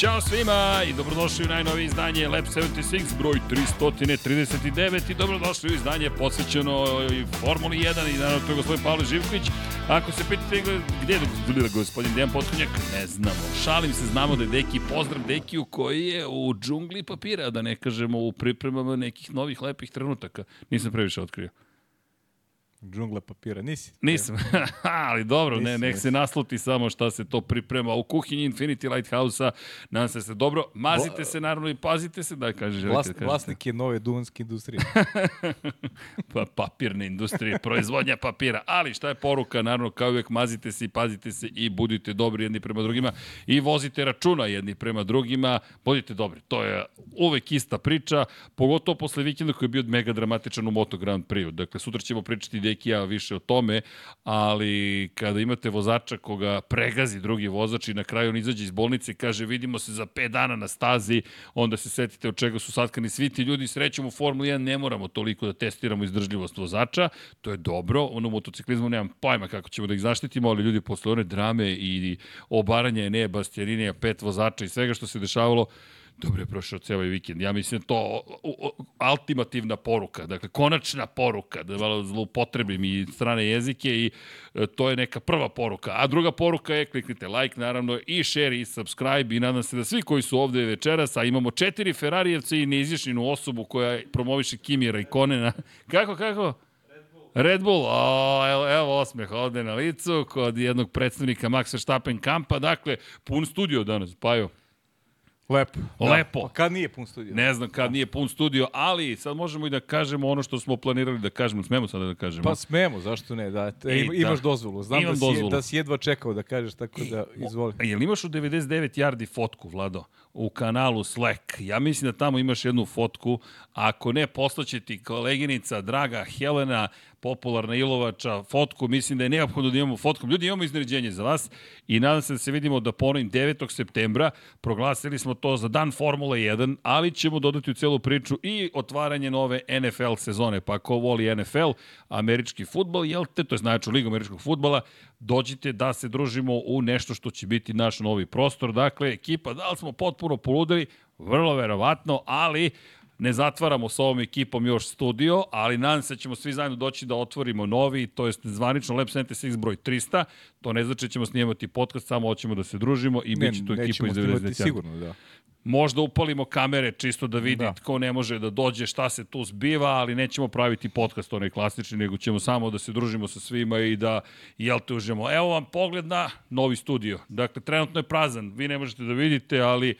Ćao svima i dobrodošli u najnovije izdanje Lab 76, broj 339 i dobrodošli u izdanje posvećeno Formuli 1 i naravno to je gospodin Pavle Živković. Ako se pitate gde je gospodin Dejan Potkonjak, ne znamo. Šalim se, znamo da je Deki, pozdrav Dekiju koji je u džungli papira, da ne kažemo u pripremama nekih novih lepih trenutaka. Nisam previše otkrio. Džungla papira, nisi? Nisam, ali dobro, nisi, ne, nek se nasluti samo šta se to priprema. U kuhinji Infinity Lighthouse-a, nadam se da ste dobro, mazite se naravno i pazite se, da kaže. Vlas, da vlasnik je nove duvanske industrije. pa, papirne industrije, proizvodnja papira, ali šta je poruka, naravno kao uvek mazite se i pazite se i budite dobri jedni prema drugima i vozite računa jedni prema drugima, budite dobri, to je uvek ista priča, pogotovo posle vikenda koji je bio mega dramatičan u Moto Grand Prix. Dakle, sutra ćemo pričati Dekija više o tome, ali kada imate vozača koga pregazi drugi vozač i na kraju on izađe iz bolnice i kaže vidimo se za 5 dana na stazi, onda se setite od čega su satkani svi ti ljudi. Srećom u Formuli 1 ne moramo toliko da testiramo izdržljivost vozača, to je dobro. Ono u motociklizmu nemam pojma kako ćemo da ih zaštitimo, ali ljudi posle one drame i obaranja Enea Bastianinija, pet vozača i svega što se dešavalo, Dobro je prošao ceo ovaj vikend. Ja mislim to ultimativna poruka, dakle konačna poruka, da malo zloupotrebim i strane jezike i e, to je neka prva poruka. A druga poruka je kliknite like naravno i share i subscribe i nadam se da svi koji su ovde večeras, a imamo četiri Ferrarijevca i neizjašnjenu osobu koja promoviše Kimira i Konena. Kako, kako? Red Bull, o, evo, evo osmeh ovde na licu kod jednog predstavnika Maxa Verstappen kampa, dakle, pun studio danas, pa jo. Lepo. Da. Lepo. Pa kad nije pun studio? Ne znam kad da. nije pun studio, ali sad možemo i da kažemo ono što smo planirali da kažemo. Smemo sada da kažemo? Pa smemo, zašto ne? Da, te, I, imaš da. dozvolu. Znam Imam da, si, dozvolu. da si jedva čekao da kažeš, tako da izvoli. A jel imaš u 99 yardi fotku, Vlado? U kanalu Slack. Ja mislim da tamo imaš jednu fotku. Ako ne, poslaće ti koleginica, draga Helena, popularna Ilovača, fotku, mislim da je neophodno da imamo fotku. Ljudi, imamo izneređenje za vas i nadam se da se vidimo da ponovim 9. septembra. Proglasili smo to za dan Formula 1, ali ćemo dodati u celu priču i otvaranje nove NFL sezone. Pa ko voli NFL, američki futbol, jel te, to je znači Liga američkog futbola, dođite da se družimo u nešto što će biti naš novi prostor. Dakle, ekipa, da li smo potpuno poludeli? Vrlo verovatno, ali ne zatvaramo s ovom ekipom još studio, ali nadam se da ćemo svi zajedno doći da otvorimo novi, to je zvanično Lab 76 broj 300. To ne znači da ćemo snimati podcast, samo hoćemo da se družimo i bit će tu ekipa iz 90. sigurno, da. Možda upalimo kamere čisto da vidi da. ko ne može da dođe, šta se tu zbiva, ali nećemo praviti podcast onaj klasični, nego ćemo samo da se družimo sa svima i da, jel te užemo. Evo vam pogled na novi studio. Dakle, trenutno je prazan, vi ne možete da vidite, ali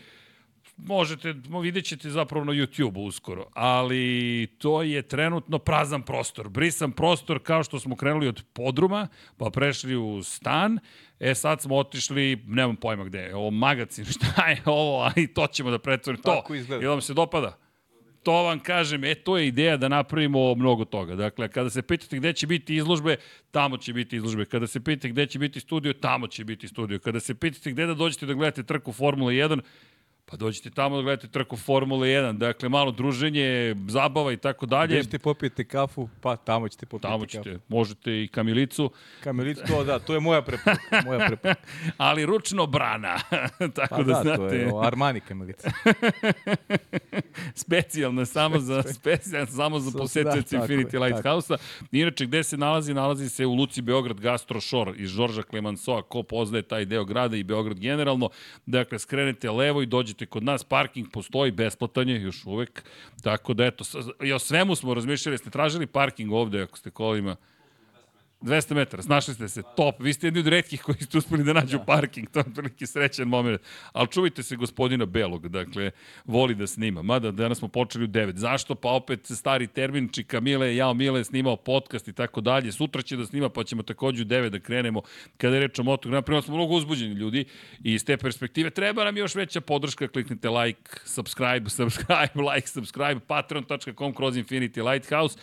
možete, vidjet ćete zapravo na YouTube uskoro, ali to je trenutno prazan prostor, brisan prostor kao što smo krenuli od podruma, pa prešli u stan, e sad smo otišli, nemam pojma gde je, ovo magacin, šta je ovo, ali to ćemo da pretvorimo, to, izgleda. vam se dopada? to vam kažem, e, to je ideja da napravimo mnogo toga. Dakle, kada se pitate gde će biti izložbe, tamo će biti izložbe. Kada se pitate gde će biti studio, tamo će biti studio. Kada se pitate gde da dođete da gledate trku Formula 1, Pa dođite tamo da gledate trku Formule 1, dakle malo druženje, zabava i tako dalje. Gde ćete popijete kafu, pa tamo ćete popijete tamo ćete, kafu. možete i kamilicu. Kamilicu, to da, to je moja preporuka. Moja preporuka. Ali ručno brana, tako pa da, da znate. to je Armani kamilica. specijalno, samo za, specijalno, samo za posetioci da, Infinity Lighthouse-a. Inače, gde se nalazi? Nalazi se u Luci Beograd Gastro Shore iz Žorža Klemansoa, ko poznaje taj deo grada i Beograd generalno. Dakle, skrenete levo i dođete dođete kod nas, parking postoji, besplatan je još uvek, tako da eto, i o svemu smo razmišljali, ste tražili parking ovde ako ste kolima, 200 metara, snašli ste se, top. Vi ste jedni od redkih koji ste uspeli da nađu da. parking, to je prilike srećan moment. Ali čuvajte se gospodina Belog, dakle, voli da snima. Mada danas smo počeli u 9. Zašto? Pa opet stari termin, Čika Mile, Jao Mile snimao podcast i tako dalje. Sutra će da snima, pa ćemo takođe u 9 da krenemo. Kada je reč o Moto Grand Prix, smo mnogo uzbuđeni ljudi i iz te perspektive treba nam još veća podrška. Kliknite like, subscribe, subscribe, like, subscribe, patreon.com kroz Infinity Lighthouse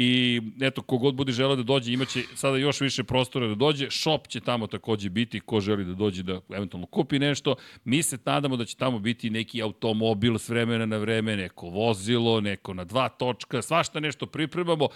i eto, kogod bude želeo da dođe, imaće sada još više prostora da dođe, shop će tamo takođe biti, ko želi da dođe da eventualno kupi nešto, mi se nadamo da će tamo biti neki automobil s vremena na vreme, neko vozilo, neko na dva točka, svašta nešto pripremamo,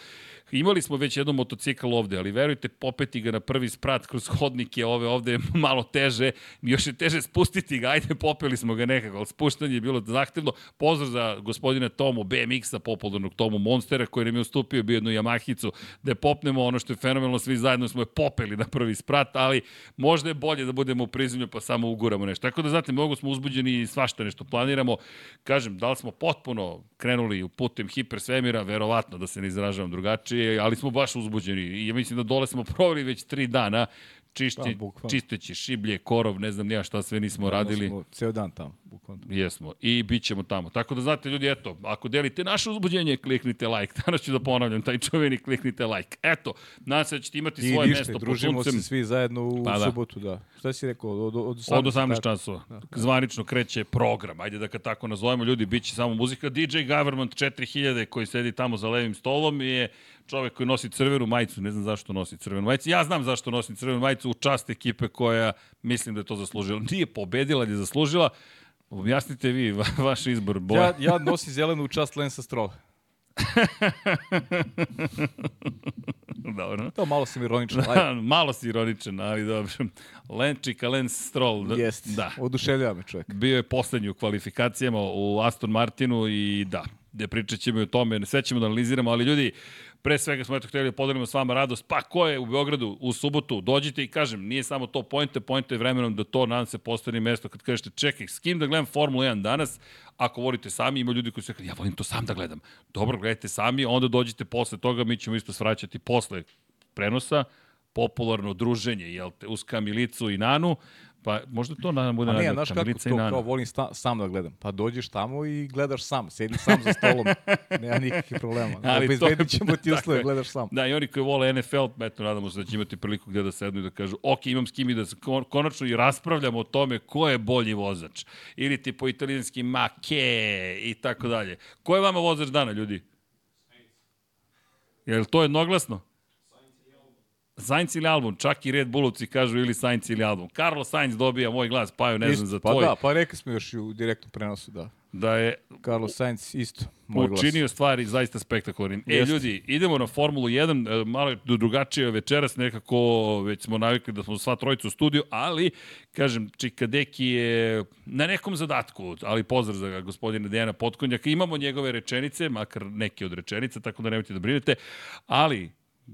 Imali smo već jednom motocikl ovde, ali verujte, popeti ga na prvi sprat kroz hodnike ove ovde je malo teže, još je teže spustiti ga, ajde, popeli smo ga nekako, ali spuštanje je bilo zahtevno. Pozdrav za gospodina Tomu BMX-a, popularnog Tomu Monstera, koji nam je ustupio bio jednu Yamahicu, da popnemo ono što je fenomenalno, svi zajedno smo je popeli na prvi sprat, ali možda je bolje da budemo u prizemlju pa samo uguramo nešto. Tako da, znate, mnogo smo uzbuđeni i svašta nešto planiramo. Kažem, da li smo potpuno krenuli u putem hipersvemira, verovatno da se ne izražavam drugačije, ali smo baš uzbuđeni. I ja mislim da dole smo proveli već tri dana čišti, pa, čisteći šiblje, korov, ne znam nija šta sve nismo da, radili. Smo ceo dan tamo, bukvalno. Jesmo. I bit ćemo tamo. Tako da znate, ljudi, eto, ako delite naše uzbuđenje, kliknite like. Danas ću da ponavljam taj čuveni kliknite like. Eto, nadam se da ćete imati I svoje ništa, mesto družimo se svi zajedno u pa, da. subotu, da. Šta si rekao? Od, od 18, od 18 časova. Da. Zvanično kreće program. Ajde da ga tako nazovemo, ljudi, bit će samo muzika. DJ Government 4000 koji sedi tamo za levim stolom je čovek koji nosi crvenu majicu, ne znam zašto nosi crvenu majicu. Ja znam zašto nosi crvenu majicu u čast ekipe koja mislim da je to zaslužila. Nije pobedila, ali je zaslužila. Objasnite vi va, vaš izbor. Boja. Ja, ja nosim zelenu u čast Lensa Strola. dobro. To malo sam ironičan. malo si ironičan, ali dobro. Lenčika, Lens Stroll. Da, Jest, da. oduševljava me čovjek. Bio je poslednji u kvalifikacijama u Aston Martinu i da, gde pričat ćemo i o tome, sve ćemo da analiziramo, ali ljudi, Pre svega smo eto hteli da podelimo s vama radost. Pa ko je u Beogradu u subotu, dođite i kažem, nije samo to pojente, pojente je vremenom da to nadam se postane mesto. Kad kažete čekaj, s kim da gledam Formulu 1 danas, ako volite sami, ima ljudi koji su rekli, ja volim to sam da gledam. Dobro, gledajte sami, onda dođite posle toga, mi ćemo isto svraćati posle prenosa, popularno druženje, jel te, uz Kamilicu i Nanu, Pa možda to nam bude nagrada. znaš kako to kao volim sta, sam da gledam. Pa dođeš tamo i gledaš sam, sedi sam za stolom. Nema nikakvih problema. Ali Obezbedit ćemo ti uslove, gledaš sam. Da, i oni koji vole NFL, eto, nadamo se da će imati priliku gde da sednu i da kažu, ok, imam s kim i da se konačno i raspravljamo o tome ko je bolji vozač. Ili ti po italijanski make i tako dalje. Ko je vama vozač dana, ljudi? Je li to jednoglasno? Sainz ili album, čak i Red Bullovci kažu ili Sainz ili album. Carlos Sainz dobija moj glas, pa jo ne znam za pa tvoj. Pa da, pa rekli smo još i u direktnom prenosu, da. Da je Carlos Sainz isto moj glas. Učinio stvari zaista spektakularnim. E, ljudi, idemo na Formulu 1, e, malo drugačije večeras, nekako već smo navikli da smo sva trojica u studiju, ali, kažem, Čikadeki je na nekom zadatku, ali pozdrav za gospodina Dejana Potkonjaka. Imamo njegove rečenice, makar neke od rečenica, tako da nemojte da brinete, ali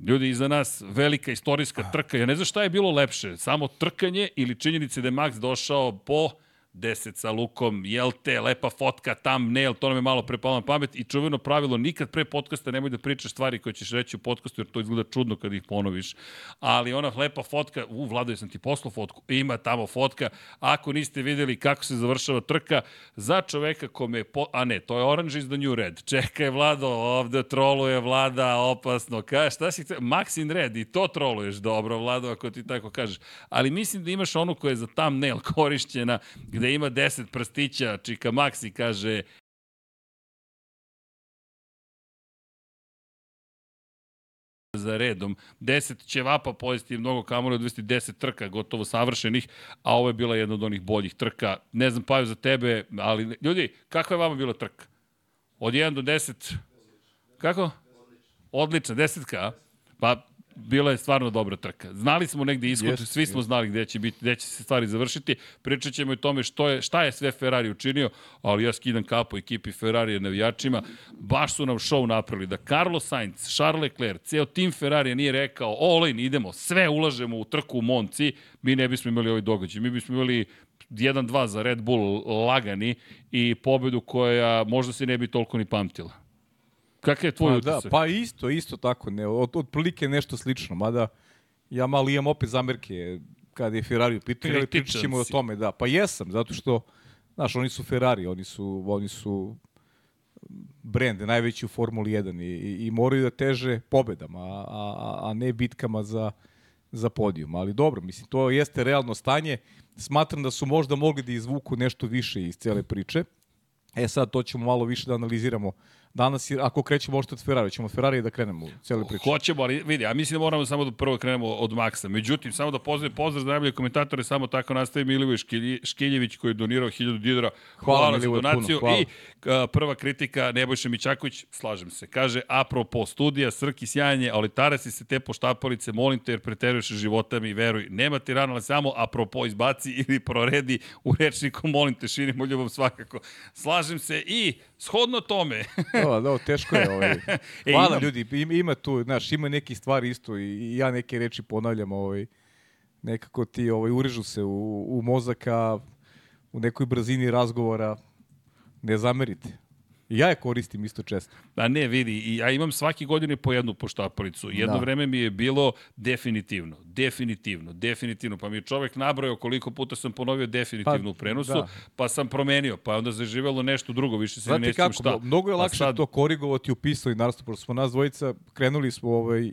Ljudi, iza nas velika istorijska trka. Ja ne znam šta je bilo lepše, samo trkanje ili činjenice da je Max došao po 10 sa lukom, jel te, lepa fotka, thumbnail, to nam je malo prepalo pamet i čuveno pravilo, nikad pre podcasta nemoj da pričaš stvari koje ćeš reći u podcastu, jer to izgleda čudno kad ih ponoviš. Ali ona lepa fotka, u, Vlado, sam ti poslao fotku, ima tamo fotka, ako niste videli kako se završava trka, za čoveka kome je, po... a ne, to je Orange is the New Red. Čekaj, Vlado, ovde troluje Vlada, opasno. Ka, šta si? Max in Red, i to troluješ dobro, Vlado, ako ti tako kažeš. Ali mislim da imaš onu koja je za thumbnail korišćena, gde ima 10 prstića, Čika Maxi kaže za redom. 10 ćevapa pojesti mnogo kamora, odvesti 10 trka gotovo savršenih, a ovo je bila jedna od onih boljih trka. Ne znam, Paju, za tebe, ali ljudi, kakva je vama bila trka? Od 1 do 10? Kako? Odlična, desetka, Pa bila je stvarno dobra trka. Znali smo negde ishod, yes, svi smo yes. znali gde će, biti, gde će se stvari završiti. Pričat ćemo i tome što je, šta je sve Ferrari učinio, ali ja skidam kapo ekipi Ferrari navijačima. Baš su nam show napravili da Carlos Sainz, Charles Leclerc, ceo tim Ferrari nije rekao all in, idemo, sve ulažemo u trku u Monci, mi ne bismo imali ovaj događaj. Mi bismo imali 1-2 za Red Bull lagani i pobedu koja možda se ne bi toliko ni pamtila. Kakav je tvoj pa, utisak? Da, pa isto, isto tako, ne, od, otprilike nešto slično, mada ja malo imam opet zamerke kada je Ferrari u pitanju, ali pričat ćemo o tome, da. Pa jesam, zato što, znaš, oni su Ferrari, oni su, oni su brend, najveći u Formuli 1 i, i, i moraju da teže pobedama, a, a, a ne bitkama za, za podijum. Ali dobro, mislim, to jeste realno stanje. Smatram da su možda mogli da izvuku nešto više iz cele priče. E sad, to ćemo malo više da analiziramo danas, ako krećemo možete od Ferrari, ćemo od Ferrari da krenemo u cijelu priču. Hoćemo, ali vidi, ja mislim da moramo samo da prvo krenemo od Maksa. Međutim, samo da pozdrav, pozdrav za najbolje komentatore, samo tako nastavi Milivoj Škiljević koji je donirao 1000 dinara. Hvala, hvala za donaciju. Puno, hvala. I a, prva kritika, Nebojša Mićaković, slažem se, kaže, apropo studija, Srki sjajanje, ali tarasi se te poštapalice, molim te jer preteruješ životami veruj. Nema ti rano, ali samo apropo izbaci ili proredi u rečniku, molim te, širimo ljubav svakako. Slažem se i shodno tome. da, da, teško je. Ovaj. E, Hvala e, ljudi, ima tu, znaš, ima neki stvari isto i, i ja neke reči ponavljam, ovaj, nekako ti ovaj, urižu se u, u mozaka, u nekoj brzini razgovora, ne zamerite. Ja je koristim isto često. Da ne, vidi, i ja imam svaki godine po jednu poštapalicu. Jedno da. vreme mi je bilo definitivno, definitivno, definitivno. Pa mi je čovek nabrojao koliko puta sam ponovio definitivno pa, u prenosu, da. pa sam promenio, pa onda zaživelo nešto drugo, više se ne nećem šta. Mnogo je pa lakše sad... to korigovati u pisao i naravno, pošto smo nas dvojica, krenuli smo ovaj,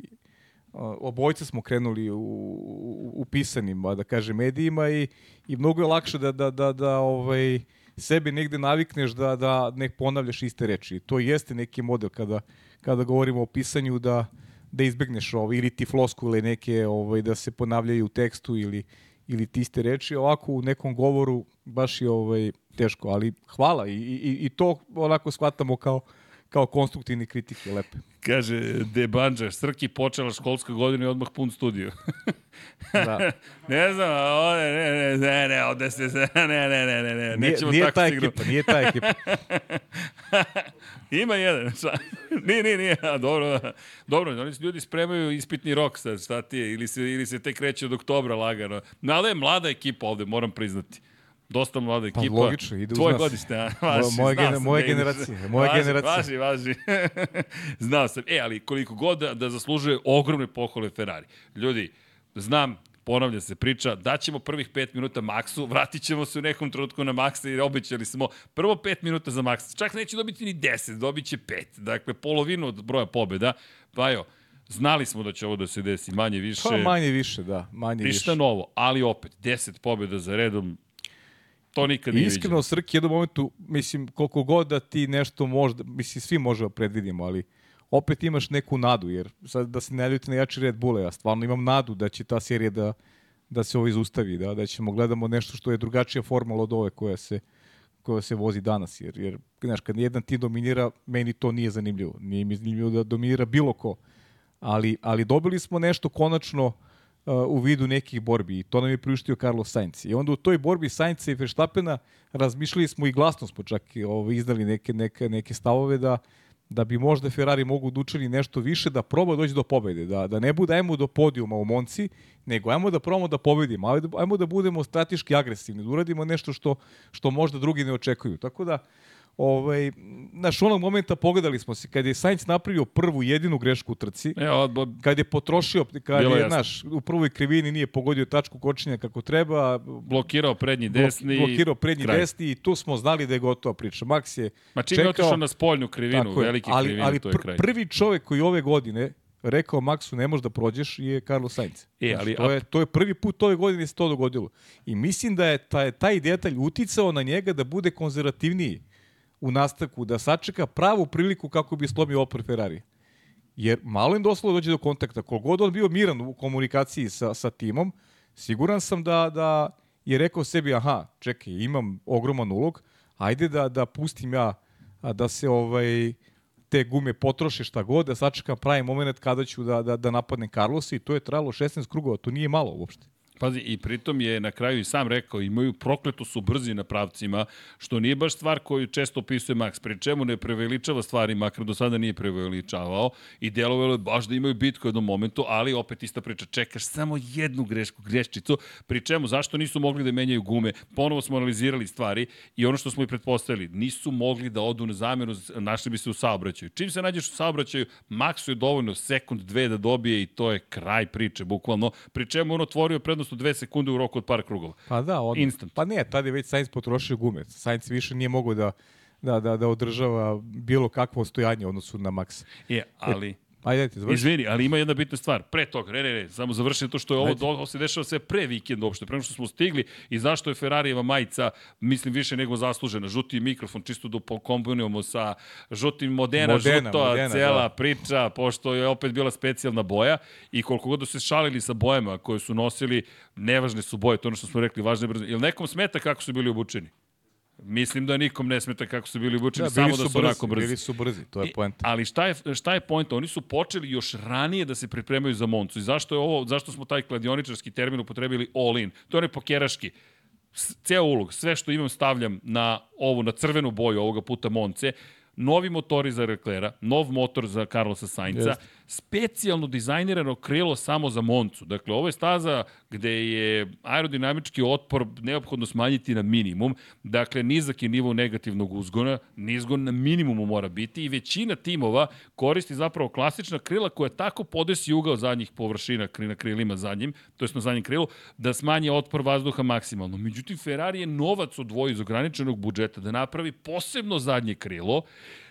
obojca smo krenuli u, u, u pisanim, da kaže, medijima i, i mnogo je lakše da, da, da, da ovaj, sebi negde navikneš da, da ne ponavljaš iste reči. To jeste neki model kada, kada govorimo o pisanju da, da izbegneš ovaj, ili ti floskule neke ovaj, da se ponavljaju u tekstu ili, ili ti iste reči. Ovako u nekom govoru baš je ovaj, teško, ali hvala i, i, i to onako shvatamo kao, kao konstruktivne kritike, lepe. Kaže, De Banja, Srki počela školska godina i odmah pun studio. da. ne znam, ovde, ne, ne, ne, ne, ovde se, ne, ne, ne, ne, ne, nije, nećemo nije tako ta ekipa, nije ta ekipa. Ima jedan, šta? nije, nije, nije, a dobro, dobro, oni ljudi spremaju ispitni rok sad, šta ti je, ili se, ili se tek kreće od oktobra lagano. No, ali je mlada ekipa ovde, moram priznati. Dosta mlada pa, ekipa. Pa logično, ide uz Tvoje nas. godište, a? Vaši, moje, gene, moje generacije. Moje važi, generacije. Važi, važi. Znao sam. E, ali koliko god da, da zaslužuje ogromne pohvale Ferrari. Ljudi, znam, ponavlja se priča, daćemo prvih 5 minuta Maxu, vratit ćemo se u nekom trenutku na Maxa jer obećali smo prvo 5 minuta za Maxa. Čak neće dobiti ni 10, dobit će 5. Dakle, polovinu od broja pobjeda. Pa jo, Znali smo da će ovo da se desi, manje više. Pa manje više, da, manje ništa više. Novo, ali opet, 10 pobjeda za redom, To nikad nije Iskreno, Srki, jednom momentu, mislim, koliko god da ti nešto možda, mislim, svi možemo da predvidimo, ali opet imaš neku nadu, jer sad da se ne ljudite na jači Red Bull, ja stvarno imam nadu da će ta serija da, da se ovo izustavi, da, da ćemo gledamo nešto što je drugačija formula od ove koja se, koja se vozi danas, jer, jer znaš, kad jedan ti dominira, meni to nije zanimljivo. Nije mi zanimljivo da dominira bilo ko. Ali, ali dobili smo nešto konačno uh, u vidu nekih borbi i to nam je priuštio Carlos Sainz. I onda u toj borbi Sainz i Verstappena razmišljali smo i glasno smo čak ovaj, izdali neke, neke, neke stavove da da bi možda Ferrari mogu da učini nešto više, da proba doći do pobede, da, da ne bude ajmo do podijuma u Monci, nego ajmo da probamo da pobedimo, ajmo da, ajmo da budemo strateški agresivni, da uradimo nešto što, što možda drugi ne očekuju. Tako da, Ovaj, naš onog momenta pogledali smo se, kad je Sainz napravio prvu jedinu grešku u trci, e, odbo... kad je potrošio, kad je, naš, u prvoj krivini nije pogodio tačku kočenja kako treba. Blokirao prednji desni. Blokirao prednji kraj. desni i tu smo znali da je gotova priča. Max je Ma čim čekao, je otišao na spoljnu krivinu, je, veliki ali, krivinu, ali to je kraj. prvi čovek koji ove godine rekao Maxu ne možeš da prođeš je Carlos Sainz. E, ali, to, je, to je prvi put ove godine se to dogodilo. I mislim da je taj, taj detalj uticao na njega da bude konzervativniji u nastavku da sačeka pravu priliku kako bi slomio opor Ferrari. Jer malo im doslovno dođe do kontakta. Kogod on bio miran u komunikaciji sa, sa timom, siguran sam da, da je rekao sebi, aha, čekaj, imam ogroman ulog, ajde da, da pustim ja da se ovaj te gume potroše šta god, da sačekam pravi moment kada ću da, da, da napadnem Carlosa i to je trajalo 16 krugova, to nije malo uopšte. Pazi, i pritom je na kraju i sam rekao, imaju prokleto su brzi na pravcima, što nije baš stvar koju često opisuje Max, pri čemu ne preveličava stvari, makar do sada nije preveličavao i delovalo je baš da imaju bitku u jednom momentu, ali opet ista priča, čekaš samo jednu grešku, greščicu, pri čemu, zašto nisu mogli da menjaju gume, ponovo smo analizirali stvari i ono što smo i pretpostavili, nisu mogli da odu na zamenu, našli bi se u saobraćaju. Čim se nađeš u saobraćaju, Maxu je dovoljno sekund, dve da dobije i to je kraj priče, bukvalno, pri čemu on otvorio prednost prednost od 2 sekunde u roku od par krugova. Pa da, odmah. Instant. Pa ne, tada je već Sainz potrošio gume. Sainz više nije mogao da, da, da, da održava bilo kakvo ostojanje odnosu na Max. Je, ali... E, Ajde, ti završi. Izvini, ali ima jedna bitna stvar. Pre toga, ne, ne, ne, samo završim to što je ovo, Ajde. ovo se dešava sve pre vikenda uopšte, pre što smo stigli i zašto je Ferrarijeva majica, mislim, više nego zaslužena. Žuti mikrofon, čisto da pokombinujemo sa žutim Modena, Modena žuto, Modena, cela da. priča, pošto je opet bila specijalna boja i koliko god da se šalili sa bojama koje su nosili, nevažne su boje, to ono što smo rekli, važne brzo. Ili nekom smeta kako su bili obučeni? Mislim da nikom ne smeta kako su bili obučeni, da, samo da su brzi, onako brzi. Bili su brzi, to je poenta. Ali šta je, šta je poenta? Oni su počeli još ranije da se pripremaju za Moncu. I zašto je ovo, zašto smo taj kladioničarski termin upotrebili all in? To je onaj pokeraški. Ceo ulog, sve što imam stavljam na ovu, na crvenu boju ovoga puta Monce novi motori za Leclerca, nov motor za Carlosa Sainca, Jest. Specijalno dizajnirano krilo samo za Moncu. Dakle, ovo je staza gde je aerodinamički otpor neophodno smanjiti na minimum. Dakle, nizak je nivo negativnog uzgona, nizgon na minimumu mora biti i većina timova koristi zapravo klasična krila koja tako podesi ugao zadnjih površina na krilima zadnjim, to je na zadnjem krilu, da smanje otpor vazduha maksimalno. Međutim, Ferrari je novac odvoji iz ograničenog budžeta da napravi posebno zadnje krilo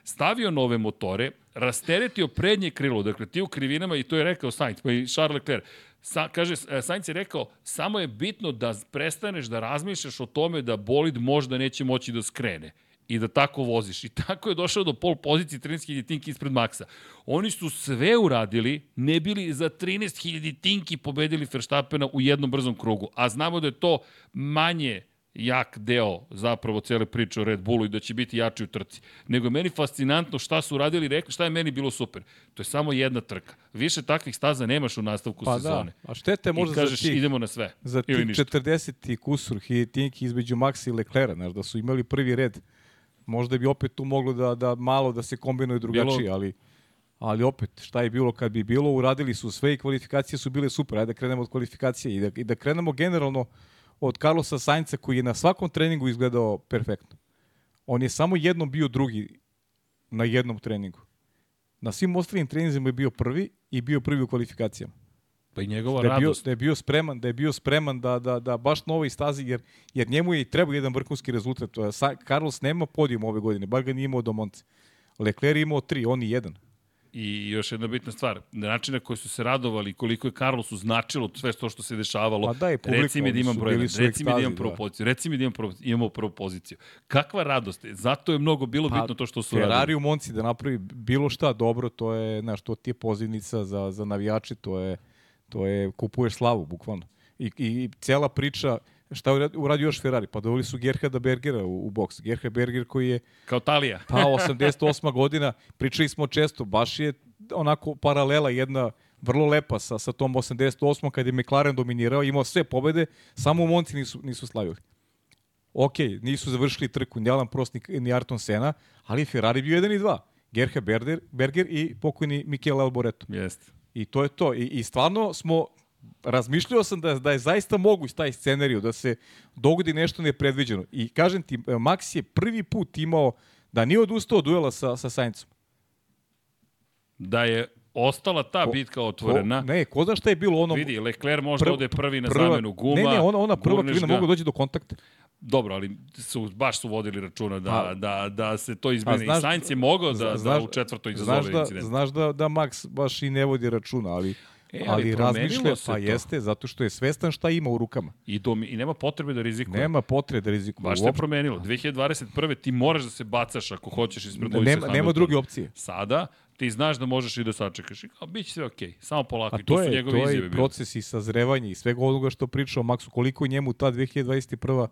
stavio nove motore, rasteretio prednje krilo, dakle ti u krivinama, i to je rekao Sainz, pa i Charles Leclerc, Sa, kaže, e, Sainz je rekao, samo je bitno da prestaneš da razmišljaš o tome da bolid možda neće moći da skrene i da tako voziš. I tako je došao do pol pozicije 13.000 tinki ispred Maxa. Oni su sve uradili, ne bili za 13.000 tinki pobedili Verstappena u jednom brzom krugu. A znamo da je to manje jak deo zapravo cele priče o Red Bullu i da će biti jači u trci. Nego je meni fascinantno šta su uradili, rekli, šta je meni bilo super. To je samo jedna trka. Više takvih staza nemaš u nastavku pa da, sezone. Da. A štete možda I kažeš, za tih, idemo na sve. Za tih 40 kusur hitinki između Maxa i Leclerca, znaš, da su imali prvi red. Možda bi opet tu moglo da, da malo da se kombinuje drugačije, bilo... ali ali opet, šta je bilo kad bi bilo, uradili su sve i kvalifikacije su bile super. Ajde da krenemo od kvalifikacije i da, i da krenemo generalno uh, od Carlosa Sainca koji je na svakom treningu izgledao perfektno. On je samo jednom bio drugi na jednom treningu. Na svim ostalim treninzima je bio prvi i bio prvi u kvalifikacijama. Pa i njegova da je bio, radost. Da je bio spreman, da je bio spreman da, da, da baš na ovoj stazi, jer, jer njemu je i treba jedan vrhunski rezultat. Carlos nema podijum ove godine, bar ga nije imao do Monce. Leclerc je imao tri, on i jedan. I još jedna bitna stvar, način na koji su se radovali, koliko je Carlosu značilo sve to što se dešavalo. Pa da, publika, reci mi da imam broj, reci mi da imam prvu da. poziciju, reci mi da imam prvu, imamo prvu poziciju. Kakva radost, zato je mnogo bilo pa, bitno to što su Ferrari radili. Ferrari u Monci da napravi bilo šta dobro, to je, znaš, to ti je pozivnica za, za navijače, to je, to je, kupuješ slavu, bukvalno. I, i cela priča, Šta je uradio još Ferrari? Pa doveli su Gerharda Bergera u, u boks. Gerhard Berger koji je... Kao Talija. Pa, 88. godina. Pričali smo često. Baš je onako paralela jedna vrlo lepa sa, sa tom 88. kad je McLaren dominirao, imao sve pobede, samo u Monci nisu, nisu slavili. Ok, nisu završili trku ni Alan Prost ni, ni Arton Sena, ali Ferrari bio 1 i 2. Gerhard Berger, Berger i pokojni Michele Alboreto. Jeste. I to je to. I, i stvarno smo razmišljao sam da, da je zaista moguć taj scenariju, da se dogodi nešto nepredviđeno. I kažem ti, Max je prvi put imao da nije odustao od duela sa, sa Saincom. Da je ostala ta ko, bitka otvorena. Ko, ne, ko zna šta je bilo ono... Vidi, Leclerc možda ode prvi na prva, zamenu guma. Ne, ne, ona, ona prva krivina mogu doći do kontakta. Dobro, ali su, baš su vodili računa da, a, da, da se to izmeni. I Sainz je mogao da, znaš, da u četvrtoj izazove znaš da, incident. Znaš da, da Max baš i ne vodi računa, ali E, ali, ali razmišlja, pa to. jeste, zato što je svestan šta ima u rukama. I, do, I nema potrebe da rizikuje. Nema potrebe da rizikuje. Baš se promenilo. 2021. ti moraš da se bacaš ako hoćeš ispred Lewisa Nema, nema druge opcije. Sada, ti znaš da možeš i da sačekaš. I kao, bit će sve okej, okay. samo polako. A to, to su je, njegove to je proces i sazrevanja i svega onoga što pričao Maksu, koliko njemu ta 2021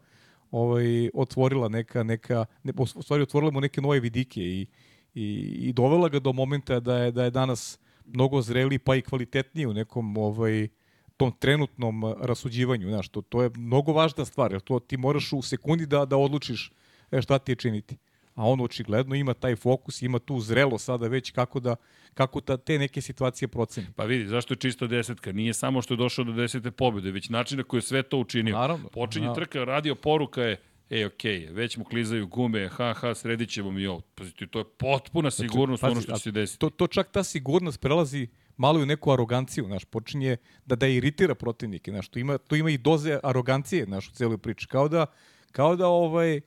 ovaj, otvorila neka, neka ne, u stvari otvorila mu neke nove vidike i, i, i dovela ga do momenta da je, da je danas mnogo zreli pa i kvalitetniji u nekom ovaj tom trenutnom rasuđivanju, znaš, to, to je mnogo važna stvar, jer to ti moraš u sekundi da, da odlučiš e, šta ti je činiti. A on očigledno ima taj fokus, ima tu zrelo sada već kako da kako ta, te neke situacije proceni. Pa vidi, zašto je čisto desetka? Nije samo što je došao do desete pobjede, već način na koji je sve to učinio. Naravno. Počinje naravno. trka, radio poruka je e, ok, već mu klizaju gume, ha, ha, sredit ćemo mi ovo. Pazite, to je potpuna znači, sigurnost znači, ono što će se desiti. To, to čak ta sigurnost prelazi malo u neku aroganciju, znaš, počinje da da iritira protivnike, znaš, to ima, to ima i doze arogancije, znaš, u celoj priči, kao da, kao da ovaj,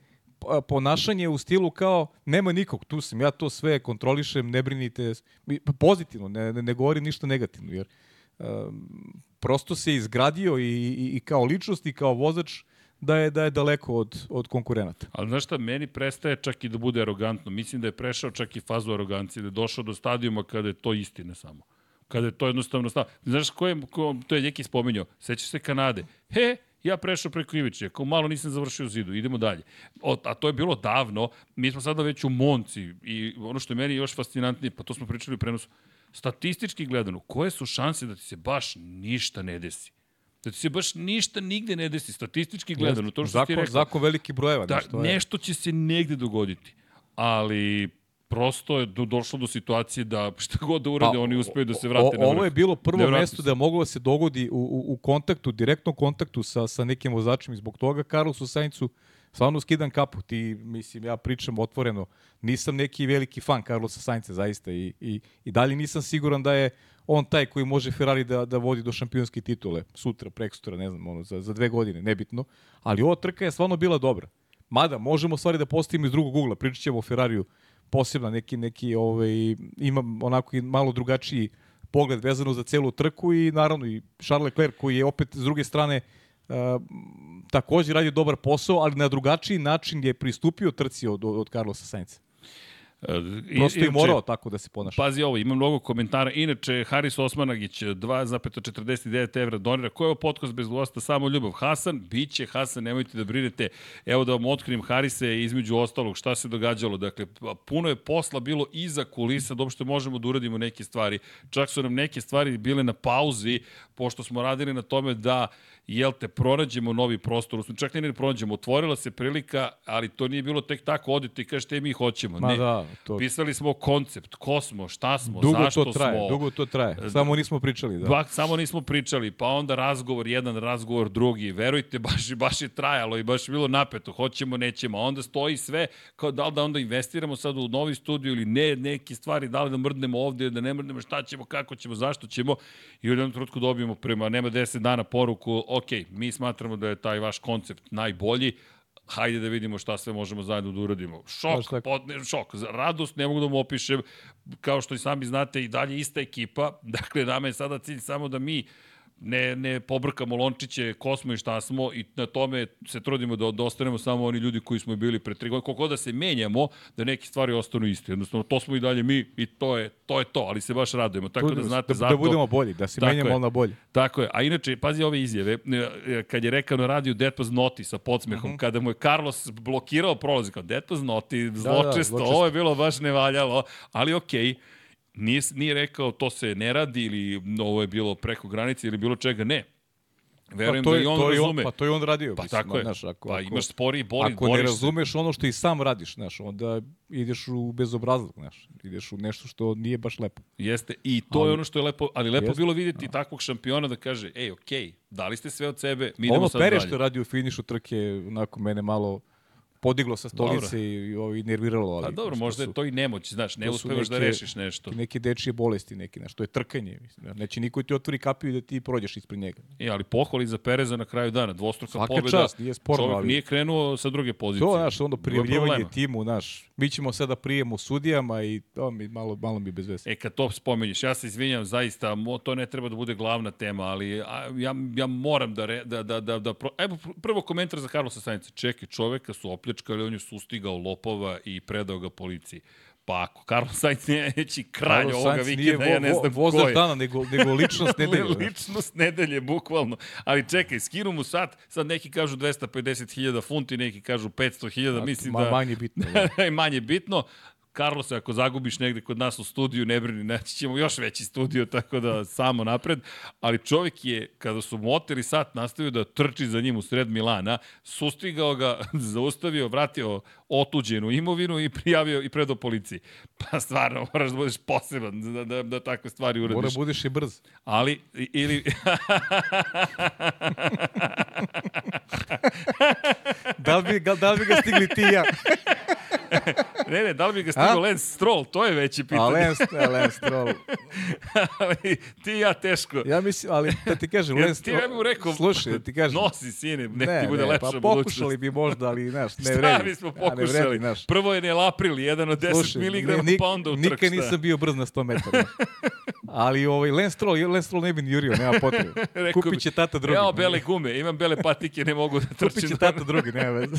ponašanje u stilu kao nema nikog, tu sam, ja to sve kontrolišem, ne brinite, pozitivno, ne, ne, ne govorim ništa negativno, jer um, prosto se izgradio i, i, i kao ličnost i kao vozač da je da je daleko od od konkurenata. Ali znaš šta, meni prestaje čak i da bude arogantno. Mislim da je prešao čak i fazu arogancije, da je došao do stadijuma kada je to istina samo. Kada je to jednostavno stav. Znaš ko je, ko, to je Ljeki spominjao, sećaš se Kanade. He, ja prešao preko Ivića, kao malo nisam završio zidu, idemo dalje. O, a to je bilo davno, mi smo sada već u Monci i ono što je meni još fascinantnije, pa to smo pričali u prenosu, statistički gledano, koje su šanse da ti se baš ništa ne desi? Da ti se baš ništa nigde ne desi, statistički gledano. To što zakon, ti rekao, zakon veliki brojeva. Da, nešto, nešto će se negde dogoditi. Ali prosto je do, došlo do situacije da šta god da urade, pa, oni uspeju da se vrate o, na vrh. Ovo je bilo prvo mesto da moglo da se dogodi u, u, u kontaktu, direktnom kontaktu sa, sa nekim vozačem i zbog toga Carlosu Saincu stvarno skidam kapu. Ti, mislim, ja pričam otvoreno, nisam neki veliki fan Carlosa Sainca, zaista, i, i, i dalje nisam siguran da je on taj koji može Ferrari da, da vodi do šampionske titule sutra, prekstura, ne znam, ono, za, za dve godine, nebitno. Ali ova trka je stvarno bila dobra. Mada, možemo stvari da postavimo iz drugog ugla. Pričat ćemo o Ferrariju posebno, neki, neki ovaj, ima onako malo drugačiji pogled vezano za celu trku i naravno i Charles Leclerc koji je opet s druge strane uh, takođe radio dobar posao, ali na drugačiji način je pristupio trci od, od Carlosa Sainca. I, Prosto je morao tako da se ponaša. Pazi ovo, ima mnogo komentara. Inače, Haris Osmanagić, 2,49 evra donira. Ko je ovo podcast bez gosta? Samo ljubav. Hasan, bit će Hasan, nemojte da brinete. Evo da vam otkrim Harise između ostalog šta se događalo. Dakle, puno je posla bilo iza kulisa da uopšte možemo da uradimo neke stvari. Čak su nam neke stvari bile na pauzi, pošto smo radili na tome da jel te, pronađemo novi prostor, usno, čak ne ne pronađemo, otvorila se prilika, ali to nije bilo tek tako, odite i kažete mi hoćemo. Ma ne, da, to... pisali smo koncept, ko smo, šta smo, dugo zašto to traje, smo. Dugo to traje, samo nismo pričali. Da. Dva, samo nismo pričali, pa onda razgovor jedan, razgovor drugi, verujte, baš, baš je trajalo i baš je bilo napeto, hoćemo, nećemo, onda stoji sve, kao da li da onda investiramo sad u novi studiju ili ne, neke stvari, da li da mrdnemo ovde, da ne mrdnemo, šta ćemo, kako ćemo, zašto ćemo, i u jednom trenutku dobijemo prema, nema 10 dana poruku, ok, mi smatramo da je taj vaš koncept najbolji, hajde da vidimo šta sve možemo zajedno da uradimo. Šok, podne, šok, radost, ne mogu da mu opišem, kao što i sami znate, i dalje ista ekipa, dakle, nama je sada cilj samo da mi ne, ne pobrkamo lončiće ko smo i šta smo i na tome se trudimo da ostanemo samo oni ljudi koji smo bili pre tri godine. Koliko da se menjamo, da neke stvari ostanu iste. Jednostavno, to smo i dalje mi i to je to, je to ali se baš radujemo. Tako da, da znate da, zato... Da budemo bolji, da se menjamo na bolje. Tako je. A inače, pazi ove izjave. Kad je rekao na radiju Dead was Noti sa podsmehom, uh mhm. -huh. kada mu je Carlos blokirao prolaz, kao Dead was Noti, zločesto, da, da, zločesto, ovo je bilo baš nevaljalo, ali okej. Okay Nije, nije rekao to se ne radi ili ovo je bilo preko granice ili bilo čega, ne. Verujem pa da i on to razume. On, pa to je on radio. Pa mislim, tako je. Znaš, ako, pa imaš spori boli, Ako ne razumeš se. ono što i sam radiš, znaš, onda ideš u bezobrazluk, znaš. Ideš u nešto što nije baš lepo. Jeste, i to ali, je ono što je lepo, ali lepo jeste, bilo videti no. takvog šampiona da kaže, ej, okej, okay, dali ste sve od sebe, mi idemo ono sad dalje. Ono Pere što radi u finišu trke, onako mene malo podiglo sa stolice i, i nerviralo. Ali, pa dobro, možda je to i nemoć, znaš, ne uspevaš da rešiš nešto. Neke dečije bolesti, neki, znaš, to je trkanje. Mislim, da. neće niko ti otvori kapiju da ti prođeš ispred njega. E, ali pohvali za Pereza na kraju dana, dvostruka Svaka pobjeda. čast, nije sporno. Čovjek ali... nije krenuo sa druge pozicije. To, znaš, onda prijavljivanje timu, znaš, mi ćemo sada prijemo sudijama i to mi malo, malo mi bez veze. E, kad to spomeniš, ja se izvinjam, zaista, to ne treba da bude glavna tema, ali ja, ja moram da, re, da, da, da, da, pro... evo, prvo komentar za Carlosa Sainca. Čekaj, čoveka su opljačkali, on je susti sustigao lopova i predao ga policiji. Pa ako Carlos Sainz nije neći kralj Carlos ovoga Sainz vikenda, ja ne znam vo, ko je. dana, nego, nego ličnost nedelje. ličnost nedelje, bukvalno. Ali čekaj, skinu mu sad, sad neki kažu 250.000 funti, neki kažu 500.000, mislim ma, da... Manje bitno. Da. manje bitno, Carlos, ako zagubiš negde kod nas u studiju, ne brini, naći ćemo još veći studio, tako da samo napred. Ali čovjek je, kada su mu oteli sat, nastavio da trči za njim u sred Milana, sustigao ga, zaustavio, vratio otuđenu imovinu i prijavio i predao policiji. Pa stvarno, moraš da budeš poseban da, da, da takve stvari uradiš. Mora budeš i brz. Ali, ili... da, li bi, da li bi ga stigli ti ja? ne, ne, da li bi ga stigao Lance Stroll, to je veći pitanje. A Lance, ne, Lance Stroll. ali ti i ja teško. Ja mislim, ali da ti kažem, Lance Stroll... Ti ja bih rekao, slušaj, da ti kažem. Nosi, sine, nek ne, ti bude ne, lepša pa budućnost. pokušali bi možda, ali, znaš, ne vredi. Šta bismo pokušali? Ja, ne vredi, znaš. Prvo je Nel April, jedan od 10 slušaj, mg pounda u trk. Nikad nisam bio brz na 100 metara. ali ovaj, Lance Stroll, Lance Stroll ne bi ni jurio, nema potrebe. Kupit će tata drugi. Ja, bele gume, imam bele patike, ne mogu da trčim. Kupit će tata drugi, nema veze.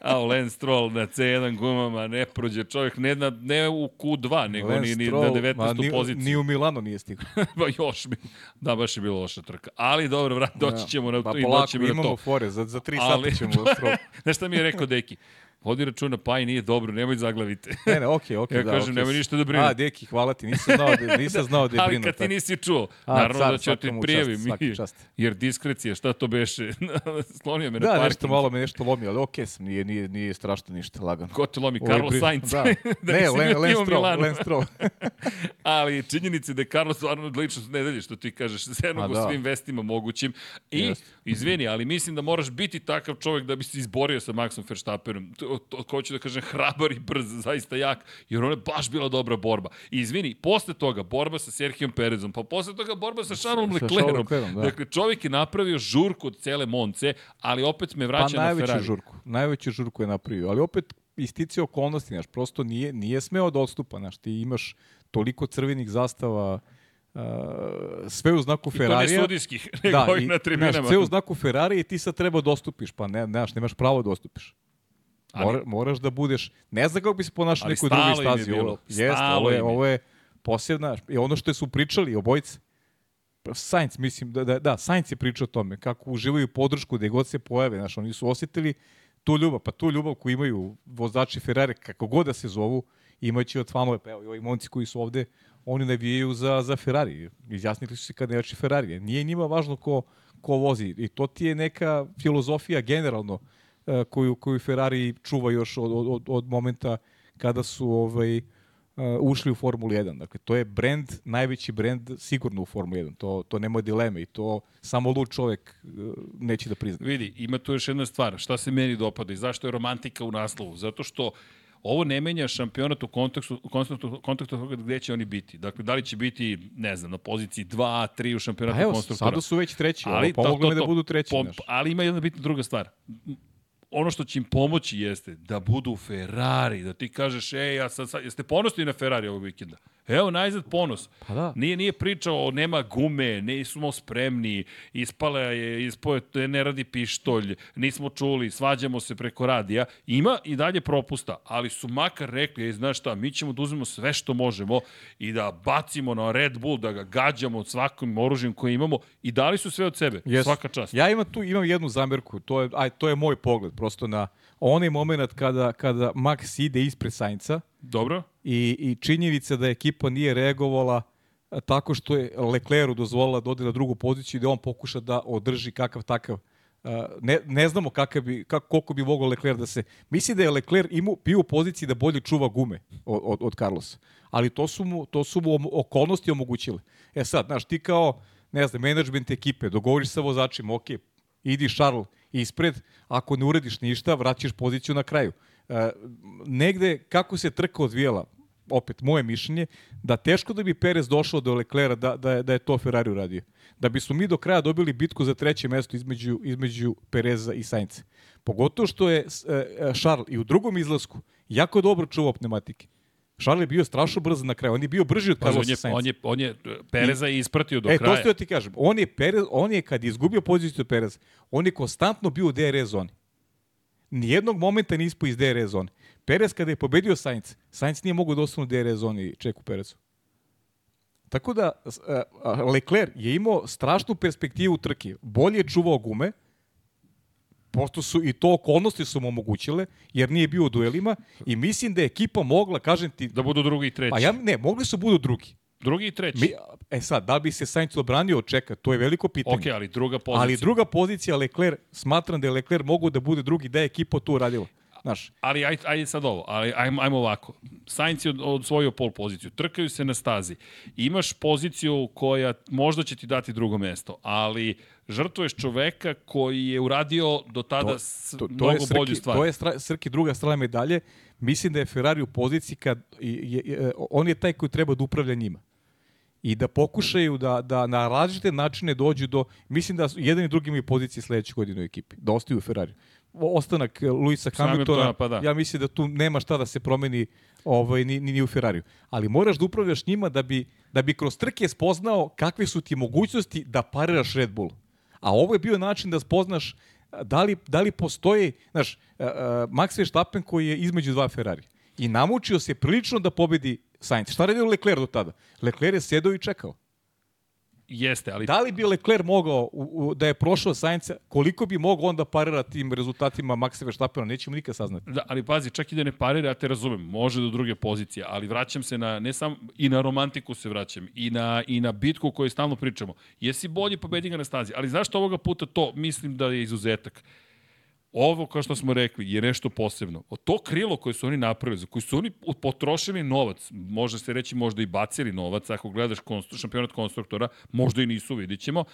A Lance Stroll na C1 gumama ne prođe čovjek ne, na, ne u Q2, nego Lance ni, ni na 19. Ma, ni, poziciju. Ni u Milano nije stigao. ba još mi. Da, baš je bilo loša trka. Ali dobro, vrat, doći ćemo na pa, i doći ćemo na to. imamo fore, za, za tri sata ćemo. Znaš šta mi je rekao Deki? Vodi računa, pa i nije dobro, nemoj zaglavite. Ne, ne, okej, okay, okej. Okay, ja da, kažem, okay. nemoj ništa da brinu. A, deki, hvala ti, nisam znao da, nisam znao da je brinu. Ali kad ti nisi čuo, A, naravno car, da ću ti prijavim. Jer diskrecija, šta to beše? Slonio me da, na parking. Da, nešto malo me nešto lomi, ali okej okay sam, nije, nije, nije strašno ništa, lagano. Ko te lomi? Carlos brin... Sainz? Da, da ne, Len, Len Stroll, Len Stroll. ali činjenice da je Carlos stvarno lično nedelje, što ti kažeš, zenog u da. svim vestima mogućim. I, yes. Izvini, ali mislim da moraš biti takav čovjek da bi se izborio sa Maxom Verstappenom. To, to, ko ću da kažem, hrabar i brz, zaista jak, jer ono je baš bila dobra borba. I izvini, posle toga borba sa Serhijom Perezom, pa posle toga borba sa Charlesom Leclerom. Da. Dakle, čovjek je napravio žurku od cele Monce, ali opet me vraća pa, na Ferrari. najveću žurku, najveću žurku je napravio, ali opet istici okolnosti, znaš, prosto nije, nije smeo da odstupa, znaš, ti imaš toliko crvenih zastava, Uh, sve u znaku Ferrarija. I to ne sudijskih, nego da, i, na tribinama. Znaš, sve u znaku Ferrari i ti sad treba dostupiš, da pa ne, nemaš, nemaš pravo da dostupiš. Ali, Mora, moraš da budeš, ne znam kako bi se ponašao nekoj drugoj stazi. Ovo, jest, ovo je, ovo je posebna, i ono što su pričali obojice, Sainz, mislim, da, da, da, Sainz je pričao o tome, kako uživaju podršku gde god se pojave, znaš, oni su osjetili tu ljubav, pa tu ljubav koju imaju vozači Ferrari, kako god da se zovu, imaće od fanove, pa evo, i ovi momci koji su ovde, oni navijaju za, za Ferrari, izjasnili su se kad nevači Ferrari, nije njima važno ko, ko vozi, i to ti je neka filozofija generalno, E, koju, koju Ferrari čuva još od, od, od momenta kada su ovaj, uh, ušli u Formulu 1. Dakle, to je brand, najveći brand sigurno u Formulu 1. To, to nema dileme i to samo lud čovek uh, neće da prizna. Vidi, ima tu još jedna stvar. Šta se meni dopada i zašto je romantika u naslovu? Zato što ovo ne menja šampionat u kontekstu, kontekstu, kontekstu toga gde će oni biti. Dakle, da li će biti, ne znam, na poziciji 2, 3 u šampionatu evo, konstruktora. Sada su već treći, ali, pomogli me da budu treći. Pom, ali ima jedna bitna druga stvar ono što će im pomoći jeste da budu Ferrari, da ti kažeš, ej, ja sad, sad jeste ponosni na Ferrari ovog vikenda? Evo, najzad ponos. Pa da. Nije, nije pričao nema gume, nismo spremni, ispala je, ispoje, ne radi pištolj, nismo čuli, svađamo se preko radija. Ima i dalje propusta, ali su makar rekli, ej, znaš šta, mi ćemo da uzmemo sve što možemo i da bacimo na Red Bull, da ga gađamo svakim oružjem koje imamo i dali su sve od sebe. Yes. Svaka čast. Ja imam tu imam jednu zamerku, to je, aj, to je moj pogled, prosto na onaj moment kada, kada Max ide ispred Sainca. Dobro. I, I činjenica da ekipa nije reagovala tako što je Lecleru dozvolila da ode na drugu poziciju i da on pokuša da održi kakav takav ne, ne znamo kakav bi, kako, koliko bi mogao Lecler da se... Misli da je Lecler imao, bio u poziciji da bolje čuva gume od, od, od Carlosa. Ali to su, mu, to su mu okolnosti omogućile. E sad, znaš, ti kao, ne znam, menadžment ekipe, dogovoriš sa vozačima, ok, idi Charles, ispred, ako ne urediš ništa, vraćaš poziciju na kraju. E, negde, kako se trka odvijela, opet moje mišljenje, da teško da bi Perez došao do Leclera da, da, da je to Ferrari uradio. Da bismo mi do kraja dobili bitku za treće mesto između, između Pereza i Sainca. Pogotovo što je e, Charles i u drugom izlasku jako dobro čuvao pneumatike. Charles je bio strašno brz na kraju. On je bio brži od Carlosa Sainz. On je, on je Pereza I, ispratio do e, kraja. E, to što ja ti kažem. On je, Perez, on je kad je izgubio poziciju od Pereza, on je konstantno bio u DRS zoni. Nijednog momenta nije ispao iz DRS zoni. Perez kada je pobedio Sainz, Sainz nije mogao da ostane u DRS zoni Čeku Perezu. Tako da, Leclerc je imao strašnu perspektivu trke. Bolje je čuvao gume, posto su i to okolnosti su mu omogućile, jer nije bio u duelima i mislim da je ekipa mogla, kažem ti... Da budu drugi i treći. Pa ja, ne, mogli su budu drugi. Drugi i treći. Mi, e sad, da bi se Sainz obranio od čeka, to je veliko pitanje. Ok, ali druga pozicija. Ali druga pozicija, Leclerc, smatram da je Leclerc mogu da bude drugi, da je ekipa to uradila. Znaš. Ali aj, ajde sad ovo, ali ajmo, ajmo ovako. Sainz je od, osvojio pol poziciju, trkaju se na stazi. Imaš poziciju koja možda će ti dati drugo mesto, ali žrtvuješ čoveka koji je uradio do tada to, to, to mnogo je srki, bolju stvar. To je stra, Srki druga strana medalje. mislim da je Ferrari u poziciji kad je, je, on je taj koji treba da upravlja njima i da pokušaju da, da na različite načine dođu do, mislim da jedan i drugi imaju pozicije sledeće godine u ekipi, da ostaju u Ferrari. Ostanak Luisa Hamiltona, pa da. ja mislim da tu nema šta da se promeni ovaj, ni, ni u Ferrariju. Ali moraš da upravljaš njima da bi, da bi kroz trke spoznao kakve su ti mogućnosti da pariraš Red Bull. A ovo je bio način da spoznaš da li, da li postoji, znaš, uh, Max Verstappen koji je između dva Ferrari i namučio se prilično da pobedi Sainz. Šta radio Leclerc do tada? Leclerc je sedao i čekao. Jeste, ali... Da li bi Leclerc mogao, u, u, da je prošao Sainca, koliko bi mogao onda parira tim rezultatima Maxa Verstappena, nećemo nikad saznati. Da, ali pazi, čak i da ne parira, ja te razumem, može do druge pozicije, ali vraćam se na, ne samo, i na romantiku se vraćam, i na, i na bitku koju stalno pričamo. Jesi bolji pobednika na stazi, ali zašto ovoga puta to mislim da je izuzetak? Ovo, kao što smo rekli, je nešto posebno. O to krilo koje su oni napravili, za koji su oni potrošili novac, može se reći možda i bacili novac, ako gledaš konstru, šampionat konstruktora, možda i nisu, vidit ćemo,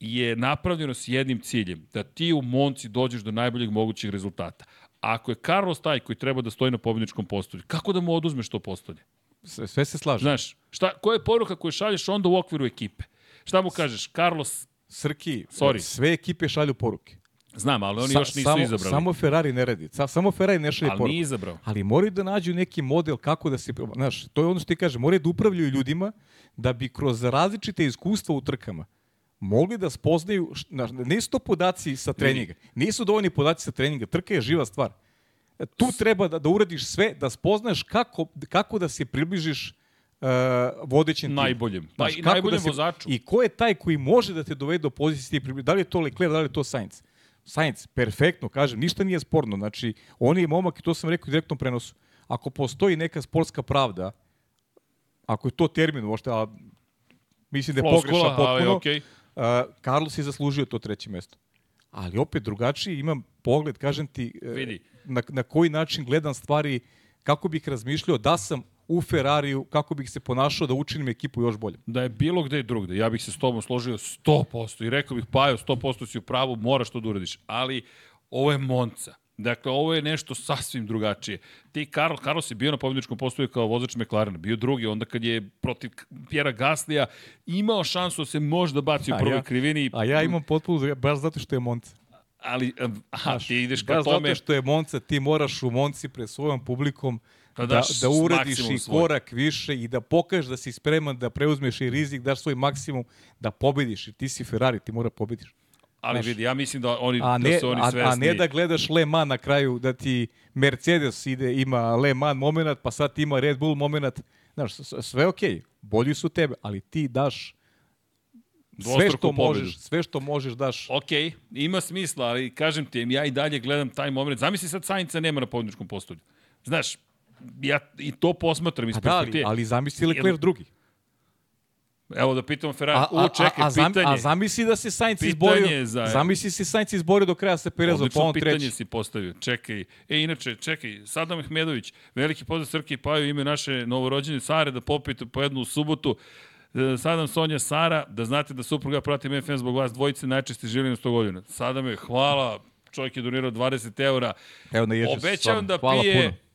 je napravljeno s jednim ciljem, da ti u Monci dođeš do najboljeg mogućih rezultata. Ako je Carlos taj koji treba da stoji na pobjedničkom postolju, kako da mu oduzmeš to postolje? Sve, sve se slaže. Znaš, šta, koja je poruka koju šalješ onda u okviru ekipe? Šta mu kažeš? Carlos, Srki, Sorry. sve ekipe šalju poruke. Znam, ali oni Sa, još nisu samo, izabrali. Samo Ferrari ne radi. Sa, samo Ferrari ne šalje poruku. Ali nije izabrao. Ali moraju da nađu neki model kako da se... Znaš, to je ono što ti kaže. Moraju da upravljaju ljudima da bi kroz različite iskustva u trkama mogli da spoznaju... Znaš, nisu to podaci sa treninga. Nisu dovoljni podaci sa treninga. Trka je živa stvar. Tu treba da, da uradiš sve, da spoznaš kako, kako da se približiš uh, vodećem. Najboljem. Pa i najboljem da se, vozaču. I ko je taj koji može da te dovede do pozicije Da li je to Leclerc, da li je to Sainz? Sainz, perfektno, kažem, ništa nije sporno. Znači, on je momak, i to sam rekao u direktnom prenosu, ako postoji neka sportska pravda, ako je to termin uopšte, a mislim da je pogrešan potpuno, okay. uh, Carlos je zaslužio to treće mesto. Ali opet drugačiji imam pogled, kažem ti, uh, Vidi. Na, na koji način gledam stvari, kako bih razmišljao da sam u Ferrariju, kako bih se ponašao da učinim ekipu još bolje. Da je bilo gde drugde, ja bih se s tobom složio 100% i rekao bih, Pajo, 100% si u pravu, moraš to da uradiš. Ali ovo je Monca. Dakle, ovo je nešto sasvim drugačije. Ti, Karl, Carlos je bio na pobjedničkom postoju kao vozač McLarena, bio drugi, onda kad je protiv Pjera Gaslija imao šansu da se možda baci u prvoj ja, krivini. A ja imam potpuno, baš zato što je Monca. Ali, aha, ti ideš ka tome... Zato što je Monca, ti moraš u Monci pred svojom publikom da, da, da uradiš i svoj. korak više i da pokažeš da si spreman da preuzmeš i rizik, daš svoj maksimum da pobediš. I ti si Ferrari, ti mora pobediš. Ali Znaš, vidi, ja mislim da oni a ne, da su oni svesni. A, a ne da gledaš Le Mans na kraju, da ti Mercedes ide, ima Le Mans moment, pa sad ima Red Bull moment. Znaš, sve okej, okay. bolji su tebe, ali ti daš sve što pobedu. možeš, sve što možeš daš. Ok, ima smisla, ali kažem ti, ja i dalje gledam taj moment. Zamisli sad Sainca nema na pobedničkom postolju. Znaš, ja i to posmatram iz da, perspektive. Ali, ali zamisli Leclerc drugi. Evo da pitamo Ferrari. U, čekaj, a, a, pitanje. A zamisli da se Sainz izborio. Za, zamisli se Sainz izborio do kraja sa Perezom, pa on treći. pitanje si postavio. Čekaj. E, inače, čekaj, Sadam Ahmedović, veliki pozdrav Srki i Paju, ime naše novorođene Sare, da popijete po jednu u subotu. E, Sadam Sonja Sara, da znate da supruga prati MFM zbog vas dvojice, najčešće živim na 100 godina. Sadam je, hvala, čovjek je donirao 20 eura. Evo na Obećavam da pije... Puno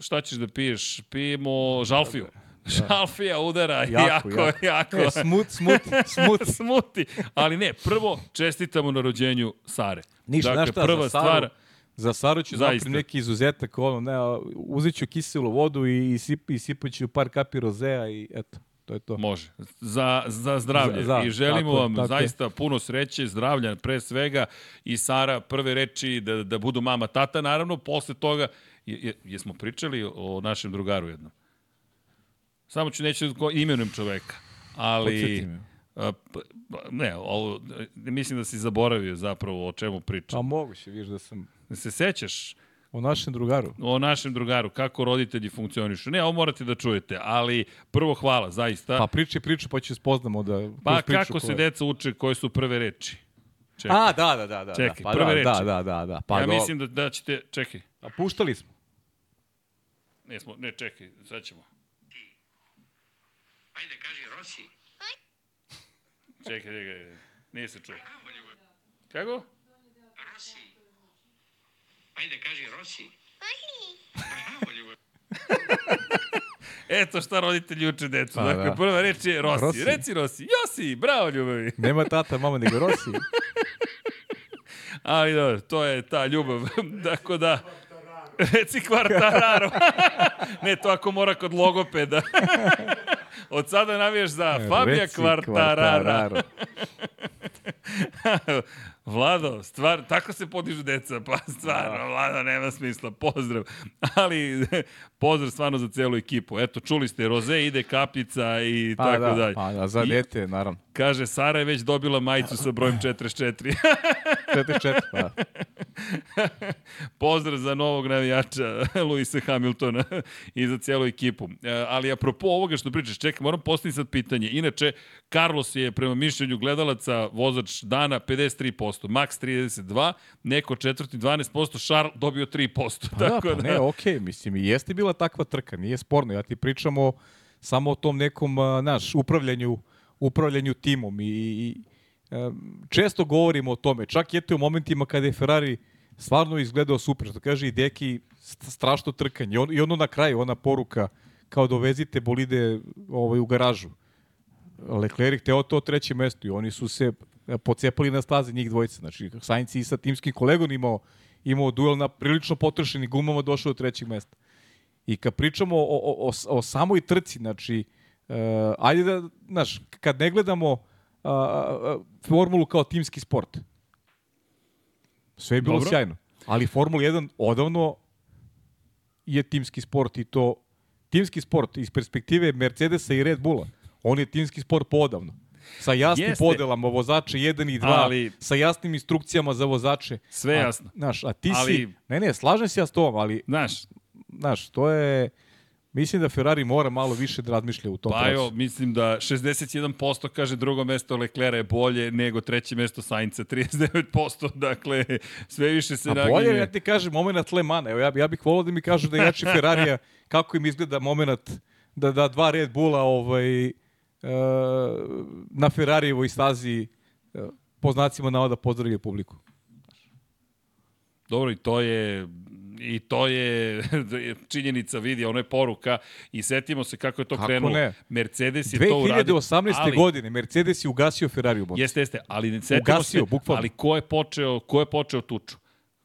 šta ćeš da piješ? Pijemo žalfiju. Da. Žalfija udara jako, jako. jako. jako. E, smut, smut, smut. Smuti. Ali ne, prvo čestitamo na rođenju Sare. Ništa, dakle, šta, prva za Saru, stvar, za Saru ću zapravo neki izuzetak, ono, ne, uzet ću kiselu vodu i, i, sip, i sipat ću par kapi rozea i eto. To je to. Može. Za, za zdravlje. Za, za, I želimo tako, vam tako zaista je. puno sreće, zdravlja pre svega i Sara prve reči da, da budu mama, tata. Naravno, posle toga Je, jesmo pričali o našem drugaru jednom? Samo ću neću da imenujem čoveka. Ali... A, ne, ovo, mislim da si zaboravio zapravo o čemu pričam. Pa moguće, viš da sam... Da se sećaš? O našem drugaru. O našem drugaru, kako roditelji funkcionišu. Ne, ovo morate da čujete, ali prvo hvala, zaista. Pa priči priču, pa će spoznamo da... Pa kako se deca uče, koje su prve reči? Čekaj. A, da, da, da. da čekaj, pa prve da, reči. Da, da, da. da. Pa ja do... mislim da, da ćete... Čekaj. A puštali smo. Ne, smo, ne, čekaj, sad ćemo. Ajde, kaži Rossi. Čekaj, čekaj, nije se čuo. Kako? Rossi. Ajde, kaži Rossi. Rossi. Eto šta roditelji uče decu. Pa, dakle, da. prva reč je Rossi. Rossi. Reci Rossi. Josi, bravo ljubavi. Nema tata, mama, nego Rossi. Ali dobro, to je ta ljubav. dakle da... Reci kvartararo. ne, to ako mora kod logopeda. Od sada navijaš za Fabija Kvartarara. Vlado, stvar, tako se podižu deca, pa stvarno, da. Vlado, nema smisla, pozdrav. Ali, pozdrav stvarno za celu ekipu. Eto, čuli ste, Roze ide kapljica i pa, tako da, dalje. Pa da, za I, dete, naravno. Kaže, Sara je već dobila majicu sa brojem 44. 44, pa. Pozdrav za novog navijača Luisa Hamiltona i za cijelu ekipu. E, ali apropo ovoga što pričaš, čekaj, moram postaviti sad pitanje. Inače, Carlos je prema mišljenju gledalaca vozač dana 53%, Max 32%, neko četvrti 12%, Charles dobio 3%. Pa tako da, pa da... ne, okej, okay, mislim, i jeste bila takva trka, nije sporno. Ja ti pričam o, samo o tom nekom, naš, upravljanju upravljanju timom i, i često govorimo o tome, čak i eto u momentima kada je Ferrari stvarno izgledao super, što kaže i Deki, strašno trkanje. I ono na kraju, ona poruka, kao dovezite bolide ovaj, u garažu. Leclerc hteo to treće mesto i oni su se pocepali na staze njih dvojice. Znači, Sainz i sa timskim kolegom imao, imao duel na prilično potrošenim gumama, došao do trećeg mesta. I kad pričamo o, o, o, o samoj trci, znači, Uh, ajde da, znaš, kad ne gledamo uh, uh, formulu kao timski sport, sve je bilo Dobro. sjajno. Ali Formula 1 odavno je timski sport i to timski sport iz perspektive Mercedesa i Red Bulla. On je timski sport podavno. Sa jasnim Jeste. podelama vozače 1 i 2, ali, sa jasnim instrukcijama za vozače. Sve jasno. A, znaš, a ti ali, si... Ne, ne, slažem se ja s tom, ali... Znaš, znaš, to je... Mislim da Ferrari mora malo više da razmišlja u tom pa procesu. Pa mislim da 61% kaže drugo mesto Leclerc je bolje nego treće mesto Sainca, 39%, dakle sve više se naginje. A bolje, ja ti kažem, moment Le Mans, evo ja, ja bih volao da mi kažu da je jači Ferrarija, kako im izgleda moment da da dva Red Bulla ovaj, uh, na Ferrarijevoj stazi uh, po znacima navoda pozdravljaju publiku. Dobro, i to je I to je činjenica, vidi, ono je poruka i setimo se kako je to kako krenulo. Ne? Mercedes je 2018. to uradio. 2018. Ali, godine Mercedes je ugasio Ferrari u Monci. Jeste, jeste, ali ne setimo ugasio, se, bukvalno. ali ko je počeo, ko je počeo tuču?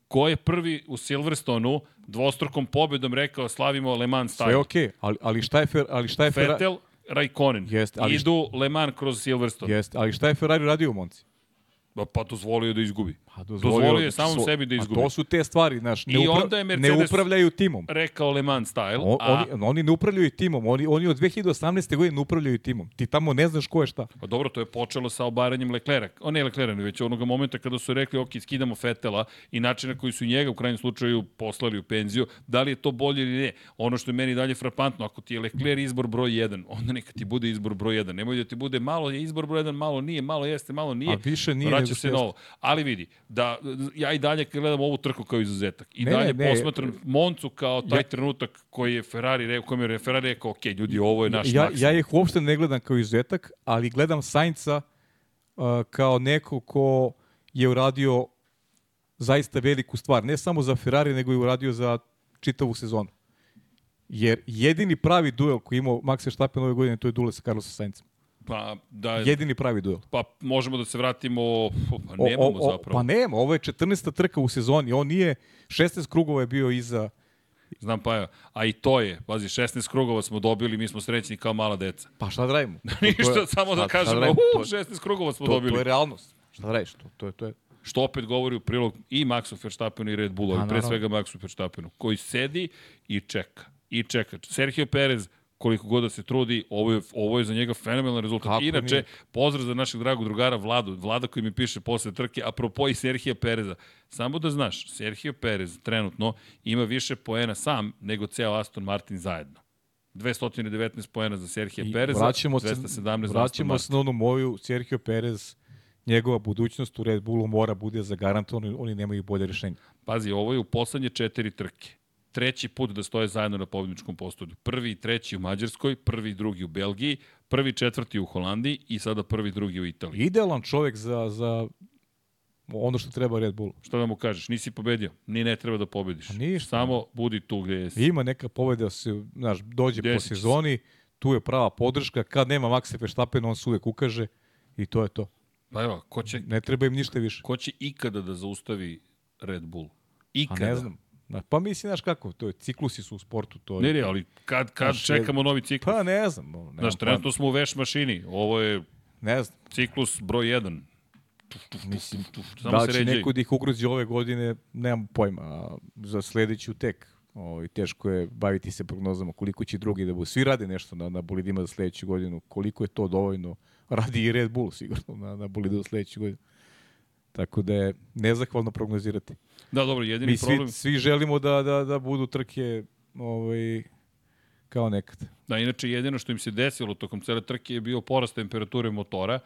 Ko je prvi u Silverstonu dvostrukom pobedom rekao slavimo Le Mans style? Sve je okej, okay, ali, ali šta je, fer, ali šta je Ferrari? Vettel, Raikkonen. Jest, ali Idu Le Mans kroz Silverstone. Jeste, ali šta je Ferrari radio u Monci? Pa dozvolio da izgubi. Pa dozvolio, dozvolio je samom so, sebi da izgubi. A to su te stvari, znaš, ne, I upra, je ne upravljaju timom. Rekao Le Mans style. O, a... oni, oni ne upravljaju timom, oni, oni od 2018. godine ne upravljaju timom. Ti tamo ne znaš ko je šta. Pa dobro, to je počelo sa obaranjem Leclerc. O ne Leclerc, već onoga momenta kada su rekli, ok, skidamo Fetela i način na koji su njega u krajnjem slučaju poslali u penziju, da li je to bolje ili ne. Ono što je meni dalje frapantno, ako ti je Leclerc izbor broj 1, onda neka ti bude izbor broj 1. Nemoj da ti bude malo je izbor broj 1, malo nije, malo jeste, malo nije. A više nije Vraća se novo. Ali vidi, da ja i dalje gledam ovu trku kao izuzetak. I ne, dalje ne, posmatram Moncu kao taj ja, trenutak koji je Ferrari rekao, kojem je Ferrari rekao, ok, ljudi, ovo je naš ja, maksimum. Ja ih uopšte ne gledam kao izuzetak, ali gledam Sainca uh, kao neko ko je uradio zaista veliku stvar. Ne samo za Ferrari, nego i uradio za čitavu sezonu. Jer jedini pravi duel koji imao Max Verstappen ove godine, to je duel sa Carlosom Saincem. Pa, da, Jedini pravi duel. Pa možemo da se vratimo, pa nemamo o, o, zapravo. Pa nema, ovo je 14. trka u sezoni, on nije, 16 krugova je bio iza... Znam pa je, a i to je, pazi, 16 krugova smo dobili, mi smo srećni kao mala deca. Pa šta da radimo? Ništa, je, samo da kažemo, da uh, 16 krugova smo to, dobili. To je realnost. Šta da radiš? To, to, je, to je... Što opet govori u prilog i Maxu Verstappenu i Red Bullu, ali pre svega Maxu Verstappenu, koji sedi i čeka. I čeka. Sergio Perez koliko god da se trudi, ovo je, ovo je za njega fenomenalan rezultat. Kako Inače, nije? pozdrav za našeg dragog drugara Vladu, Vlada koji mi piše posle trke, apropo i Serhija Pereza. Samo da znaš, Serhija Perez trenutno ima više poena sam nego ceo Aston Martin zajedno. 219 poena za Serhija Pereza, vraćamo 217 se, vraćamo se na onu moju Serhio Perez, njegova budućnost u Red Bullu mora bude zagarantovana, oni nemaju bolje rešenje. Pazi, ovo je u poslednje četiri trke treći put da stoje zajedno na pobedničkom postolju. Prvi i treći u Mađarskoj, prvi i drugi u Belgiji, prvi četvrti u Holandiji i sada prvi i drugi u Italiji. Idealan čovjek za, za ono što treba Red Bull. Šta da mu kažeš? Nisi pobedio. Ni ne treba da pobediš. Ništa. Samo budi tu gde jesi. Ima neka pobeda, se, znaš, dođe Desit po sezoni, tu je prava podrška, kad nema Maxa Verstappen, on se uvek ukaže i to je to. Pa evo, ko će, Ne treba im ništa više. ko će ikada da zaustavi Red Bull? A Ikada. ne znam. Pa mislim, znaš kako, to je, ciklusi su u sportu, to Ne, je. ne, ali kad, kad Znaš, čekamo novi ciklus? Pa ne znam. nemam Znaš, trenutno smo u veš mašini. Ovo je Ne znam. ciklus broj 1. Mislim, Samo da li će neko da ih ugrozi ove godine, nemam pojma. A za sledeću tek. Ovaj, teško je baviti se prognozama koliko će drugi da budu. Svi rade nešto na, na bolidima za sledeću godinu. Koliko je to dovoljno? Radi i Red Bull sigurno na, na bolidu za sledeću godinu. Tako da je nezahvalno prognozirati. Da, dobro, jedini Mi svi, problem... svi želimo da, da, da budu trke ovaj, kao nekad. Da, inače jedino što im se desilo tokom cele trke je bio porast temperature motora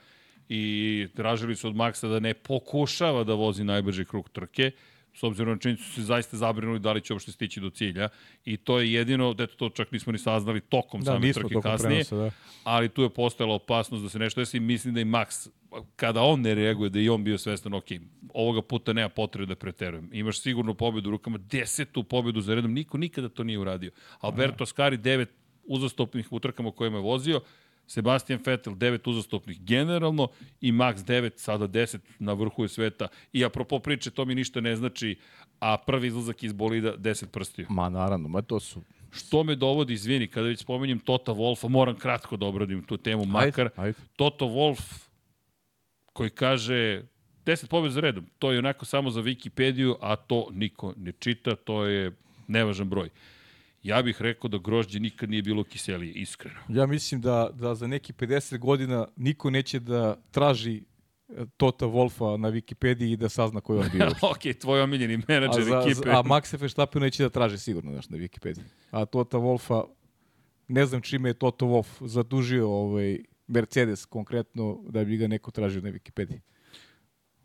i tražili su od Maxa da ne pokušava da vozi najbrži krug trke, s obzirom na činjenicu su se zaista zabrinuli da li će uopšte stići do cilja i to je jedino, eto to čak nismo ni saznali tokom Da, same trke kasnije, prenosa, da. ali tu je postojala opasnost da se nešto desi. Mislim da i Max, kada on ne reaguje, da i on bio svestan, ok, ovoga puta nema potrebe da preterujem. Imaš sigurnu pobedu u rukama, desetu pobedu za redom, niko nikada to nije uradio. Alberto Ascari, devet uzastopnih utrkama u kojima je vozio, Sebastian Vettel 9 uzastopnih generalno i Max 9, sada 10 na vrhu sveta. I apropo priče, to mi ništa ne znači, a prvi izlazak iz bolida 10 prstiju. Ma naravno, ma to su... Što me dovodi, izvini, kada već spomenjem Tota Wolfa, moram kratko da obradim tu temu, makar Ajde, ajde. Toto Wolf koji kaže 10 pobjeda za redom, to je onako samo za Wikipediju, a to niko ne čita, to je nevažan broj. Ja bih rekao da grožđe nikad nije bilo kiselije, iskreno. Ja mislim da, da za neki 50 godina niko neće da traži e, Tota Wolfa na Wikipediji i da sazna ko je on bio. ok, tvoj omiljeni a, menadžer za, ekipe. a Maxa Verstappen neće da traži sigurno znaš, na Wikipediji. A Tota Wolfa, ne znam čime je Toto Wolf zadužio ovaj Mercedes konkretno da bi ga neko tražio na Wikipediji.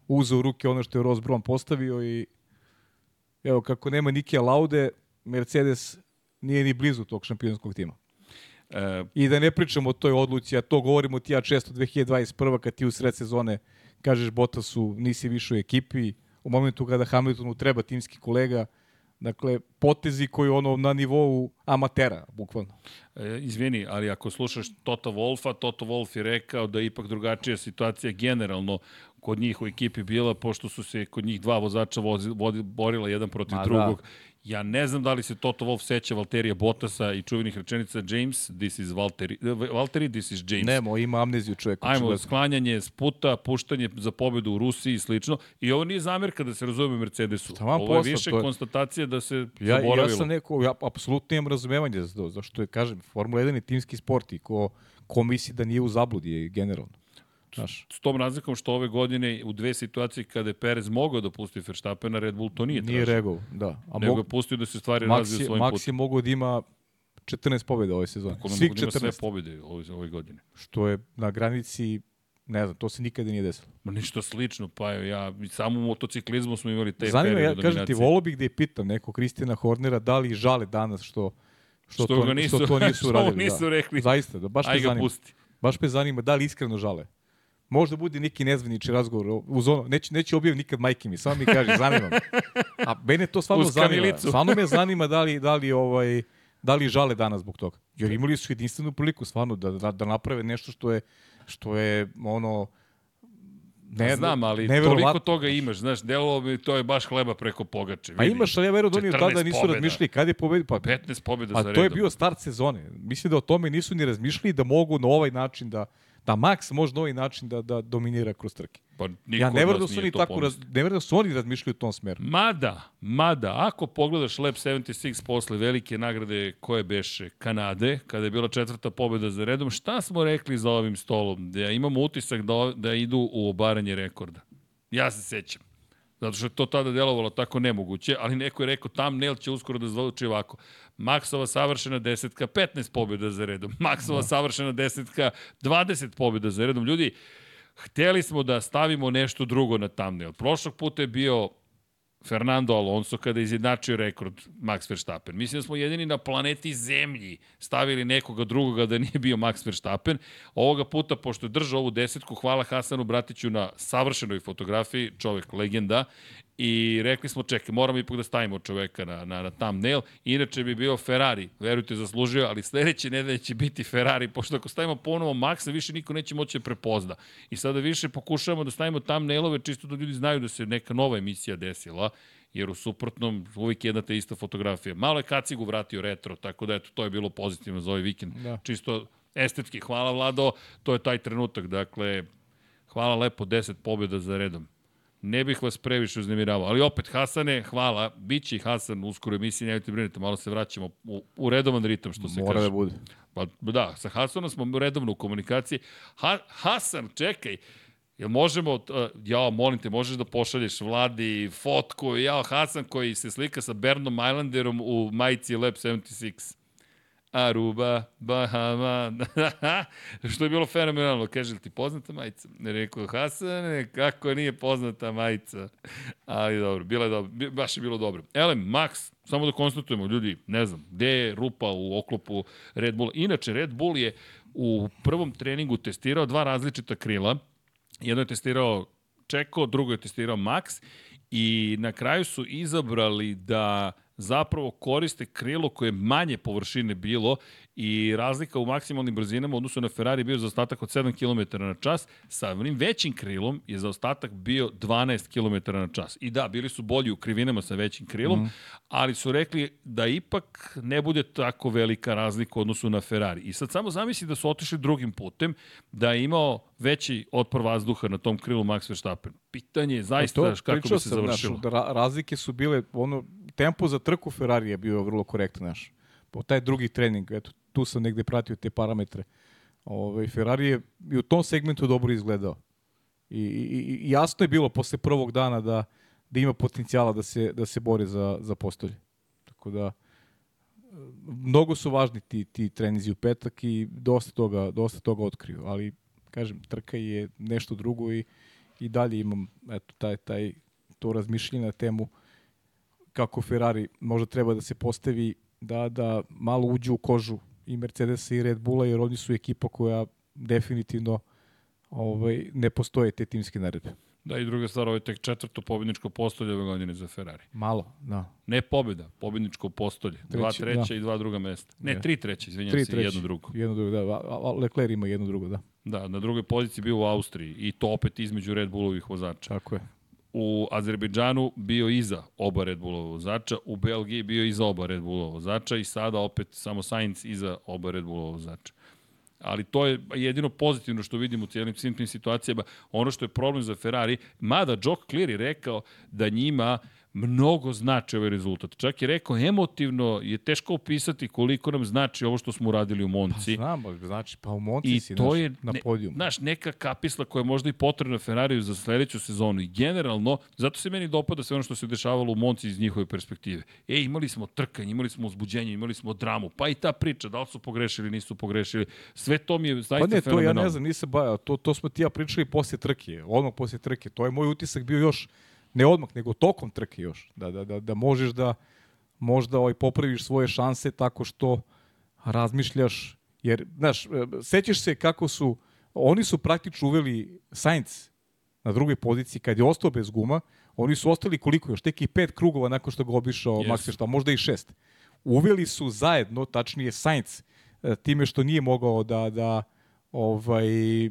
Uzeo u ruke ono što je Ross Brown postavio i evo kako nema Nike Laude, Mercedes nije ni blizu tog šampionskog tima. E, I da ne pričamo o toj odluci, a to govorimo ti ja često 2021. kad ti u sred sezone kažeš Bottasu nisi više u ekipi, u momentu kada Hamiltonu treba timski kolega, dakle, potezi koji ono na nivou amatera, bukvalno. E, izvini, ali ako slušaš Toto Wolfa, Toto Wolf je rekao da je ipak drugačija situacija generalno kod njih u ekipi bila, pošto su se kod njih dva vozača vozi, vodi, borila jedan protiv Ma da. Ja ne znam da li se Toto Wolf seća Valterija Bottasa i čuvenih rečenica James, this is Valtteri, eh, Valtteri, this is James. Nemo, ima amneziju čovjek. Ajmo, sklanjanje s puta, puštanje za pobedu u Rusiji i slično. I ovo nije zamerka da se razume Mercedesu. Ovo je posla, više to je- konstatacija da se Ja, zaboravilo. ja sam neko, ja apsolutno imam razumevanje za to, zašto je, kažem, Formula 1 je timski sport i ko, ko misli da nije u zabludi je generalno. Znaš, S tom razlikom što ove godine u dve situacije kada je Perez mogao da pusti Verstappena, Red Bull to nije, nije tražio. reagovao, da. A Nego mog, je pustio da se stvari razviju Max, je, svojim Max putem. je mogao da ima 14 pobjeda ove sezone. Koliko Svih mogu da ima sve 14. pobjede ove, ove godine. Što je na granici, ne znam, to se nikada nije desilo. Ma ništa slično, pa ja, samo u motociklizmu smo imali te Zanima, ja periode kažem ti, volo bih da je pitam neko Kristina Hornera da li žale danas što, što, Što to, nisu- što to nisu što uradili. nisu da. rekli. Zaista, da, baš me Aj ga zanima. pusti. Baš me zanima da li iskreno žale. Možda bude neki nezvanični razgovor uz ono, neće, neće objaviti nikad majke mi, samo mi kaže, zanima me. A mene to stvarno zanima. Stvarno me zanima da li, da li, ovaj, da li žale danas zbog toga. Jer imali su jedinstvenu priliku stvarno da, da, da naprave nešto što je, što je ono, Ne, znam, ali toliko toga imaš, znaš, delovalo mi to je baš hleba preko pogače. Pa vidi. imaš, ali ja verujem da oni 14 tada nisu pobjeda. razmišljali kad je pobedio. Pa, 15 pobjeda pa za to je redom. bio start sezone. Mislim da o tome nisu ni razmišljali da mogu na ovaj način da da Max može na ovaj način da, da dominira kroz trke. Pa Ja ne verujem da su oni tako, raz, ne verujem da su oni razmišljali u tom smeru. Mada, mada, ako pogledaš Lab 76 posle velike nagrade koje beše Kanade, kada je bila četvrta pobjeda za redom, šta smo rekli za ovim stolom? Da imamo utisak da, da idu u obaranje rekorda. Ja se sećam. Zato što je to tada delovalo tako nemoguće, ali neko je rekao thumbnail će uskoro da zvuči ovako. Maksova savršena desetka, 15 pobjeda za redom. Maksova savršena desetka, 20 pobjeda za redom. Ljudi, hteli smo da stavimo nešto drugo na thumbnail. Prošlog puta je bio Fernando Alonso kada je izjednačio rekord Max Verstappen. Mislim da smo jedini na planeti Zemlji stavili nekoga drugoga da nije bio Max Verstappen. Ovoga puta, pošto je držao ovu desetku, hvala Hasanu Bratiću na savršenoj fotografiji, čovek legenda, i rekli smo, čekaj, moramo ipak da stavimo čoveka na, na, na thumbnail, inače bi bio Ferrari, verujte, zaslužio, ali sledeće nedelje će biti Ferrari, pošto ako stavimo ponovo Maxa, više niko neće moći da prepozna. I sada više pokušavamo da stavimo thumbnailove, čisto da ljudi znaju da se neka nova emisija desila, jer u suprotnom uvijek jedna te ista fotografija. Malo je kacigu vratio retro, tako da eto, to je bilo pozitivno za ovaj vikend. Da. Čisto estetski. Hvala Vlado, to je taj trenutak. Dakle, hvala lepo, 10 pobjeda za redom. Ne bih vas previše uznemiravao, ali opet, Hasane, hvala, biće i Hasan uskoro emisiji, nemojte brinite, malo se vraćamo u, u redovan ritam, što se Mora kaže. Mora da bude. Pa da, sa Hasanom smo redovno u komunikaciji. Ha, Hasan, čekaj, Jel možemo, uh, ja molim te, možeš da pošalješ vladi fotku, ja Hasan koji se slika sa Bernom Islanderom u majici Lab 76. Aruba, Bahama, što je bilo fenomenalno. Kaže li ti poznata majica? Ne rekao, Hasane, kako nije poznata majica? Ali dobro, bilo je dobro, baš je bilo dobro. Elem, Max, samo da konstatujemo, ljudi, ne znam, gde je rupa u oklopu Red Bulla. Inače, Red Bull je u prvom treningu testirao dva različita krila. Jedno je testirao Čeko, drugo je testirao Max i na kraju su izabrali da zapravo koriste krilo koje je manje površine bilo i razlika u maksimalnim brzinama u odnosu na Ferrari bio za ostatak od 7 km na čas, sa onim većim krilom je za ostatak bio 12 km na čas. I da, bili su bolji u krivinama sa većim krilom, mm. ali su rekli da ipak ne bude tako velika razlika u odnosu na Ferrari. I sad samo zamisli da su otišli drugim putem, da je imao veći otpor vazduha na tom krilu Max Verstappen. Pitanje je zaista to, kako bi se završilo. Naš, da razlike su bile, ono, tempo za trku Ferrari je bio vrlo korektan naš. Po taj drugi trening, eto, tu sam negde pratio te parametre. Ove, ovaj, Ferrari je i u tom segmentu dobro izgledao. I, i, i jasno je bilo posle prvog dana da, da ima potencijala da se, da se bore za, za postolje. Tako da, mnogo su važni ti, ti trenizi u petak i dosta toga, dosta toga otkriju, ali kažem, trka je nešto drugo i, i dalje imam eto, taj, taj, to razmišljenje na temu uh, kako Ferrari možda treba da se postavi da, da malo uđu u kožu i Mercedesa i Red Bulla, jer oni su ekipa koja definitivno ovaj, ne postoje te timske naredbe. Da, i druga stvar, ovo je tek četvrto pobjedničko postolje ove godine za Ferrari. Malo, da. Ne pobjeda, pobjedničko postolje. Treći, dva treća da. i dva druga mesta. Ne, ja. tri treće, izvinjam tri se, treći, jedno drugo. Jedno drugo, da. Leclerc ima jedno drugo, da. Da, na drugoj poziciji bio u Austriji i to opet između Red Bullovih vozača. Tako je u Azerbejdžanu bio iza oba Red Bullova vozača, u Belgiji bio iza oba Red Bullova vozača i sada opet samo Sainz iza oba Red Bullova vozača. Ali to je jedino pozitivno što vidimo u cijelim svim tim situacijama. Ono što je problem za Ferrari, mada Jock Cleary rekao da njima uh, mnogo znači ovaj rezultat. Čak je rekao, emotivno je teško opisati koliko nam znači ovo što smo uradili u Monci. Pa znam, znači, pa u Monci I si to naš, je, na podijumu. Znaš, neka kapisla koja je možda i potrebna Ferrariju za sledeću sezonu. I generalno, zato se meni dopada sve ono što se dešavalo u Monci iz njihove perspektive. E, imali smo trkanje, imali smo uzbuđenje, imali smo dramu, pa i ta priča, da li su pogrešili, nisu pogrešili. Sve to mi je zaista pa ne, to ja ne znam, nisam bajao. To, to smo ti ja pričali posle trke, odmah posle trke. To je moj utisak bio još ne odmah, nego tokom trke još, da, da, da, da možeš da možda ovaj, popraviš svoje šanse tako što razmišljaš, jer, znaš, sećaš se kako su, oni su praktično uveli Sainz na drugoj poziciji, kad je ostao bez guma, oni su ostali koliko još, tek i pet krugova nakon što ga obišao yes. Max Verstappen, možda i šest. Uveli su zajedno, tačnije Sainz, e, time što nije mogao da, da ovaj, e,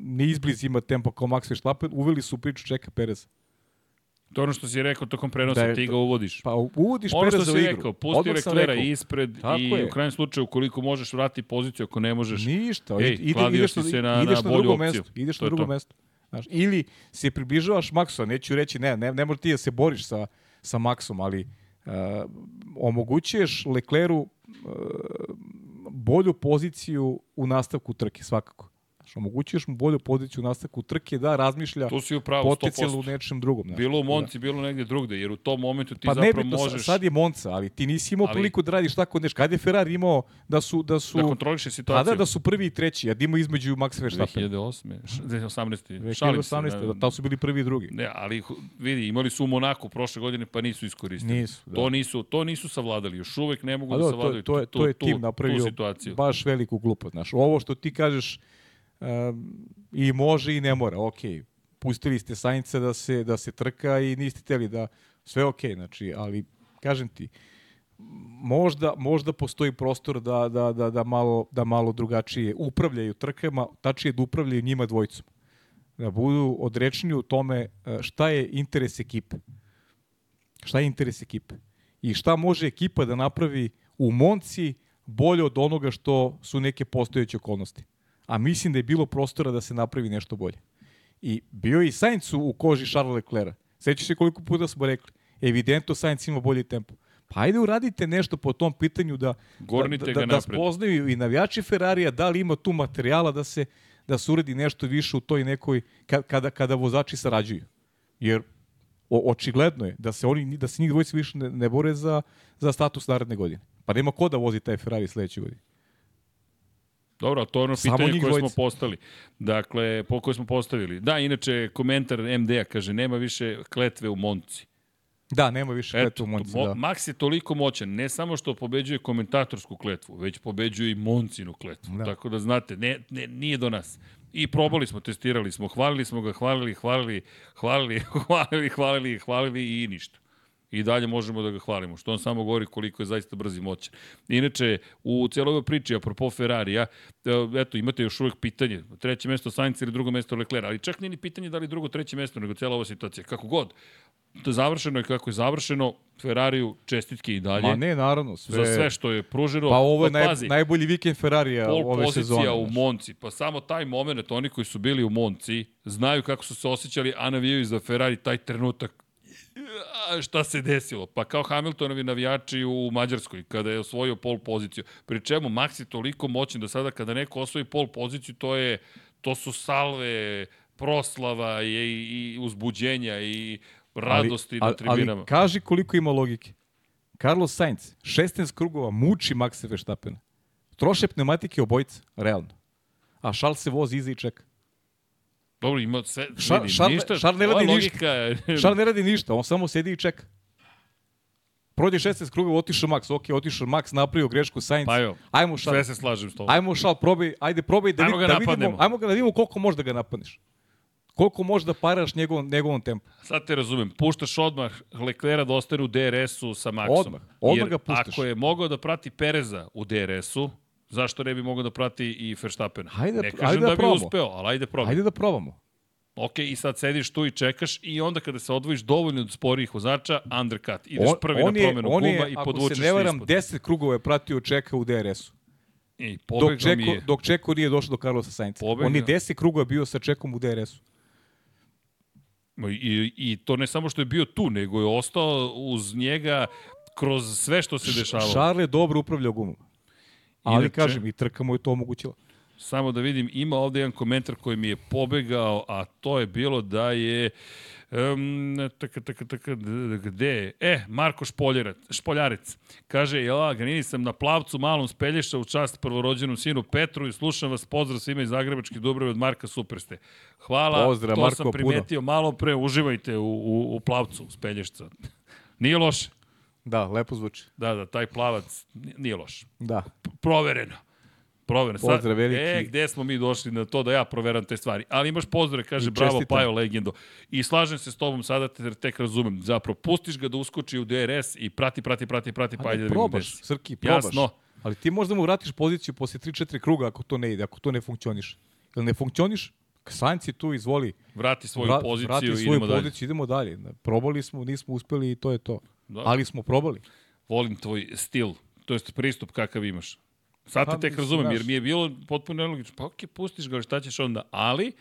ne izbliz ima tempo kao Max Verstappen, uveli su priču Čeka Perez. To ono što si rekao tokom prenosa, da ti ga uvodiš. Pa uvodiš ono Pereza u igru. Ono što si rekao, pusti Reklera ispred Tako i je. u krajem slučaju koliko možeš vrati poziciju, ako ne možeš... Ništa, ej, ide, ideš, se na, ideš na, na drugo opciju. mesto. Ideš to na drugo to. mesto. Znaš, ili se približavaš Maxu, neću reći, ne, ne, ne možeš ti da se boriš sa, sa Maxom, ali uh, omogućuješ Lecleru uh, bolju poziciju u nastavku trke svakako. Omogućuješ mu bolju poziciju u nastavku trke da razmišlja tu si upravo, potencijalno u nečem drugom. Znaš. Bilo u Da. Monci, bilo negde drugde, jer u tom momentu ti Pa zapravo nebitno, možeš sad je Monca, ali ti nisi imao Ali- priliku da radiš tako nešto. Kad je Ferrari imao da su... Da su da kontroliše pa situaciju. da, da su prvi i treći, a da ima između Max Verstappen. 2008. š- 2018. Šalim se. 2018. Da, tamo su bili prvi i drugi. Ne, ali vidi, imali su u Monaku prošle godine pa nisu iskoristili. Nisu, da. To nisu, to nisu savladali. Još uvek ne mogu da da, to, savladaju to, je, tu, to je tu, tim napravio baš veliku glupost. Znaš, ovo što ti kažeš i može i ne mora, ok. Pustili ste Sainca da se, da se trka i niste teli da sve ok, znači, ali kažem ti, možda, možda postoji prostor da, da, da, da, malo, da malo drugačije upravljaju trkama, tačije da upravljaju njima dvojicom. Da budu odrečni u tome e, šta je interes ekipe. Šta je interes ekipe. I šta može ekipa da napravi u Monci bolje od onoga što su neke postojeće okolnosti. A mislim da je bilo prostora da se napravi nešto bolje. I bio je i Sainz u koži Charles Leclerca. Sećaš se koliko puta smo rekli. Evidentno Sainz ima bolji tempo. Pa ajde uradite nešto po tom pitanju da, Gurnite da, da, da napred. spoznaju i navijači Ferrarija da li ima tu materijala da se da se uradi nešto više u toj nekoj ka- kada kada vozači sarađuju. Jer o, očigledno je da se oni da se njih dvojica više ne, ne bore za za status naredne godine. Pa nema ko da vozi taj Ferrari sledeće godine. Dobro, to je ono Samo pitanje koje smo postali. Dakle, po koje smo postavili. Da, inače, komentar MD-a kaže, nema više kletve u Monci. Da, nema više Eto, u Monci, mo, da. Max je toliko moćan, ne samo što pobeđuje komentatorsku kletvu, već pobeđuje i Moncinu kletvu. Da. Tako da znate, ne, ne, nije do nas. I probali smo, testirali smo, hvalili smo ga, hvalili, hvalili, hvalili, hvalili, hvalili, hvalili i ništa. I dalje možemo da ga hvalimo, što on samo govori koliko je zaista brz i moćan. Inače, u cijeloj ovoj priči, apropo Ferrarija, e, eto, imate još uvek pitanje, treće mesto Sainz ili drugo mesto Leclerc, ali čak nije ni pitanje da li drugo, treće mesto, nego cijela ova situacija. Kako god, to je završeno je kako je završeno, Ferrariju čestitke i dalje. Ma ne, naravno, sve. Za sve što je pruženo. Pa ovo je Pa naj, pazi, najbolji vikend Ferrarija pol ove pozicija sezone. u znaš. Monci. Pa samo taj moment, oni koji su bili u Monci, znaju kako su se osjećali, a navijaju za Ferrari taj trenutak šta se desilo. Pa kao Hamiltonovi navijači u Mađarskoj, kada je osvojio pol poziciju. Pri čemu Max je toliko moćan da sada kada neko osvoji pol poziciju, to je to su salve, proslava i, i uzbuđenja i radosti ali, na tribinama. Ali kaži koliko ima logike. Carlos Sainz, 16 krugova, muči Maxa Verstappena. Troše pneumatike obojica, realno. A Charles se vozi iza i čeka. Dobro, ima sve, Šar- vidi, Šar- ništa, Šar ne radi ništa. Charles ne radi ništa, on samo sedi i čeka. Prođe 16 krugova, otišao Max, ok, otišao Max, napravio grešku Sainz. Pa evo, ajmo sve Charles, se slažem s tobom. ajmo Charles, probaj, ajde probaj da, Ajmo vid, da vidimo, ajmo ga da vidimo koliko možeš da ga napadneš. Koliko možeš da paraš njegovom, njegovom tempu. Sad te razumem. Puštaš odmah Leclerca da ostane u DRS-u sa Maxom. Odmah. Odmah Jer ga puštaš. ako je mogao da prati Pereza u DRS-u, zašto ne bi mogao da prati i Verstappena? Hajde, ne kažem ajde da da, bi probamo. uspeo, ali ajde probaj. Ajde da probamo. Ok, i sad sediš tu i čekaš i onda kada se odvojiš dovoljno od sporijih vozača, undercut. Ideš prvi na je, promenu on guma je, i ako podvučeš se ne varam, ispod. 10 krugova je pratio Čeka u DRS-u. I Dok Čeko, je. dok Čeko nije došao do Carlosa Sainca. Pobegao. On je 10 krugova bio sa Čekom u DRS-u. I, I to ne samo što je bio tu, nego je ostao uz njega kroz sve što se dešavalo. Charles je dobro upravljao gumom. Ali Inače- kažem, i trka mu je to omogućila. Samo da vidim, ima ovde jedan komentar koji mi je pobegao, a to je bilo da je... Um, taka, taka, taka, gde je? E, Marko Špoljerac, Špoljarec. Kaže, ja, Ganini sam na plavcu malom spelješa u čast prvorođenom sinu Petru i slušam vas, pozdrav svima iz Zagrebačke Dubrave od Marka Superste. Hvala, Pozdrav, to Marko, sam puno. primetio malo pre, uživajte u, u, u plavcu Spelješca. Nije loše. Da, lepo zvuči. Da, da, taj plavac nije loš Da. provereno. Provereno. Sad, Pozdrav veliki. E, gde smo mi došli na to da ja proveram te stvari. Ali imaš pozdrave, kaže, bravo. Pajo Legendo. I slažem se s tobom sada, te tek razumem. Zapravo, pustiš ga da uskoči u DRS i prati, prati, prati, prati, pa ajde da probaš, si. Srki, probaš. Jasno. Ali ti možda mu vratiš poziciju posle 3-4 kruga ako to ne ide, ako to ne funkcioniše. Jel ne funkcioniš? Je tu, izvoli. Vrati svoju Vra- poziciju vrati i svoju idemo dalje. poziciju, idemo dalje. Probali smo, nismo uspeli i to je to. Da. Ali smo probali. Volim tvoj stil, to jest pristup kakav imaš. Sad te Pa, tek razumem, jer mi je bilo potpuno nelogično. Pa okej, pustiš ga, šta ćeš onda? Ali,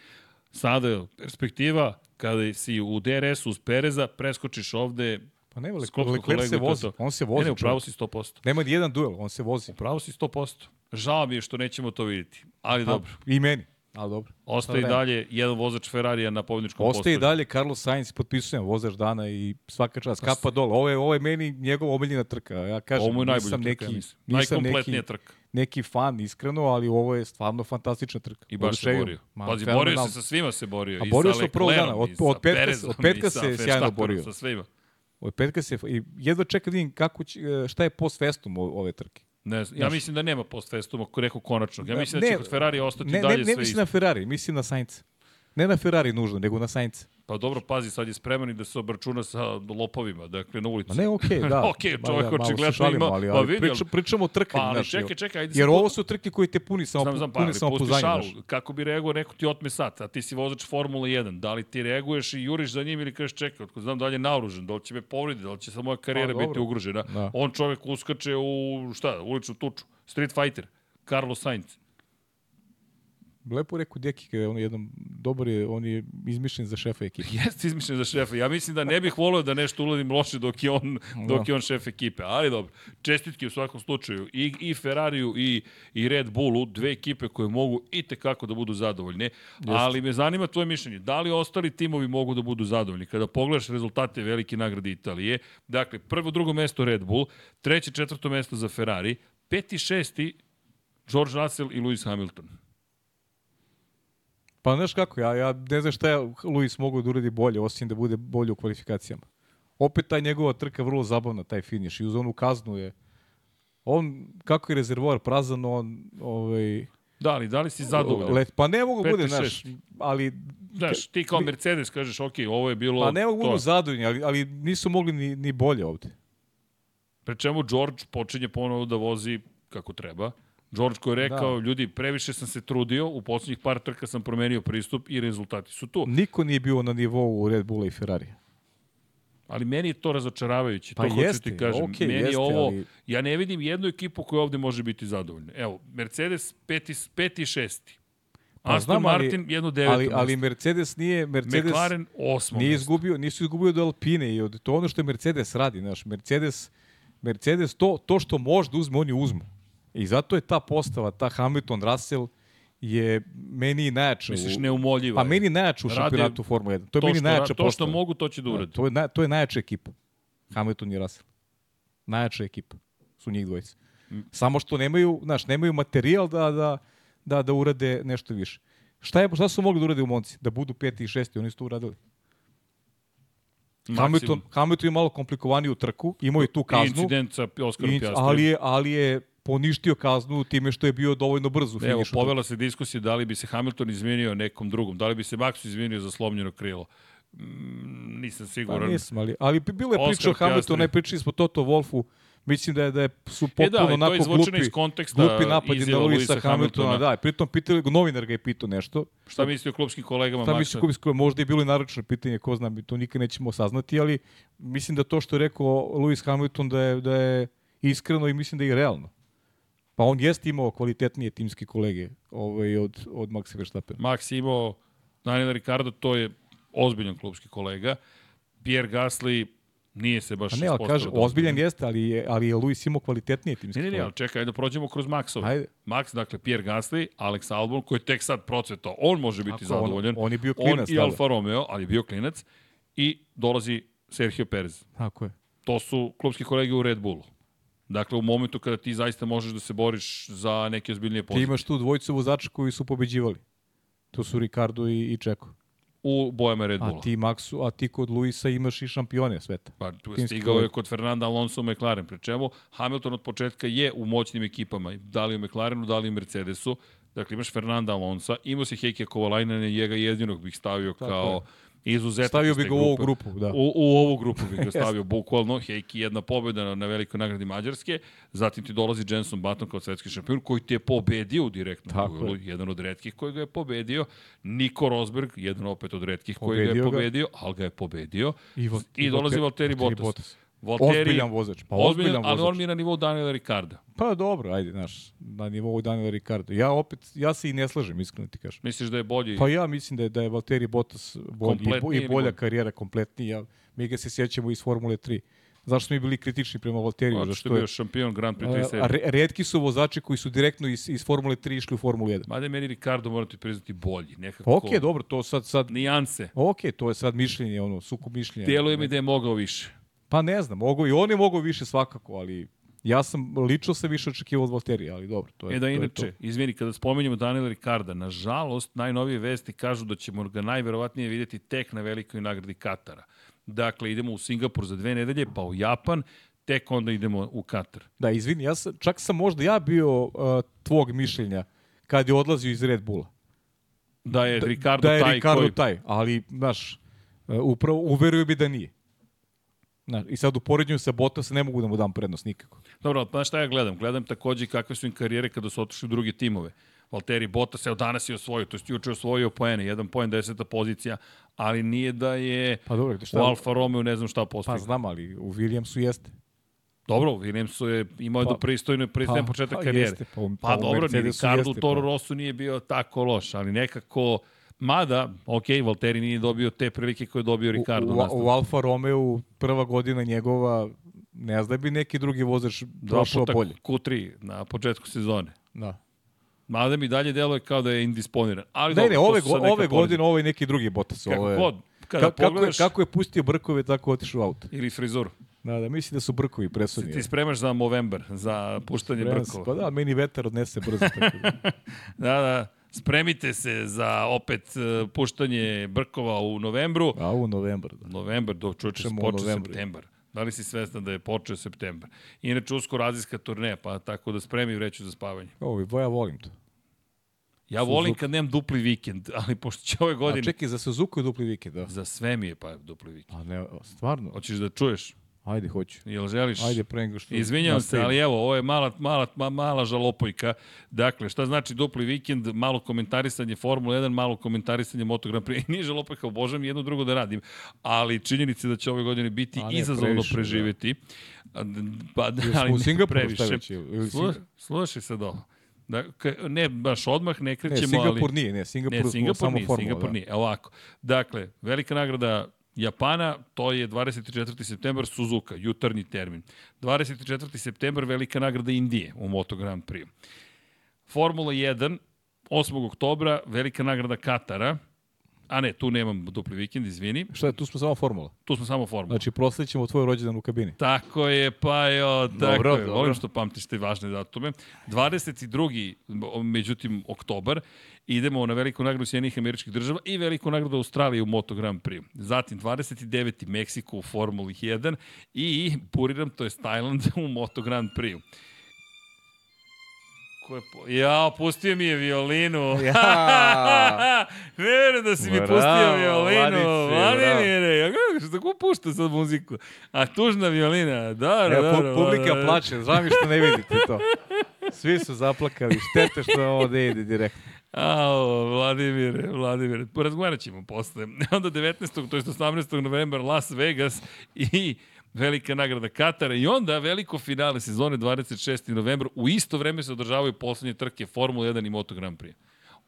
sada je perspektiva, kada si u DRS-u uz Pereza, preskočiš ovde, Pa nema, Skopskog Leclerc se vozi. to. On se ne, vozi. ne, upravo čovjek. si 100%. Nema ni jedan duel, on se vozi. Upravo si 100%. Žao mi je što nećemo to vidjeti, ali Pa, dobro. I meni. Ali dobro. Ostaje i dalje jedan vozač Ferrarija na pobjedničkom postolju. Ostaje i dalje Carlos Sainz, potpisujem, vozač dana i svaka čast, kapa dole. Ovo je, ovo je meni njegov omiljena trka. Ja kažem, ovo je nisam neki, trka, nisam Najkompletnija neki, trka. Neki fan, iskreno, ali ovo je stvarno fantastična trka. I baš se borio. Pazi, borio se sa svima se borio. A borio se prvog dana. Od, od petka, od petka se sjajno borio. Sa svima. Od petka se, i jedva čekam da vidim kako će, šta je post festum ove trke. Ne znam, ja mislim da nema post festuma, rekao konačno. Ja mislim da, da će kod Ferrari ostati ne, dalje ne, sve Ne mislim na Ferrari, mislim na Sainz. Ne na Ferrari nužno, nego na Sainz. Pa dobro, pazi, sad je spreman i da se obračuna sa lopovima, dakle, na ulici. Ma ne, okej, okay, da. okej, okay, čovjek očigledno ima, ali, ali, pa vidi, priča, pričamo o trkanju, pa, ali, čekaj, čekaj, ajde Jer ovo su trke koje te puni samo, znam, znam, pa, puni samo puzanje. Kako bi reagovao neko ti otme sat, a ti si vozač Formula 1, da li ti reaguješ i juriš za njim ili kažeš čekaj, otko znam da li je naoružen, da li će me povrediti, da li će sa moja karijera pa, biti ugrožena. Da. On čovjek uskače u, šta, uličnu tuču, Street Fighter, Carlos Sainz lepo rekao Deki, on je jedan dobar je, on je izmišljen za šefa ekipe. Jeste izmišljen za šefa. Ja mislim da ne bih volio da nešto uladim loše dok je on, dok je on šef ekipe. Ali dobro, čestitke u svakom slučaju i, i Ferrariju i, i Red Bullu, dve ekipe koje mogu i tekako da budu zadovoljne. Jeste. Ali me zanima tvoje mišljenje. Da li ostali timovi mogu da budu zadovoljni? Kada pogledaš rezultate velike nagrade Italije, dakle, prvo, drugo mesto Red Bull, treće, četvrto mesto za Ferrari, peti, šesti George Russell i Lewis Hamilton. Pa znaš kako, ja, ja ne znam šta je Luis mogu da uradi bolje, osim da bude bolje u kvalifikacijama. Opet ta njegova trka vrlo zabavna, taj finiš. I uz onu kaznu je... On, kako je rezervoar prazan, on... Ovaj, Da li, da li si zadovoljan? Let, pa ne mogu bude, znaš, ali... Znaš, ti kao Mercedes kažeš, ok, ovo je bilo... Pa ne mogu budu zadovoljni, ali, ali nisu mogli ni, ni bolje ovde. Pre čemu George počinje ponovo da vozi kako treba. George koji je rekao, da. ljudi, previše sam se trudio, u poslednjih par trka sam promenio pristup i rezultati su tu. Niko nije bio na nivou Red Bulla i Ferrari. Ali meni je to razočaravajuće, pa to jeste, hoću ti kažem. Okay, meni jeste, je ovo, ali... ja ne vidim jednu ekipu koja ovde može biti zadovoljna. Evo, Mercedes peti, peti šesti. Pa, Aston znam, Martin ali, jedno deveto ali, ali Mercedes nije Mercedes McLaren osmo nije izgubio, nisu izgubio od Alpine i od to ono što je Mercedes radi, znaš, Mercedes Mercedes to to što može da uzme, oni uzmu. I zato je ta postava, ta Hamilton Russell, je meni najjača. Misliš neumoljiva? Pa meni najjača u šampionatu Formula 1. To je to meni najjača postava. To što mogu, to će da, da uradi. To je, na, to je najjača ekipa. Hamilton i Russell. Najjača ekipa su njih dvojice. Mm. Samo što nemaju, znaš, nemaju materijal da, da, da, da urade nešto više. Šta, je, šta su mogli da urade u Monci? Da budu peti i šesti, oni su to uradili. Hamilton, Hamilton je malo komplikovaniju trku, imao je tu kaznu. I incident sa Oskarom Ali je, ali je poništio kaznu time što je bio dovoljno brz u finišu. Evo, povela se diskusija da li bi se Hamilton izmenio nekom drugom, da li bi se Max izmenio za slomljeno krilo. Mm, nisam siguran. Pa nisam, ali, ali bilo je priča o Hamiltonu, ne pričali smo Toto Wolfu, Mislim da je da je su potpuno e da, onako glupi, iz konteksta glupi napadi na Luisa Hamiltona. Hamiltona. Da, pritom pitali, novinar ga je pitao nešto. Šta misli o klubskim kolegama Šta misli o klubskim kolegama? Možda je bilo i naročno pitanje, ko zna, to nikad nećemo saznati, ali mislim da to što je rekao Lewis Hamilton da je, da je iskreno i mislim da je i realno. Pa on jeste imao kvalitetnije timske kolege ovaj, od, od Maxa Verstappen. Max imao Daniel Ricardo, to je ozbiljan klubski kolega. Pierre Gasly nije se baš A ne, ali kaže, ozbiljan jeste, ali je, ali je Luis imao kvalitetnije timske kolege. Ne, ne, ne, čekaj, da prođemo kroz Maxove. Ajde. Max, dakle, Pierre Gasly, Alex Albon, koji je tek sad procvetao, on može biti Ako, zadovoljan. On, on je bio klinac. On i Alfa Romeo, ali je bio klinac. I dolazi Sergio Perez. Tako je. To su klubski kolege u Red Bullu. Dakle, u momentu kada ti zaista možeš da se boriš za neke ozbiljnije pozicije. Ti imaš tu dvojicu vozača koji su pobeđivali. To su Ricardo i, i Čeko. U bojama Red Bulla. A ti, Maxu, a ti kod Luisa imaš i šampione sveta. Pa tu je stigao je kod Fernanda Alonso u McLaren. Pre čemu Hamilton od početka je u moćnim ekipama. Da li u McLarenu, da li u Mercedesu. Dakle, imaš Fernanda Alonso, imao si Heike Kovalajnene, njega jedinog bih stavio Tako kao je izuzetno. Stavio bi ga u ovu grupu, da. U, u ovu grupu bih ga stavio, bukvalno. Hejki jedna pobjeda na, velikoj nagradi Mađarske, zatim ti dolazi Jenson Button kao svetski šampion, koji ti je pobedio u direktnom duelu, jedan od redkih koji ga je pobedio. Niko Rosberg, jedan opet od redkih koji ga je pobedio, ga. ali ga je pobedio. I, I dolazi Valtteri Bottas. Bottas. Valtteri, ozbiljan vozač. Pa ozbiljan, ozbiljan vozač. ali on mi je na nivou Daniela Ricarda. Pa dobro, ajde, znaš, na nivou Daniela Ricarda. Ja opet, ja se i ne slažem, iskreno ti kažem. Misliš da je bolji? Pa ja mislim da je, da je Valtteri Bottas bolji i, i bolja karijera, kompletnija. Mi ga se sjećamo iz Formule 3. zašto smo mi bili kritični prema Valteriju. Zato što je bio šampion Grand Prix 3 serije. Redki su vozači koji su direktno iz, iz Formule 3 išli u Formulu 1. Mada je meni Ricardo morati priznati bolji. Nekako... Ok, dobro, to sad... sad Nijanse. Ok, to je sad mišljenje, ono, sukup mišljenja. Djeluje mi da je mogao više. Pa ne znam, mogu i on je mogao više svakako, ali ja sam lično se više očekivao od Valterija, ali dobro, to je E da to inače, je to. izvini, kada spomenjemo Daniela Ricarda, nažalost, najnovije vesti kažu da ćemo ga najverovatnije vidjeti tek na velikoj nagradi Katara. Dakle, idemo u Singapur za dve nedelje, pa u Japan, tek onda idemo u Katar. Da, izvini, ja sam, čak sam možda ja bio uh, tvog mišljenja kad je odlazio iz Red Bulla. Da je Ricardo da je taj Ricardo koji... taj, ali, znaš, uh, upravo uveruju bi da nije. Znaš, I sad u porednju sa Bottas ne mogu da mu dam prednost nikako. Dobro, pa šta ja gledam? Gledam takođe kakve su im karijere kada su otišli u druge timove. Valtteri Bottas, evo danas je osvojio, to je juče osvojio poene, jedan poen, deseta pozicija, ali nije da je Pa dobro, šta? u Alfa Romeo ne znam šta Pa postigao. znam, ali u Williamsu jeste. Dobro, Williamsu je imao Pa- pa, pristojno, pristojan pa- početak pa karijere. jeste, pa pa, pa dobro, ni Ricardo u Toro pa. Rosso nije bio tako loš, ali nekako, mada, ok, Valtteri nije dobio te prilike koje je dobio Ricardo. U, u, u Alfa Romeo prva godina njegova, ne zna da bi neki drugi vozač Dva prošao puta bolje. Q3 na početku sezone. Da. Mada mi dalje deluje kao da je indisponiran. Ali Ne, dobro, ne, ove, go, ove godine ovo je neki drugi Bottas. Kako ovo je, god, kada Ka, kako, je, pogledaš, kako je pustio brkove, tako otišao u auto. ili frizuru. Da, da, misli da su brkovi presudni. Ti spremaš za Movember, za puštanje brkova. Pa da, meni vetar odnese brzo. Tako da. Da, da. Spremite se za opet uh, puštanje brkova u novembru. A u novembar, da. Novembar, do čoče, Čemu u počeo novembru? septembar. Da li si svestan da je počeo septembar? Inače, uskoro azijska turneja, pa tako da spremi vreću za spavanje. Ovo, ja volim to. Ja volim kad nemam dupli vikend, ali pošto će ove A godine... čekaj, za Suzuku je dupli vikend, da. Za sve mi je pa dupli vikend. A ne, stvarno? Hoćeš da čuješ? Ajde, hoću. Jel želiš? Ajde, pre nego što... Izvinjavam se, ali evo, ovo je mala, mala, ma- mala žalopojka. Dakle, šta znači dupli vikend, malo komentarisanje Formule 1, malo komentarisanje Moto Grand Prix. Nije žalopojka, obožavam jedno drugo da radim, ali činjenica da će ove godine biti ne, izazovno previše, da. preživeti. A, d- Pa, da, ali u ne Singapuru, previše. šta već, slušaj sad ovo. Da, ne baš odmah, ne Ne, krećemo, Singapur ali... nije, ne, Singapur, Ne, Singapur samo nije, formula, Singapur da. nije. Ovako. Dakle, velika nagrada Japana, to je 24. septembar Suzuka, jutarnji termin. 24. septembar velika nagrada Indije u Moto Grand Prix. Formula 1, 8. oktobra, velika nagrada Katara, a ne, tu nemam dupli vikend, izvini, Šta je, tu smo samo formula. tu smo samo formula. Znači, proslavit ćemo tvoj rođendan u kabini. Tako je, pa jo, tako Dobro, je. dobro. Volim što pamtiš te važne datume. 22. međutim, oktobar, idemo na veliku nagradu Sjednih američkih država i veliku nagradu Australije u Moto Grand Prix. Zatim, 29. Meksiko u Formuli 1 i Puriram, to je Tajland u Moto Grand Prix. Ko je po... Ja, pustio mi je violinu. Ja. ne verujem da si mi Bravo, pustio violinu. Vladimire, što tako pušta sad muziku? A tužna violina, da, da, Evo, da. pu- publika plače, žao mi što ne vidite to. Svi su zaplakali, štete što ovo da ide direktno. Ao, Vladimire, Vladimire, porazgovarat ćemo posle. Onda 19. to je 18. novembar Las Vegas i velika nagrada Katara i onda veliko finale sezone 26. novembra. U isto vreme se održavaju poslednje trke Formula 1 i Moto Grand Prix.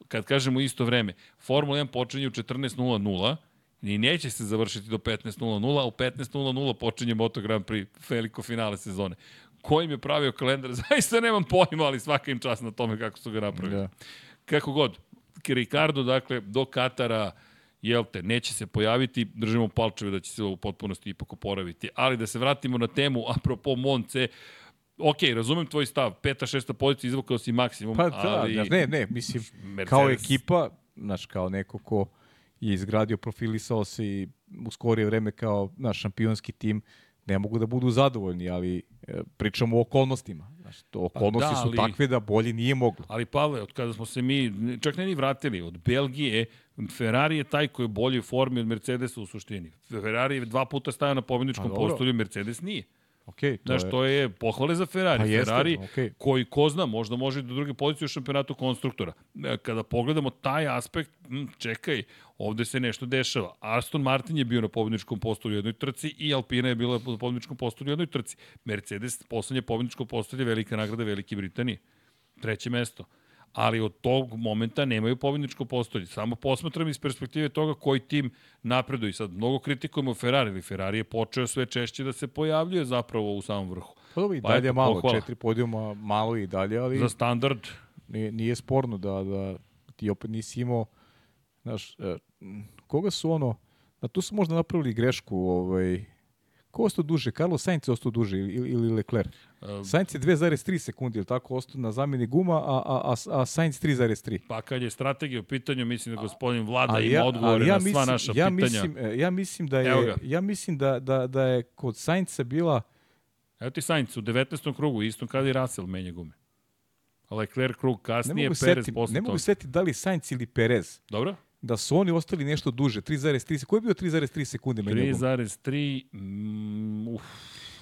Kad kažemo isto vreme, Formula 1 počinje u 14.00, i neće se završiti do 15.00, a u 15.00 počinje Moto Grand Prix, veliko finale sezone. Ko im je pravio kalendar, zaista nemam pojma, ali svaka im čast na tome kako su ga napravili. Da. Kako god, Ricardo, dakle, do Katara, jel te, neće se pojaviti, držimo palčeve da će se u potpunosti ipak oporaviti. Ali da se vratimo na temu, apropo Monce, ok, razumem tvoj stav, peta, šesta pozicija, izvukao si maksimum, Pa da, ali... znaš, ne, ne, mislim, Mercedes- kao ekipa, znaš, kao neko ko je izgradio, profilisao se i u skorije vreme kao naš šampionski tim, ne mogu da budu zadovoljni, ali e, pričamo o okolnostima. Znaš, to okolnosti da, su ali- takve da bolje nije moglo. Ali Pavle, od kada smo se mi, čak ne ni vratili, od Belgije, Ferrari je taj koji je bolji u formi od Mercedesa u suštini. Ferrari je dva puta stajao na pobjedničkom Pa postolju, Mercedes nije. Okay, to Znaš, je, to je pohvale za Ferrari. Pa jeste, Ferrari okej. koji, ko zna, možda može do druge pozicije u šampionatu konstruktora. E, Kada pogledamo taj aspekt, m, čekaj, ovde se nešto dešava. Aston Martin je bio na pobjedničkom postolju u jednoj trci i Alpina je bila na pobjedničkom postolju u jednoj trci. Mercedes, poslednje pobjedničko postolje, velika nagrada Velike Britanije. Treće mesto. Ali od tog momenta nemaju pobedničko postolje. Samo posmatram iz perspektive toga koji tim napreduje. Sad mnogo kritikujemo Ferrari, ili Ferrari je počeo sve češće da se pojavljuje zapravo u samom vrhu. Pa dobro, i pa dalje pa malo, pohvala. četiri podijuma, malo i dalje, ali... Za standard. Nije, nije sporno da, da ti opet nisi imao, znaš, e, koga su ono, da tu su možda napravili grešku, ovaj, Ko ostao duže? Carlos Sainz je ostao duže ili, ili Leclerc? Um, Sainz je 2,3 sekundi, ili tako, ostao na zamjeni guma, a, a, a, a Sainz 3,3. Pa kad je strategija u pitanju, mislim da gospodin Vlada a, ima ja, odgovore ja na sva naša ja pitanja. Mislim, e, ja mislim da je, ja mislim da, da, da je kod Sainca bila... Evo ti Sainz u 19. krugu, istom kada i Russell menja gume. Leclerc krug kasnije, Perez posle Ne mogu setiti da li Sainz ili Perez. Dobro da su oni ostali nešto duže, 3,3 Ko je bio 3,3 sekunde menja 3,3 mm, uf.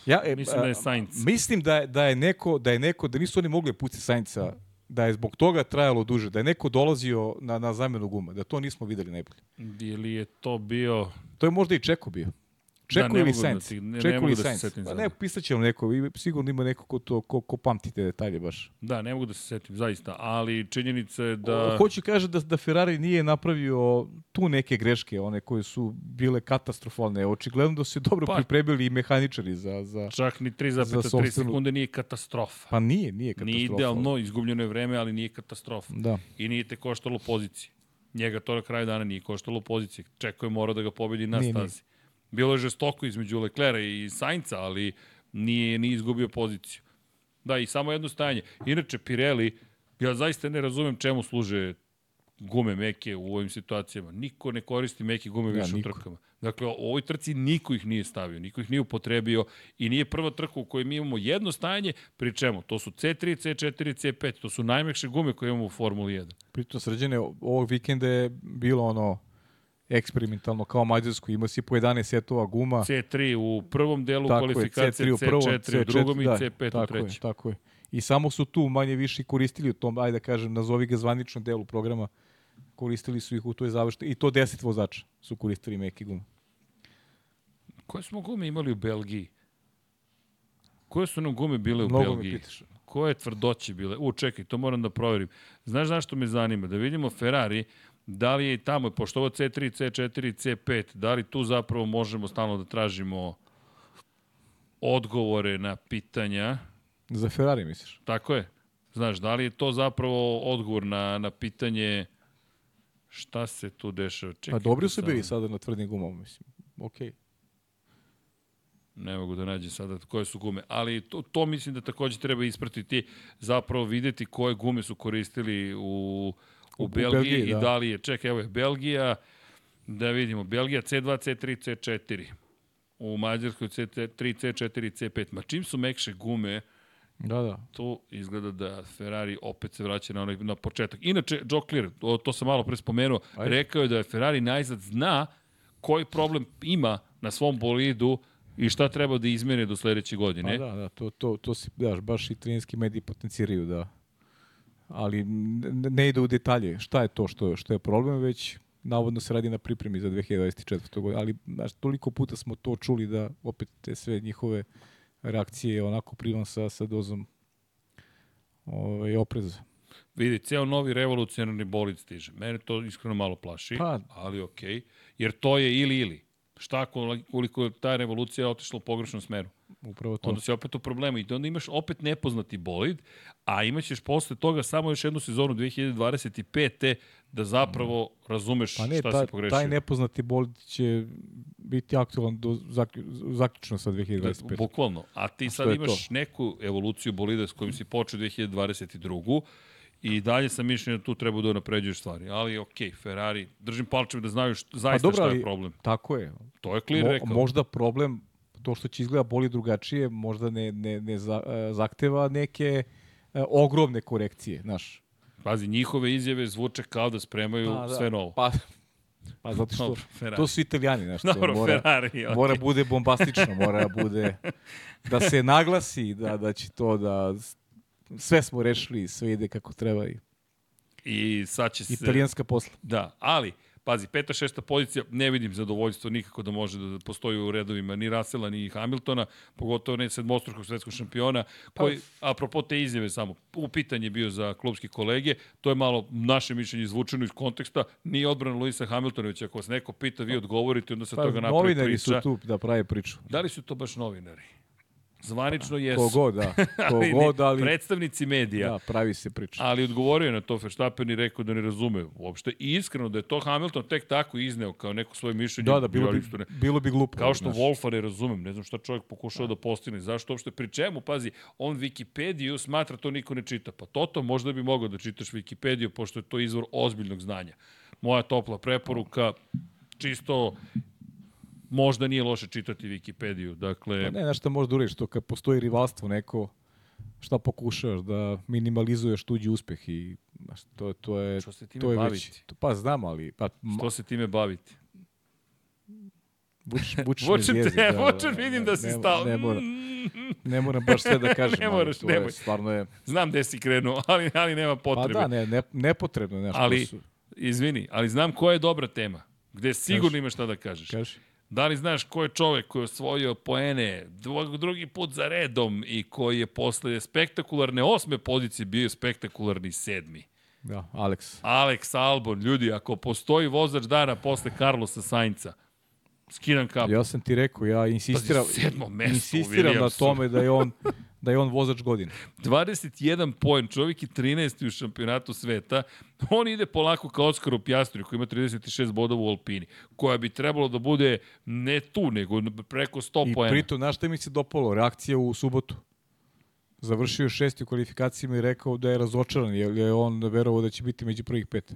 Ja, e, mislim da je Sainz. Mislim da je, da je neko, da je neko, da nisu oni mogli pucati Sainca, da je zbog toga trajalo duže, da je neko dolazio na, na zamenu guma, da to nismo videli najbolje. Ili je to bio... To je možda i Čeko bio. Čeku da, ili Sainz? Da ne, Čeku ili da Sainz? Pa ne, pisat ćemo neko, sigurno ima neko ko, to, ko, ko pamti te detalje baš. Da, ne mogu da se setim, zaista, ali činjenica je da... O, hoću kaže da, da Ferrari nije napravio tu neke greške, one koje su bile katastrofalne. Očigledno da su dobro pa, pripremili i mehaničari za, za Čak ni 3,3 sekunde nije katastrofa. Pa nije, nije katastrofa. Nije idealno, izgubljeno je vreme, ali nije katastrofa. Da. I nije te koštalo pozicije. Njega to na kraju dana nije koštalo pozicije. Čeko je morao da ga pobedi na nije, stazi. Nije. Bilo je žestoko između Leklera i Sainca, ali nije, nije izgubio poziciju. Da, i samo jedno stajanje. Inače, Pirelli, ja zaista ne razumem čemu služe gume meke u ovim situacijama. Niko ne koristi meke gume ja, više niko. u trkama. Dakle, u ovoj trci niko ih nije stavio, niko ih nije upotrebio i nije prva trka u kojoj mi imamo jedno stajanje, pri čemu? To su C3, C4, C5, to su najmekše gume koje imamo u Formuli 1. Pritom sređene, ovog vikenda je bilo ono eksperimentalno kao Mađarsku, ima si po 11 setova guma. C3 u prvom delu tako kvalifikacije, C3 u prvom, C4, C4 u drugom da, i C5 tako u trećem. Je, tako je. I samo su tu manje više koristili u tom, ajde da kažem, nazovi ga zvaničnom delu programa, koristili su ih u toj završnoj, i to 10 vozača su koristili meki gume. Koje smo gume imali u Belgiji? Koje su nam gume bile u Mnogo Belgiji? Me pitaš. Koje tvrdoće bile? U, čekaj, to moram da proverim. Znaš zašto me zanima? Da vidimo Ferrari, Da li je i tamo, pošto ovo C3, C4, C5, da li tu zapravo možemo stalno da tražimo odgovore na pitanja? Za Ferrari misliš? Tako je. Znaš, da li je to zapravo odgovor na, na pitanje šta se tu dešava? Čekaj, pa dobri su bili sada na tvrdim gumama, mislim. Okej. Okay. Ne mogu da nađem sada koje su gume, ali to, to mislim da takođe treba ispratiti, zapravo videti koje gume su koristili u u, u Belgiji, Belgiji da. i da li je, čekaj, evo je Belgija, da vidimo, Belgija C2, C3, C4. U Mađarskoj C3, C4, C5. Ma čim su mekše gume, Da, da. Tu izgleda da Ferrari opet se vraća na onaj na početak. Inače, Joe Clear, to, to sam malo pre spomenuo, Ajde. rekao je da je Ferrari najzad zna koji problem ima na svom bolidu i šta treba da izmene do sledeće godine. Pa da, da, to, to, to si, daš, baš i trenerski mediji potenciraju da ali ne ide u detalje šta je to što, što je problem, već navodno se radi na pripremi za 2024. godinu, ali znaš, toliko puta smo to čuli da opet te sve njihove reakcije onako primam sa, sa dozom ovaj, opreza. Vidi, ceo novi revolucionarni bolid stiže. Mene to iskreno malo plaši, pa, ali okej. Okay. Jer to je ili ili. Šta koliko je ta revolucija otišla u pogrešnom smeru? Upravo to. Onda si opet u problemu i onda imaš opet nepoznati bolid, a imaćeš posle toga samo još jednu sezonu 2025. da zapravo razumeš pa ne, šta ta, si pogrešio. Taj nepoznati bolid će biti aktualan do zaključno sa 2025. Bukvalno. A ti a sad imaš to? neku evoluciju bolida s kojim si počeo 2022. I dalje sam mišljen da tu treba da napređuješ stvari. Ali ok, Ferrari, držim palčeve da znaju što, zaista pa dobro, šta je problem. Tako je. To je clear Mo, rekao. Možda problem to što će izgleda boli drugačije možda ne, ne, ne za, e, zahteva neke e, ogromne korekcije, znaš. Pazi, njihove izjave zvuče kao da spremaju pa, da, sve novo. Pa, pa zato što Dobro, to su italijani, znaš. Dobro, mora, Ferrari, okay. mora bude bombastično, mora bude da se naglasi da, da će to da sve smo rešili, sve ide kako treba i I sad će se... Italijanska posla. Da, ali Pazi, peta, šesta pozicija, ne vidim zadovoljstvo nikako da može da postoji u redovima ni Rasela, ni Hamiltona, pogotovo ne sedmostrukog svetskog šampiona, pa- koji, pa... apropo te izjave samo, u pitanje bio za klubski kolege, to je malo naše mišljenje izvučeno iz konteksta, nije odbrana Luisa Hamiltona, već ako vas neko pita, vi odgovorite, onda se pa, toga napravi priča. Novinari su tu da prave priču. Da li su to baš novinari? Zvanično jesu. Kogod, da. Kogod, ali... Predstavnici medija. Da, pravi se priča. Ali odgovorio je na to Verstappen i rekao da ne razume uopšte. I iskreno da je to Hamilton tek tako izneo kao neko svoje mišljenje. Da, da, bilo bi, bilo bi glupo. Kao što Wolfa ne razumem. Ne znam šta čovjek pokušao da, da postigne. Zašto uopšte? Pri čemu? Pazi, on Wikipediju smatra to niko ne čita. Pa Toto možda bi mogao da čitaš Wikipediju, pošto je to izvor ozbiljnog znanja. Moja topla preporuka, čisto možda nije loše čitati Wikipediju. Dakle... Pa ne, znaš šta možda uriš, to kad postoji rivalstvo neko, šta pokušavaš da minimalizuješ tuđi uspeh i znaš, to, to je... Što se time to je baviti? Već, to, pa znam, ali... Pa, Što se time baviti? Vuč, vučeš vučem te, da, vučem, vidim da, da si stao. Ne, moram, ne moram baš sve da kažem. ne moraš, nemoj. Je, stvarno je... Znam gde si krenuo, ali, ali nema potrebe. Pa da, ne, ne, nepotrebno. Nešto ali, su... izvini, ali znam koja je dobra tema. Gde sigurno Kaži. imaš šta da kažeš. Kaži. Da li znaš ko je čovek koji je osvojio poene drugi put za redom i koji je posle spektakularne osme pozicije bio spektakularni sedmi? Da, Alex. Alex Albon, ljudi, ako postoji vozač dana posle Carlosa Sainca, skidam kapu. Ja sam ti rekao, ja insistiram, pa, insistiram na tome da je on da je on vozač godine. 21 poen, čovjek je 13. u šampionatu sveta. On ide polako kao Oskar u Pjastri, koji ima 36 bodova u Alpini, koja bi trebalo da bude ne tu, nego preko 100 poena. I pritom, znaš šta mi se dopalo? Reakcija u subotu. Završio šesti u kvalifikacijama i rekao da je razočaran, jer je on verovao da će biti među prvih pet.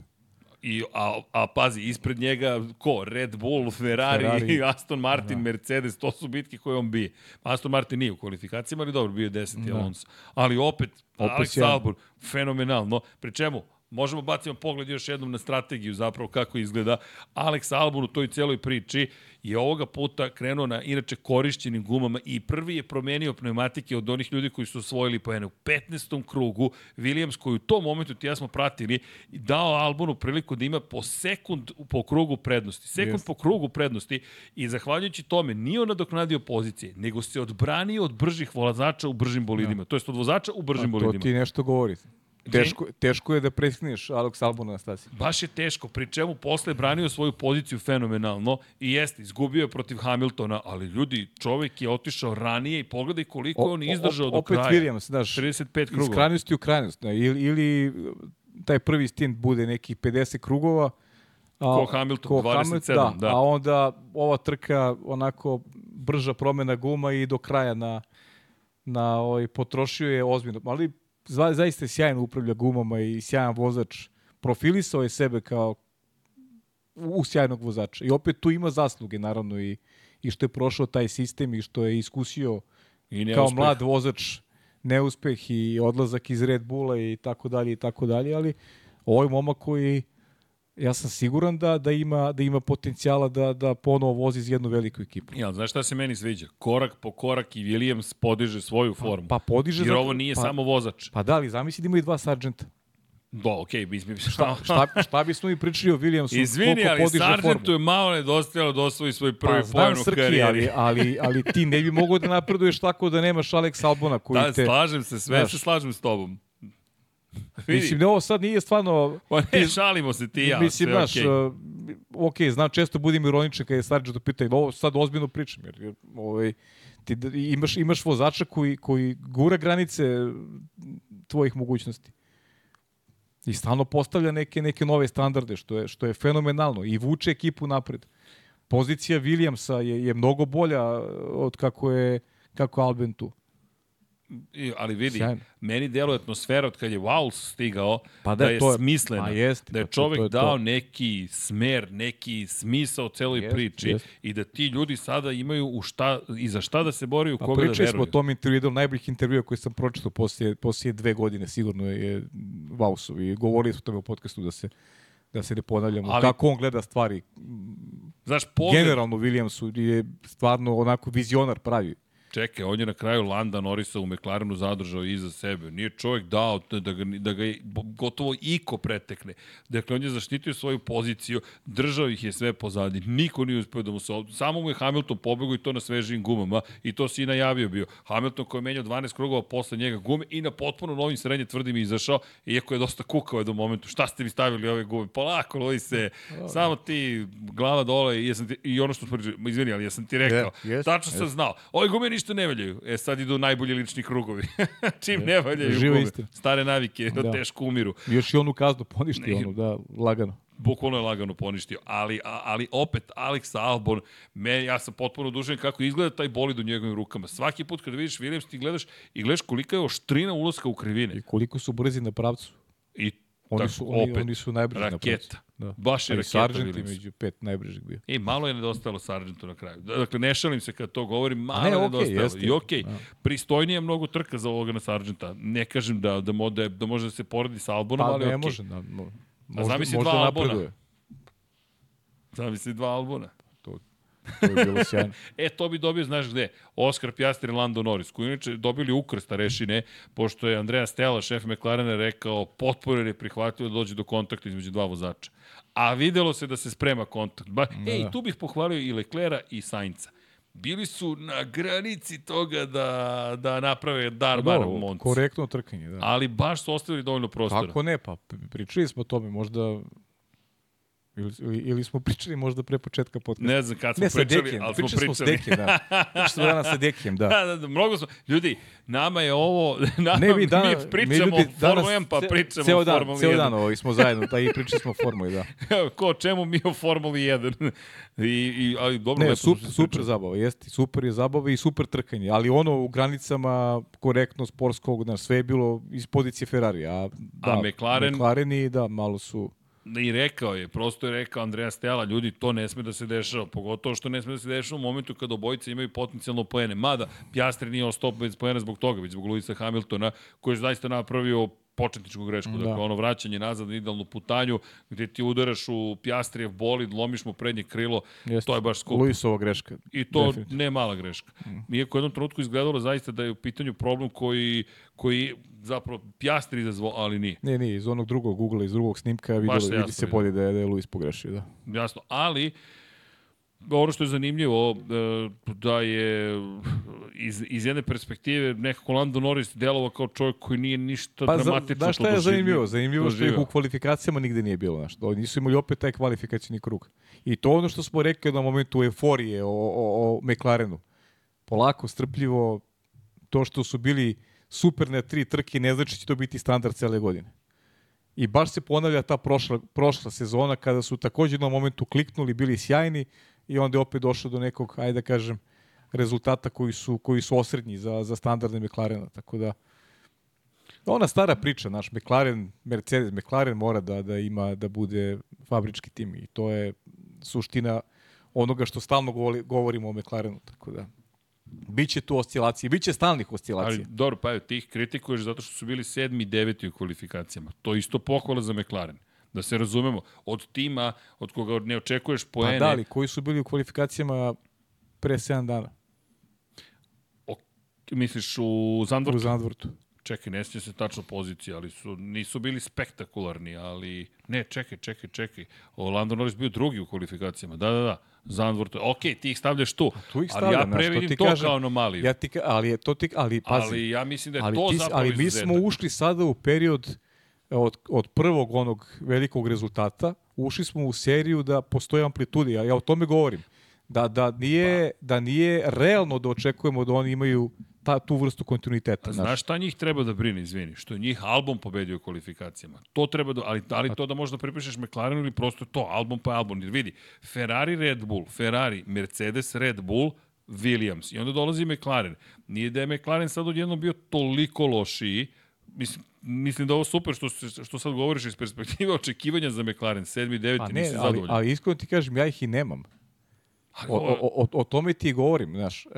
I, a, a pazi, ispred njega ko? Red Bull, Ferrari, Ferrari. Aston Martin, da. Mercedes, to su bitke koje on bije. Aston Martin nije u kvalifikacijama, ali dobro, bio je deseti da. Alonso. Ali opet, opet Alex Albon, fenomenalno. Pri čemu? Možemo bacimo pogled još jednom na strategiju zapravo kako izgleda. Alex Albon u toj celoj priči je ovoga puta krenuo na inače korišćenim gumama i prvi je promenio pneumatike od onih ljudi koji su osvojili poene. U 15. krugu Williams koji u tom momentu ti ja smo pratili dao Albonu priliku da ima po sekund po krugu prednosti. Sekund yes. po krugu prednosti i zahvaljujući tome nije on nadoknadio pozicije, nego se odbranio od bržih vozača u bržim bolidima. Ja. Da. To jest od vozača u bržim A, bolidima. To ti nešto govori. Teško, teško je da prekineš Alex Albona na stasi. Baš je teško, pri čemu posle branio svoju poziciju fenomenalno i jeste, izgubio je protiv Hamiltona, ali ljudi, čovek je otišao ranije i pogledaj koliko o, on izdržao o, do opet kraja. Opet Williams, znaš, 35 krugova. Iz krajnosti u krajnost, ne, ili, ili taj prvi stint bude neki 50 krugova, A, ko Hamilton, ko 27, Hamilton, da, da. A onda ova trka onako brža promena guma i do kraja na na ovaj potrošio je ozbiljno. Ali zva, zaista sjajno upravlja gumama i sjajan vozač. Profilisao je sebe kao u sjajnog vozača. I opet tu ima zasluge, naravno, i, i što je prošao taj sistem i što je iskusio I kao mlad vozač neuspeh i odlazak iz Red Bulla i tako dalje i tako dalje, ali ovo je momak koji ja sam siguran da da ima da ima potencijala da da ponovo vozi iz jednu veliku ekipu. Ja, znaš šta se meni sviđa? Korak po korak i Williams podiže svoju pa, formu. Pa, pa podiže Jer ovo nije pa, samo vozač. Pa da, ali zamisli da ima i dva sargenta. Da, okej, okay, bi, šta, šta, šta bismo i pričali o Williamsu? Izvini, ali Sargentu je malo nedostajalo da osvoji svoj prvi pa, poen u karijeri. Ali, ali, ali ti ne bi mogao da napreduješ tako da nemaš Alex Albona koji da, te... Da, slažem se, sve znaš, se slažem s tobom. Mislim, da ovo sad nije stvarno... Pa ne, šalimo se ti ja, mislim, sve znaš, okay. Uh, ok, znam, često budem ironičan kada je Sargent upita, ovo sad ozbiljno pričam, jer, jer ovaj, ti imaš, imaš vozača koji, koji gura granice tvojih mogućnosti. I stalno postavlja neke neke nove standarde, što je, što je fenomenalno i vuče ekipu napred. Pozicija Williamsa je, je mnogo bolja od kako je kako Alben tu. Ali vidi, Sjajno. meni deluje atmosfera od kad je Wow stigao pa da, da je to je, smislena, jest, da je čovek to je dao to. neki smer, neki smisao celoj jest, priči jest. i da ti ljudi sada imaju u šta, i za šta da se boriju, pa, koga da veruju. Pričali smo o tom intervju, jedan najboljih intervjua koji sam pročitao poslije, poslije dve godine, sigurno je Vausov i govorili smo tome u podcastu da se da se ne ponavljamo, ali, kako on gleda stvari. Znaš, pogled... Generalno Williamsu je stvarno onako vizionar pravi Čekaj, on je na kraju Landa Norisa u McLarenu zadržao iza sebe. Nije čovjek dao da ga, da ga gotovo iko pretekne. Dakle, on je zaštitio svoju poziciju, držao ih je sve pozadi. Niko nije uspio da mu se... Samo mu je Hamilton pobegao i to na svežim gumama. I to si i najavio bio. Hamilton koji je menjao 12 krugova posle njega gume i na potpuno novim srednje tvrdim izašao, iako je dosta kukao do momentu. Šta ste mi stavili ove gume? Polako, lovi se. Samo ti glava dole i, jesam ti, i ono što smo izvini, ali ja sam ti rekao. Yeah, yes, tačno yes. sam znao. Ove gume ništa ne valjaju. E sad idu najbolji lični krugovi. Čim ne valjaju Živa. Stare navike, da. teško umiru. Još i onu kaznu poništi, onu, da, lagano bukvalno je lagano poništio, ali, ali opet Alex Albon, me, ja sam potpuno dužen kako izgleda taj bolid u njegovim rukama. Svaki put kada vidiš Williams ti gledaš i gledaš kolika je oštrina ulaska u krivine. I koliko su brzi na pravcu. I Oni su, oni, opet, oni su najbrži raketa. Da. Baš je raketa. Sargent je među pet najbržih bio. I malo je nedostajalo Sargentu na kraju. Dakle, ne šalim se kad to govorim, malo ne, je nedostajalo. Jeste. I okej, okay, da. pristojnije je mnogo trka za ovoga na Sargenta. Ne kažem da, da, da, da može da se poredi sa Albonom, pa, ali ne okay. može. Da, mo, možda, zamisli možda dva Albona. Zamisli dva Albona. To je bilo sjajno. e, to bi dobio, znaš gde? Oscar Piastri i Lando Norris, koji inače dobili ukrsta rešine, pošto je Andrea Stella, šef McLarena, rekao potpuno je prihvatio da dođe do kontakta između dva vozača. A videlo se da se sprema kontakt. Ba, da. Ej, tu bih pohvalio i Leclera i Sainca bili su na granici toga da, da naprave darbar u Monci. Korektno trkanje, da. Ali baš su ostavili dovoljno prostora. Kako ne, pa pričali smo o tome, možda Ili, ili smo pričali možda pre početka podcasta. Ne znam kad smo ne, pričali, Dekijem, ali smo pričali. Smo s Dekijem, da. Pričali smo danas sa Dekijem, da. da, da, da. Mnogo smo, ljudi, nama je ovo, nama, ne, mi, dana, mi pričamo mi ljudi, o Formula 1, pa pričamo ceo dan, Formuli 1. Ceo dan ovo, smo zajedno, da i pričali smo o Formuli, da. Ko, čemu mi o Formuli 1? I, i, ali dobro, ne, super, super zabava, jeste, super je zabava i super trkanje, ali ono u granicama korektno sportskog, da, sve je bilo iz pozicije Ferrari, a, da, a McLaren, McLaren i da, malo su I rekao je, prosto je rekao Andreja Stela, ljudi, to ne sme da se dešava, pogotovo što ne sme da se dešava u momentu kada obojice imaju potencijalno poene. Mada, Pjastri nije ostao bez poena zbog toga, već zbog Luisa Hamiltona, koji je zaista napravio početničku grešku, da. dakle ono vraćanje nazad na idealnu putanju, gde ti udaraš u Pjastrijev bolid, lomiš mu prednje krilo, Jeste. to je baš skupo. Luisova greška. I to ne mala greška. Mm. Iako u jednom trenutku izgledalo zaista da je u pitanju problem koji, koji zapravo Pjastri izazvao, ali nije. Ne, nije, iz onog drugog Google, iz drugog snimka videlo, se vidi se bolje da je, da je Luis pogrešio. Da. Jasno, ali ono što je zanimljivo, e, da je iz, iz jedne perspektive nekako Lando Norris delova kao čovjek koji nije ništa pa dramatično da šta je zanimljivo? Zanimljivo što ih u kvalifikacijama nigde nije bilo. Znaš. Oni nisu imali opet taj kvalifikacijni krug. I to ono što smo rekli na momentu euforije o, o, o McLarenu. Polako, strpljivo, to što su bili super na tri trke ne znači da će to biti standard cele godine. I baš se ponavlja ta prošla, prošla sezona kada su takođe na momentu kliknuli, bili sjajni i onda je opet došlo do nekog, ajde da kažem, rezultata koji su, koji su osrednji za, za standardne McLarena. Tako da, ona stara priča, naš McLaren, Mercedes, McLaren mora da, da ima, da bude fabrički tim i to je suština onoga što stalno govorimo o McLarenu. Tako da, Biće tu oscilacije, biće stalnih oscilacija. Ali dobro, pa ti ih kritikuješ zato što su bili sedmi i deveti u kvalifikacijama. To je isto pohvala za McLaren. Da se razumemo, od tima od koga ne očekuješ poene... Pa da, li, koji su bili u kvalifikacijama pre 7 dana? O, misliš u Zandvortu? U Zandvortu. Čekaj, ne sjeća se tačno pozicije, ali su, nisu bili spektakularni, ali... Ne, čekaj, čekaj, čekaj. O, Lando Norris bio drugi u kvalifikacijama. Da, da, da. Zandvort. Ok, ti ih stavljaš tu. tu ih stavljam, ali ja previdim to, to kažem, kao anomaliju. Ja ti, ali je to ti, ali pazi. Ali ja mislim da je ali to ti, zapravo Ali mi smo ušli sada u period od, od prvog onog velikog rezultata, ušli smo u seriju da postoje amplitudi. Ja, o tome govorim. Da, da, nije, pa. da nije realno da očekujemo da oni imaju ta, tu vrstu kontinuiteta. Znaš šta njih treba da brine, izvini? Što je njih album pobedio u kvalifikacijama. To treba da, ali, ali to da možda pripišeš McLarenu ili prosto to, album pa album. Jer vidi, Ferrari, Red Bull, Ferrari, Mercedes, Red Bull, Williams. I onda dolazi McLaren. Nije da je McLaren sad odjedno bio toliko lošiji, mislim, mislim da ovo super što, što sad govoriš iz perspektive očekivanja za McLaren, 7. 9. Pa ne, nisi zadovoljan. Ali, ali iskreno ti kažem, ja ih i nemam. O, o, o, o tome ti govorim, znaš. Uh,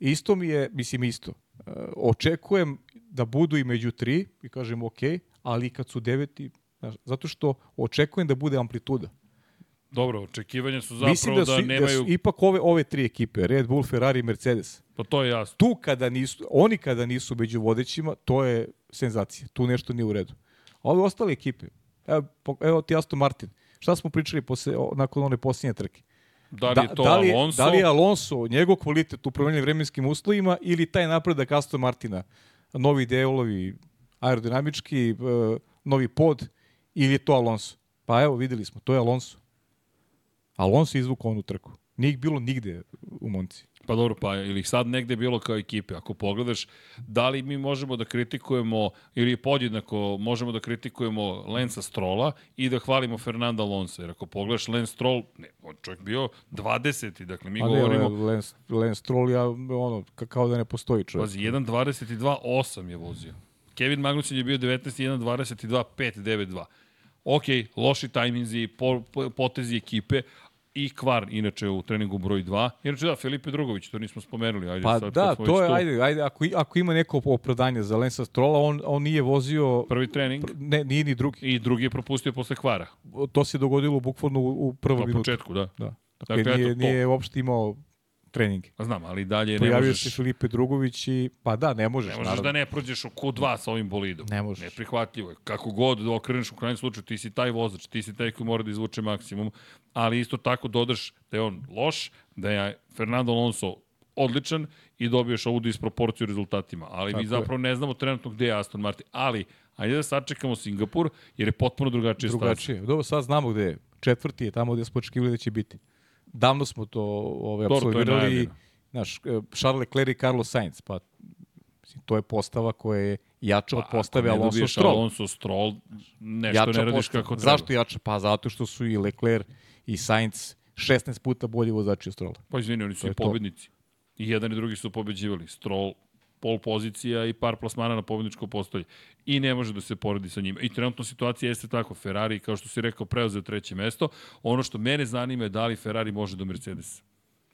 Isto mi je, mislim isto, e, očekujem da budu i među tri, i kažem ok, ali kad su deveti, zato što očekujem da bude amplituda. Dobro, očekivanja su zapravo Mislim da, su, da nemaju... Da su ipak ove, ove tri ekipe, Red Bull, Ferrari i Mercedes. Pa to je jasno. Tu kada nisu, oni kada nisu među vodećima, to je senzacija. Tu nešto nije u redu. A ove ostale ekipe, evo, evo ti Aston Martin, šta smo pričali posle, nakon one posljednje trke? Da li je to da, da li, Alonso? Da li je Alonso, njegov kvalitet u promenjenim vremenskim uslovima ili taj napredak Aston Martina? Novi delovi, aerodinamički, e, novi pod ili je to Alonso? Pa evo, videli smo, to je Alonso. Alonso izvukao onu trku. Nije ih bilo nigde u Monci. Pa dobro, pa ili ih sad negde bilo kao ekipe. Ako pogledaš, da li mi možemo da kritikujemo, ili podjednako možemo da kritikujemo Lensa Strola i da hvalimo Fernanda Alonso. Jer ako pogledaš Lens Stroll, ne, on čovjek bio 20. Dakle, mi A govorimo... Ne, Lens, Lens Stroll, ja, ono, kao da ne postoji čovjek. Pazi, 1.22.8 je vozio. Kevin Magnussen je bio 19. 1.22.5.9.2. Ok, loši tajminzi, po, po, potezi ekipe, i Kvar, inače u treningu broj 2. Inače da, Filipe Drugović, to nismo spomenuli. Ajde, pa sad, da, to je, ajde, ajde ako, ako ima neko opravdanje za Lensa Strola, on, on nije vozio... Prvi trening. Ne, nije ni drugi. I drugi je propustio posle Kvara. To se dogodilo bukvalno u, u prvom minutu. Na početku, da. da. Dakle, dakle nije, eto, nije uopšte imao trening. A znam, ali dalje Pojavio ne možeš... se Filipe Drugović i... Pa da, ne možeš. Ne možeš naravno. da ne prođeš u Q2 sa ovim bolidom. Ne možeš. Neprihvatljivo je. Kako god da okreneš u krajnjem slučaju, ti si taj vozač, ti si taj koji mora da izvuče maksimum, ali isto tako dodaš da je on loš, da je Fernando Alonso odličan i dobiješ ovu disproporciju rezultatima. Ali tako mi zapravo je. ne znamo trenutno gde je Aston Martin. Ali, ajde da sačekamo Singapur, jer je potpuno drugačije Drugačije. Dobro, sad znamo gde je. Četvrti je tamo gde smo očekivali da će biti. Davno smo to ove, ovaj, absolvirali. Znaš, e, Charles Leclerc i Carlos Sainz, pa to je postava koja je jača pa, od postave Alonso Stroll. Alonso Stroll, nešto jača ne radiš postava. kako treba. Zašto jača? Pa zato što su i Leclerc i Sainz 16 puta bolji vozači od Strolla. Pa izvini, oni su i pobednici. To. I jedan i drugi su pobeđivali. Stroll pol pozicija i par plasmana na pobedničko postolje. I ne može da se poredi sa njima. I trenutno situacija jeste tako. Ferrari, kao što si rekao, preuzeo treće mesto. Ono što mene zanima je da li Ferrari može do Mercedesa.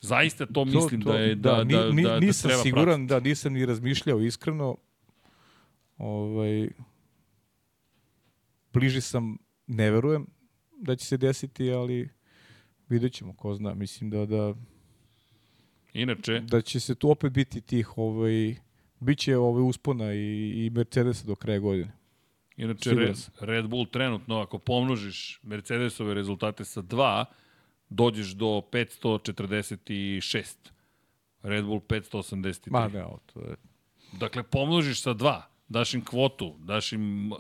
Zaista to mislim to, to, da je da, da, da, ni, da, da, nisam treba siguran, pratiti. da nisam ni razmišljao iskreno. Ovaj, bliži sam, ne verujem da će se desiti, ali vidjet ćemo, ko zna. Mislim da, da Inače, da će se tu opet biti tih ovaj biće ovaj uspona i, i Mercedesa do kraja godine. Inače, Red, Red Bull trenutno, ako pomnožiš Mercedesove rezultate sa 2, dođeš do 546. Red Bull 583. Ma ne, to je... Dakle, pomnožiš sa 2, daš im kvotu, daš im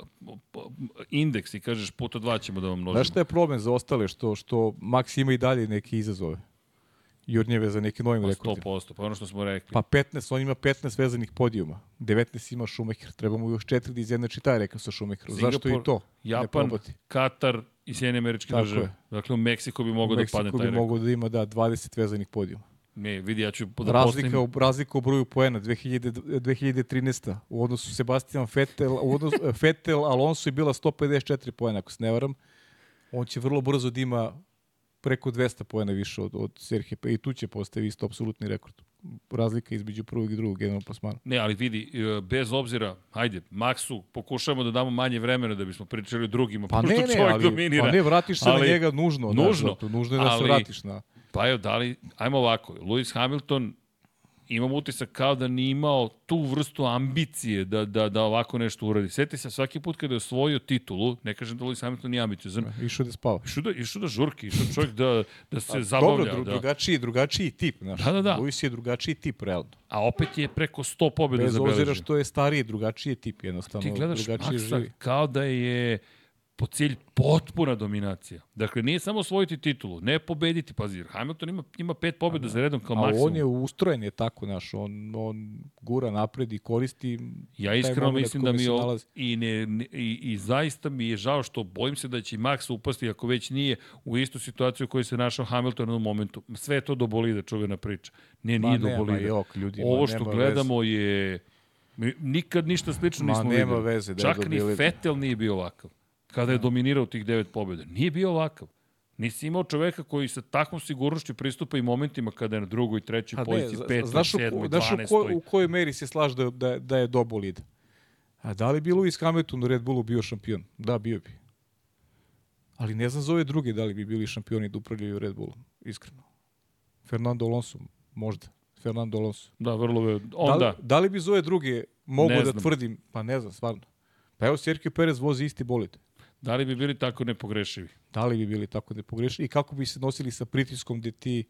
indeks i kažeš puta 2 ćemo da vam množimo. Znaš šta je problem za ostale, što, što Max ima i dalje neke izazove? Jurnjeve za nekim novim pa rekordima. 100%, pa ono što smo rekli. Pa 15, on ima 15 vezanih podijuma. 19 ima Schumacher. Treba mu još 4 da izjednači taj rekao sa Schumacherom. Zašto i to? Japan, Katar i Sjedinje američke Tako države. Je. Dakle, u Meksiko bi mogao da padne taj rekord. Meksiko bi mogao da ima, da, 20 vezanih podijuma. Ne, vidi, ja ću da razlika, postavim... razlika u broju poena 2000, 2013. U odnosu Sebastian Vettel, u odnosu, Vettel Alonso je bila 154 poena, ako se ne varam. On će vrlo brzo da ima preko 200 poena više od, od Serhije, pa i tu će postavi isto apsolutni rekord. Razlika između prvog i drugog generalnog plasmana. Ne, ali vidi, e, bez obzira, hajde, Maksu pokušavamo da damo manje vremena da bismo pričali o drugima, pa ne, ne, ali, dominira. Pa ne, vratiš se ali, na njega nužno. Nužno. Da, nužno je da ali, se vratiš na... Pa evo, da li, ajmo ovako, Lewis Hamilton imam utisak kao da nije imao tu vrstu ambicije da, da, da ovako nešto uradi. Sjeti se svaki put kada je osvojio titulu, ne kažem da Lewis Hamilton nije ambiciozan. Išao da spava. Išao da, išao da žurki, išao čovjek da, da se A, zabavlja. Dobro, dru, da. drugačiji, drugačiji tip. Znaš. Da, da, da. Lewis je drugačiji tip, realno. A opet je preko 100 pobjeda zabeležio. Bez obzira što je stariji, drugačiji tip, jednostavno. Ti gledaš drugačiji Maxa živi. kao da je po cilj potpuna dominacija. Dakle, nije samo osvojiti titulu, ne pobediti, pazi, Hamilton ima, ima pet pobjeda za redom kao maksimum. A on je ustrojen je tako, naš, on, on gura napred i koristi Ja iskreno mislim da mi o, i, ne, ne, i, i zaista mi je žao što bojim se da će Max upasti, ako već nije, u istu situaciju u kojoj se našao Hamilton u momentu. Sve je to do bolida, čuvena priča. Ne, nije ma, do bolida. Jok, ljudi, Ovo što gledamo veze. je... Nikad ništa slično ma, nismo videli. Veze, da Čak ni Vettel nije bio ovakav kada je da. dominirao tih devet pobjeda. Nije bio ovakav. Nisi imao čoveka koji sa takvom sigurnošću pristupa i momentima kada je na drugoj, trećoj poziciji, petoj, znaš sedmoj, dvanestoj. Znaš u, u kojoj meri se slaže da, da, da je do bolida? A da li bi Lewis Hamilton u Red Bullu bio šampion? Da, bio bi. Ali ne znam za ove druge da li bi bili šampioni da upravljaju Red Bullom, iskreno. Fernando Alonso, možda. Fernando Alonso. Da, vrlo je. On da, li, da li bi za ove druge mogu da tvrdim, pa ne znam, stvarno. Pa evo Sergio Perez vozi isti bolid. Da li bi bili tako nepogrešivi? Da li bi bili tako nepogrešivi i kako bi se nosili sa pritiskom gde ti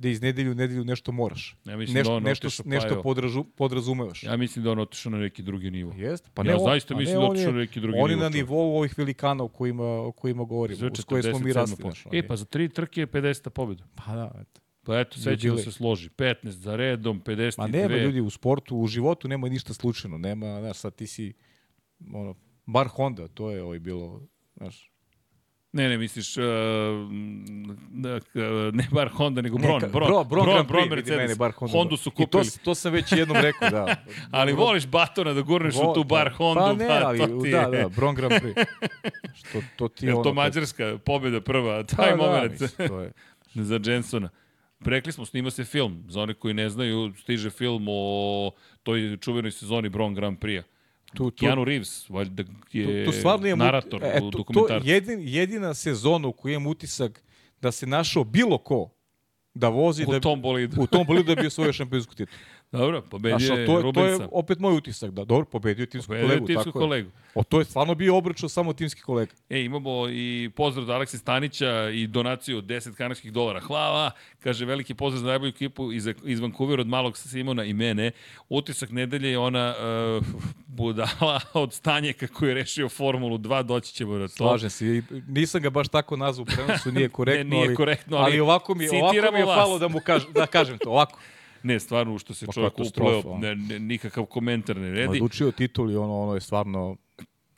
da iz nedelju u nedelju nešto moraš. Ja mislim nešto, da on nešto, otišao, nešto pa podražu, podrazumevaš. Ja mislim da on otišao na neki drugi nivo. Jeste? Pa ne, ja on, zaista mislim da otišao na neki drugi nivo. On je na nivou ovih velikana o kojima, o kojima govorimo, s koje smo mi rasli. E, pa za tri trke je 50 pobjeda. Pa da, eto. Pa eto, sve će da se složi. 15 za redom, 52. Ma nema ljudi u sportu, u životu nema ništa slučajno. Nema, znaš, sad ti si, ono, bar Honda, to je ovaj bilo, znaš, Ne, ne, misliš, uh, ne bar Honda, nego Bron. Ne, Bron, Bron, Bron, Bron, Bron Mercedes. Mene, bar Honda. Hondu su kupili. I to, to sam već jednom rekao, da. ali Bron, voliš batona da gurneš Bron, u tu bar Hondu. Pa ne, ali, to ti je. da, da, Bron Grand Prix. Što, to ti je ono... to mađarska pobjeda prva, taj pa, moment. Da, mislim, to je. za Jensona. Rekli smo, snima se film. Za one koji ne znaju, stiže film o toj čuvenoj sezoni Bron Grand Prix-a. Tu, tu, Keanu Reeves, valjda je tu, tu stvarno imam narator e, u dokumentarcu. To jedin, jedina sezona u kojoj imam utisak da se našao bilo ko da vozi u da, tom bolidu. u tom bolidu da bi osvojio šampionsku titulu. Dobro, pobedio je to, je, to je opet moj utisak, da dobro, pobedio timsku pobedio kolegu. Timsku tako kolegu. Je. O, to je stvarno bio obračun samo timski kolega. E, imamo i pozdrav od Aleksa Stanića i donaciju od 10 kanadskih dolara. Hvala, kaže veliki pozdrav za najbolju ekipu iz, iz Vancouvera od malog Simona i mene. Utisak nedelje je ona uh, budala od stanje kako je rešio Formulu 2, doći ćemo na to. Slažem se, nisam ga baš tako nazvao u prenosu, nije korektno, ne, nije korektno ali, ali, ovako mi, ovako mi je falo da mu kažem, da kažem to, ovako. Ne, stvarno što se čovjek upleo, ne, ne, nikakav komentar ne redi. Odlučio tituli, ono, ono je stvarno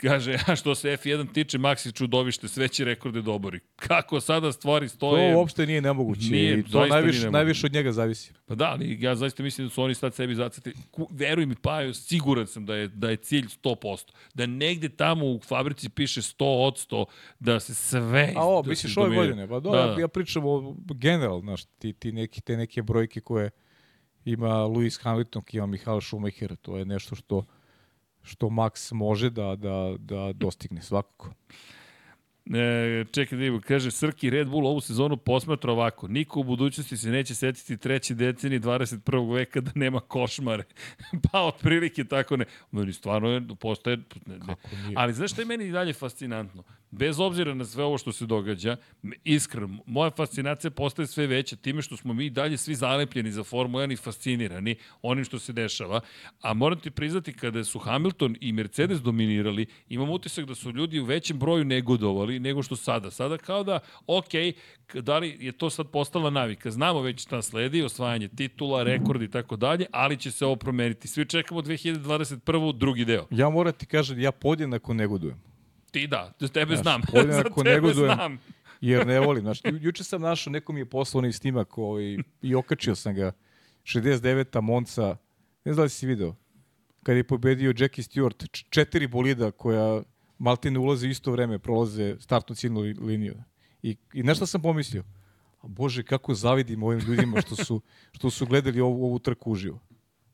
Kaže, a što se F1 tiče, Maxi čudovište, sve će rekorde dobori. Kako sada stvari stoje? To uopšte nije nemoguće. Nije, I to najviše, najviše od njega zavisi. Pa da, ali ja zaista mislim da su oni sad sebi zaceti. Veruj mi, pa siguran sam da je, da je cilj 100%. Da negde tamo u fabrici piše 100 od 100, da se sve... A o, da misliš ove godine? Pa do, da, da. ja pričam o general, znaš, ti, ti neki, te neke brojke koje ima Lewis Hamilton, ima Mihael Schumacher, to je nešto što što Max može da, da, da dostigne svakako. E, čekaj da kaže, Srki Red Bull ovu sezonu posmatra ovako. Niko u budućnosti se neće setiti treći deceni 21. veka da nema košmare. pa otprilike tako ne. Meni stvarno je, postaje... Ne, ne. Ali znaš što je meni dalje fascinantno? Bez obzira na sve ovo što se događa, iskreno, moja fascinacija postaje sve veća time što smo mi dalje svi zalepljeni za Formu 1 i fascinirani onim što se dešava. A moram ti priznati, kada su Hamilton i Mercedes dominirali, imam utisak da su ljudi u većem broju negodovali nego što sada. Sada kao da, ok, da li je to sad postala navika? Znamo već šta sledi, osvajanje titula, rekord i tako dalje, ali će se ovo promeniti. Svi čekamo 2021. drugi deo. Ja moram ti kažem, ja podjednako negodujem. Ti da, tebe znaš, znam. za tebe negodujem, znam. Jer ne volim. Znaš, ju, juče sam našao, neko mi je poslao onaj snimak ovaj, i okačio sam ga. 69. Monca, ne znam da li si video, kad je pobedio Jackie Stewart, četiri bolida koja Maltine ulaze isto vreme, prolaze startnu ciljnu liniju. I, i nešto sam pomislio, a bože, kako zavidim ovim ljudima što su, što su gledali ovu, ovu trku uživo.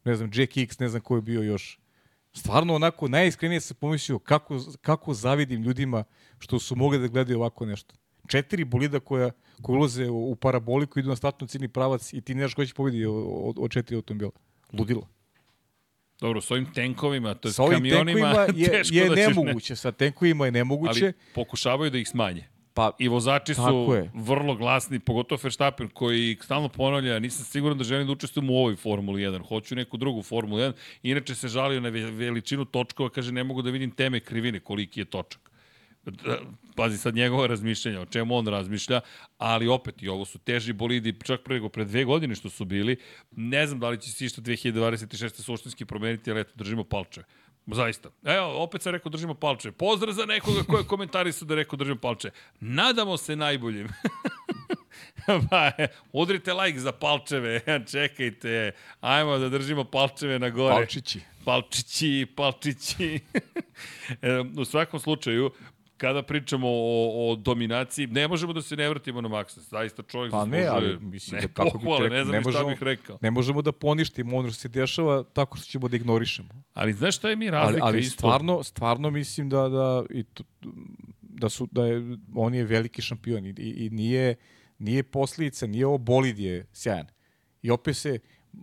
Ne znam, Jack X, ne znam ko je bio još stvarno onako najiskrenije se pomislio kako, kako zavidim ljudima što su mogli da gledaju ovako nešto. Četiri bolida koja, koja ulaze u, u paraboliku, idu na statno ciljni pravac i ti ne znaš ko će pobedi od, od četiri automobila. Ludilo. Dobro, s ovim tenkovima, to je s kamionima, je, je nemoguće. Ne. Sa tenkovima je nemoguće. Ali pokušavaju da ih smanje. Pa, I vozači su je. vrlo glasni, pogotovo Verstappen koji stalno ponavlja, nisam siguran da želim da učestvujem u ovoj Formuli 1, hoću neku drugu Formulu 1. Inače se žalio na veličinu točkova, kaže ne mogu da vidim teme krivine, koliki je točak. Da, pazi sad njegova razmišljanja, o čemu on razmišlja, ali opet i ovo su teži bolidi, čak prego pre dve godine što su bili. Ne znam da li će se išto 2026. suštinski promeniti, ali eto, držimo palče. Zaista. Evo, opet sam rekao držimo palče. Pozdrav za nekoga ko je komentarisao da rekao držimo palče. Nadamo se najboljim. pa, udrite like za palčeve, čekajte, ajmo da držimo palčeve na gore. Palčići. Palčići, palčići. E, u svakom slučaju, kada pričamo o, o dominaciji, ne možemo da se ne vratimo na Maxa. Zaista čovjek pa ne, ali mislim ne, da kako pohvale, bi ne znam ne možemo, šta bih rekao. Ne možemo da poništimo ono što se dešava tako što ćemo da ignorišemo. Ali znaš šta je mi razlika ali, ali isto? stvarno, stvarno mislim da, da i to, da su da je on je veliki šampion i, i nije nije posljedica, nije ovo bolid je sjajan. I opet se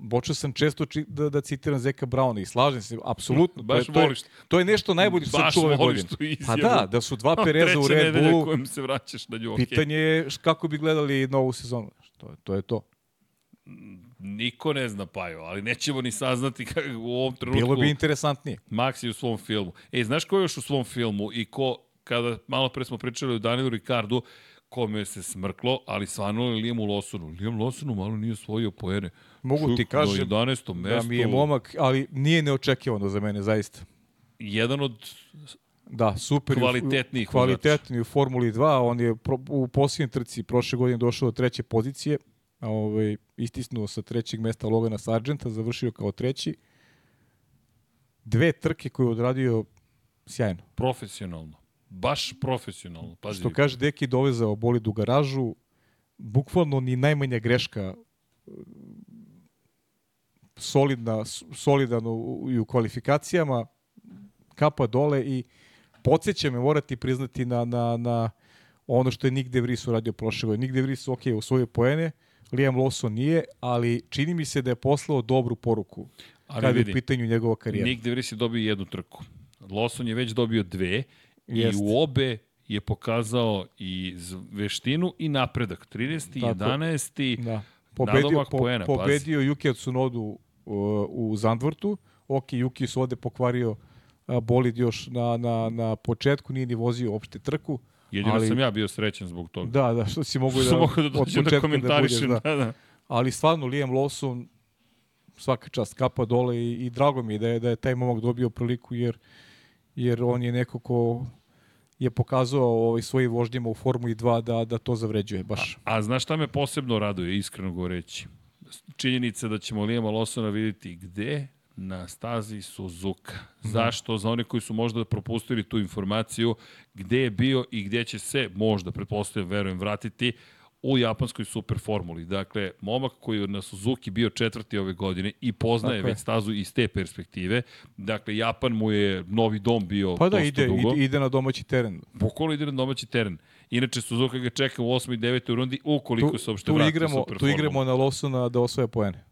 Počeo sam često či, da, da citiram Zeka Brauna i slažem se, apsolutno. Baš to, je, to, je, to je nešto najbolje što sam čuo ove godine. Pa da, da su dva Pereza u Red Bullu. kojim se vraćaš na nju. Pitanje je kako bi gledali novu sezonu. To je to. Je to. Niko ne zna Pajo, ali nećemo ni saznati kako u ovom trenutku. Bilo bi interesantnije. Maxi u svom filmu. E, znaš ko je još u svom filmu i ko, kada malo pre smo pričali o Danielu Ricardu, kome se smrklo, ali stvarno je Liam Lawsonu. Liam Lawsonu malo nije osvojio poene. Mogu Čuk, ti kažem 11. mesto. da mi je momak, ali nije neočekivano za mene, zaista. Jedan od Da, super. Kvalitetnih Kvalitetni u Formuli 2. On je pro, u posljednjem trci prošle godine došao do treće pozicije. A ovaj, istisnuo sa trećeg mesta Logana Sargenta, završio kao treći. Dve trke koje je odradio sjajno. Profesionalno. Baš profesionalno. Pazi. Što kaže, Deki dovezao bolid u garažu, bukvalno ni najmanja greška solidna, solidan u, i u kvalifikacijama, kapa dole i podsjeća me, morati priznati na, na, na ono što je Nick De Vries uradio prošle godine. Nick De Vries, ok, u svoje poene, Liam Lawson nije, ali čini mi se da je poslao dobru poruku ali kada je u pitanju njegova karijera. Nick De Vries je dobio jednu trku. Lawson je već dobio dve Jest. i u obe je pokazao i veštinu i napredak. 13. Tako, 11. Da. Pobedio, po, poena, pobedio Yuki Tsunodu u Zandvortu. Ok, Juki su ovde pokvario bolid još na, na, na početku, nije ni vozio uopšte trku. Jedino ali, sam ja bio srećan zbog toga. Da, da, što si mogu da, mogu da, da da da, komentarišem, da, da. da. Ali stvarno, Liam Lawson, svaka čast kapa dole i, i drago mi je da je, da je taj momak dobio priliku, jer, jer on je neko ko je pokazao ovaj svojim vožnjama u Formuli 2 da, da to zavređuje baš. A, a znaš šta me posebno raduje, iskreno govoreći? činjenica da ćemo Lijama Losona vidjeti gde? Na stazi Suzuka. Mhm. Zašto? Za one koji su možda propustili tu informaciju, gde je bio i gde će se, možda, pretpostavljam, verujem, vratiti u japanskoj super formuli. Dakle, momak koji je na Suzuki bio četvrti ove godine i poznaje dakle. već stazu iz te perspektive. Dakle, Japan mu je novi dom bio pa da, ide, dugo. ide, ide na domaći teren. Bukvalo ide na domaći teren. Inače, Suzuka ga čeka u 8. i 9. rundi, ukoliko tu, se uopšte vrati igramo, super Tu igramo na Lawsona da osvoje poene.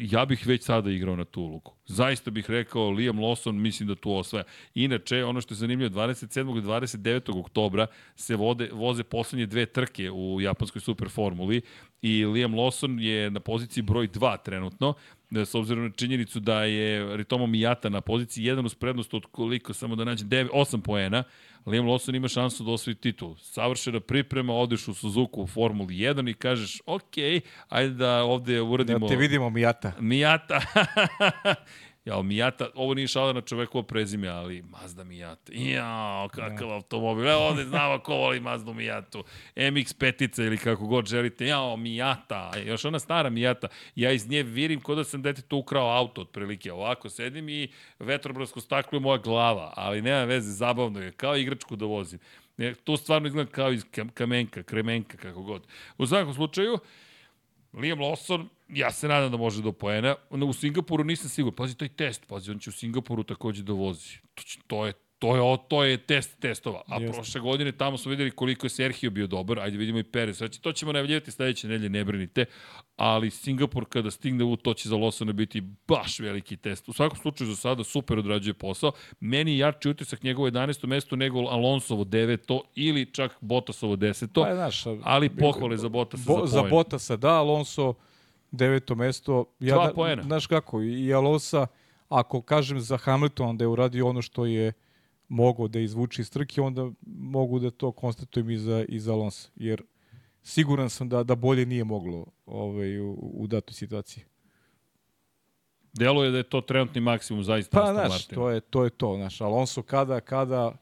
Ja bih već sada igrao na tu ulogu. Zaista bih rekao, Liam Lawson mislim da tu osvaja. Inače, ono što je zanimljivo, 27. i 29. oktobra se vode, voze poslednje dve trke u japanskoj superformuli i Liam Lawson je na poziciji broj 2 trenutno, s obzirom na činjenicu da je Ritomo Mijata na poziciji 1 uz prednost od koliko, samo da nađe 9, 8 poena, Liam Lawson ima šansu da osvoji titul. Savršena priprema, odeš u Suzuku u Formuli 1 i kažeš, ok, ajde da ovde uradimo... Da te vidimo Mijata. Mijata. Ja, Mijata, ovo nije šala na čovekovo prezime, ali Mazda Mijata. Jao, kakav ja. automobil. Evo ovde znamo ko voli Mazda Mijatu. MX-5 ili kako god želite. Jao, Mijata. Još ona stara Mijata. Ja iz nje virim kod da sam detetu ukrao auto otprilike. Ovako sedim i vetrobrasko staklo je moja glava. Ali nema veze, zabavno je. Kao igračku da vozim. To stvarno izgleda kao iz kamenka, kremenka, kako god. U svakom slučaju, Liam Lawson, ja se nadam da može do poena. U Singapuru nisam siguran. Pazi, to je test. Pazi, on će u Singapuru takođe da vozi. To, će, to je To je, to je test testova. A Jeste. prošle godine tamo smo videli koliko je Sergio bio dobar. Ajde vidimo i Perez. Znači, to ćemo najavljivati sledeće nedelje, ne brinite. Ali Singapur kada stigne u, to će za Losona biti baš veliki test. U svakom slučaju za sada super odrađuje posao. Meni je jači utisak njegovo 11. mesto nego Alonsovo 9. ili čak Bottasovo 10. Pa, znaš, ali pohvale za Bottasa bo, za poen. Za Bottasa da, Alonso deveto mesto. Ja, Dva poena. Znaš kako, i Alonso, ako kažem za Hamilton da je uradio ono što je mogao da izvuče iz trke, onda mogu da to konstatujem i za, i za Alonso. Jer siguran sam da, da bolje nije moglo ovaj, u, u datoj situaciji. Delo je da je to trenutni maksimum zaista. Pa, znaš, to je to. Je to znaš, Alonso kada, kada,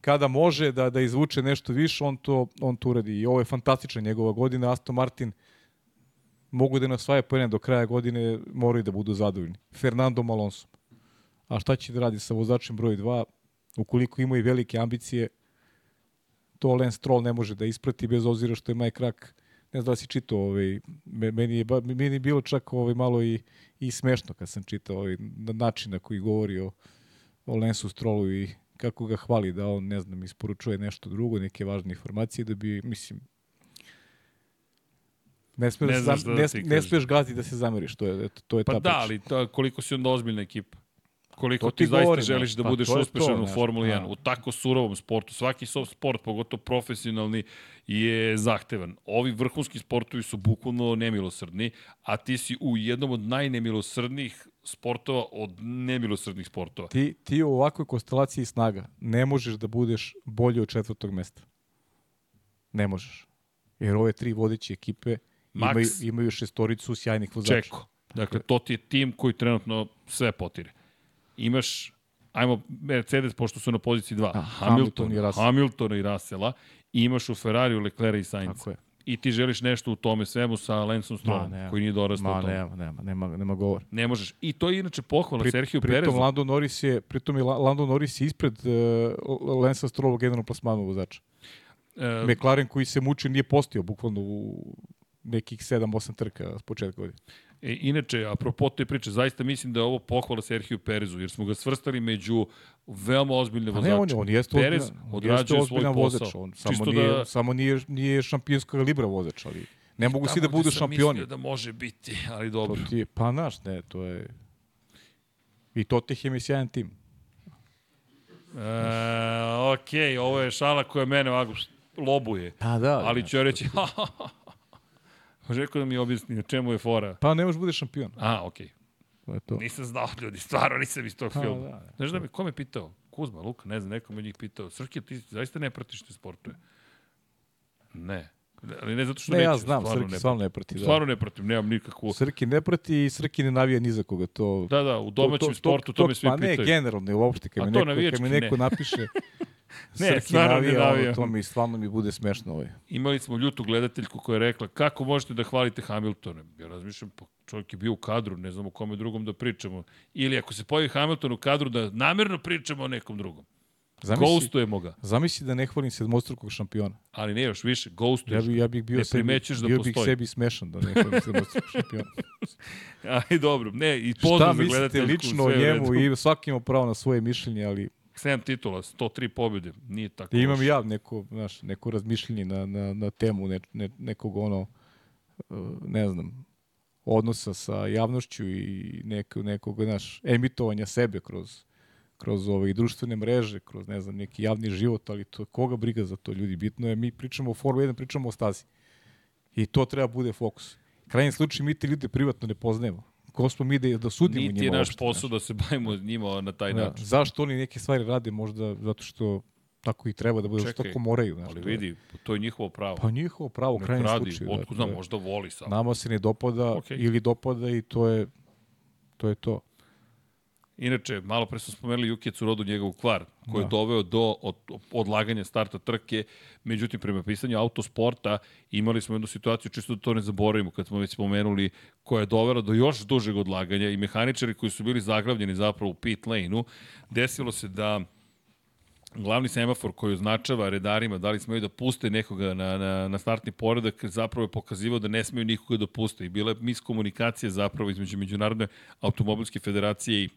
kada može da, da izvuče nešto više, on to, on to uradi. I ovo je fantastična njegova godina. Aston Martin mogu da nasvaje pojene do kraja godine, moraju da budu zadovoljni. Fernando Alonso. A šta će da radi sa vozačem broj 2? ukoliko imaju velike ambicije, to Lance Stroll ne može da isprati bez obzira što je Mike Rack ne znam da si čitao, ovaj, meni, je, meni je bilo čak ovaj, malo i, i smešno kad sam čitao ovaj, način na koji govori o, o Lensu Strollu i kako ga hvali da on, ne znam, isporučuje nešto drugo, neke važne informacije, da bi, mislim, ne smeš, ne, da, ne, da ne smeš gazi da se zameriš, to je, to je pa ta da, ali to, koliko si onda ozbiljna ekipa. Koliko ti, ti zaista govorim, želiš da pa budeš uspešan to, u Formuli 1, u tako surovom sportu. Svaki soft sport, pogotovo profesionalni, je zahtevan. Ovi vrhunski sportovi su bukvalno nemilosrdni, a ti si u jednom od najnemilosrdnijih sportova od nemilosrdnih sportova. Ti, ti u ovakvoj konstelaciji snaga ne možeš da budeš bolji od četvrtog mesta. Ne možeš. Jer ove tri vodeće ekipe imaju, imaju šestoricu sjajnih vozača. Čeko. Dakle, to ti je tim koji trenutno sve potire. Imaš, ajmo Mercedes, pošto su na poziciji 2, Hamilton, Hamilton, i Russell. Hamiltona i Russella, i imaš u Ferrariju Leclerc i Sainz. Tako je. I ti želiš nešto u tome svemu sa Lensom Strowom, koji nije dorastao Ma, tome. Nema, nema, nema, nema govor. Ne možeš. I to je inače pohvala Pri, Sergio Perezu. Pritom Lando Norris je, pritom je Lando Norris je ispred uh, Lensa Strowog generalnom plasmanu vozača. E, McLaren koji se muči nije postio bukvalno u nekih 7-8 trka s početka godine. E, inače, apropo te priče, zaista mislim da je ovo pohvala Serhiju Perezu, jer smo ga svrstali među veoma ozbiljne vozače. Ne, on, on jeste Perez odrađuje svoj posao. Vozač, on samo, Čisto nije, da... samo nije, nije šampionska libra vozač, ali ne mogu svi da budu šampioni. Tamo da može biti, ali dobro. To ti, pa naš, ne, to je... I to tih je sjajan tim. E, ok, ovo je šala koja mene ovako lobuje. Pa da. Ali ću reći, rekao da mi objasni o čemu je fora. Pa ne može da bude šampion. A, okej. Okay. je to. Nisam znao ljudi, stvarno nisam iz tog pa, filma. Da, da. Znaš da me, ko me pitao? Kuzma, Luka, ne znam, neko me njih pitao. Srke, ti zaista ne pratiš te sportove? Ne. Ali ne zato što ne, ja znam, stvarno Srki ne stvarno ne prati. Da. Stvarno ne pratim, nemam nikakvu... Srki ne prati i Srki ne navija ni za koga. To, da, da, u domaćem to, to, sportu to, to, to me svi pitaju. Pa ne, generalno, uopšte, kad mi neko, kad mi neko napiše ne, Srki navija, navija. to mi stvarno mi bude smešno ovaj. Imali smo ljutu gledateljku koja je rekla kako možete da hvalite Hamiltona. Ja razmišljam, pa čovjek je bio u kadru, ne znamo kome drugom da pričamo. Ili ako se pojavi Hamilton u kadru, da namerno pričamo o nekom drugom. Zamisli, Ghostujemo ga. Zamisli da ne hvalim sedmostrukog šampiona. Ali ne još više, ghostuješ ja bi, ja bih bio ne primećeš da bio postoji. Bio bih sebi smešan da ne hvalim sedmostrukog šampiona. Aj, dobro. Ne, i pozdrav za gledateljku. Šta mislite lično o njemu i svaki ima pravo na svoje mišljenje, ali 7 titula, 103 pobjede, nije tako. I imam ja neko, znaš, neko razmišljenje na, na, na temu ne, ne, nekog ono, uh, ne znam, odnosa sa javnošću i neko, nekog, znaš, emitovanja sebe kroz, kroz ove društvene mreže, kroz, ne znam, neki javni život, ali to, koga briga za to ljudi? Bitno je, mi pričamo o Formula 1, pričamo o stazi. I to treba bude fokus. Krajnji slučaj mi te ljude privatno ne poznajemo ko smo mi da, da sudimo Niti njima Niti je naš posao da se bavimo njima na taj da, način. Zašto oni neke stvari rade? Možda zato što tako i treba da bude, Čekaj, što tako moraju. Znaš, ali vidi, to je njihovo pravo. Pa njihovo pravo, u krajnjem slučaju. Znam, da, možda voli sad. Nama se ne dopada okay. ili dopada i to je to. Je to. Inače, malo pre smo spomenuli Jukije Curodu, njegov kvar, koji da. je doveo do od, odlaganja starta trke. Međutim, prema pisanju autosporta imali smo jednu situaciju, čisto da to ne zaboravimo, kad smo već spomenuli, koja je dovela do još dužeg odlaganja i mehaničari koji su bili zaglavljeni zapravo u pit lane-u, desilo se da glavni semafor koji označava redarima da li smaju da puste nekoga na, na, na startni poredak zapravo je pokazivao da ne smeju nikoga da puste i bila je miskomunikacija zapravo između Međunarodne automobilske federacije i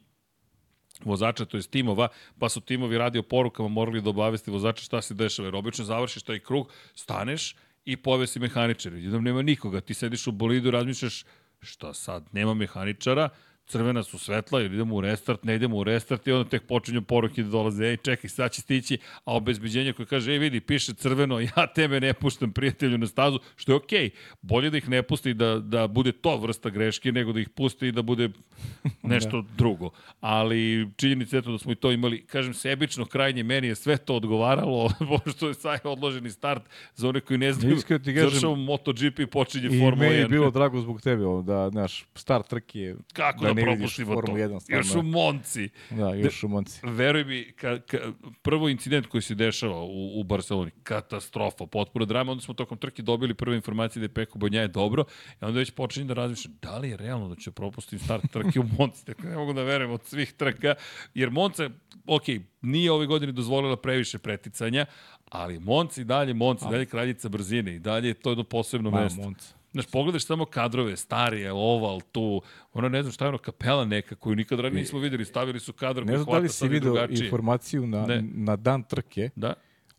vozača, to je timova, pa su timovi radio porukama morali da obavesti vozača šta se dešava. Jer obično završiš taj krug, staneš i povesi mehaničar. Jednom nema nikoga, ti sediš u bolidu, razmišljaš šta sad, nema mehaničara, crvena su svetla, jer idemo u restart, ne idemo u restart i onda tek počinju poruke da dolaze, ej, čekaj, sad će stići, a obezbeđenje koje kaže, ej, vidi, piše crveno, ja tebe ne puštam prijatelju na stazu, što je okej. Okay. Bolje da ih ne pusti da, da bude to vrsta greške, nego da ih pusti i da bude nešto da. drugo. Ali činjenica je to da smo i to imali, kažem, sebično krajnje, meni je sve to odgovaralo, pošto je saj odloženi start za one koji ne znaju, završamo MotoGP i počinje Formula 1. I meni je bilo drago zbog tebe, da, naš, start trke Kako da, ne propustimo to. 1, stvarno. Još u Monci. Da, još u Monci. Veruj mi, ka, ka, prvo incident koji se dešava u, u Barceloni, katastrofa, potpuno drama, onda smo tokom trke dobili prve informacije da je Peko Bonja je dobro, i onda već počinje da razmišljam, da li je realno da će propustiti start trke u Monci, tako ne mogu da verujem od svih trka, jer Monca, ok, nije ove godine dozvolila previše preticanja, ali Monci dalje, Monci dalje kraljica brzine i dalje je to jedno posebno mesto. Monca. Znaš, pogledaš samo kadrove, starije, oval, tu, ono ne znam šta je ono, kapela neka koju nikad ranije nismo videli, stavili su kadar koji hvata sad Ne znam da li si vidio informaciju na, ne. na dan trke, da?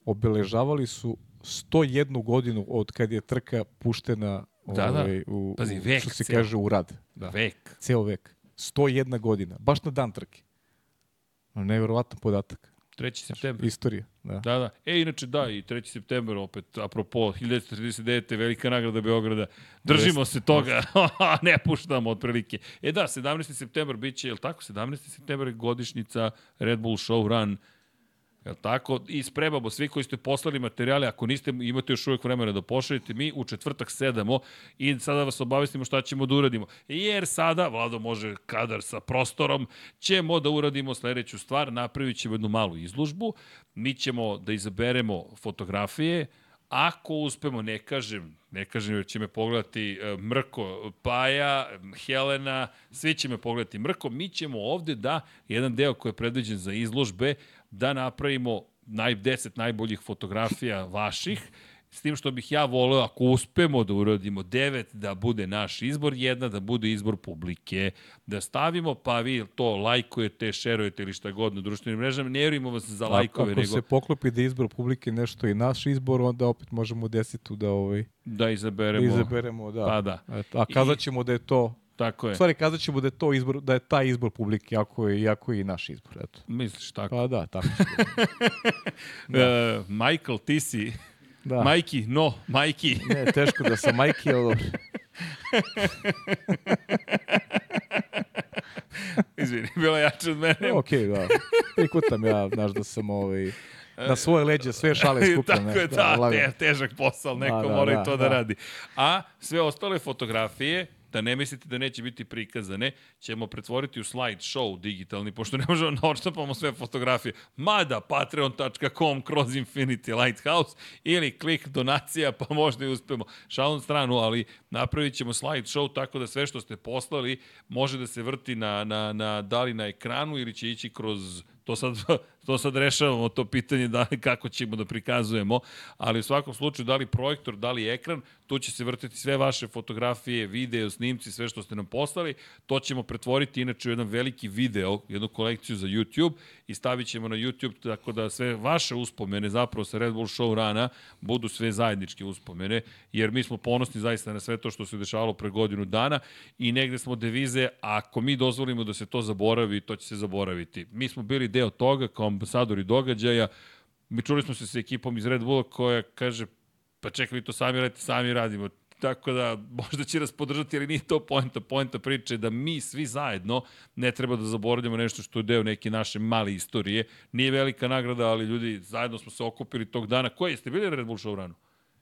obeležavali su 101 godinu od kad je trka puštena da, da. ovaj, u, Pazi, vek, što se ceo. kaže u rad. Da. Vek. Ceo vek. 101 godina. Baš na dan trke. Neverovatan podatak. 3. septembar. Istorija, da. Da, da. E, inače, da, i 3. septembar, opet, apropo, 1939. velika nagrada Beograda. Držimo Jeste. se toga, ne puštamo otprilike. E da, 17. septembar biće, je li tako? 17. septembar je godišnica Red Bull Show Run Jel tako? I spremamo svi koji ste poslali materijale, ako niste, imate još uvek vremena da pošaljete, mi u četvrtak sedamo i sada vas obavestimo šta ćemo da uradimo. Jer sada, Vlado može kadar sa prostorom, ćemo da uradimo sledeću stvar, napravit ćemo jednu malu izlužbu, mi ćemo da izaberemo fotografije, Ako uspemo, ne kažem, ne kažem jer će me pogledati e, Mrko, Paja, Helena, svi će me pogledati Mrko, mi ćemo ovde da jedan deo koji je predviđen za izložbe, da napravimo naj, 10 najboljih fotografija vaših, s tim što bih ja voleo, ako uspemo da uradimo devet, da bude naš izbor, jedna da bude izbor publike, da stavimo, pa vi to lajkujete, šerujete ili šta god na društvenim mrežama, ne vjerujemo vas za lajkove. Ako nego... se poklopi da izbor publike nešto i naš izbor, onda opet možemo desitu da ovaj... Da izaberemo. Da izaberemo, da. Pa da. A kazat ćemo da je to Tako je. Stvari kazat ćemo da je to izbor, da je taj izbor publike, ako je, iako je i naš izbor. Eto. Misliš tako? Pa da, tako. da. uh, Michael, ti si... Da. Majki, no, majki. ne, teško da sam majki, ali dobro. Izvini, bilo jače od mene. Ok, da. Prikutam ja, znaš da sam ovaj, na svoje leđe sve šale skupljene. Tako je, da, da te, težak posao, neko da, da, mora da, i to da, da radi. A sve ostale fotografije da ne mislite da neće biti prikazane, ćemo pretvoriti u slide show digitalni, pošto ne možemo da odštapamo sve fotografije. Mada patreon.com kroz Infinity Lighthouse ili klik donacija, pa možda i uspemo. Šalom stranu, ali napravit ćemo slide show tako da sve što ste poslali može da se vrti na, na, na, da li na ekranu ili će ići kroz to sad to sad rešavamo to pitanje da kako ćemo da prikazujemo, ali u svakom slučaju da li projektor, da li ekran, tu će se vrtiti sve vaše fotografije, video, snimci, sve što ste nam poslali, to ćemo pretvoriti inače u jedan veliki video, jednu kolekciju za YouTube i stavit ćemo na YouTube tako da sve vaše uspomene zapravo sa Red Bull Show rana budu sve zajedničke uspomene, jer mi smo ponosni zaista na sve to što se dešavalo pre godinu dana i negde smo devize, ako mi dozvolimo da se to zaboravi, to će se zaboraviti. Mi smo bili deo toga kao ambasadori događaja. Mi čuli smo se sa ekipom iz Red Bulla koja kaže, pa čekaj, vi to sami radite, sami radimo. Tako da možda će nas podržati, ali nije to poenta. Poenta priče da mi svi zajedno ne treba da zaboravljamo nešto što je deo neke naše male istorije. Nije velika nagrada, ali ljudi, zajedno smo se okupili tog dana. Koji ste bili na Red Bull show ranu?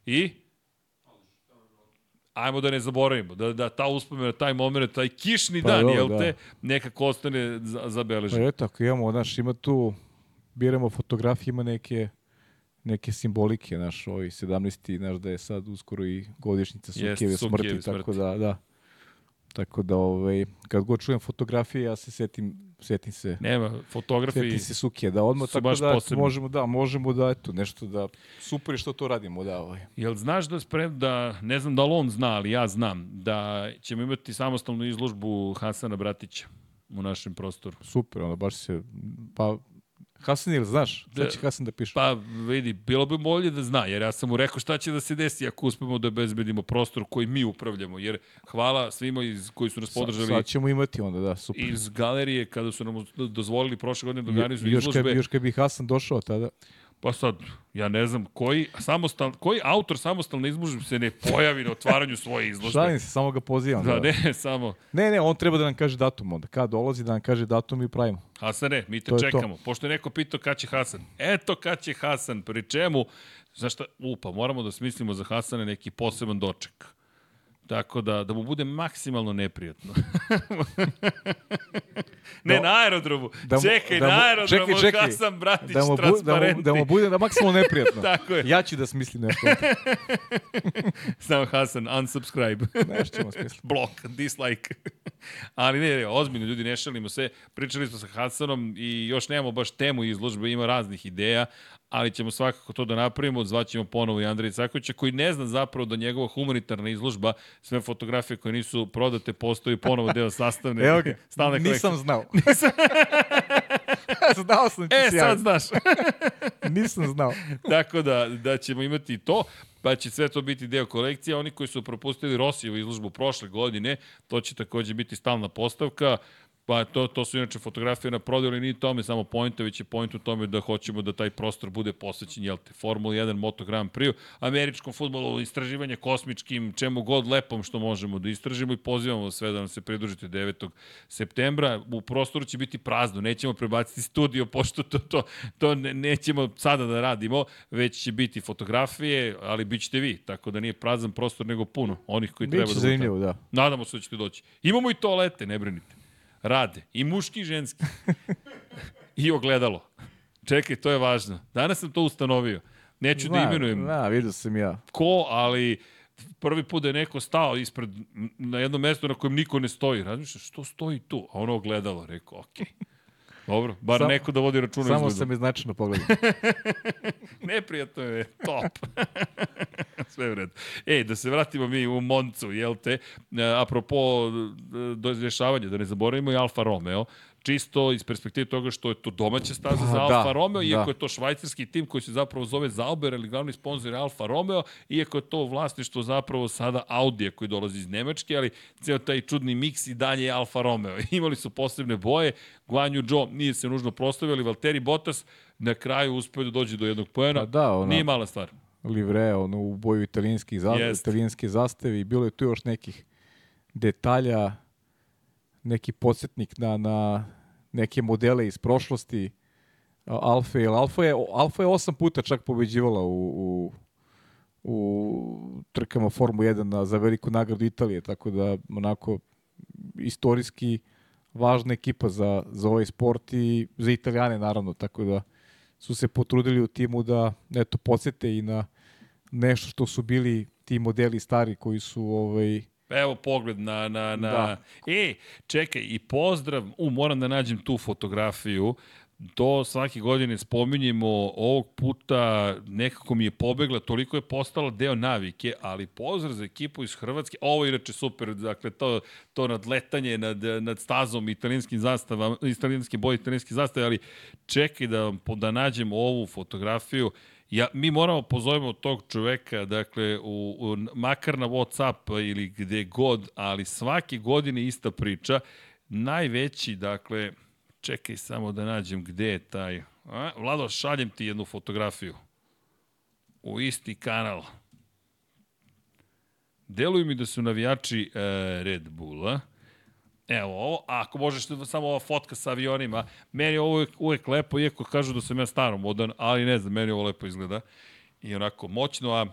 I? ajmo da ne zaboravimo, da, da ta uspomena, taj moment, taj kišni pa, dan, jo, jel da. te, nekako ostane zabeležen. Pa eto, ako imamo, znaš, ima tu biramo fotografije, ima neke neke simbolike, naš, ovaj 17. naš da je sad uskoro i godišnjica Sukijeve smrti, smrti, tako da, da. Tako da, ovaj, kad god čujem fotografije, ja se setim, setim se. Nema, fotografiji setim se Sukije, da odmah, tako da posebni. možemo, da, možemo da, eto, nešto da, super što to radimo, da, ovaj. Jel znaš da sprem, da, ne znam da li on zna, ali ja znam, da ćemo imati samostalnu izložbu Hasana Bratića u našem prostoru. Super, onda baš se, pa Hasan ili znaš? Šta će Hasan da piše? Pa vidi, bilo bi bolje da zna, jer ja sam mu rekao šta će da se desi ako uspemo da bezbedimo prostor koji mi upravljamo, jer hvala svima iz, koji su nas podržali. Sad ćemo imati onda, da, super. Iz galerije, kada su nam dozvolili prošle godine da organizuju izložbe. Još kad, još kad bi Hasan došao tada. Pa sad, ja ne znam, koji, samostal, koji autor samostalne izložbe se ne pojavi na otvaranju svoje izložbe? Šalim se, samo ga pozivam. Da, da, ne, samo... Ne, ne, on treba da nam kaže datum onda. Kad dolazi da nam kaže datum i pravimo. Hasane, mi te to čekamo. Pošto je neko pitao kad će Hasan. Eto kad će Hasan, pri čemu... Znaš šta, upa, moramo da smislimo za Hasane neki poseban doček. Tako da, da mu bude maksimalno neprijatno. ne, da, na aerodromu. Da čekaj, da mu, na aerodromu, čekaj, čekaj, Hasan Bratić, da mu, bu, transparentni. Da mu, da mu bude da maksimalno neprijatno. Tako je. Ja ću da smislim nešto. Samo Hasan, unsubscribe. Nešto ćemo smisliti. Blok, dislike. Ali ne, ne, ozbiljno, ljudi, ne šalimo se. Pričali smo sa Hasanom i još nemamo baš temu izložbe, ima raznih ideja, ali ćemo svakako to da napravimo. Zvaćemo ponovo i Andrej Cakovića, koji ne zna zapravo da njegova humanitarna izložba, sve fotografije koje nisu prodate, postoji ponovo deo sastavne. Evo ga, nisam znao. Nisam... znao sam ti E, sad znaš. nisam znao. Tako da, da ćemo imati to pa će sve to biti deo kolekcije. Oni koji su propustili Rosijevu izložbu prošle godine, to će takođe biti stalna postavka. Pa to, to su inače fotografije na prodaju, ali nije tome samo pojnta, već je pojnt u tome da hoćemo da taj prostor bude posvećen, jel te, Formula 1, Moto Grand Prix, američkom futbolu, istraživanje kosmičkim, čemu god lepom što možemo da istražimo i pozivamo sve da nam se pridružite 9. septembra. U prostoru će biti prazno, nećemo prebaciti studio, pošto to, to, to nećemo sada da radimo, već će biti fotografije, ali bit ćete vi, tako da nije prazan prostor, nego puno onih koji Biće treba da budu. da. Nadamo se da ćete doći. Imamo i toalete, ne brinite rade. I muški i ženski. I ogledalo. Čekaj, to je važno. Danas sam to ustanovio. Neću da Zna, da imenujem. Da, vidio sam ja. Ko, ali prvi put da je neko stao ispred, na jednom mestu na kojem niko ne stoji. Razmišljaš, što stoji tu? A ono ogledalo, rekao, okej. Okay. Dobro, bar Sam, neko da vodi računa Samo izgledu. sam značajno pogledao. Neprijatno je, top. Sve vred. Ej, da se vratimo mi u Moncu, jel te? E, apropo e, dešavanja, da ne zaboravimo i Alfa Romeo čisto iz perspektive toga što je to domaća staza za da, Alfa da, Romeo, iako da. je to švajcarski tim koji se zapravo zove Zauber, ali glavni sponsor je Alfa Romeo, iako je to vlasništvo zapravo sada Audija koji dolazi iz Nemačke, ali ceo taj čudni miks i dalje je Alfa Romeo. Imali su posebne boje, Guanju Zhou nije se nužno prostavio, ali Valtteri Bottas na kraju uspeo da dođe do jednog pojena. Pa da, ona... Nije mala stvar livre, ono, u boju italijanskih za, yes. italijanske zastave i bilo je tu još nekih detalja, neki podsjetnik na, na neke modele iz prošlosti Alfa, jer Alfa je, Alfa je osam puta čak pobeđivala u, u, u trkama Formu 1 na, za veliku nagradu Italije, tako da onako istorijski važna ekipa za, za ovaj sport i za Italijane naravno, tako da su se potrudili u timu da eto, podsjete i na nešto što su bili ti modeli stari koji su ovaj, Evo pogled na... na, na... Da. E, čekaj, i pozdrav, u, moram da nađem tu fotografiju, to svake godine spominjemo, ovog puta nekako mi je pobegla, toliko je postala deo navike, ali pozdrav za ekipu iz Hrvatske, ovo je inače super, dakle to, to nadletanje nad, nad stazom italijanskim zastavama, italijanski boj italijanski zastave, ali čekaj da, da nađem ovu fotografiju, Ja, mi moramo pozovemo tog čoveka, dakle, u, u, makar na Whatsapp ili gde god, ali svake godine ista priča. Najveći, dakle, čekaj samo da nađem gde je taj... A, Vlado, šaljem ti jednu fotografiju. U isti kanal. Deluju mi da su navijači e, Red Bulla. Evo ovo, a ako možeš samo ova fotka sa avionima, meni je ovo uvek, uvek lepo, iako kažu da sam ja staro modan, ali ne znam, meni ovo lepo izgleda. I onako moćno, a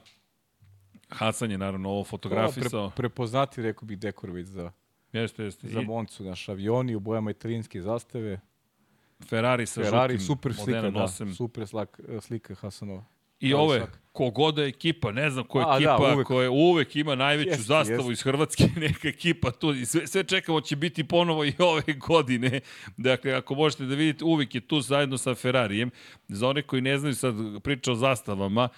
Hasan je naravno ovo fotografisao. Ovo pre, prepoznati, rekao bih, Dekorović za, jeste, jeste. za Moncu, naš avioni u bojama italijanske zastave. Ferrari sa Ferrari, žutim super slika, da, super slika, slika Hasanova. I ovo je, kogoda ekipa, ne znam koja da, ekipa, da, uvek. koja uvek ima najveću jest, zastavu jest. iz Hrvatske, neka ekipa tu, i sve, sve čekamo će biti ponovo i ove godine. Dakle, ako možete da vidite, uvek je tu zajedno sa Ferrarijem. Za one koji ne znaju sad priča o zastavama,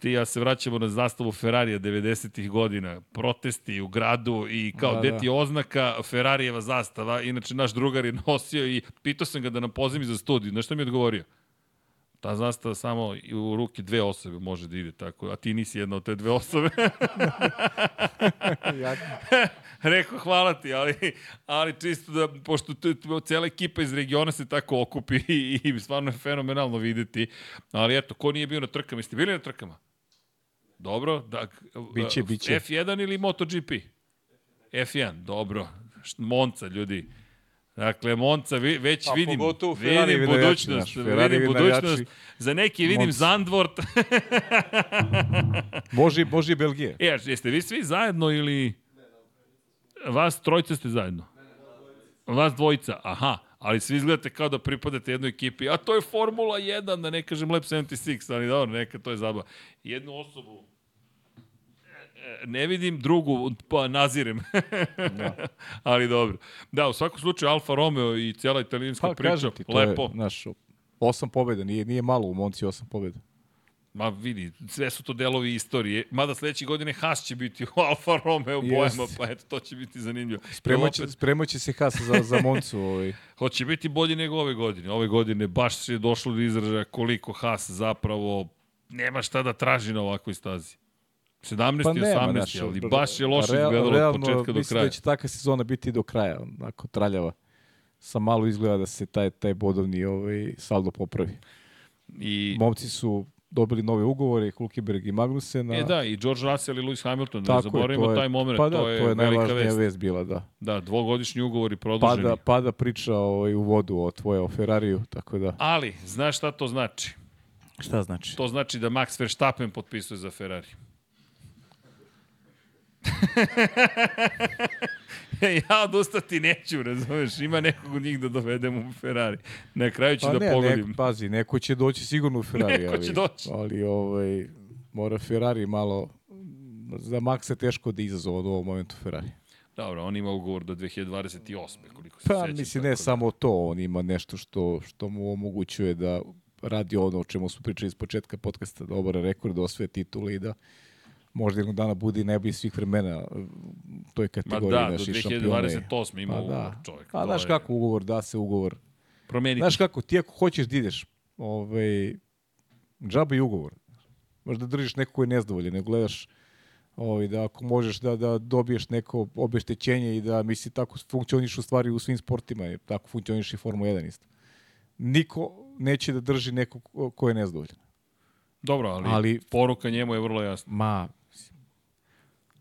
ti ja se vraćamo na zastavu Ferrarija 90-ih godina, protesti u gradu i kao da, deti da. oznaka Ferrarijeva zastava, inače naš drugar je nosio i pitao sam ga da nam pozimi za studiju, znaš što mi je odgovorio? Ta zastava samo u ruke dve osobe može da ide tako, a ti nisi jedna od te dve osobe. Rekao, hvala ti, ali, ali čisto da, pošto cijela ekipa iz regiona se tako okupi i, i stvarno je fenomenalno videti. Ali eto, ko nije bio na trkama? Jeste bili na trkama? Dobro, da, biće, biće. F1 ili MotoGP? F1, dobro. Monca, ljudi. Dakle, Monca, već pa, vidim, vidim budućnost, naš, vidim budućnost. Za neki vidim Monca. Zandvort. Boži, Boži Belgije. E, jeste vi svi zajedno ili... Vas trojica ste zajedno? Vas dvojica, aha. Ali svi izgledate kao da pripadate jednoj ekipi. A to je Formula 1, da ne kažem Lab 76, ali dobro, neka to je zabava. Jednu osobu ne vidim drugu, pa nazirem. da. Ali dobro. Da, u svakom slučaju Alfa Romeo i cijela italijanska pa, priča, ti, lepo. Je, znaš, osam pobjeda, nije, nije malo u Monci osam pobjeda. Ma vidi, sve su to delovi istorije. Mada sledeće godine Haas će biti u Alfa Romeo bojama, pa eto, to će biti zanimljivo. Spremoće, opet... spremoće se Haas za, za Moncu. Ovaj. Hoće biti bolji nego ove godine. Ove godine baš se je došlo do izražaja koliko Haas zapravo nema šta da traži na ovakvoj stazi. 17. Pa nema, 18. Naš, ali baš je loše real, izgledalo realno, od početka do kraja. Mislim da će taka sezona biti do kraja, onako traljava. Sa malo izgleda da se taj, taj bodovni ovaj, saldo popravi. I... Momci su dobili nove ugovore, Hulkenberg i Magnussen. E da, i George Russell i Lewis Hamilton, da ne zaboravimo taj moment, pa da, to je, to je velika vest. vest bila, da. Da, dvogodišnji ugovori produženi. Pada, pada priča ovaj, u vodu o tvoje, o Ferrariju, tako da. Ali, znaš šta to znači? Šta znači? To znači da Max Verstappen potpisuje za Ferrari. ja odustati neću, razumeš? Ima nekog od njih da dovedem u Ferrari. Na kraju ću pa da ne, pogodim. Nek, pazi, neko će doći sigurno u Ferrari. neko ali, će doći. Ali ovaj, mora Ferrari malo... Za Maxa teško da izazova od ovog momentu Ferrari. Dobro, on ima ugovor do 2028. koliko se pa, sećam. mislim, ne da... samo to, on ima nešto što, što mu omogućuje da radi ono o čemu smo pričali iz početka podcasta, da obara rekord, da osvoje titule i da možda jednog dana bude i najbolji svih vremena toj kategoriji. Ma da, naši do 2028. ima pa, ugovor da. čovjek. A znaš je... kako ugovor, da se ugovor. Promeniti. Znaš kako, ti ako hoćeš da ideš, ovaj, džaba i ugovor. Možda držiš neko koji je nezdovoljen, ne gledaš ovaj, da ako možeš da, da dobiješ neko obeštećenje i da misli tako funkcioniš u stvari u svim sportima, tako funkcioniš i Formula 1 isto. Niko neće da drži neko ko je nezdovoljan. Dobro, ali, ali poruka njemu je vrlo jasna. Ma,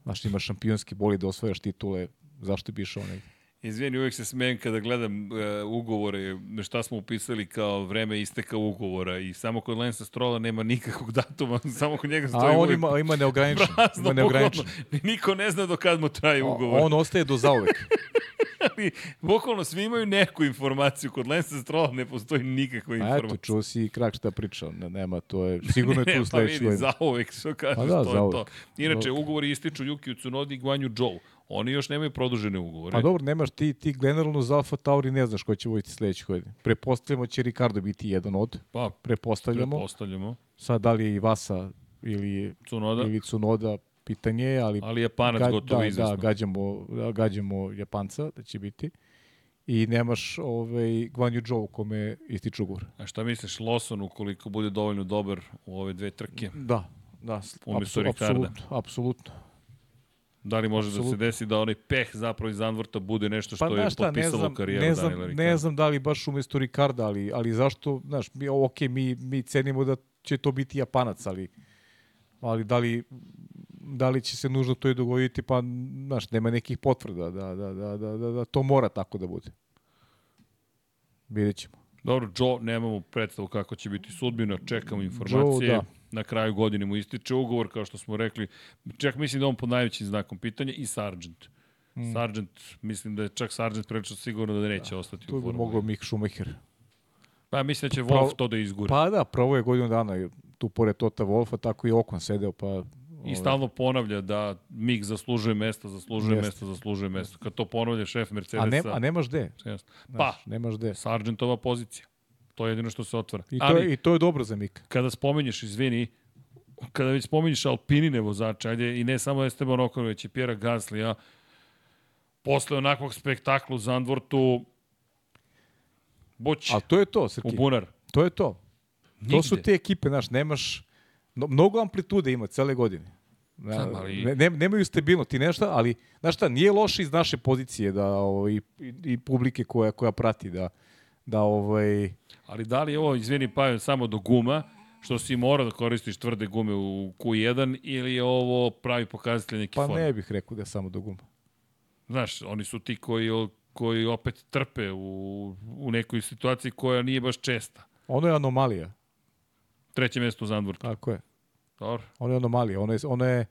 znaš, imaš šampionski boli da osvojaš titule, zašto bi išao negdje? Izvijeni, uvijek se smijem kada gledam uh, ugovore, šta smo upisali kao vreme isteka ugovora i samo kod Lensa Strola nema nikakvog datuma, samo kod njega stoji A on ima, ima neograničen. Prazno, ima neograničen. Niko ne zna do kad mu traje ugovor. On ostaje do zauvek. ali bukvalno svi imaju neku informaciju. Kod Lensa Strola ne postoji nikakva informacija. A eto, čuo si i krak šta pričao. Ne, nema, to je, sigurno je tu ne, sledeći. Pa vidi, zauvek što kažeš, pa da, to zauvek. je to. Inače, no. ugovori ističu Yuki Tsunodi i Guanju Joe. Oni još nemaju produžene ugovore. Pa dobro, nemaš ti, ti generalno za Alfa Tauri ne znaš ko će vojiti sledeće godine. Prepostavljamo će Ricardo biti jedan od. Pa, prepostavljamo. Prepostavljamo. Sad da li je i Vasa ili Cunoda, ili Cunoda pitanje je, ali... Ali Japanac ga, gotovo da, izvesno. Da, gađamo, gađamo Japanca da će biti. I nemaš ovaj, Gvanju Joe kome ističe ugovor. A šta misliš, Lawson ukoliko bude dovoljno dobar u ove dve trke? Da, da. Umesto Ricarda. Apsolutno, apsolutno. Da li može Absolut. da se desi da onaj peh zapravo iz Anvrta bude nešto što pa, je šta, potpisalo ne znam, karijeru ne znam, Ne znam da li baš umesto Ricarda, ali, ali zašto, znaš, mi, ok, mi, mi cenimo da će to biti Japanac, ali, ali da li da li će se nužno to i dogoditi, pa, znaš, nema nekih potvrda da, da, da, da, da, da to mora tako da bude. Vidjet ćemo. Dobro, Joe, nemamo predstavu kako će biti sudbina, čekamo informacije. Joe, da. Na kraju godine mu ističe ugovor, kao što smo rekli. Čak mislim da on pod najvećim znakom pitanja i Sargent. Mm. Sargent, mislim da je čak Sargent prilično sigurno da neće da, ostati u formuli. Tu bi mogao Mick Schumacher. Pa mislim da će Wolf to da izgura. Pa da, pravo je godinu dana tu pored Tota Wolfa, tako i Okon sedeo, pa I stalno ponavlja da Mik zaslužuje mesto, zaslužuje Jest. mesto, zaslužuje mesto. Kad to ponavlja šef Mercedesa... A, ne, a nemaš gde. Pa, nemaš gde. Sargentova pozicija. To je jedino što se otvara. I to, Ali, je, i to je dobro za Mika. Kada spominješ, izvini, kada već spominješ Alpinine vozače, ajde, i ne samo Esteban Ocon, već i Pjera Gaslija, posle onakvog spektakla u Zandvortu, Buć, A to je to, Srki. U bunar. To je to. Nigde. To su te ekipe, znaš, nemaš... No, mnogo amplitude ima cele godine. Ja, ali... ne, nemaju stabilno ti nešto, ali znaš šta, nije loše iz naše pozicije da ovaj, i, i publike koja, koja prati da, da ovaj... Ali da li ovo, izvini Pavel, samo do guma, što si mora da koristiš tvrde gume u Q1 ili je ovo pravi pokazatelj neki pa form? Pa ne bih rekao da je samo do guma. Znaš, oni su ti koji, koji opet trpe u, u nekoj situaciji koja nije baš česta. Ono je anomalija. Treće mesto u Zandvortu. Tako je. Dobro. Ono je anomalija. Ono je, ono je,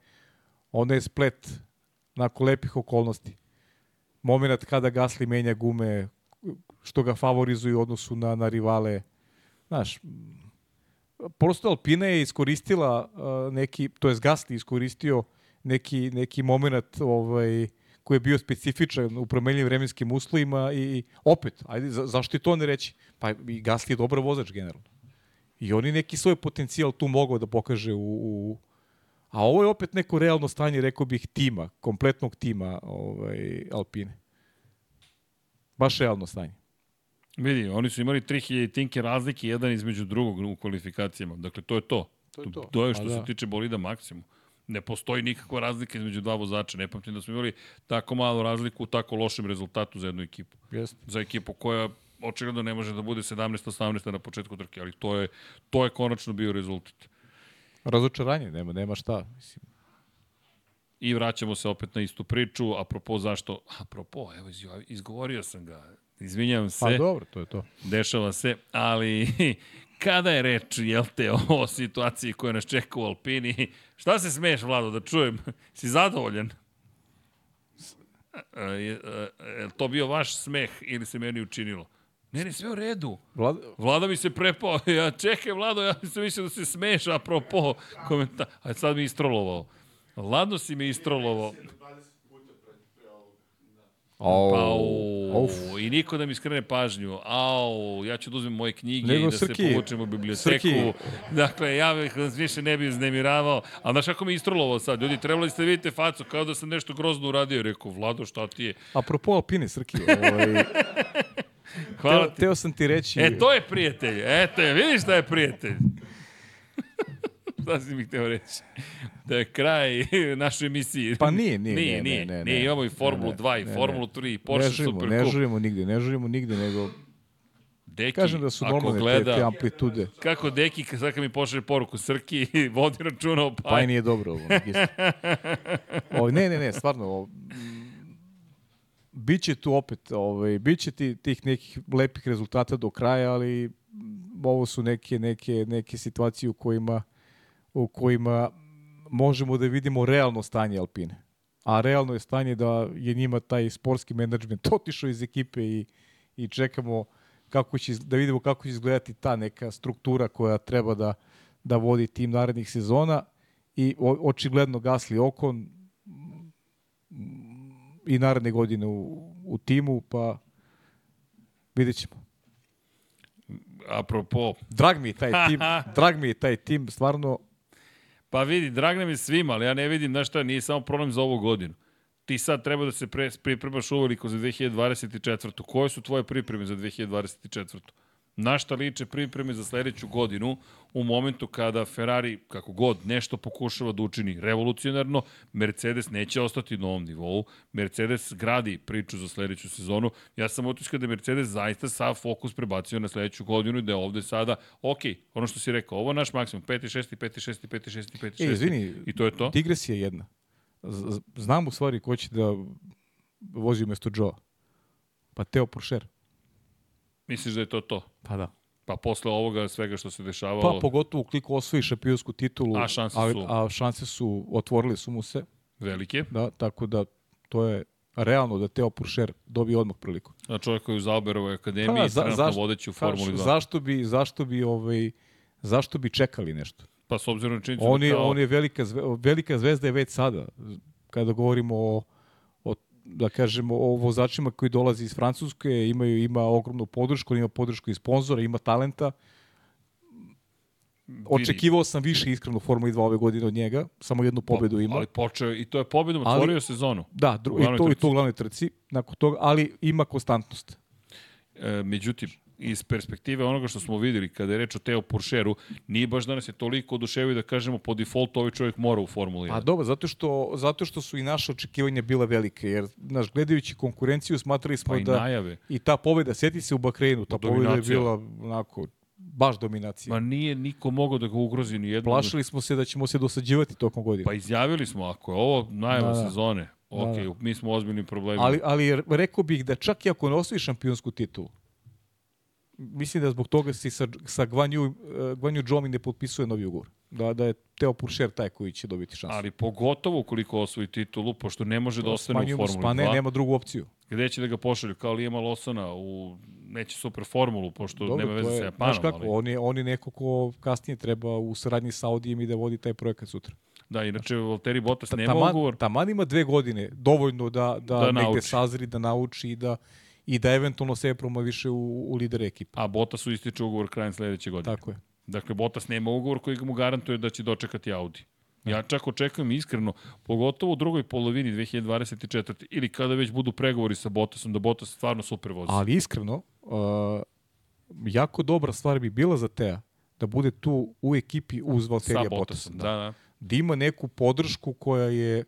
ono je splet nakon lepih okolnosti. Moment kada Gasli menja gume, što ga favorizuju u odnosu na, na rivale. Znaš, prosto Alpina je iskoristila uh, neki, to je Gasli iskoristio neki, neki moment ovaj, koji je bio specifičan u promenljivim vremenskim uslovima i opet, ajde, za, zašto i to ne reći? Pa i Gasly je dobar vozač generalno. I oni neki svoj potencijal tu mogao da pokaže u, u A ovo je opet neko realno stanje, rekao bih, tima, kompletnog tima ovaj, Alpine. Baš realno stanje. Vidi, oni su imali 3000 tinke razlike jedan između drugog u kvalifikacijama. Dakle, to je to. To je to. To je što Pa se da. tiče bolida maksimum. Ne postoji nikakva razlika između dva vozača. Ne pamtim da smo imali tako malu razliku u tako lošem rezultatu za jednu ekipu. Jeste. Za ekipu koja očigledno ne može da bude 17-18 na početku trke, ali to je, to je konačno bio rezultat. Razočaranje, nema, nema šta. Mislim, I vraćamo se opet na istu priču, apropo zašto, apropo, evo izgovorio sam ga, izvinjavam se. pa dobro, to je to. dešava se, ali kada je reč, jel te, o situaciji koja nas čeka u Alpini, šta se smeješ, Vlado, da čujem? Si zadovoljan? E, Je e, je to bio vaš smeh ili se meni učinilo? Ne, ne, sve u redu. Vlad, Vlada mi se prepao, ja čekaj Vlado, ja sam mislio da se smeješ apropo komentar. A sad mi je istrolovao. Ladno si me istrolovao. Au, Pa, Uf. i niko da mi skrene pažnju. Au, ja ću da uzmem moje knjige Nego, i da Srki, se povučem u biblioteku. Srki. Dakle, ja bih vas više ne bih iznemiravao. A znaš kako me istrolovao sad? Ljudi, trebali ste da vidite facu, kao da sam nešto grozno uradio. Rekao, Vlado, šta ti je? Apropo Alpine, Srki, ovaj, Hvala teo, ti. teo sam ti reći... E, to je prijatelj. Eto je, vidiš šta je prijatelj. šta si mi hteo reći? Da je kraj naše emisije. Pa nije, nije, Nije, nije. ne, ne, nije, imamo i Formulu Ne, ne, 2 i ne. Formulu 3 i ne Porsche žurimo, Super ne Cup. žurimo nigde, ne žurimo nigde, nego Deki, kažem da su normalne gleda, te, te amplitude. Kako Deki, sad kad mi pošalje poruku, Srki, vodi računa o Pa i paj. nije dobro ovo. isto. o, ne, ne, ne, stvarno. O, mm, biće tu opet, ovaj, biće ti, tih nekih lepih rezultata do kraja, ali ovo su neke, neke, neke situacije u kojima, u kojima možemo da vidimo realno stanje Alpine. A realno je stanje da je njima taj sportski menadžment otišao iz ekipe i, i čekamo kako će, da vidimo kako će izgledati ta neka struktura koja treba da, da vodi tim narednih sezona i o, očigledno Gasli Okon i naredne godine u, u timu, pa vidjet ćemo. Apropo, Drag mi je taj tim, drag mi je taj tim, stvarno, pa vidi, drag nam je svima, ali ja ne vidim, znaš šta, nije samo problem za ovu godinu. Ti sad treba da se pre, pripremaš uveliko za 2024. Koje su tvoje pripreme za 2024. Na šta liče pripreme za sledeću godinu u momentu kada Ferrari, kako god, nešto pokušava da učini revolucionarno, Mercedes neće ostati na ovom nivou, Mercedes gradi priču za sledeću sezonu. Ja sam utiskao da Mercedes zaista sav fokus prebacio na sledeću godinu i da je ovde sada, ok, ono što si rekao, ovo je naš maksimum, 5. 6. 5. 6. 5. 6. 5. 6. e, izvini, I to je to? digresija jedna. Z- Znam u stvari ko će da vozi umesto Joe. Pa Teo Porcher. Misliš da je to to? Pa da. Pa posle ovoga svega što se dešavalo, Pa pogotovo ukoliko osvoji šampionsku titulu, A šanse su? a šanse su, otvorili su mu se, velike, da, tako da to je realno da Teo Porcher dobije odmah priliku. a čovjek koji je u Zauberovoj akademiji, Pa, pa, za- trenutno vodeći u Pa, Formuli 2. Zašto bi, zašto bi, ovaj, zašto bi čekali nešto? Pa s obzirom na činjenicu On da je, kao, on je velika, zve, velika zvezda je već sada. Kada govorimo o da kažemo o vozačima koji dolaze iz Francuske, imaju ima ogromnu podršku, ima podršku i sponzora, ima talenta. Očekivao sam više iskreno u Formuli 2 ove godine od njega, samo jednu pobedu ima. Ali počeo, i to je pobedom Ali- otvorio sezonu. da, dru, i to i trci. to u glavnoj trci, nakon toga, ali ima konstantnost. E, međutim, iz perspektive onoga što smo videli kada je reč o Teo Porscheru, nije baš da nas je toliko oduševio da kažemo po defaultu ovaj čovjek mora u Formuli 1. Pa dobro, zato što, zato što su i naše očekivanja bila velike, jer naš gledajući konkurenciju smatrali smo pa i da najave. i ta pobeda, sjeti se u Bakreinu, ta pobeda je bila onako baš dominacija. Ma nije niko mogao da ga ugrozi ni jednom. Plašili smo se da ćemo se dosađivati tokom godine. Pa izjavili smo, ako je ovo najava Da, da. sezone, ok, Da, mi smo u ozbiljnim problemima. ali, ali rekao bih da čak i ako ne osvoji šampionsku titulu, mislim da zbog toga se sa, sa Gvanju, uh, Gvanju Džomi ne potpisuje novi ugovor. Da, da je Teo Puršer taj koji će dobiti šansu. Ali pogotovo ukoliko osvoji titulu, pošto ne može da ostane u Formuli Pa ne, 2. nema drugu opciju. Gde će da ga pošalju? Kao Lijema Losona u neće super formulu, pošto Dobro, nema veze je, sa Japanom. Znaš kako, ali, on je, on je neko ko kasnije treba u saradnji sa Audijem i da vodi taj projekat sutra. Da, inače Valtteri Bottas Ta, nema taman, ugovor. Taman ima dve godine, dovoljno da, da, da negde nauči. sazri, da nauči i da i da eventualno se promoviše u, u lider ekipa. A Bottas ističe ugovor krajem sledeće godine. Tako je. Dakle, Bottas nema ugovor koji mu garantuje da će dočekati Audi. Ja čak očekujem iskreno, pogotovo u drugoj polovini 2024. ili kada već budu pregovori sa Bottasom, da Bottas stvarno super vozi. Ali iskreno, uh, jako dobra stvar bi bila za Teja da bude tu u ekipi uz Valterija Bottasa. Da. da, da. Da ima neku podršku koja je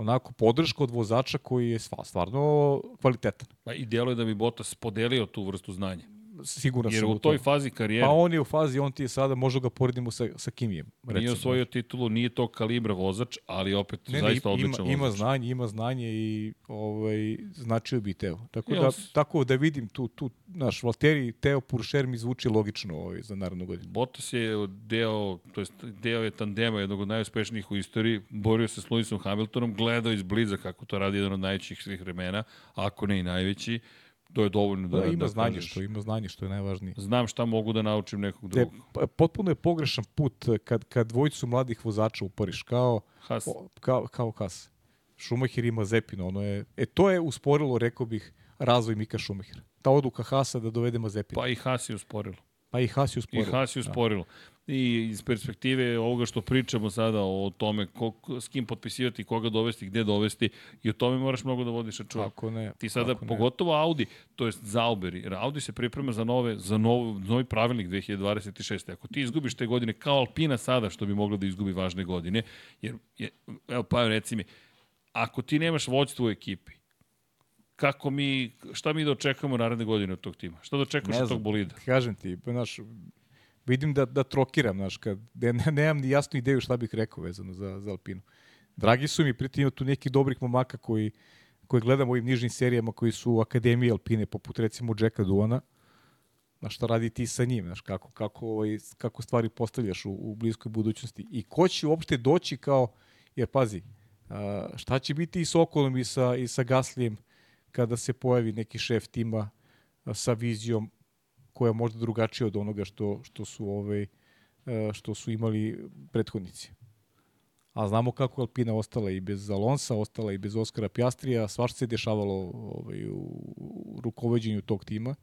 onako podrška od vozača koji je stvarno kvalitetan. Pa i djeluje da bi Bottas podelio tu vrstu znanja siguran Jer u toj fazi karijere... Pa on je u fazi, on ti je sada, možda ga poredimo sa, sa Kimijem. Recimo. Nije osvojio titulu, nije to kalibra vozač, ali opet ne, zaista ne, odličan ima, vozač. Ima znanje, ima znanje i ovaj, značio bi Teo. Tako, da, tako da vidim tu, tu naš Valtteri, Teo Puršer mi zvuči logično ovaj, za narednu godinu. Bottas je deo, to jest deo je tandema jednog od najuspešnijih u istoriji, borio se s Lewisom Hamiltonom, gledao iz bliza kako to radi jedan od najvećih svih vremena, ako ne i najveći to je dovoljno da, da ima da znanje što ima znanje što je najvažnije. Znam šta mogu da naučim nekog drugog. Te, potpuno je pogrešan put kad kad dvojicu mladih vozača uporiš kao Has. kao kao Has. Schumacher ima Zepina, ono je e to je usporilo, rekao bih, razvoj Mika Schumachera. Ta odluka Hasa da dovede Mazepina. Pa i Has je usporilo. Pa i Has je usporilo. I Has je da. usporilo. Da i iz perspektive ovoga što pričamo sada o tome ko, s kim potpisivati, koga dovesti, gde dovesti i o tome moraš mnogo da vodiš računa. Kako ne. Ti sada, kako pogotovo ne. Audi, to jest jer Audi se priprema za nove, za nov, novi pravilnik 2026. Ako ti izgubiš te godine kao Alpina sada, što bi moglo da izgubi važne godine, jer, je, evo pa reci mi, ako ti nemaš vođstvo u ekipi, kako mi, šta mi da očekujemo naredne godine od tog tima? Šta da očekuješ od tog bolida? Kažem ti, naš, vidim da, da trokiram, znaš, kad ne, ne, nemam ni jasnu ideju šta bih rekao vezano za, za Alpinu. Dragi su mi, pritim ima tu nekih dobrih momaka koji, koji gledam u ovim nižnim serijama koji su u Akademiji Alpine, poput recimo Jacka Duana, na šta radi ti sa njim, znaš, kako, kako, ovaj, kako stvari postavljaš u, u bliskoj budućnosti i ko će uopšte doći kao, jer pazi, šta će biti i s Okolom i sa, i sa Gaslijem kada se pojavi neki šef tima sa vizijom koja je možda drugačija od onoga što, što su ovaj, što su imali prethodnici. A znamo kako Alpina ostala i bez Alonsa, ostala i bez Oskara Pjastrija, svašta se dešavalo ovaj, u rukovodđenju tog tima.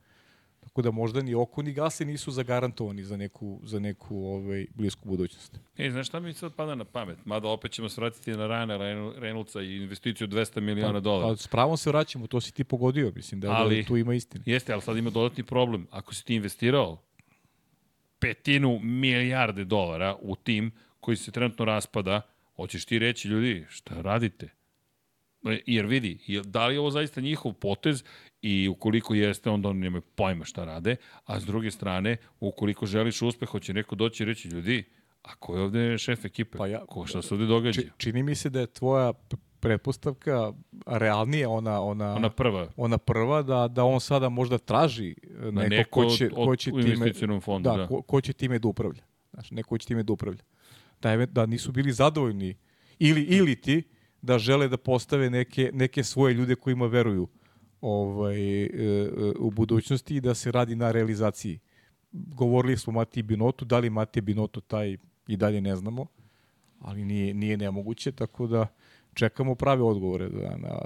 Tako da možda ni oko ni gase nisu zagarantovani za neku, za neku ovaj, blisku budućnost. E, znaš šta mi sad pada na pamet? Mada opet ćemo se vratiti na Rana Reynoldsa i investiciju 200 miliona pa, dolara. Pa s pravom se vraćamo, to si ti pogodio, mislim da, da ali, da tu ima istine. Jeste, ali sad ima dodatni problem. Ako si ti investirao petinu milijarde dolara u tim koji se trenutno raspada, hoćeš ti reći, ljudi, šta radite? Jer vidi, da li je ovo zaista njihov potez i ukoliko jeste, onda oni nemaju pojma šta rade, a s druge strane, ukoliko želiš uspeh, hoće neko doći i reći, ljudi, a ko je ovde šef ekipe? Pa ja, ko šta se ovde događa? Či, čini mi se da je tvoja pretpostavka realnije ona ona ona prva ona prva da da on sada možda traži neko, da neko ko će ko će time fondu, da, da. Ko, ko će time da upravlja znači neko će time da upravlja da da nisu bili zadovoljni ili ili ti da žele da postave neke neke svoje ljude kojima veruju ovaj, e, e, u budućnosti i da se radi na realizaciji. Govorili smo Matiji Binotu, da li Matija Binoto taj i dalje ne znamo, ali nije, nije nemoguće, tako da čekamo prave odgovore da, na,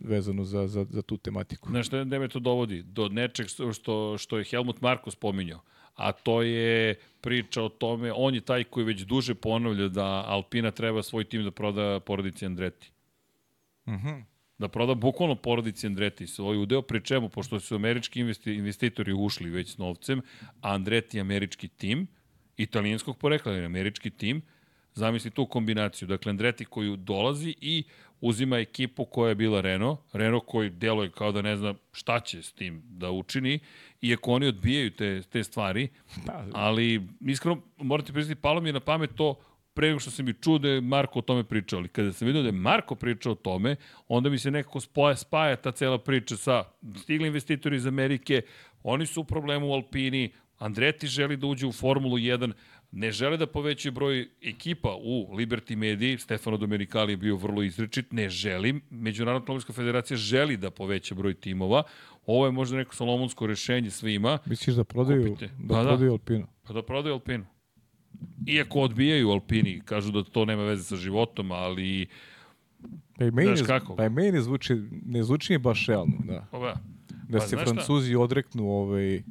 vezano za, za, za tu tematiku. Znaš, da me to dovodi? Do nečeg što, što je Helmut Marko spominjao, a to je priča o tome, on je taj koji već duže ponavlja da Alpina treba svoj tim da proda porodici Andreti. Mhm. Mm da proda bukvalno porodici Andreti svoj udeo, pri čemu, pošto su američki investi, investitori ušli već s novcem, a Andreti je američki tim, italijanskog porekla, je američki tim, zamisli tu kombinaciju. Dakle, Andreti koju dolazi i uzima ekipu koja je bila Renault, Renault koji deluje kao da ne zna šta će s tim da učini, iako oni odbijaju te, te stvari, pa, ali iskreno morate priznati, palo mi je na pamet to pre nego što sam i čuo da je Marko o tome pričao, ali kada sam vidio da je Marko pričao o tome, onda mi se nekako spoja, spaja ta cela priča sa stigli investitori iz Amerike, oni su u problemu u Alpini, Andreti želi da uđe u Formulu 1, ne žele da povećaju broj ekipa u Liberty Mediji, Stefano Domenicali je bio vrlo izrečit, ne želim, Međunarodna automobilska federacija želi da poveća broj timova, ovo je možda neko solomonsko rešenje svima. Misliš da prodaju, Kupite. da, pa da. prodaju Alpinu? Pa da prodaju Alpinu. Iako odbijaju Alpini, kažu da to nema veze sa životom, ali Pa i meni, Znaš kako? Pa i meni zvuči, ne zvuči mi baš realno, da. ova, Da Pa se Francuzi odreknu ovaj,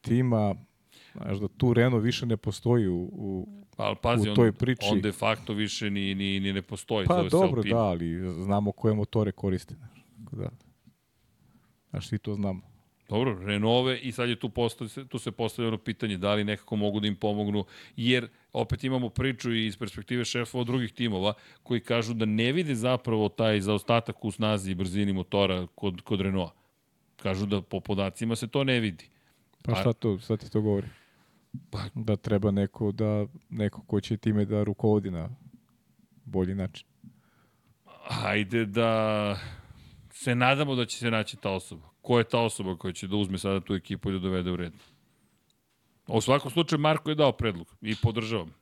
tima, znaš da tu Renault više ne postoji u, u ali pazi, U toj on, priči. on de facto više ni, ni, ni ne postoji. Pa dobro, da, ali znamo koje motore koriste. Znaš, da. Znaš, svi to znamo. Dobro, Renove i sad je tu, postav, tu se postavlja ono pitanje da li nekako mogu da im pomognu, jer opet imamo priču i iz perspektive šefa od drugih timova koji kažu da ne vide zapravo taj zaostatak u snazi i brzini motora kod, kod Renaulta. Kažu da po podacima se to ne vidi. Pa Pa- šta to, šta ti to govori? Pa- Da treba neko, da, neko ko će time da rukovodi na bolji način. Hajde da se nadamo da će se naći ta osoba. Ko je ta osoba koja će da uzme sada tu ekipu i da dovede u red? U svakom slučaju Marko je dao predlog i podržavam.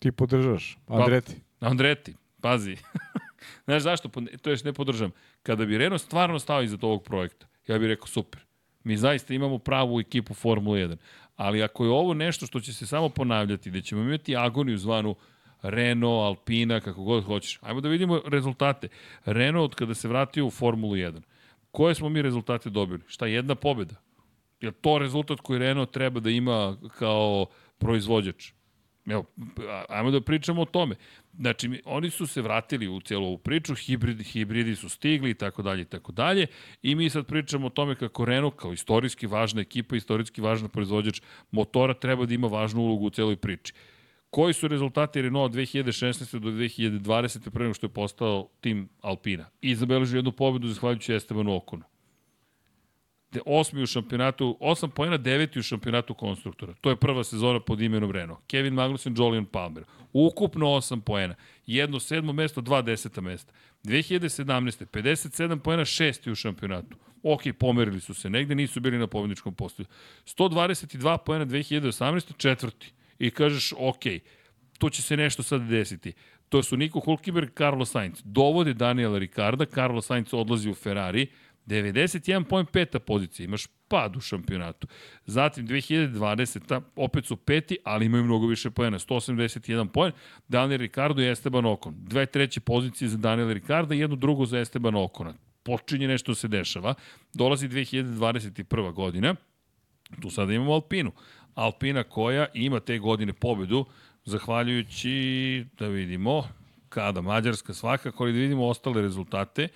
Ti podržaš, Pa- Andreti. Andreti, pazi. Znaš zašto? To još ne podržam. Kada bi Renault stvarno stao iza ovog projekta, ja bih rekao super. Mi zaista imamo pravu ekipu Formula 1. Ali ako je ovo nešto što će se samo ponavljati, da ćemo imati agoniju zvanu Renault, Alpina, kako god hoćeš. Ajmo da vidimo rezultate. Renault od kada se vratio u Formulu 1. Koje smo mi rezultate dobili? Šta, jedna pobjeda? Je to rezultat koji Renault treba da ima kao proizvođač? Evo, ajmo da pričamo o tome. Znači, oni su se vratili u cijelu ovu priču, hibridi, hibridi su stigli i tako dalje i tako dalje i mi sad pričamo o tome kako Renault kao istorijski važna ekipa, istorijski važna proizvođač motora treba da ima važnu ulogu u cijeloj priči. Koji su rezultati Renault od 2016. do 2020. pre nego što je postao tim Alpina? I zabeležio jednu pobedu zahvaljujući Estebanu Okonu. De, osmi u šampionatu, osam pojena, deveti u šampionatu konstruktora. To je prva sezona pod imenom Renault. Kevin Magnussen, Julian Palmer. Ukupno osam pojena. Jedno sedmo mesto, dva deseta mesta. 2017. 57 pojena, šesti u šampionatu. Ok, pomerili su se negde, nisu bili na pobedničkom postoju. 122 pojena 2018. četvrti. I kažeš, ok, tu će se nešto sad desiti. To su Niko Hulkenberg, Carlos Sainz. Dovode Daniela Ricarda, Carlos Sainz odlazi u Ferrari, 91 poen peta pozicija, imaš pad u šampionatu. Zatim 2020. opet su peti, ali imaju mnogo više poena, 181 poen. Daniel Ricardo i Esteban Ocon. Dve treće pozicije za Daniela Ricarda i jednu drugu za Esteban Ocona. Počinje nešto da se dešava. Dolazi 2021. godina. Tu sada imamo Alpinu. Alpina koja ima te godine pobedu, zahvaljujući, da vidimo, kada Mađarska svakako, ali da vidimo ostale rezultate,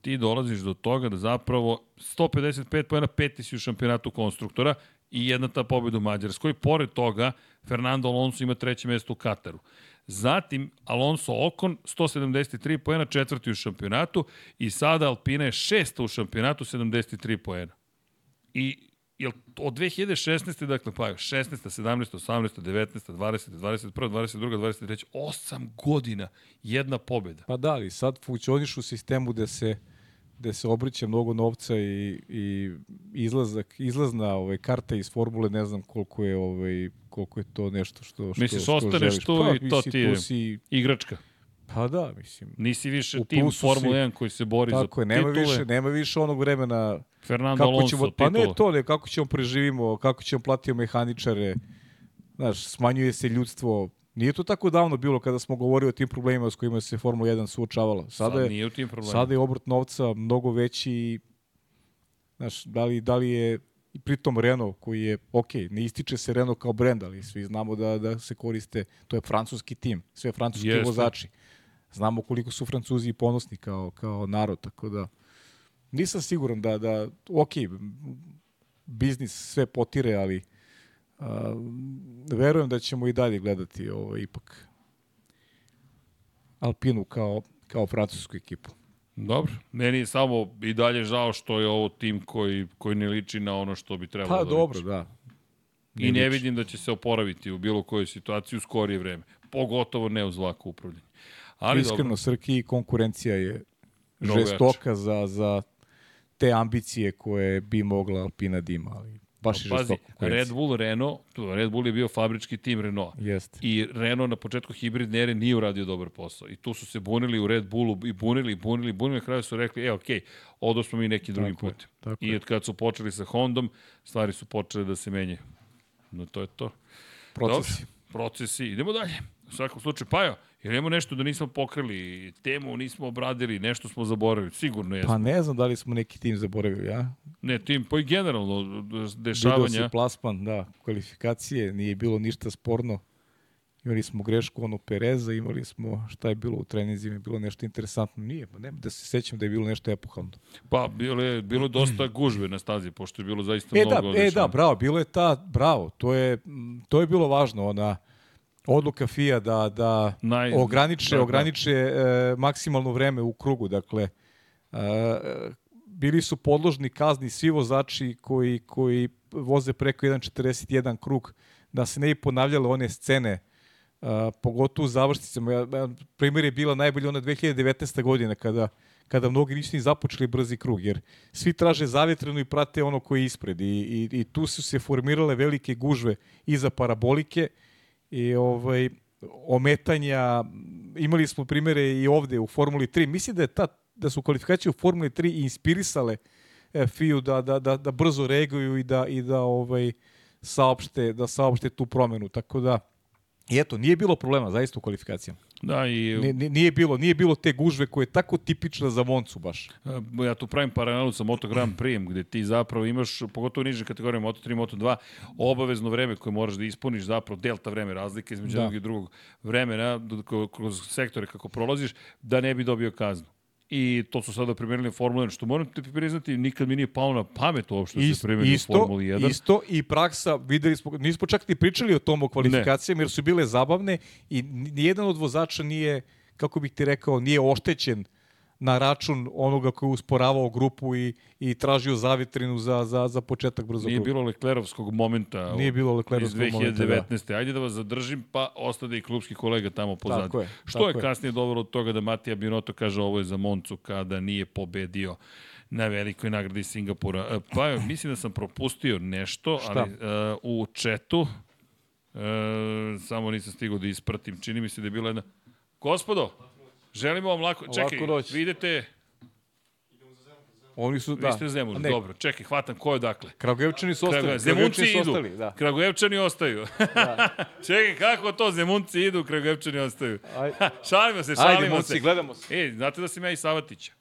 ti dolaziš do toga da zapravo 155 pojena peti si u šampionatu konstruktora i jedna ta pobeda u Mađarskoj. Pored toga, Fernando Alonso ima treće mesto u Kataru. Zatim, Alonso Ocon, 173 pojena, četvrti u šampionatu i sada Alpina je šesta u šampionatu, 73 pojena. I jel od 2016. dakle pa 16. 17. 18. 19. 20. 21. 22. 23. 8 godina jedna pobeda. Pa da, ali sad funkcioniš u sistemu gde se gde se obriće mnogo novca i, i izlazak, izlazna ovaj, karta iz formule, ne znam koliko je, ovaj, koliko je to nešto što, što, Misliš, što ostaneš tu pa, i to ti je si, Igračka. Pa da, mislim. Nisi više tim si. 1 koji se bori Tako za je, nema titule. više, nema više onog vremena Fernando kako Alonso, ćemo, pa ne to, ne, kako ćemo preživimo, kako ćemo platiti mehaničare, znaš, smanjuje se ljudstvo. Nije to tako davno bilo kada smo govorili o tim problemima s kojima se Formula 1 suočavala. Sada, Sad je, nije u tim problemima. sada je obrt novca mnogo veći i, znaš, da li, da li je i pritom Renault koji je, ok, ne ističe se Renault kao brend, ali svi znamo da, da se koriste, to je francuski tim, sve francuski Jeste. vozači. Znamo koliko su Francuzi ponosni kao, kao narod, tako da nisam siguran da, da ok, biznis sve potire, ali a, verujem da ćemo i dalje gledati ovo, ipak Alpinu kao, kao francusku ekipu. Dobro, meni je samo i dalje žao što je ovo tim koji, koji ne liči na ono što bi trebalo Pa da dobro, liči. da. I ne liči. vidim da će se oporaviti u bilo kojoj situaciji u skorije vreme. Pogotovo ne uz lako upravljanje. Ali Iskreno, dobro, Srki, konkurencija je Mnogo žestoka za, za te ambicije koje bi mogla Alpina da ima, ali baš je pazi, konkurencija. Red Bull, Renault, tu, Red Bull je bio fabrički tim Renault. Jeste. I Renault na početku hibridne ere nije uradio dobar posao. I tu su se bunili u Red Bullu i bunili, bunili, bunili. Na kraju su rekli, e, okej, odo smo mi neki putem. tako I od kad su počeli sa Hondom, stvari su počele da se menjaju. No to je to. Procesi. Dobro, procesi, idemo dalje. U svakom slučaju, Pajo, jer imamo nešto da nismo pokrili, temu nismo obradili, nešto smo zaboravili, sigurno jesmo. Pa ne znam da li smo neki tim zaboravili, ja? Ne, tim, pa i generalno dešavanja. Vidio se plasman, da, kvalifikacije, nije bilo ništa sporno. Imali smo grešku ono Pereza, imali smo šta je bilo u treninzima, bilo nešto interesantno. Nije, pa ne, da se sećam da je bilo nešto epohalno. Pa, bilo je bilo dosta gužve na stazi, pošto je bilo zaista e, mnogo da, E da, bravo, bilo je ta, bravo, to je, to je bilo važno, ona odluka FIA da, da Naj, ograniče, da, da. ograniče e, maksimalno vreme u krugu, dakle, e, bili su podložni kazni svi vozači koji, koji voze preko 1.41 krug, da se ne bi ponavljale one scene Uh, pogotovo u završnicama. Ja, ja, primjer je bila najbolja ona 2019. godina kada, kada mnogi nisu ni započeli brzi krug, jer svi traže zavjetrenu i prate ono koje je ispred. I, i, i tu su se formirale velike gužve iza parabolike i ovaj, ometanja. Imali smo primere i ovde u Formuli 3. Mislim da je ta, da su kvalifikacije u Formuli 3 inspirisale e, FIU da, da, da, da brzo reaguju i da, i da ovaj, saopšte, da saopšte tu promenu. Tako da, I eto, nije bilo problema zaista u kvalifikacijama. Da, i... Nije, nije, bilo, nije bilo te gužve koje je tako tipična za Moncu baš. Ja tu pravim paralelu sa Moto Grand Prix, gde ti zapravo imaš, pogotovo niže kategorije Moto 3, Moto 2, obavezno vreme koje moraš da ispuniš, zapravo delta vreme, razlike između da. jednog i drugog vremena, kroz sektore kako prolaziš, da ne bi dobio kaznu i to su sada primjerili Formula 1, što moram te priznati, nikad mi nije pao na pamet uopšte da se primjerili isto, Formula 1. Isto i praksa, videli smo, nismo čak ni pričali o tom o kvalifikacijama, jer su bile zabavne i nijedan od vozača nije, kako bih ti rekao, nije oštećen na račun onoga koji je usporavao grupu i, i tražio zavitrinu za, za, za početak brzo Nije bilo Leklerovskog momenta Nije bilo Leklerovskog iz 2019. Da. Ajde da vas zadržim, pa ostade i klubski kolega tamo pozad. Tako je. Što tako je kasnije dovelo od toga da Matija Binoto kaže ovo je za Moncu kada nije pobedio na velikoj nagradi Singapura. E, pa mislim da sam propustio nešto, Šta? ali uh, u četu uh, samo nisam stigao da ispratim. Čini mi se da je bila jedna... Gospodo, Želimo vam lako... Čekaj, vi idete... Oni su, da. Vi ste Zemun, dobro. Čekaj, hvatam, ko je dakle? Kragujevčani su ostali. Kragujev... Zemunci idu. Ostali, da. Kragujevčani ostaju. da. Čekaj, kako to? Zemunci idu, Kragujevčani ostaju. Aj. šalimo se, šalimo Ajde, se. Ajde, gledamo se. E, znate da sam ja i Savatića?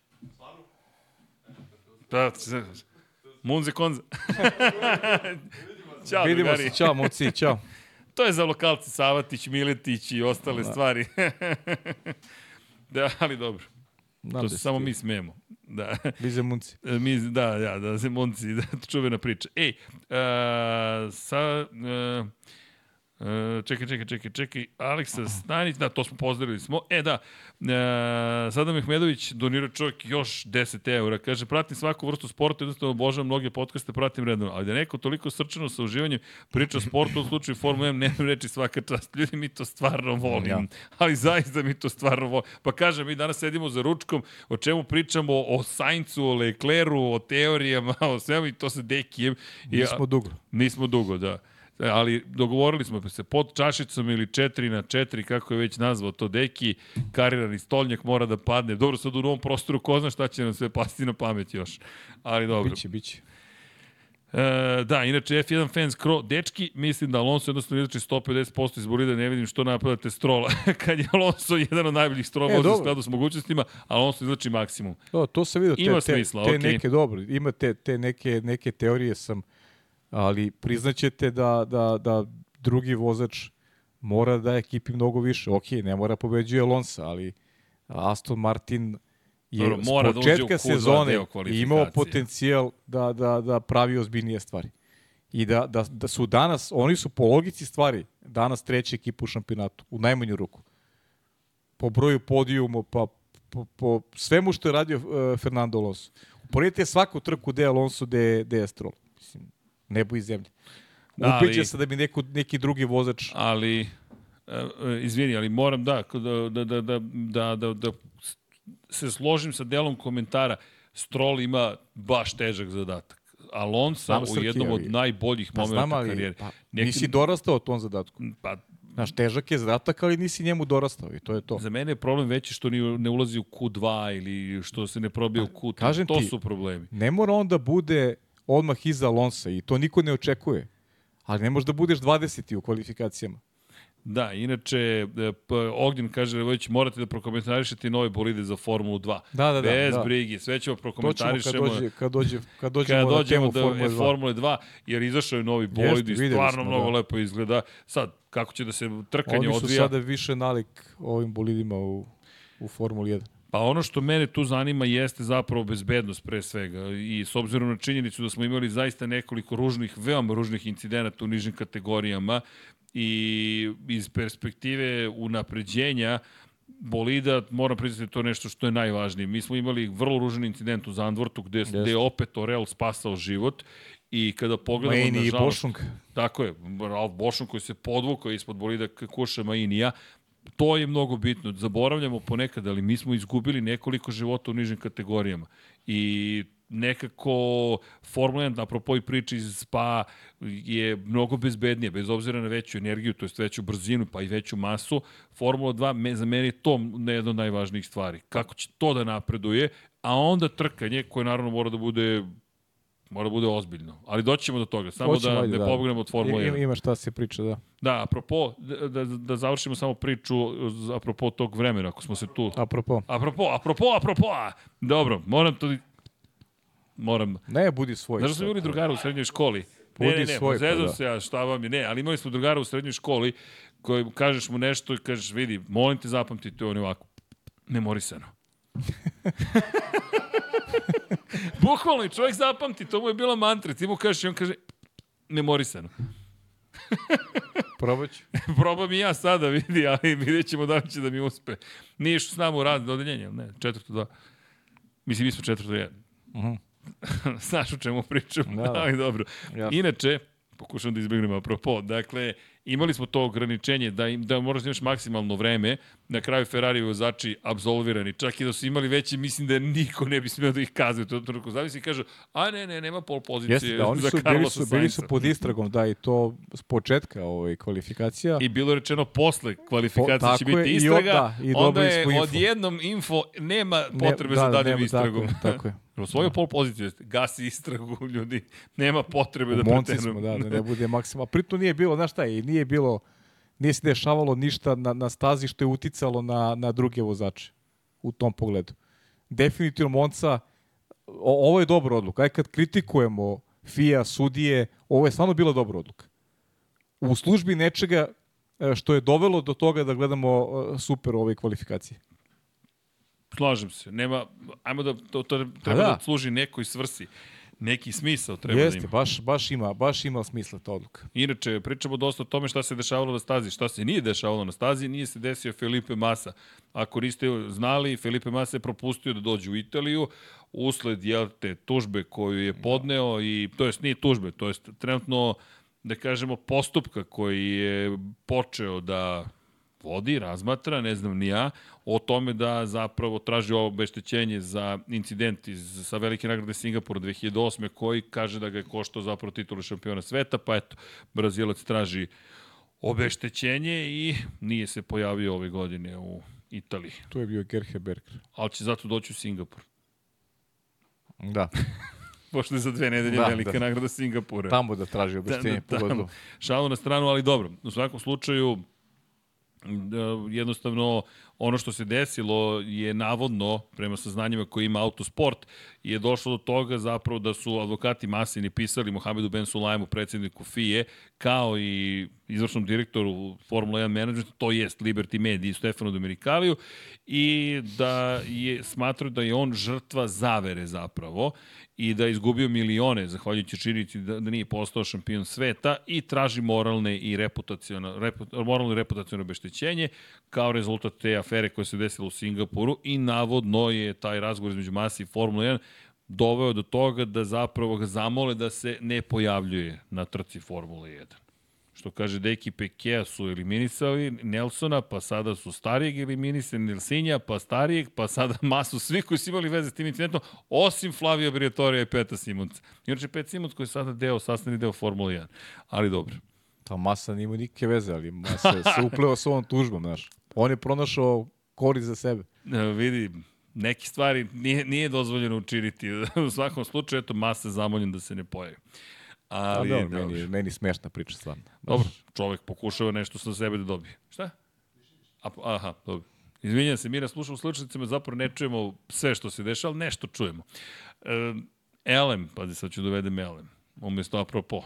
Da, Munze konze. Ćao, Vidimo drugari. se, čao, Munci, čao. to je za lokalci Savatić, Miletić i ostale da. stvari. Da, ali dobro. Znam to se samo mi smemo. Da. Vi zemunci. Mi, da, da, da, zemunci, da, čuvena priča. Ej, uh, sa... Uh, E, čekaj, čekaj, čekaj, čekaj. Aleksa Stanić, da, to smo pozdravili smo. E, da, e, Sada Mehmedović donira čovjek još 10 eura. Kaže, pratim svaku vrstu sporta, jednostavno obožavam mnoge podcaste, pratim redno. Ali da neko toliko srčano sa uživanjem priča o sportu, u slučaju Formula 1, nema reči svaka čast. Ljudi, mi to stvarno volim. Ja. Ali zaista mi to stvarno volim. Pa kaže, mi danas sedimo za ručkom, o čemu pričamo, o Saincu, o Lecleru, o teorijama, o svemu i to sa Dekijem. Nismo dugo. Nismo dugo, da. Ali dogovorili smo se pod čašicom ili 4 na 4, kako je već nazvao to deki, karirani stolnjak mora da padne. Dobro, sad u novom prostoru ko zna šta će nam sve pasti na pamet još. Ali dobro. Biće, biće. E, da, inače F1 fans Kro, dečki, mislim da Alonso jednostavno izlači 150% iz bolida, ne vidim što napadate strola. Kad je Alonso jedan od najboljih strola e, u skladu s mogućnostima, Alonso izlači maksimum. To, to se vidio. Ima te, smisla, te, te okay. neke, dobro, ima te, te neke, neke teorije sam ali priznaćete da, da, da drugi vozač mora da ekipi mnogo više. Ok, ne mora pobeđuje Alonso, ali Aston Martin je Dobro, mora s početka da sezone imao potencijal da, da, da pravi ozbiljnije stvari. I da, da, da su danas, oni su po logici stvari, danas treća ekipa u šampionatu, u najmanju ruku. Po broju podijuma, pa po, po svemu što je radio uh, Fernando Alonso. Uporedite svaku trku gde je Alonso, gde, gde je Stroll. Nebo i zemlje. Da, Ubiđe se da bi neko, neki drugi vozač... Ali, e, e, izvini, ali moram da, da, da, da, da, da, da, da se složim sa delom komentara. Stroll ima baš težak zadatak. Alonso u jednom od najboljih pa, momenta ali, karijere. Pa, Neki... Nisi dorastao tom zadatku. Pa, Znaš, težak je zadatak, ali nisi njemu dorastao i to je to. Za mene je problem veći što ni ne ulazi u Q2 ili što se ne probije u Q3. Kažem to ti, su problemi. Ne mora on da bude odmah iza Alonsa i to niko ne očekuje. Ali ne možeš da budeš 20. u kvalifikacijama. Da, inače, e, Ognjen kaže, Levojić, morate da prokomentarišete nove bolide za Formulu 2. Da, da, da. Bez da. brige, sve ćemo prokomentarišemo. To ćemo kad, dođe, kad, dođe, kad dođemo, kad dođemo do Formule 2. Formule 2, jer izašao je novi bolid i stvarno smo, mnogo da. lepo izgleda. Sad, kako će da se trkanje odvija? Oni su odvija. sada više nalik ovim bolidima u, u Formuli 1. Pa ono što mene tu zanima jeste zapravo bezbednost pre svega i s obzirom na činjenicu da smo imali zaista nekoliko ružnih, veoma ružnih incidenata u nižim kategorijama i iz perspektive unapređenja bolida, moram priznati to nešto što je najvažnije. Mi smo imali vrlo ružan incident u Zandvortu gde, yes. gde je opet Orel spasao život i kada pogledamo Maini nažalost... i Bošung. Tako je, Ralf Bošung koji se podvukao ispod bolida Kuša Mainija, to je mnogo bitno. Zaboravljamo ponekad, ali mi smo izgubili nekoliko života u nižim kategorijama. I nekako Formula 1, apropo i priče iz Spa, je mnogo bezbednije, bez obzira na veću energiju, to je veću brzinu, pa i veću masu. Formula 2, me, za mene je to jedna od najvažnijih stvari. Kako će to da napreduje, a onda trkanje, koje naravno mora da bude Mora bude ozbiljno. Ali doćemo do toga. Samo Hoćemo, da ajde, ne da. pobegnemo od Formule 1. Ima šta se priča, da. Da, apropo, da, da, da završimo samo priču apropo tog vremena, ako smo se tu... Apropo. Apropo, apropo, apropo. Dobro, moram to... Moram... Ne, budi svoj. Znaš da smo imali drugara u srednjoj školi? Budi ne, ne, ne, svoj, pa da. se ja, šta vam je, ne, ali imali smo drugara u srednjoj školi koji kažeš mu nešto i kažeš, vidi, molim te zapamtite, on je ovako, memorisano. Bukvalno i čovjek zapamti, to mu je bila mantra. Ti mu kažeš i on kaže, memorisano. Probat ću. Probam i ja sada, vidi, ali vidjet ćemo da li će da mi uspe. Nije što s nama u rad odeljenje, ne, četvrto dva. Mislim, mi smo četvrto jedan. Uh -huh. Znaš o čemu pričam, da, da. ali dobro. Ja. Inače, pokušam da izbjegnem apropo, dakle, imali smo to ograničenje da, im, da moraš da imaš maksimalno vreme, na kraju Ferrari vozači absolvirani, čak i da su imali veće, mislim da niko ne bi smio da ih kazuje, to trenutku zavisi i kaže, a ne, ne, nema pol pozicije Jeste, da, oni za su, bili su, bili su pod istragom, da, i to s početka ovaj, kvalifikacija. I bilo je rečeno posle kvalifikacije po, će biti istraga, i, da, i onda je info. odjednom info, nema potrebe ne, da, za daljim istragom. Tako je, tako je. Osvojio da. pol pozicije, gasi istragu ljudi, nema potrebe da pretenujemo. da, da ne bude maksimalno. Pritom nije bilo, znaš šta, i nije bilo, nije se dešavalo ništa na, na stazi što je uticalo na, na druge vozače u tom pogledu. Definitivno Monca, o, ovo je dobra odluka. Aj kad kritikujemo FIA, sudije, ovo je stvarno bila dobra odluka. U službi nečega e, što je dovelo do toga da gledamo e, super ove kvalifikacije. Slažem se. Nema, ajmo da to, to treba da. da služi nekoj svrsi neki smisao treba Jeste, da ima. baš, baš ima, baš ima smisla ta odluka. Inače, pričamo dosta o tome šta se dešavalo na stazi. Šta se nije dešavalo na stazi, nije se desio Felipe Massa. Ako niste znali, Felipe Massa je propustio da dođe u Italiju usled jel, te tužbe koju je podneo i to jest nije tužbe, to jest trenutno da kažemo postupka koji je počeo da vodi, razmatra, ne znam ni ja, o tome da zapravo traži obeštećenje za incident iz, sa velike nagrade Singapura 2008. koji kaže da ga je koštao zapravo titulu šampiona sveta, pa eto, Brazilac traži obeštećenje i nije se pojavio ove godine u Italiji. Tu je bio Gerhe Berger. Ali će zato doći u Singapur. Da. Pošto je za dve nedelje da, velika da. nagrada Singapura. Tamo da traži obeštenje. Da, da, tamo. Šalu na stranu, ali dobro. U svakom slučaju, jednostavno ono što se desilo je navodno, prema saznanjima koje ima autosport, je došlo do toga zapravo da su advokati Masini pisali Mohamedu Ben Sulajmu, predsedniku FIE, kao i izvršnom direktoru Formula 1 management, to jest Liberty Media i Stefano Domenikaliju, i da je smatraju da je on žrtva zavere zapravo i da je izgubio milione zahvaljujući činjenici da, da nije postao šampion sveta i traži moralne i reputacijono, reput, moralno i obeštećenje kao rezultat te afere koja se desila u Singapuru i navodno je taj razgovor između Masi i Formula 1 doveo do toga da zapravo ga zamole da se ne pojavljuje na trci Formula 1 što kaže Deki Pekea su eliminisali Nelsona, pa sada su starijeg eliminisali Nelsinja, pa starijeg, pa sada masu svi koji su imali veze s tim incidentom, osim Flavio Briatorija i Peta Simonca. Inače, Pet Simons koji je sada deo, sastavni deo Formula 1. Ali dobro. Ta masa nima nikakve veze, ali masa se upleo s ovom tužbom, znaš. On je pronašao kori za sebe. E, vidi, neki stvari nije, nije dozvoljeno učiniti. U svakom slučaju, eto, masa zamoljen da se ne pojavi. Ali, A, dobro, meni, meni smešna priča stvarno. Dobro, čovek pokušava nešto sa sebe da dobije. Šta? A, aha, dobro. Izvinjam se, mi na slušamo slučajicama zapravo ne čujemo sve što se dešava, ali nešto čujemo. E, Elem, pazi, sad ću dovedem Elem, umesto apropo.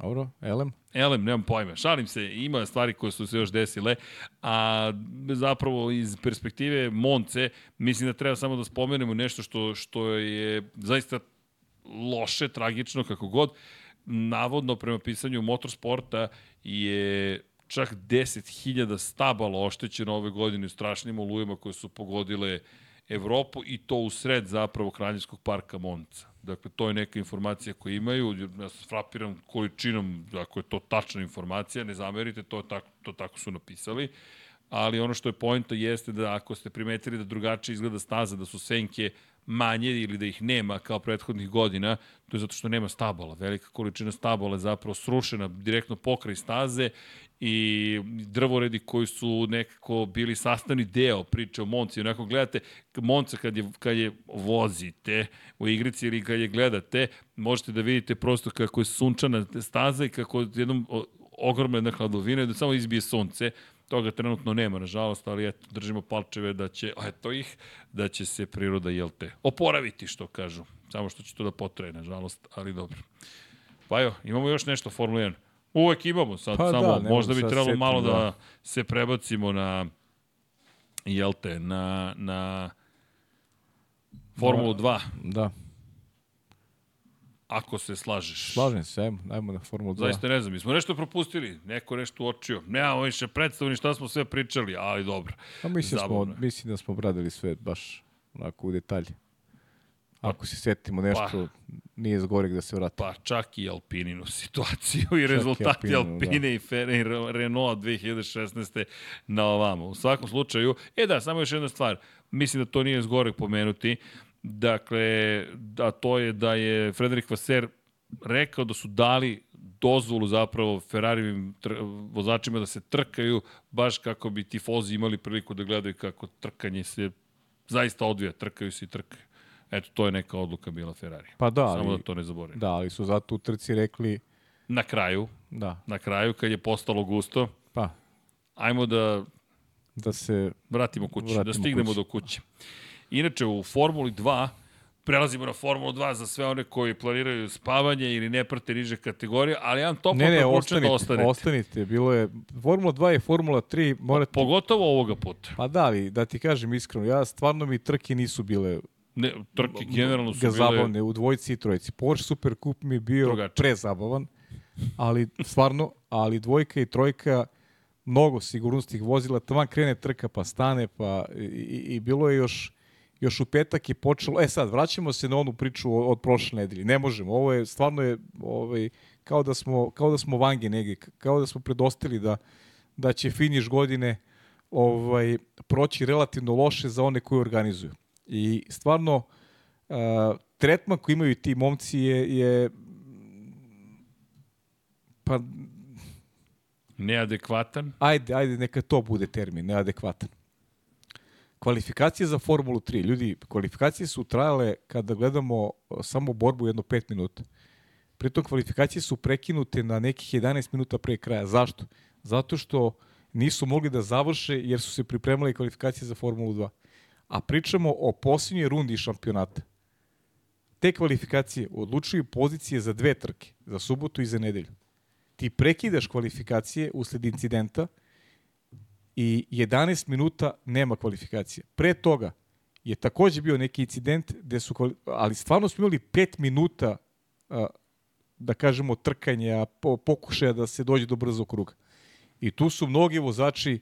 Dobro, Elem? Elem, nemam pojma. Šalim se, ima stvari koje su se još desile, a zapravo iz perspektive Monce, mislim da treba samo da spomenemo nešto što, što je zaista loše, tragično, kako god. Navodno, prema pisanju motorsporta, je čak 10.000 stabala oštećeno ove godine strašnim olujama koje su pogodile Evropu i to u sred zapravo Kraljevskog parka Monca. Dakle, to je neka informacija koju imaju, ja sam frapiran količinom, ako je to tačna informacija, ne zamerite, to, tako, to tako su napisali, ali ono što je pojenta jeste da ako ste primetili da drugačije izgleda staza, da su senke manje ili da ih nema kao prethodnih godina, to je zato što nema stabala. Velika količina stabala je zapravo srušena direktno pokraj staze i drvoredi koji su nekako bili sastavni deo priče o Monci. Onako gledate Monca kad je, kad je vozite u igrici ili kad je gledate, možete da vidite prosto kako je sunčana staza i kako jednom ogromna jedna hladovina da samo izbije sunce. Toga trenutno nema, nažalost, ali eto, držimo palčeve da će, eto ih, da će se priroda, jel te, oporaviti, što kažu. Samo što će to da potraje, nažalost, ali dobro. Pa jo, imamo još nešto Formula 1. Uvek imamo sad, pa samo da, možda bi trebalo setim, malo da. da se prebacimo na, jel te, na, na Formulu 2. Da. Ako se slažeš. Slažem se, ajmo, ajmo na Formulu 2. Zaista ne znam, mi smo nešto propustili, neko nešto uočio. Nemamo više predstavni šta smo sve pričali, ali dobro. Pa mislim, smo, mislim da smo obradili sve baš onako u detalji. Pa- Ako se setimo nešto, pa, nije zgorek da se vrati. Pa čak i Alpininu situaciju i rezultati Alpininu, Alpine da. i, Fer, i Renault 2016. na ovamo. U svakom slučaju, e da, samo još jedna stvar. Mislim da to nije zgorek pomenuti. Dakle, da to je da je Frederik Vaser rekao da su dali dozvolu zapravo Ferrarijevim vozačima da se trkaju baš kako bi tifozi imali priliku da gledaju kako trkanje se zaista odvija, trkaju se i trkaju. Eto, to je neka odluka bila Ferrari. Pa da, Samo ali, da to ne zaboravim. Da, ali su zato u trci rekli... Na kraju, da. na kraju, kad je postalo gusto, pa. ajmo da da se vratimo kući, da vratimo da stignemo kući. do kuće. Inače, u Formuli 2 prelazimo na Formulu 2 za sve one koji planiraju spavanje ili ne prate niže kategorije, ali jedan top ne, ne, da ostanite, da ostanete. ostanite. Bilo je, Formula 2 i Formula 3 morate... Pogotovo ovoga puta. Pa da, ali da ti kažem iskreno, ja stvarno mi trke nisu bile Ne, trke generalno su bile... Zabavne, u dvojici i trojici. Porsche Super Cup mi je bio Drugače. prezabavan, ali stvarno, ali dvojka i trojka mnogo sigurnostih vozila, tamo krene trka pa stane, pa i, i, i bilo je još još u petak je počelo, e sad, vraćamo se na onu priču od, od prošle nedelje. Ne možemo, ovo je, stvarno je, ovaj, kao da smo, kao da smo vange negdje, kao da smo predostili da, da će finiš godine ovaj, proći relativno loše za one koji organizuju. I stvarno, uh, tretman koji imaju ti momci je, je pa Neadekvatan? Ajde, ajde, neka to bude termin, neadekvatan. Kvalifikacije za Formulu 3. Ljudi, kvalifikacije su trajale kada gledamo samo borbu jedno 5 minuta. Pritom kvalifikacije su prekinute na nekih 11 minuta pre kraja. Zašto? Zato što nisu mogli da završe jer su se pripremali kvalifikacije za Formulu 2. A pričamo o posljednjoj rundi šampionata. Te kvalifikacije odlučuju pozicije za dve trke, za subotu i za nedelju. Ti prekidaš kvalifikacije usled incidenta, i 11 minuta nema kvalifikacije. Pre toga je takođe bio neki incident gde su, ali stvarno smo imali 5 minuta da kažemo trkanja, pokušaja da se dođe do brzog kruga. I tu su mnogi vozači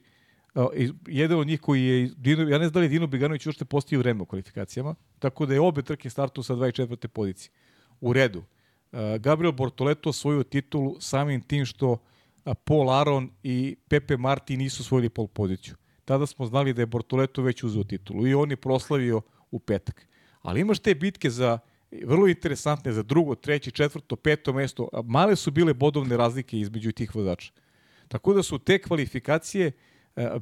jedan od njih koji je, Dino, ja ne znam da li Dino Biganović uopšte postavio vreme u kvalifikacijama, tako da je obe trke startu sa 24. pozicije. U redu. Gabriel Bortoleto osvojio titulu samim tim što Paul Aron i Pepe Marti nisu osvojili pol poziciju. Tada smo znali da je Bortoleto već uzeo titulu i on je proslavio u petak. Ali imaš te bitke za vrlo interesantne za drugo, treće, četvrto, peto mesto. Male su bile bodovne razlike između tih vozača. Tako da su te kvalifikacije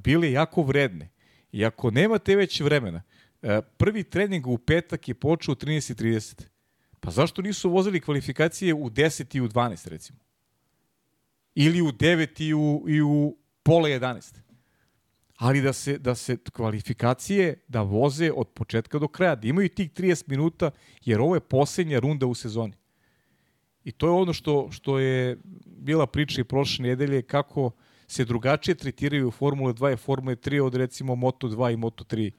bile jako vredne. I ako nemate već vremena, prvi trening u petak je počeo u 13.30. Pa zašto nisu vozili kvalifikacije u 10 i u 12, recimo? Ili u 9 i u, i u pola 11? ali da se, da se kvalifikacije da voze od početka do kraja, da imaju tih 30 minuta, jer ovo je posljednja runda u sezoni. I to je ono što, što je bila priča i prošle nedelje, kako se drugačije tretiraju Formule 2 i Formule 3 od recimo Moto 2 i Moto 3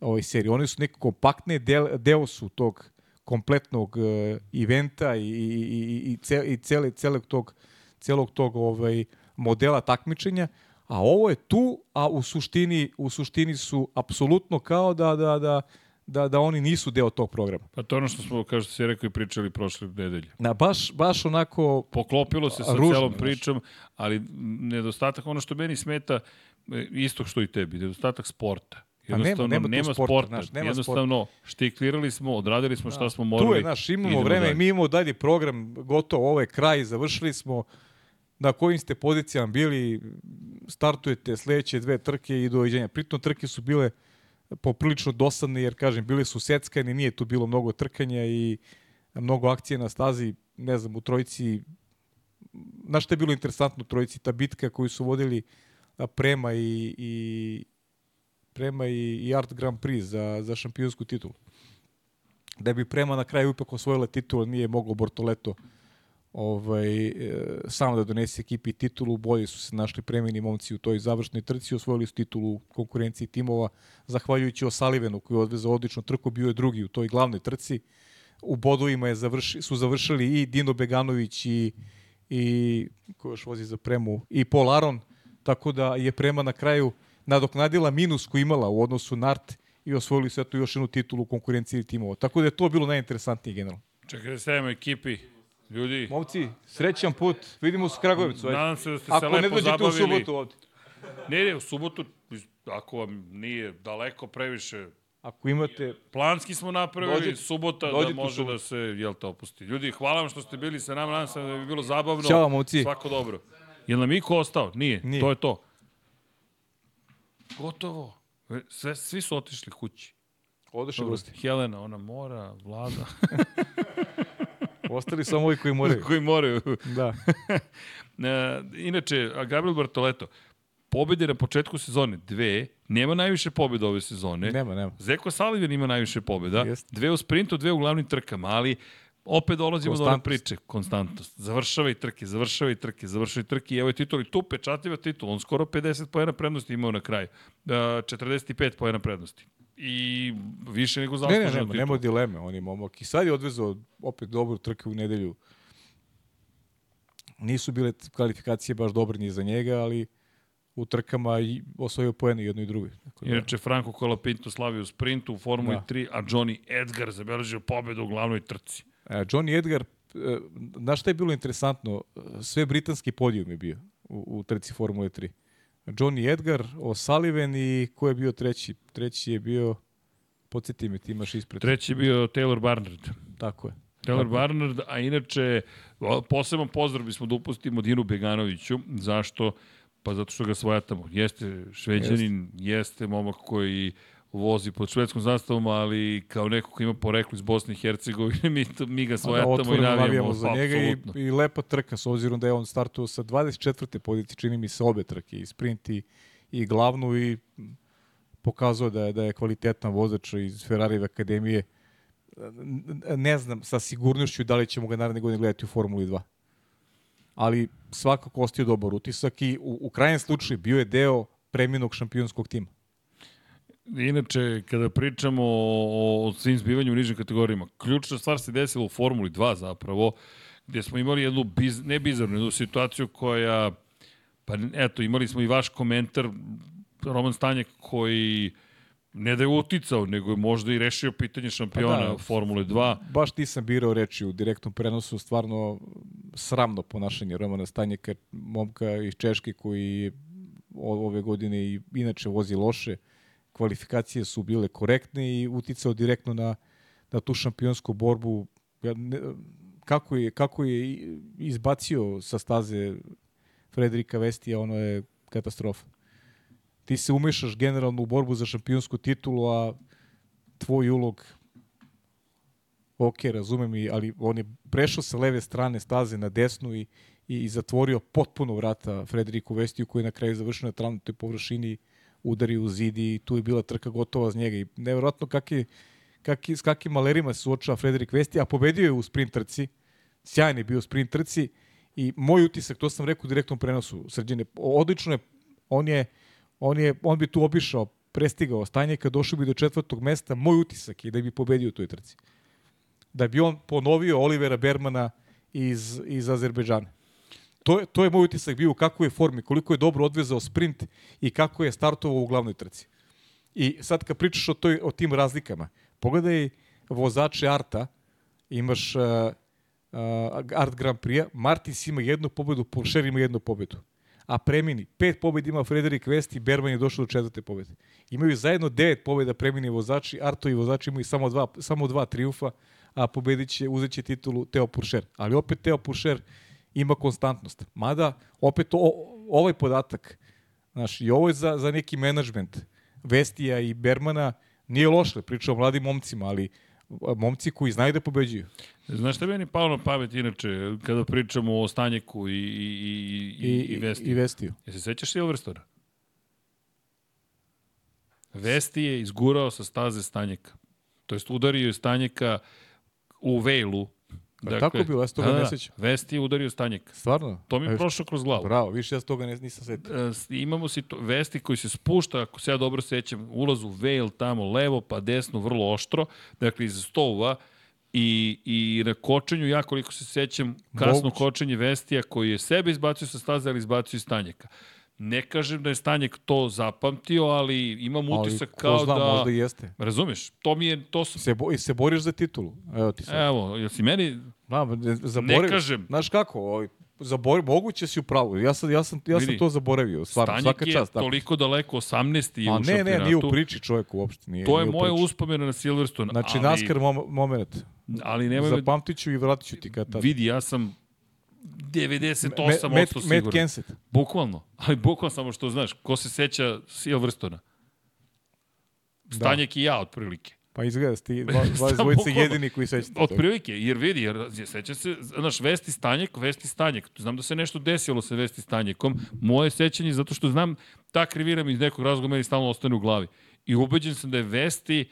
ovoj seriji. One su neko kompaktne, deo, deo su tog kompletnog uh, eventa i, i, i, i, ce, i cele, celog tog, celog tog ovaj, modela takmičenja, a ovo je tu, a u suštini, u suštini su apsolutno kao da, da, da, da, da oni nisu deo tog programa. Pa to ono što smo, kao što si rekao, i pričali prošle nedelje. Na, baš, baš onako... Poklopilo se sa ružno, celom pričom, ali nedostatak, ono što meni smeta, e, isto što i tebi, nedostatak sporta. Jednostavno, nema, nema, nema sporta, sporta. Naš, nema jednostavno, sporta. štiklirali smo, odradili smo šta da. smo morali. Tu je, naš, imamo vreme, dalje. mi imamo dalje program, gotovo, ovo je kraj, završili smo, na kojim ste pozicijama bili, startujete sledeće dve trke i doviđenja. Pritom trke su bile poprilično dosadne, jer kažem, bile su seckane, nije tu bilo mnogo trkanja i mnogo akcije na stazi, ne znam, u trojici, znaš što je bilo interesantno u trojici, ta bitka koju su vodili Prema i, i Prema i, i Art Grand Prix za, za šampionsku titulu. Da bi Prema na kraju ipak osvojila titulu, nije moglo Bortoleto uh, ovaj, e, samo da donese ekipi titulu, bolje su se našli premijeni momci u toj završnoj trci, osvojili su titulu u konkurenciji timova, zahvaljujući Osalivenu koji je odvezao odlično trku, bio je drugi u toj glavnoj trci. U bodovima je završi, su završili i Dino Beganović i, i ko još vozi za premu, i Paul Aron, tako da je prema na kraju nadoknadila minus koji imala u odnosu na Art i osvojili su eto još jednu titulu u konkurenciji timova. Tako da je to bilo najinteresantnije generalno. Čekaj da stavimo ekipi Ljudi. Momci, srećan put. Vidimo se u Kragujevcu. Nadam se da ste se lepo zabavili. Ako ne dođete u subotu ovde. Ne, ne, u subotu, ako vam nije daleko previše Ako imate... Planski smo napravili, dođete, subota dođete da može da se, jel te, opusti. Ljudi, hvala vam što ste bili sa nama, nadam se da bi bilo zabavno. Ćao, momci. Svako dobro. Je nam Iko ostao? Nije. Nije. To je to. Gotovo. Sve, svi su otišli kući. Odeše gosti. Helena, ona mora, vlada. Ostali samo ovi koji moraju. koji moraju. Da. e, inače, Gabriel Bartoleto, pobede na početku sezone, dve, nema najviše pobjeda ove sezone. Nema, nema. Zeko Salivan ima najviše pobjeda, Jest. dve u sprintu, dve u glavnim trkama, ali opet dolazimo do ove priče, konstantnost. Završava i trke, završava i trke, završava i trke i evo je titul i tu pečatljiva titul. On skoro 50 pojena prednosti imao na kraju. Uh, 45 pojena prednosti i više nego zasluženo. Ne, ne, nema, nema dileme, on je momak. I sad je odvezao opet dobru trku u nedelju. Nisu bile kvalifikacije baš dobre ni za njega, ali u trkama i osvojio poene jedno i drugo. Dakle, Inače, Franco Colapinto slavio u sprintu u Formuli da. 3, a Johnny Edgar zabeležio pobedu u glavnoj trci. E, Johnny Edgar, e, znaš šta je bilo interesantno? Sve britanski podijum je bio u, u trci Formule 3. Johnny Edgar, O'Sullivan i ko je bio treći? Treći je bio, podsjeti me, ti imaš ispred. Treći je bio Taylor Barnard. Tako je. Taylor Tako. Barnard, a inače, poseban pozdrav bismo da upustimo Dinu Beganoviću. Zašto? Pa zato što ga svojatamo. Jeste šveđanin, jeste, jeste momak koji vozi pod švedskom zastavom, ali kao neko ko ima poreklo iz Bosne i Hercegovine, mi, to, mi ga svojatamo da, i navijamo. za njega i, i lepa trka, s obzirom da je on startuo sa 24. pozicije, čini mi se obe trke, i sprint i, i glavnu i pokazuje da je, da je kvalitetan vozač iz Ferrari akademije. Ne znam sa sigurnošću da li ćemo ga naredne godine gledati u Formuli 2. Ali svakako ostio dobar utisak i u, u krajnjem slučaju bio je deo premijenog šampionskog tima. Inače, kada pričamo o, o svim zbivanju u nižim kategorijama, ključna stvar se desila u Formuli 2 zapravo, gde smo imali jednu, biz, ne bizarnu, jednu situaciju koja, pa eto, imali smo i vaš komentar, Roman Stanjak koji ne da je uticao, nego je možda i rešio pitanje šampiona pa da, Formule 2. Baš ti sam birao reči u direktnom prenosu, stvarno sramno ponašanje Romana Stanjaka, momka iz Češke koji ove godine i inače vozi loše kvalifikacije su bile korektne i uticao direktno na, na tu šampionsku borbu. Ja, ne, kako, je, kako je izbacio sa staze Frederika Vestija, ono je katastrofa. Ti se umešaš generalno u borbu za šampionsku titulu, a tvoj ulog ok, razumem, i, ali on je prešao sa leve strane staze na desnu i, i, i zatvorio potpuno vrata Frederiku Vestiju koji je na kraju završio na travnutoj površini, udario u zid i tu je bila trka gotova z njega. I nevjerojatno kakvi, kakvi, s kakvim malerima se suočava Frederik Vesti, a pobedio je u sprint trci, sjajan je bio u sprint trci i moj utisak, to sam rekao u direktnom prenosu, Srđene, odlično je, on je, on je, on bi tu obišao, prestigao stanje, kad došao bi do četvrtog mesta, moj utisak je da bi pobedio u toj trci da bi on ponovio Olivera Bermana iz, iz Azerbeđana. To je, to je moj utisak bio u kakvoj je formi, koliko je dobro odvezao sprint i kako je startovao u glavnoj trci. I sad kad pričaš o, toj, o tim razlikama, pogledaj vozače Arta, imaš uh, uh, Art Grand Prix, Martins ima jednu pobedu, Porsche ima jednu pobedu. A premini, pet pobeda ima Frederik Vest i Berman je došao do četvrte pobede. Imaju zajedno devet pobeda premini vozači, Artovi vozači imaju samo dva, samo dva triufa, a pobedit će, uzet će titulu Teo Puršer. Ali opet Teo Puršer ima konstantnost. Mada, opet o, ovaj podatak, znaš, i ovo je za, za neki menadžment Vestija i Bermana, nije loše, priča o mladim momcima, ali momci koji znaju da pobeđuju. Znaš šta meni palo na pamet inače, kada pričamo o Stanjeku i, i, i, i, i Vestiju? I Vestiju. Jesi sećaš Silverstona? Vesti je izgurao sa staze Stanjeka. To jest udario je Stanjeka u Vejlu. Dakle, tako bilo, ja se toga da, ne da. sećam. Vesti je udario Stanjek. Stvarno? To mi je prošlo kroz glavu. Bravo, više ja se toga ne, nisam setio. E, imamo si to, Vesti koji se spušta, ako se ja dobro sećam, ulaz u Vejl tamo levo pa desno, vrlo oštro, dakle iz stova, i, i na kočenju, ja koliko se sećam, kasno Moguće. kočenje Vestija koji je sebe izbacio sa staze, ali izbacio iz Stanjeka. Ne kažem da je Stanjek to zapamtio, ali imam ali, utisak kao zna, da... možda jeste. Razumeš? To mi je... To sam... Se, bo, se boriš za titulu. Evo ti sad. Evo, jel si meni... Da, zaborav... Ne kažem. Znaš kako, ovaj, zabor, moguće si u pravu. Ja sam, ja sam, ja sam to zaboravio. Stvarno, Stanjek svaka čast. je toliko daleko, 18. je A u ne, ne, nije u priči čovjek uopšte. Nije, to je moja uspomena na Silverstone. Znači, ali, NASCAR mom, moment. Ali nemoj... Zapamtit ću i vratit ću ti kad tad. Vidi, ja sam 98% Matt, sigurno. Matt Kenseth. Bukvalno. Ali bukvalno samo što znaš, ko se seća Silverstona? Stanjek da. i ja, otprilike. Pa izgleda, sti dva, dva dvojice jedini koji sećate toga. Otprilike, jer vidi, jer seća se, znaš, Vesti Stanjek, Vesti Stanjek. Znam da se nešto desilo sa Vesti Stanjekom. Moje sećanje, zato što znam, ta krivira mi iz nekog razloga meni stalno ostane u glavi. I ubeđen sam da je Vesti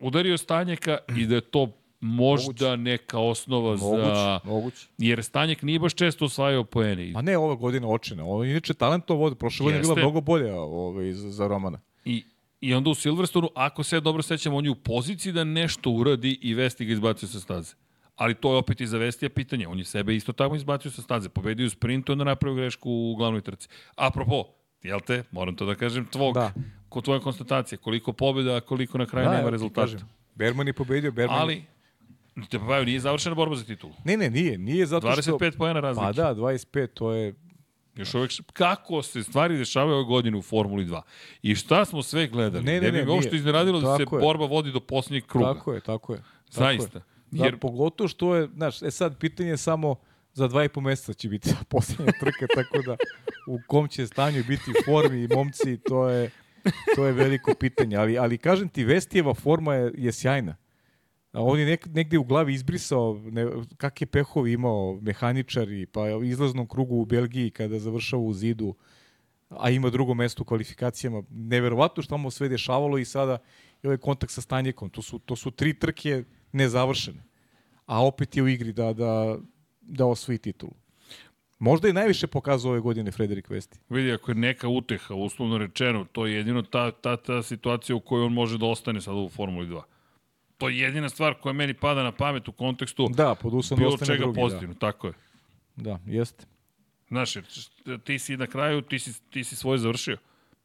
udario Stanjeka i da je to možda moguće. neka osnova moguće, za... Moguće. Jer Stanjek nije baš često osvajao poene. A ne ove godine očine. Ovo inače talentov vode. Prošle godine je bila mnogo bolja ovaj, za, za Romana. I, I onda u Silverstonu, ako se ja dobro sećam, on je u poziciji da nešto uradi i Vesti ga izbacio sa staze. Ali to je opet i za Vestija pitanje. On je sebe isto tako izbacio sa staze. Pobedio u sprintu, onda napravio grešku u glavnoj trci. Apropo, jel te, moram to da kažem, tvog, da. ko tvoja konstatacija, koliko pobjeda, a koliko na kraju da, nema rezultata. Berman je pobedio, Berman Ali, Te pa nije završena borba za titulu. Ne, ne, nije. Nije zato 25 što... 25 pojena razlike. Pa da, 25, to je... Još uvek, kako se stvari dešavaju ove godine u Formuli 2? I šta smo sve gledali? Ne, ne, ne, ne ne uopšte izneradilo da se je. borba vodi do posljednjeg kruga. Tako je, tako je. Tako Zaista. Je. Jer... Da, pogotovo što je, znaš, e sad pitanje je samo za dva i po meseca će biti posljednja trka, tako da u kom će stanju biti formi i momci, to je, to je veliko pitanje. Ali, ali kažem ti, Vestijeva forma je, je sjajna. On je nek, negde u glavi izbrisao ne, kakve pehove imao mehaničari, pa izlaznom krugu u Belgiji kada završava u zidu, a ima drugo mesto u kvalifikacijama. Neverovatno što mu sve dešavalo i sada i ovaj kontakt sa Stanjekom. To su, to su tri trke nezavršene. A opet je u igri da, da, da osvoji titulu. Možda i najviše pokazao ove godine Frederik Vesti. Vidi, ako je neka uteha, uslovno rečeno, to je jedino ta, ta, ta situacija u kojoj on može da ostane sada u Formuli 2 to je jedina stvar koja meni pada na pamet u kontekstu da, pod uslovom bilo čega drugi, pozitivno, da. tako je. Da, jeste. Znaš, ti si na kraju, ti si, ti si svoje završio.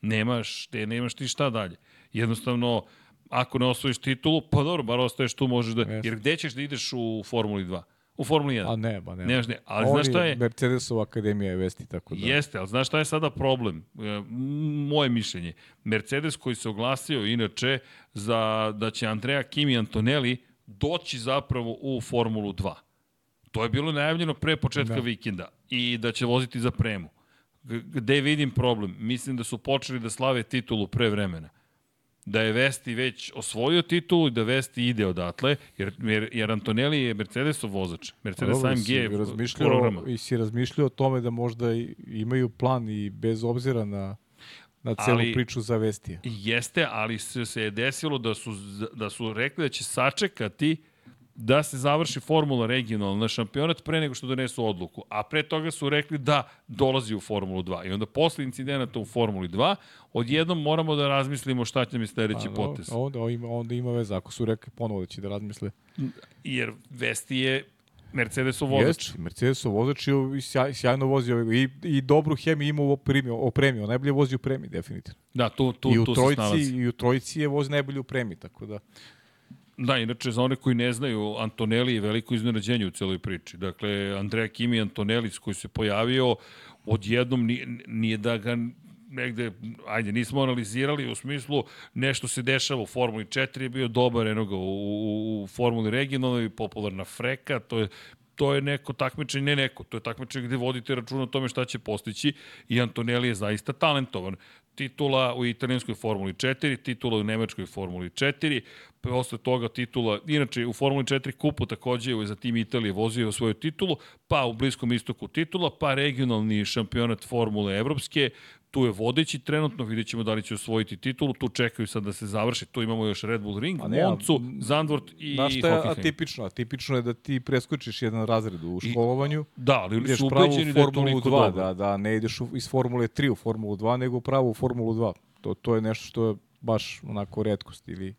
Nemaš, te, nemaš ti šta dalje. Jednostavno, ako ne osvojiš titulu, pa dobro, bar ostaješ tu, možeš da... Jeste. Jer gde ćeš da ideš u Formuli 2? U Formuli 1. A ne, ba ne. Nemaš ne. Ali znaš šta je? Mercedesova akademija je vesti, tako da. Jeste, ali znaš šta je sada problem? E, moje mišljenje. Mercedes koji se oglasio inače za da će Andrea Kimi Antonelli doći zapravo u Formulu 2. To je bilo najavljeno pre početka da. vikenda i da će voziti za premu. Gde vidim problem? Mislim da su počeli da slave titulu pre vremena. Da je Vesti već osvojio titulu i da Vesti ide odatle, jer, jer, jer Antonelli je Mercedesov vozač. Mercedes Dobro, AMG je programa. I si razmišljao o tome da možda imaju plan i bez obzira na na celu ali, priču za Vestija. Jeste, ali se, se je desilo da su, da su rekli da će sačekati da se završi formula regionalna šampionat pre nego što donesu odluku. A pre toga su rekli da dolazi u Formulu 2. I onda posle incidenata u Formuli 2, odjednom moramo da razmislimo šta će mi sledeći pa, potez. Onda ima, onda ima veze, ako su rekli ponovo da će da razmisle. Jer Vesti je Mercedesov vozač. Jeste, Mercedesov vozač i sjaj, sjajno vozi ovaj, i, i dobru hemiju ima u premiju, o premiju, najbolje vozi u premiji, definitivno. Da, tu, tu, I u tu trojici, se snalazi. I u trojici je vozi najbolje u premiji, tako da... Da, inače, za one koji ne znaju, Antonelli je veliko iznenađenje u celoj priči. Dakle, Andrea Kimi Antonelli koji se pojavio, odjednom nije, nije da ga negde, ajde, nismo analizirali u smislu nešto se dešava u Formuli 4 je bio dobar, eno ga u, u, u Formuli regionalnoj, popularna freka, to je to je neko takmičenje, ne neko, to je takmičenje gde vodite račun o tome šta će postići i Antonelli je zaista talentovan titula u italijanskoj Formuli 4, titula u nemačkoj Formuli 4, posle toga titula, inače u Formuli 4 kupu takođe je za tim Italije vozio svoju titulu, pa u Bliskom istoku titula, pa regionalni šampionat Formule Evropske, tu je vodeći trenutno, vidjet ćemo da li će osvojiti titulu, tu čekaju sad da se završi, tu imamo još Red Bull Ring, ne, Moncu, Zandvoort i Znaš šta je atipično? Atipično je da ti preskočiš jedan razred u školovanju. I, da, ali oni su ubeđeni da toliko da, da, da, ne ideš u, iz Formule 3 u Formulu 2, nego pravo u Formulu 2. To, to je nešto što je baš onako redkost ili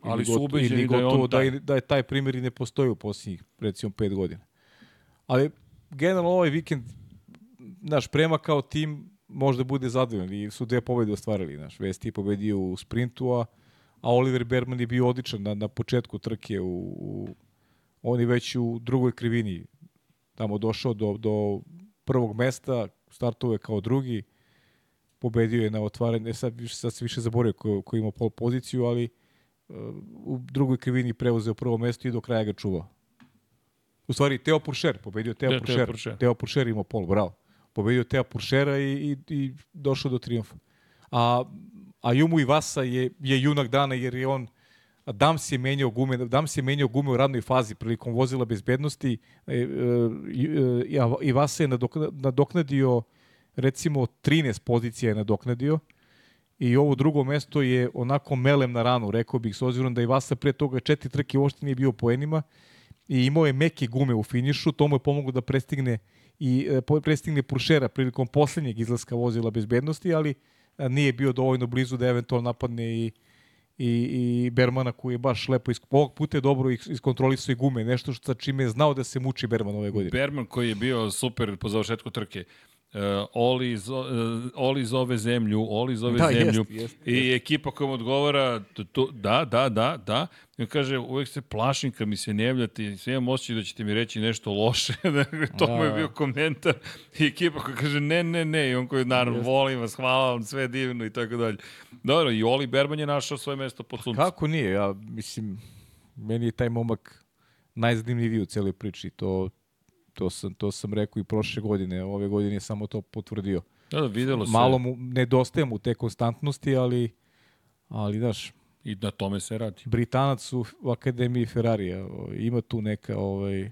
ali su ubeđeni da je on taj. Da, da je taj primjer i ne postoji u posljednjih, recimo, pet godina. Ali, generalno, ovaj vikend, naš prema kao tim, možda bude zadovoljan i su dve pobede ostvarili. Naš Vesti je pobedio u sprintu, a, a Oliver Berman je bio odličan na, na početku trke. U, u, on je već u drugoj krivini tamo došao do, do prvog mesta, startove kao drugi, pobedio je na otvaranje, sad, sad se više zaborio ko, ko ima pol poziciju, ali uh, u drugoj krivini preuzeo prvo mesto i do kraja ga čuvao. U stvari, Teo Puršer, pobedio Teo, Puršer. Teo Puršer. Teo Puršer imao pol, bravo pobedio Teo Puršera i, i, i došao do triumfa. A, a Jumu Ivasa je, je junak dana jer je on Dam se menjao gume, Dam se menjao gume u radnoj fazi prilikom vozila bezbednosti. E, e, e, Ivasa je nadoknadio recimo 13 pozicija je nadoknadio i ovo drugo mesto je onako melem na ranu, rekao bih, s obzirom da Ivasa pre toga četiri trke uopšte nije bio poenima i imao je meke gume u finišu, to mu je pomoglo da prestigne uh, i e, prestigne Puršera prilikom poslednjeg izlaska vozila bezbednosti, ali e, nije bio dovoljno blizu da eventualno napadne i i, i Bermana koji je baš lepo iz, ovog puta je dobro iskontrolisao i gume, nešto što sa čime je znao da se muči Berman ove godine. Berman koji je bio super po završetku trke. Uh, Oli, zo, uh, Oli zove zemlju, Oli zove da, zemlju. jest, jest, i jest. ekipa kojom odgovara to, da, da, da, da. I kaže uvek se plašim kad mi se ne javljate sve imam osjećaj da ćete mi reći nešto loše. Dakle, to mu je bio komentar. I ekipa koja kaže ne, ne, ne. I on koji naravno jest. volim vas, hvala vam, sve divno i tako dalje. Dobro i Oli Berban je našao svoje mesto pod suncem. kako nije, ja mislim meni je taj momak najzanimljiviji u celoj priči. To To sam, to sam rekao i prošle godine, ove godine je samo to potvrdio. Da, da, videlo se. Malo mu, nedostaje mu te konstantnosti, ali, ali daš, I na tome se radi. Britanac u Akademiji Ferrarija. Ima tu neka, ovaj,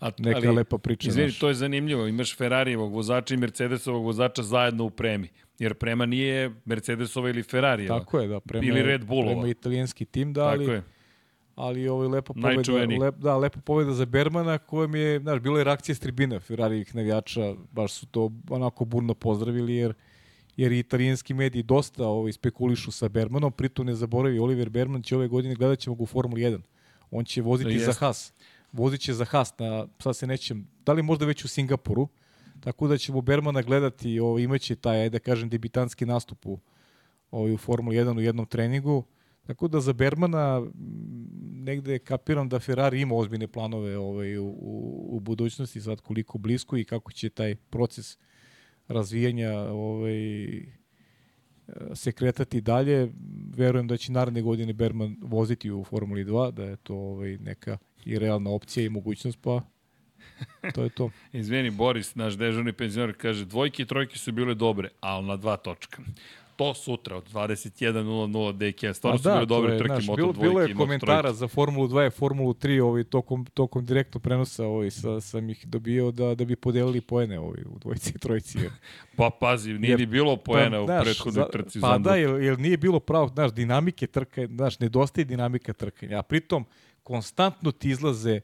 A, neka ali, lepa priča. Izvini, to je zanimljivo. Imaš Ferrarijevog vozača i Mercedesovog vozača zajedno u premi. Jer prema nije Mercedesova ili Ferrarijeva. Tako je, da. Prema, ili Red Bullova. Prema italijanski tim, da, ali, Tako je ali ovo je lepa pobeda, lep, da, lepa pobeda za Bermana kojem je, znaš, bila je reakcija s tribina Ferrarijih navijača, baš su to onako burno pozdravili jer jer i italijanski mediji dosta ovaj, spekulišu sa Bermanom, pritom ne zaboravi Oliver Berman će ove godine gledat ćemo ga u Formuli 1. On će voziti da za Haas. Vozit će za Haas, na, sad se nećem, da li možda već u Singapuru, tako da ćemo Bermana gledati, ovaj, imaće taj, da kažem, debitanski nastup u, ovaj, u Formuli 1 u jednom treningu. Tako da za Bermana negde kapiram da Ferrari ima ozbiljne planove ovaj, u, u, u budućnosti, sad koliko blisko i kako će taj proces razvijanja ovaj, se kretati dalje. Verujem da će naredne godine Berman voziti u Formuli 2, da je to ovaj, neka i realna opcija i mogućnost, pa to je to. Izvini, Boris, naš dežurni penzioner, kaže, dvojke i trojke su bile dobre, ali na dva točka. To sutra od 21.00 DK. Stvarno su da, bile dobre trke naš, Moto bilo, bilo je komentara za Formulu 2 i Formulu 3 ovaj, tokom, tokom direktno prenosa ovaj, sa, sam ih dobio da, da bi podelili poene ovaj, u dvojici i trojici. pa pazi, nije jer, ni bilo poena pa, u prethodnoj trci. Pa da, jer, jer nije bilo pravo, znaš, dinamike trke, znaš, nedostaje dinamika trkanja. A pritom, konstantno ti izlaze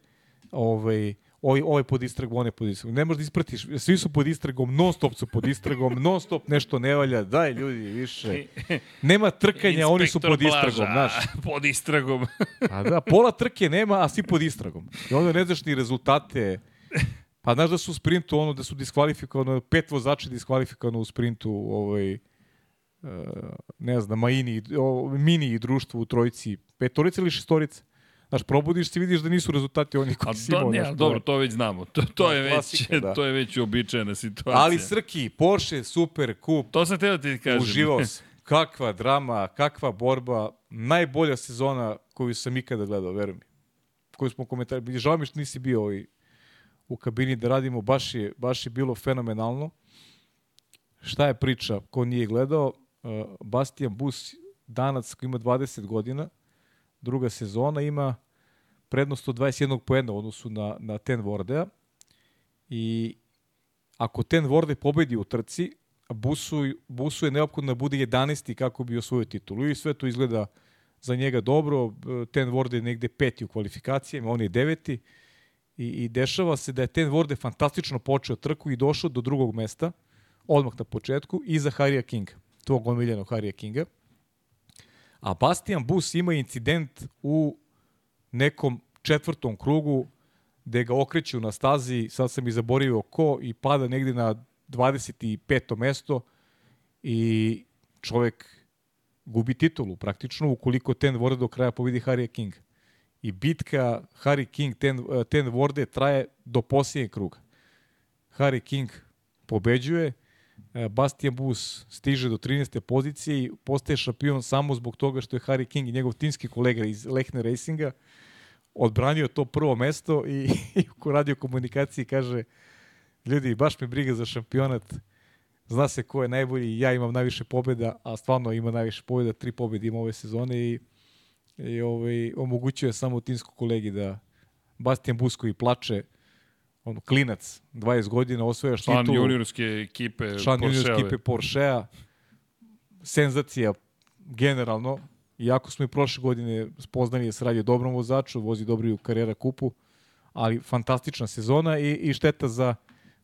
ovaj, ovaj, ovaj pod istragom, on je pod istragom. Ne možeš da ispratiš, svi su pod istragom, non stop su pod istragom, non stop nešto ne valja, daj ljudi više. Nema trkanja, oni su pod istragom, znaš. pod istragom. a da, pola trke nema, a svi pod istragom. I onda ne znaš ni rezultate. Pa znaš da su u sprintu ono da su diskvalifikovano, pet vozača diskvalifikovano u sprintu ovaj, uh, ne znam, Maini, o, Mini i društvo u trojici, petorice ili šestorice? Znaš, probudiš se vidiš da nisu rezultati oni koji si imao. Ne, dobro, to već znamo. To, to, je, već, da. to je već uobičajena situacija. Ali Srki, Porsche, Super, Kup. To sam teo da ti kažem. Uživao sam. Kakva drama, kakva borba. Najbolja sezona koju sam ikada gledao, veruj mi. Koju smo komentarili. Žao mi što nisi bio ovaj, u kabini da radimo. Baš je, baš je bilo fenomenalno. Šta je priča? Ko nije gledao? Uh, Bastian Bus, danac koji ima 20 godina, druga sezona, ima prednost od 21 poena u odnosu na, na Ten Vordea. I ako Ten Vorde pobedi u trci, Busu, Busu je neophodno da bude 11. kako bi osvojio titulu. I sve to izgleda za njega dobro. Ten Vorde je negde peti u kvalifikacijama, on je deveti. I, I dešava se da je Ten Vorde fantastično počeo trku i došao do drugog mesta, odmah na početku, iza Harija Kinga, tog omiljenog Harija Kinga. A Bastian Bus ima incident u nekom četvrtom krugu gde ga okreću na stazi, sad sam i zaboravio ko, i pada negde na 25. mesto i čovek gubi titulu praktično ukoliko Ten Ward do kraja pobedi Harry King. I bitka Harry King Ten, ten Ward traje do posljednjeg kruga. Harry King pobeđuje, Bastian Bus stiže do 13. pozicije i postaje šampion samo zbog toga što je Harry King i njegov timski kolega iz Lehne Racinga odbranio to prvo mesto i, i u radio komunikaciji kaže ljudi, baš me briga za šampionat, zna se ko je najbolji, ja imam najviše pobjeda, a stvarno ima najviše pobjeda, tri pobjede ima ove sezone i, i ovaj, omogućuje samo timsku kolegi da Bastian Bus koji plače, on klinac, 20 godina, osvoja štitu. Član juniorske ekipe Član juniorske ekipe Porschea. Senzacija generalno. Iako smo i prošle godine spoznali da se radi o dobrom vozaču, vozi dobri u karijera kupu, ali fantastična sezona i, i šteta za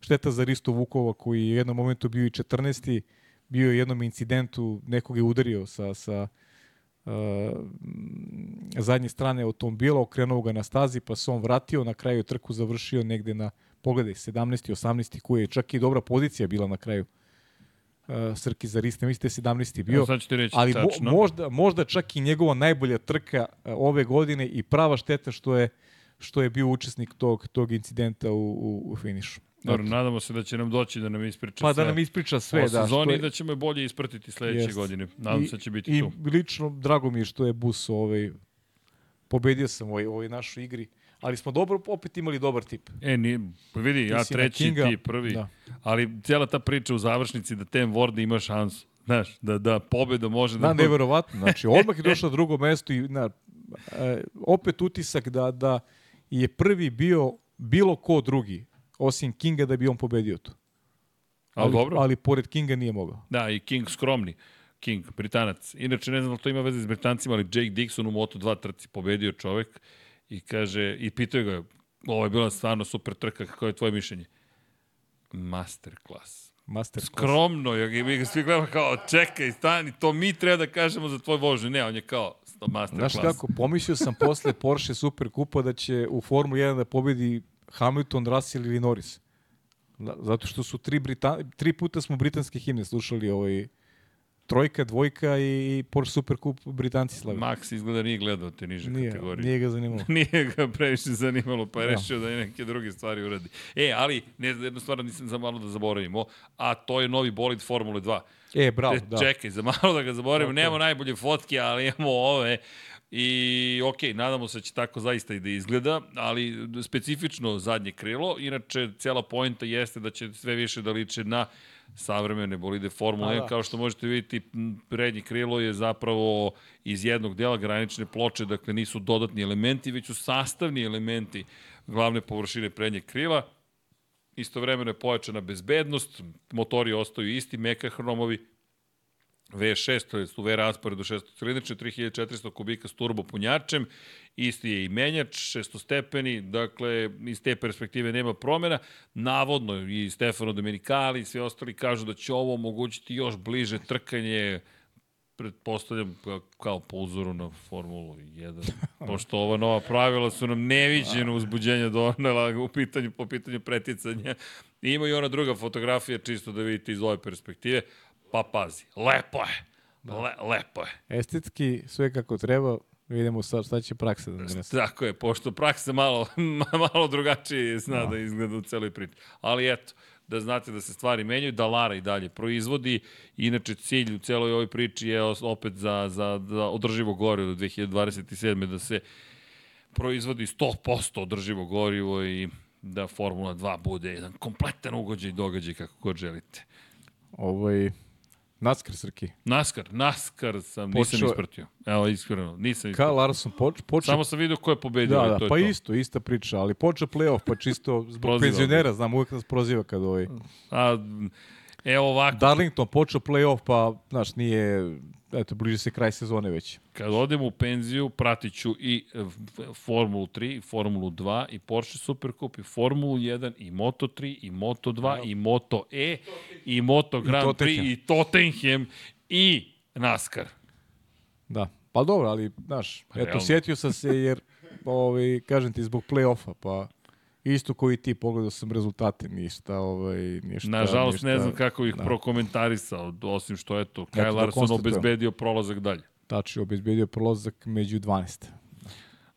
šteta za Risto Vukova koji je u jednom momentu bio i 14. Bio je jednom incidentu, nekog je udario sa, sa zadnje strane automobila, okrenuo ga na stazi, pa se on vratio, na kraju trku završio negde na, pogledaj, 17. 18. koji je čak i dobra pozicija bila na kraju uh, Srki za Riste, mislite 17. bio, ja, reći, ali mo, možda, možda čak i njegova najbolja trka uh, ove godine i prava šteta što je što je bio učesnik tog, tog incidenta u, u, u finišu. Dobro, nadamo se da će nam doći da nam ispriča pa, sve. Pa da nam ispriča sve, da. Sezoni je... da ćemo je bolje ispratiti sledeće jest. godine. Nadam se da će biti I, tu. I lično, drago mi je što je Bus ovaj, pobedio sam u ovoj, ovoj našoj igri, ali smo dobro opet imali dobar tip. E, ni, pa vidi, ja treći, Kinga, ti prvi. Da. Ali cijela ta priča u završnici da Tem Ward ima šansu. Znaš, da, da pobeda može da... Da, neverovatno. Znači, odmah je došao na drugo mesto i na, e, opet utisak da, da je prvi bio bilo ko drugi osim Kinga da bi on pobedio to. Ali, dobro. ali pored Kinga nije mogao. Da, i King skromni. King, Britanac. Inače, ne znam da to ima veze s Britancima, ali Jake Dixon u Moto2 trci pobedio čovek i kaže, i pitao ga, ovo je bila stvarno super trka, kako je tvoje mišljenje? Masterclass. Master Skromno, ja mi ga svi gledamo kao, čekaj, stani, to mi treba da kažemo za tvoj vožnju. Ne, on je kao, masterclass. Znaš kako, pomislio sam posle Porsche Super Kupa da će u Formula 1 da pobedi Hamilton, Russell ili Norris. Zato što su tri, Britan... tri puta smo britanske himne slušali ovaj, trojka, dvojka i Porsche Super Cup Britanci slavi. Max izgleda nije gledao te niže nije, kategorije. Nije ga zanimalo. nije ga previše zanimalo, pa je ja. Da. rešio da je neke druge stvari uradi. E, ali, ne, jednu stvar nisam za malo da zaboravimo, a to je novi bolid Formule 2. E, bravo, e, da. Čekaj, za malo da ga zaboravimo, okay. nemamo najbolje fotke, ali imamo ove I ok, nadamo se da će tako zaista i da izgleda, ali specifično zadnje krilo, inače cijela poenta jeste da će sve više da liče na savremene bolide Formula 1. Da. Kao što možete vidjeti, prednje krilo je zapravo iz jednog dela granične ploče, dakle nisu dodatni elementi, već su sastavni elementi glavne površine prednjeg krila. Istovremeno je pojačana bezbednost, motori ostaju isti, mekahromovi, V6, to je u V rasporedu 6 cilindrične, 3400 kubika s turbo punjačem, isti je i menjač, šestostepeni, dakle, iz te perspektive nema promjena. Navodno i Stefano Domenicali i svi ostali kažu da će ovo omogućiti još bliže trkanje, pretpostavljam kao po uzoru na Formulu 1. Pošto ova nova pravila su nam neviđeno uzbuđenja donela u pitanju, po pitanju preticanja. Ima i ona druga fotografija, čisto da vidite iz ove perspektive. Pa pazi, lepo je. Da. Le, lepo je. Estetski sve kako treba, vidimo sad šta će praksa da donese. Tako je, pošto praksa malo, malo drugačije zna da. da izgleda u celoj priči. Ali eto, da znate da se stvari menjaju, da Lara i dalje proizvodi. Inače, cilj u celoj ovoj priči je opet za, za, za održivo gorivo do 2027. da se proizvodi 100% održivo gorivo i da Formula 2 bude jedan kompletan ugođaj događaj kako god želite. Ovaj, Naskar, Srki. Naskar, Naskar sam, Počeo... nisam ispratio. Evo, iskreno, nisam ispratio. Karl Larson poč, počeo... Samo sam vidio ko je pobedio. Da, da, to pa je isto, ista priča, ali počeo play-off, pa čisto zbog penzionera, znam, uvek nas proziva kad ovaj... A, evo ovako. Darlington počeo play-off, pa, znaš, nije eto, bliže se kraj sezone već. Kad odem u penziju, pratit ću i e, Formulu 3, Formulu 2, i Porsche Supercup, i Formulu 1, i Moto 3, i Moto 2, no. i Moto E, i Moto Grand I Prix, i Tottenham, i NASCAR. Da, pa dobro, ali, znaš, pa, eto, realno. sjetio sam se jer, ovaj, kažem ti, zbog play-offa, pa Isto koji ti, pogledao sam rezultate, ništa, ovaj, ništa. Nažalost, ništa, ne znam kako ih da. prokomentarisao, osim što, eto, Kyle da Larson obezbedio prolazak dalje. Tači, obezbedio prolazak među 12.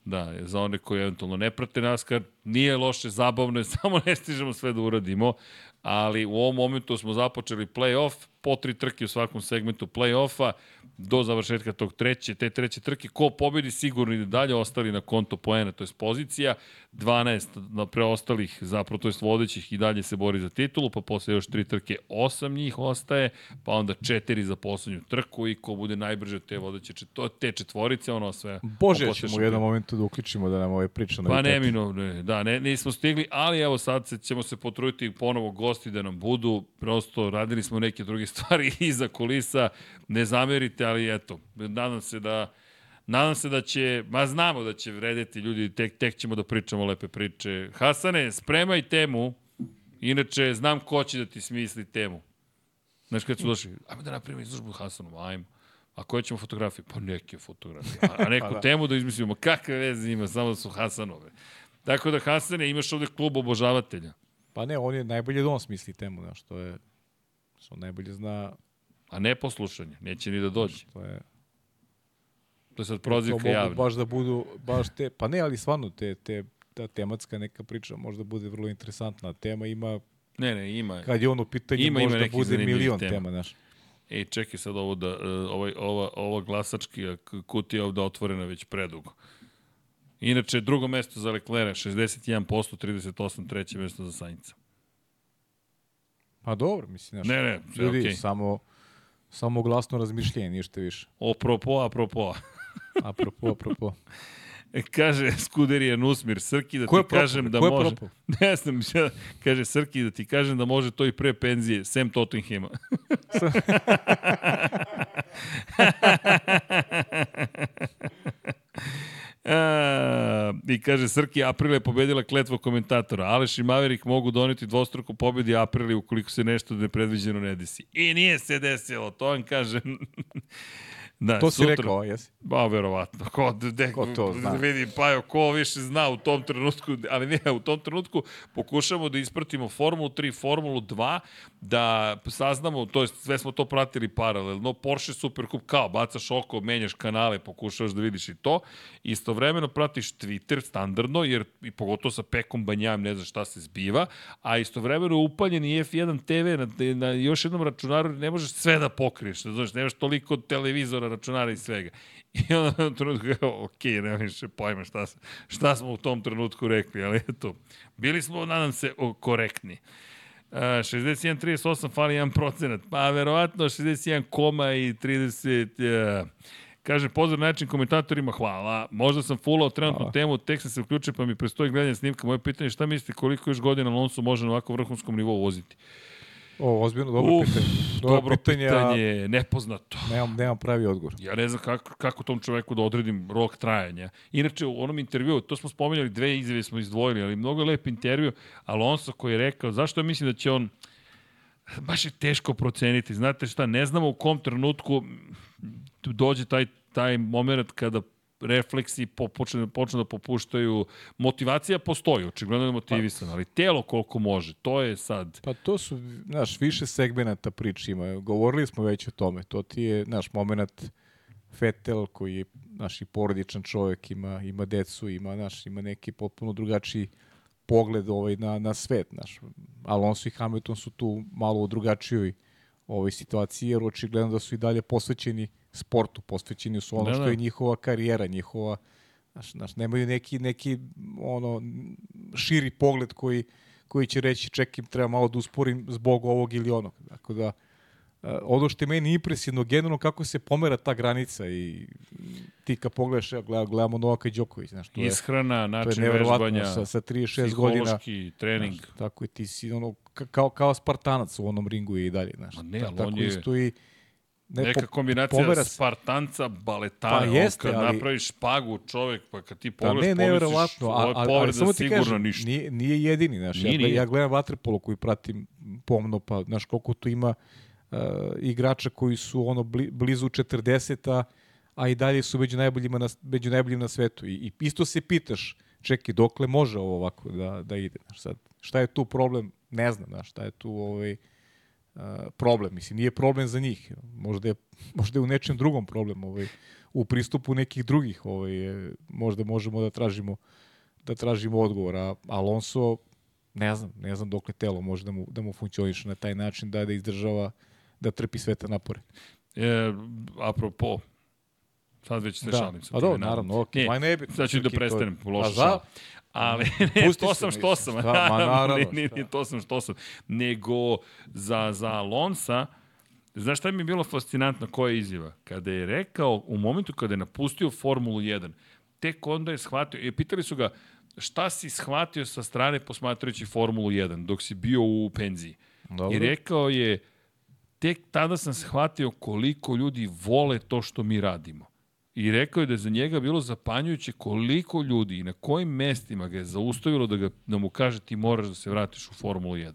Da, za one koji eventualno ne prate NASCAR, nije loše, zabavno je, samo ne stižemo sve da uradimo, ali u ovom momentu smo započeli play-off, po tri trke u svakom segmentu play-offa, do završetka tog treće, te treće trke, ko pobedi sigurno ide dalje, ostali na konto poena, to je pozicija, 12 na preostalih, zapravo to je vodećih i dalje se bori za titulu, pa posle još tri trke, osam njih ostaje, pa onda četiri za poslednju trku i ko bude najbrže te vodeće, to, te četvorice, ono sve. Bože, ćemo u jednom momentu da uključimo da nam ove priče na Pa nemino, ne, da, ne, nismo stigli, ali evo sad ćemo se potruditi ponovo gosti da nam budu, prosto radili smo neke druge stvari iza kulisa, ne zamerite, ali eto, nadam se da Nadam se da će, ma znamo da će vredeti ljudi, tek, tek ćemo da pričamo lepe priče. Hasane, spremaj temu, inače znam ko će da ti smisli temu. Znaš kad su došli, ajmo da napravimo izložbu Hasanom, ajmo. A koje ćemo fotografije? Pa neke fotografije. A, a neku pa da. temu da izmislimo, kakve veze ima, samo da su Hasanove. Tako da Hasane, imaš ovde klub obožavatelja. Pa ne, on je najbolje da on smisli temu, znaš, to je, što najbolje zna... A ne poslušanje, neće ni da dođe. To je, To je sad prozivka javna. baš da budu, baš te, pa ne, ali stvarno te, te, ta tematska neka priča možda bude vrlo interesantna. Tema ima, ne, ne, ima. Kad je on u pitanju, ima, možda ima bude milion tema, tema znaš. Ej, čekaj sad ovo da, uh, ovaj, ova, ova glasački kutija ovde otvorena već predugo. Inače, drugo mesto za Leclerc, 61%, 38, treće mesto za Sainca. Pa dobro, mislim, znaš. Ne, ne, sve ljudi, okay. samo, samo glasno razmišljenje, ništa više. Opropo, apropo. apropo, apropo. E, kaže Skuderija Nusmir, Srki da ti kažem da Ko može... Ne znam, kaže Srki da ti kažem da može to i pre penzije, sem Tottenhema. A, I kaže Srki, April je pobedila kletvo komentatora. Aleš i Maverik mogu doneti dvostruku pobedi Aprili ukoliko se nešto nepredviđeno ne desi. I nije se desilo, to vam kažem. Da, to si sutra, rekao, jesi? Ba, verovatno. Ko, de, ko to zna? Vidi, pa ko više zna u tom trenutku, ali ne, u tom trenutku pokušamo da ispratimo Formulu 3, Formulu 2, da saznamo, to jest sve smo to pratili paralelno, Porsche Supercup kao, bacaš oko, menjaš kanale, pokušavaš da vidiš i to, istovremeno pratiš Twitter standardno, jer i pogotovo sa Pekom Banjam ne znaš šta se zbiva, a istovremeno upaljen i F1 TV na, na još jednom računaru ne možeš sve da pokriješ, znaš, nemaš toliko televizora računara i svega. I onda na trenutku kao, ok, nema više pojma šta, šta smo u tom trenutku rekli, ali eto, bili smo, nadam se, korektni. 61-38 fali 1 procenat. Pa verovatno 61 koma i 30... Uh, Kaže, pozdrav način komentatorima, hvala. Možda sam fulao trenutnu hvala. temu, tek sam se uključio pa mi prestoji gledanje snimka. Moje pitanje je šta mislite koliko još godina Alonso može na ovako vrhunskom nivou voziti? O, ozbiljno, dobro Uf, pitanje. Dobro, dobro pitanje, pitanje, nepoznato. Nemam, nemam pravi odgovor. Ja ne znam kako, kako tom čoveku da odredim rok trajanja. Inače, u onom intervju, to smo spomenjali, dve izjave smo izdvojili, ali mnogo lep intervju, Alonso koji je rekao, zašto ja mislim da će on, baš je teško proceniti, znate šta, ne znamo u kom trenutku dođe taj, taj moment kada refleksi po, počne, počne da popuštaju. Motivacija postoji, očigledno je motivisan, ali telo koliko može, to je sad... Pa to su, znaš, više segmenata priče ima. Govorili smo već o tome. To ti je, naš moment Fetel koji je naš i porodičan čovjek, ima, ima decu, ima, naš, ima neki potpuno drugačiji pogled ovaj, na, na svet. Naš. Alonso i Hamilton su tu malo u drugačijoj ovoj situaciji, jer očigledno da su i dalje posvećeni sportu, posvećeni su ono da, što da. je njihova karijera, njihova znaš, znaš, nemaju neki, neki ono, širi pogled koji, koji će reći čekaj, treba malo da usporim zbog ovog ili onog. Dakle da, ono što je meni impresivno, generalno kako se pomera ta granica i ti kad pogledaš, gleda, gledamo Novaka i Đoković. Znaš, to Ishrana, je, način vežbanja, sa, sa 36 godina. trening. Znaš, tako i ti si ono, kao, kao Spartanac u onom ringu i dalje. Znaš, Ma ne, ali tako on je... isto i Ne, Neka kombinacija pomera... Spartanca, baletara, pa jeste, kad ali... napraviš špagu čovek, pa kad ti pogledaš, pa ne, pomisliš, ovo je povreda ali, sigurno kažem, ništa. Nije, nije jedini, znaš, nije, ja, nije. ja gledam vaterpolo koji pratim pomno, pa, znaš, koliko tu ima uh, igrača koji su ono bli, blizu 40-a, a i dalje su među najboljima na, među najboljima na svetu. I, I isto se pitaš, čekaj, dokle može ovo ovako da, da ide, znaš, sad, šta je tu problem, ne znam, znaš, šta je tu ovaj, problem. Mislim, nije problem za njih. Možda je, možda je u nečem drugom problem. Ovaj, u pristupu nekih drugih ovaj, možda možemo da tražimo da tražimo odgovor. A Alonso, ne znam, ne znam dokle telo može da mu, da mu funkcioniše na taj način da da izdržava, da trpi sve te napore. E, apropo, sad već se da. šalim. A dobro, naravno, ok. Ne, ne, sad ću da prestanem, loša šal. Ali, ne, to sam što sam. Da, ma naravno. Nije, nije, to sam što sam. Nego, za, za Alonsa, Znaš šta mi je bilo fascinantno, koja je izjava? Kada je rekao, u momentu kada je napustio Formulu 1, tek onda je shvatio, i pitali su ga, šta si shvatio sa strane posmatrajući Formulu 1 dok si bio u penziji? Dobro. I rekao je, tek tada sam shvatio koliko ljudi vole to što mi radimo. I rekao je da je za njega bilo zapanjujuće koliko ljudi i na kojim mestima ga je zaustavilo da, ga, da mu kaže ti moraš da se vratiš u Formulu 1.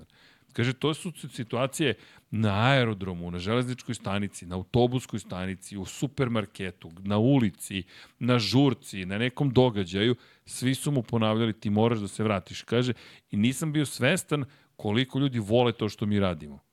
Kaže, to su situacije na aerodromu, na železničkoj stanici, na autobuskoj stanici, u supermarketu, na ulici, na žurci, na nekom događaju. Svi su mu ponavljali ti moraš da se vratiš. Kaže, i nisam bio svestan koliko ljudi vole to što mi radimo.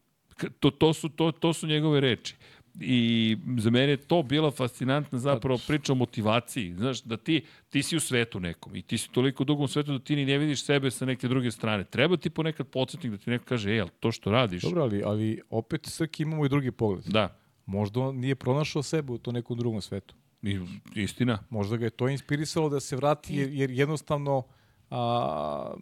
To, to, su, to, to su njegove reči. I za mene je to bila fascinantna zapravo priča o motivaciji. Znaš, da ti, ti si u svetu nekom i ti si toliko dugo u svetu da ti ni ne vidiš sebe sa neke druge strane. Treba ti ponekad podsjetnik da ti neko kaže, ej, to što radiš... Dobro, ali, ali opet Srki imamo i drugi pogled. Da. Možda on nije pronašao sebe u to nekom drugom svetu. I, istina. Možda ga je to inspirisalo da se vrati jer, jer jednostavno a,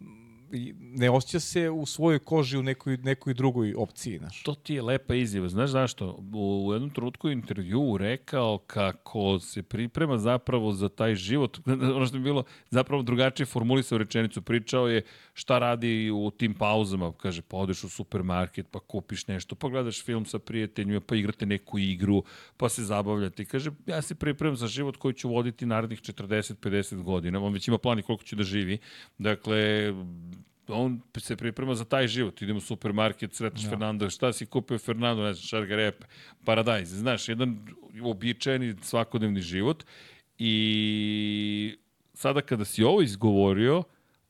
ne osjeća se u svojoj koži u nekoj, nekoj drugoj opciji. Znaš. To ti je lepa izjava. Znaš zašto? U, jednom trenutku intervju rekao kako se priprema zapravo za taj život. ono što je bilo zapravo drugačije formulisao rečenicu. Pričao je šta radi u tim pauzama. Kaže, pa odeš u supermarket, pa kupiš nešto, pa gledaš film sa prijateljima, pa igrate neku igru, pa se zabavljate. Kaže, ja se pripremam za život koji ću voditi narednih 40-50 godina. On već ima plan koliko će da živi. Dakle, on se priprema za taj život. Idemo u supermarket, sretneš ja. Da. Fernando, šta si kupio Fernando, ne znam, šargarepe, paradajz. Znaš, jedan običajni svakodnevni život. I sada kada si ovo izgovorio,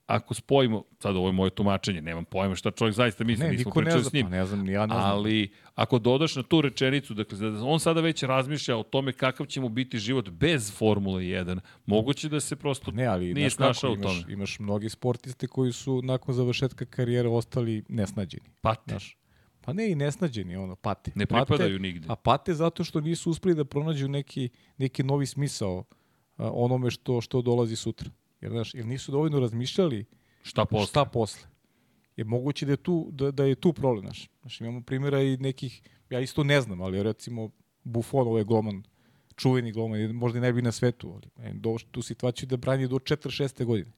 ako spojimo, sad ovo je moje tumačenje, nemam pojma šta čovjek zaista misli, ne, nismo pričali ne zna, s njim. Ne znam, ja ne znam. Ali ako dodaš na tu rečenicu, dakle, on sada već razmišlja o tome kakav će mu biti život bez Formule 1, moguće da se prosto ne, ali, nije snašao u tome. Imaš, imaš mnogi sportiste koji su nakon završetka karijere ostali nesnađeni. Pate. Znaš, Pa ne i nesnađeni, ono, pate. Ne pripadaju pate, nigde. A pate zato što nisu uspeli da pronađu neki, neki novi smisao a, onome što, što dolazi sutra. Jer, znaš, jer nisu dovoljno razmišljali šta posle. Šta posle. je moguće da je tu, da, da je tu problem. Znaš. Znaš, imamo primjera i nekih, ja isto ne znam, ali recimo Buffon, ovaj golman, čuveni golman, možda i najbolji na svetu, ali e, do, tu situaciju da brani do 46. godine.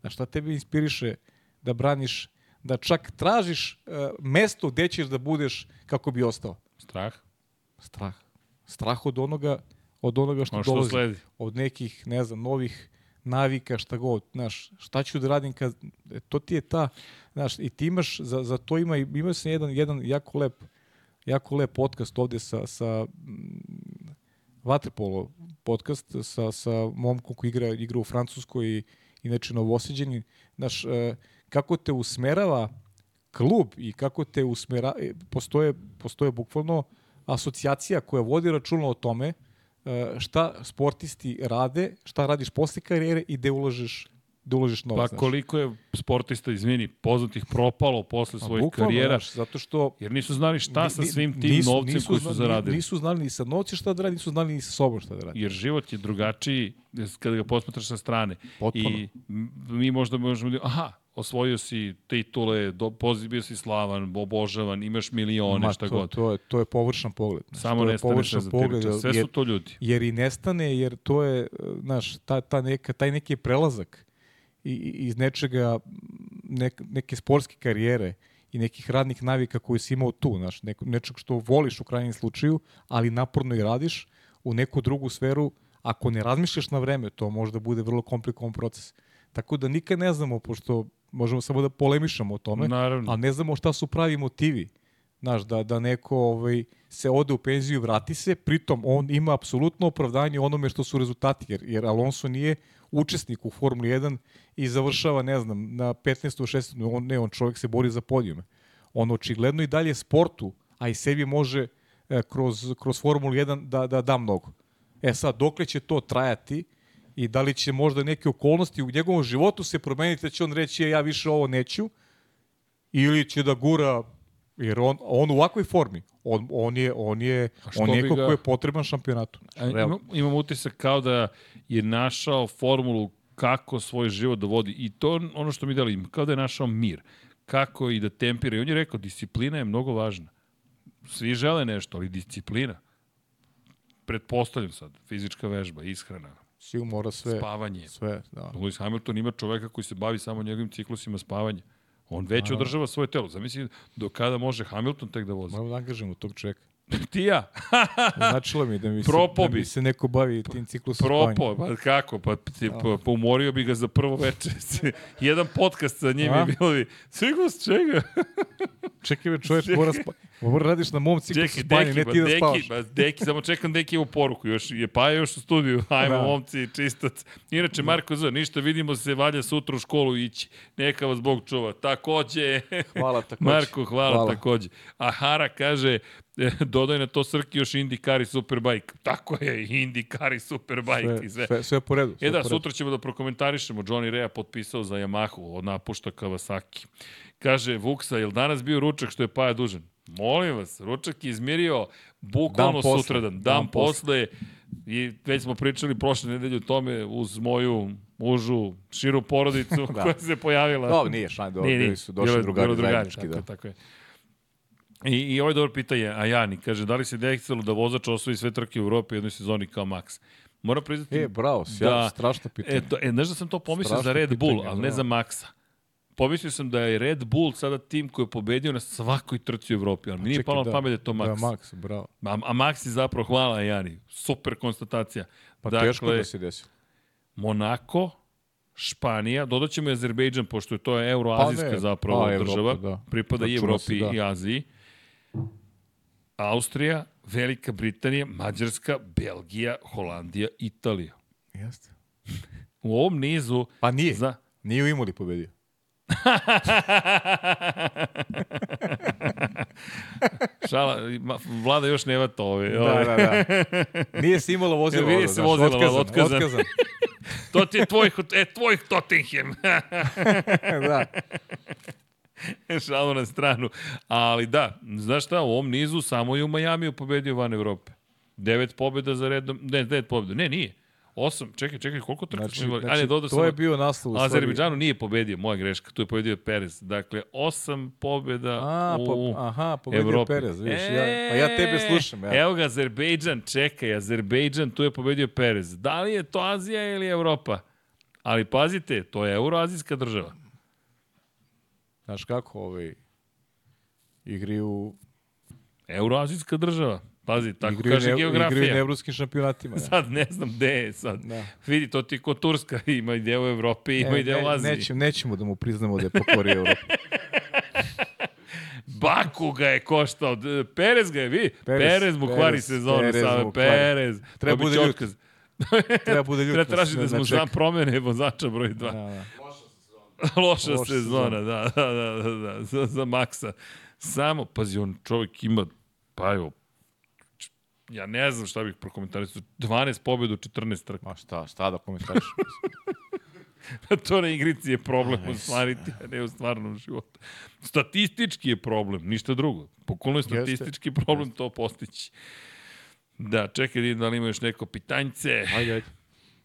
Znaš, šta tebe inspiriše da braniš, da čak tražiš uh, mesto gde ćeš da budeš kako bi ostao? Strah. Strah. Strah od onoga, od onoga što, što dolazi. Sledi. Od nekih, ne znam, novih navika, šta god, znaš, šta ću da radim kad, e, to ti je ta, znaš, i ti imaš, za, za to ima, ima se jedan, jedan jako lep, jako lep podcast ovde sa, sa mm, Vatrepolo podcast sa, sa momkom koji igra, igra u Francuskoj i inače novoseđeni, znaš, e, kako te usmerava klub i kako te usmera, e, postoje, postoje bukvalno asocijacija koja vodi računa o tome šta sportisti rade, šta radiš posle karijere i gde ulažeš da uložiš novac. Pa koliko je sportista, izmini, poznatih propalo posle pa svojih bukvalno, karijera, znaš, zato što, jer nisu znali šta sa svim tim nisu, novcem nisu, koji su zaradili. Nisu znali ni sa novcem šta da radi, nisu znali ni sa sobom šta da radi. Jer život je drugačiji kada ga posmatraš sa strane. Potpuno. I mi možda možemo da, aha, osvojio si titule, do, bio si slavan, obožavan, imaš milione, Ma, šta to, god. To je, to je površan pogled. Znači, Samo nestane za pogled, sve jer, su to ljudi. Jer i nestane, jer to je, znaš, ta, ta neka, taj neki prelazak i, iz nečega, nek, neke sportske karijere i nekih radnih navika koje si imao tu, znaš, neko, nečeg što voliš u krajnjem slučaju, ali naporno i radiš u neku drugu sferu, ako ne razmišljaš na vreme, to možda bude vrlo komplikovan proces. Tako da nikad ne znamo, pošto možemo samo da polemišamo o tome, Naravno. ali ne znamo šta su pravi motivi. Znaš, da, da neko ovaj, se ode u penziju i vrati se, pritom on ima apsolutno opravdanje onome što su rezultati, jer, jer Alonso nije učesnik u Formuli 1 i završava, ne znam, na 15. 16. On, ne, on čovjek se bori za podijume. On očigledno i dalje sportu, a i sebi može e, kroz, kroz Formulu 1 da, da da mnogo. E sad, dokle će to trajati i da li će možda neke okolnosti u njegovom životu se promeniti da će on reći ja više ovo neću ili će da gura jer on, on u ovakvoj formi on, on je, on je, on je neko ga... ko je potreban šampionatu. Znači, imam, imam utisak kao da je našao formulu kako svoj život da vodi i to ono što mi dali, kao da je našao mir. Kako i da tempira. I on je rekao, disciplina je mnogo važna. Svi žele nešto, ali disciplina. Pretpostavljam sad, fizička vežba, ishrana, Svi mora sve. Spavanje. Sve, da. Lewis Hamilton ima čoveka koji se bavi samo njegovim ciklusima spavanja. On već A, održava svoje telo. Zamisli do kada može Hamilton tek da vozi. Moramo da angažemo tog čoveka. Ti ja. Značilo mi da mi, se, da mi se neko bavi tim ciklusom Propo, pa kako? Pa, ti, pa, pa umorio bi ga za prvo večer. Jedan podcast sa njim A? je bilo bi, ciklus čega? Čekaj čoveč, mora spa... Mora radiš na mom ciklusu spanja, ne ti da spavaš. Ba, deki, samo čekam Deki u poruku, još je pa još u studiju, hajmo da. momci, čistac. Inače, Marko Z, ništa, vidimo se, valja sutra u školu ići. Neka vas Bog čuva. Takođe. Hvala takođe. Marko, hvala, hvala. takođe. A Hara kaže, e, dodaj na to Srki još IndyCar i Superbike. Tako je, IndyCar i Superbike sve, i sve. Sve, sve po redu. E da, sutra ćemo da prokomentarišemo. Johnny Rea potpisao za Yamahu, od napušta Kawasaki. Kaže Vuksa, je li danas bio ručak što je Paja dužan? Molim vas, ručak je izmirio bukvalno dan sutradan, dan, dan posle. I već smo pričali prošle nedelje o tome uz moju užu, širu porodicu da. koja se pojavila. No, nije šan, do, bili su došli drugari, drugari zajednički. Tako, da. tako je. I, I ovaj dobro pitanje, a Jani, kaže, da li se desilo da vozač osvoji sve trke u Evropi u jednoj sezoni kao Max? Moram priznati... E, bravo, sjad, da, strašno pitanje. E, to, e, znaš da sam to pomislio strašno za Red pitanje, Bull, ali ne za Maxa pomislio sam da je Red Bull sada tim koji je pobedio na svakoj trci u Evropi, ali mi nije palo na da, pamet da je to Max. Da, Max, bravo. A, a Max je zapravo, hvala Jani, super konstatacija. Pa dakle, teško da se desi. Monako, Španija, dodat ćemo i Azerbejdžan, pošto je to euroazijska pa zapravo pa, država, Evropa, da. pripada i Evropi da. i Aziji. Austrija, Velika Britanija, Mađarska, Belgija, Holandija, Italija. Jeste. U ovom nizu... Pa nije. Za... Nije u Imoli pobedio. Šala, vlada još nema to ove. Da, da, da. Nije se imalo vozilo. Nije se vozilo, otkazan. otkazan. otkazan. to ti je tvoj, e, tvoj Tottenham. da. Šalu na stranu. Ali da, znaš šta, u ovom nizu samo je u Majamiju pobedio van Evrope. Devet pobjeda za redom, ne, devet pobjeda, ne, nije. Osam, čekaj, čekaj, koliko trka Znači, smo znači, Ajde, dodao to sam- je bio naslov. Azerbejdžanu nije pobedio, moja greška, tu je pobedio Perez. Dakle, osam pobjeda A, u pa, aha, pobedio Evropi. Perez, vidiš, ja, pa ja tebe slušam. Ja. Evo ga, Azerbejdžan, čekaj, Azerbejdžan, tu je pobedio Perez. Da li je to Azija ili Evropa? Ali pazite, to je euroazijska država. Znaš kako, ovaj, igri u, Euroazijska država. Pazi, tako igri, kaže ne, igri u geografija. evropskim šampionatima. Ja. Sad ne znam gde je sad. Da. Vidi, to ti kod Turska. Ima i deo Evrope, ima E, i deo ne, Azije. nećemo, nećemo da mu priznamo da je pokorio Evropu. Baku ga je koštao. Perez ga je, vi? Perez, Perez, mu kvari sezonu. Perez kvari. Perez. Treba bude ljut. Treba bude ljut. Treba tražiti da smo sam promene vozača broj 2. Da, da. Loša, Loša sezona, da, da, da, da, da, za, za Maksa. Samo, pazi, on čovjek ima, pa evo, ja ne znam šta bih prokomentarisao, 12 pobjeda u 14 trka. Ma šta, šta da komentariš? to na igrici je problem ostvariti, a ne u stvarnom životu. Statistički je problem, ništa drugo. Pokolno je statistički problem to postići. Da, čekaj, da da li ima još neko pitanjce. Ajde, ajde.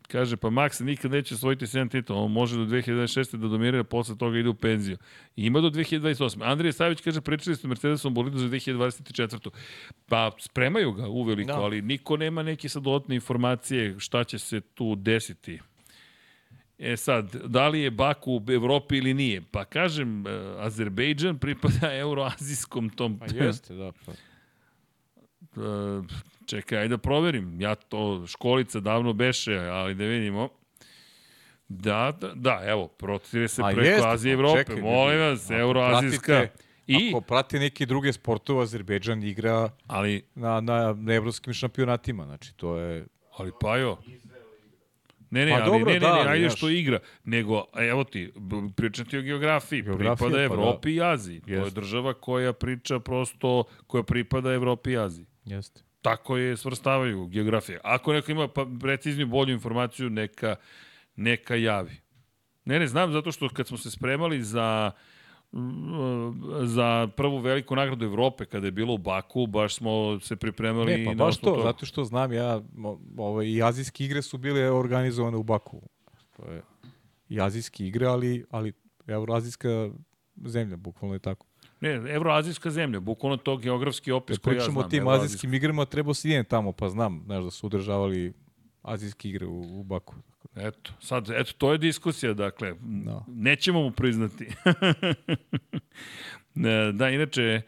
Kaže, pa Max nikad neće osvojiti 7 titula, on može do 2026. da dominira, posle toga ide u penziju. I ima do 2028. Andrije Savić kaže, pričali ste Mercedesom bolidu za 2024. Pa spremaju ga uveliko, Da. ali niko nema neke sad dodatne informacije šta će se tu desiti. E sad, da li je Baku u Evropi ili nije? Pa kažem, eh, Azerbejdžan pripada euroazijskom tom Pa jeste, da. Pa. Čekaj, ajde da proverim. Ja to školica davno beše, ali da vidimo. Da, da, da evo, protire se A preko Azije i Evrope. čekaj, Molim vas, euroazijska. pratite- I, Ako prati neke druge sportove, Azerbejdžan igra ali, na, na, na evropskim šampionatima. Znači, to je... ali pa jo. Ne, ne, Pa ali dobro, ne, ne, da, ne, ali ajde znaš. što igra. Nego, evo ti, b- pričam ti o geografiji. Geografija, pripada pa da. Evropi i Aziji. To je država koja priča prosto, koja pripada Evropi i Aziji. Jeste. Tako je svrstavaju geografije. Ako neko ima pa precizniju, bolju informaciju, neka, neka javi. Ne, ne, znam zato što kad smo se spremali za za prvu veliku nagradu Evrope kada je bilo u Baku, baš smo se pripremali Ne, pa baš to, toga. zato što znam ja, ovaj, i azijske igre su bile organizovane u Baku. To je i azijske igre, ali, ali euroazijska zemlja, bukvalno je tako. Ne, evroazijska zemlja, bukvalno to geografski opis koji ja pričamo znam. o tim azijskim igrama, trebao se idem tamo, pa znam, znaš, da su održavali azijske igre u, u Baku. Eto, sad, eto, to je diskusija, dakle, Da. nećemo mu priznati. E, da, inače,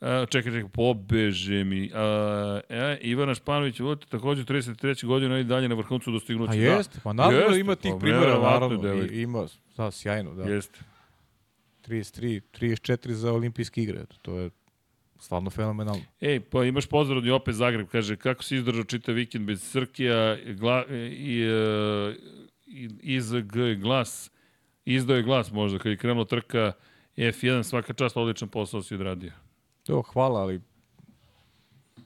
čekaj, čekaj, pobeže mi. A, e, Ivana Španović, vodite takođe 33. godina i dalje na vrhuncu dostignuća. A jeste, pa naravno Jeste, ima tih pa primjera, naravno. I, ima, da, sjajno, da. Jeste. 33, 34 za olimpijske igre, to je stvarno fenomenalno. Ej, pa imaš pozdrav od Jope Zagreb, kaže, kako si izdržao čitav vikend bez Srkija gla, i, e, i, IZG glas, izdao je glas možda, kad je krenula trka F1, svaka čast, odličan posao si odradio. To, hvala, ali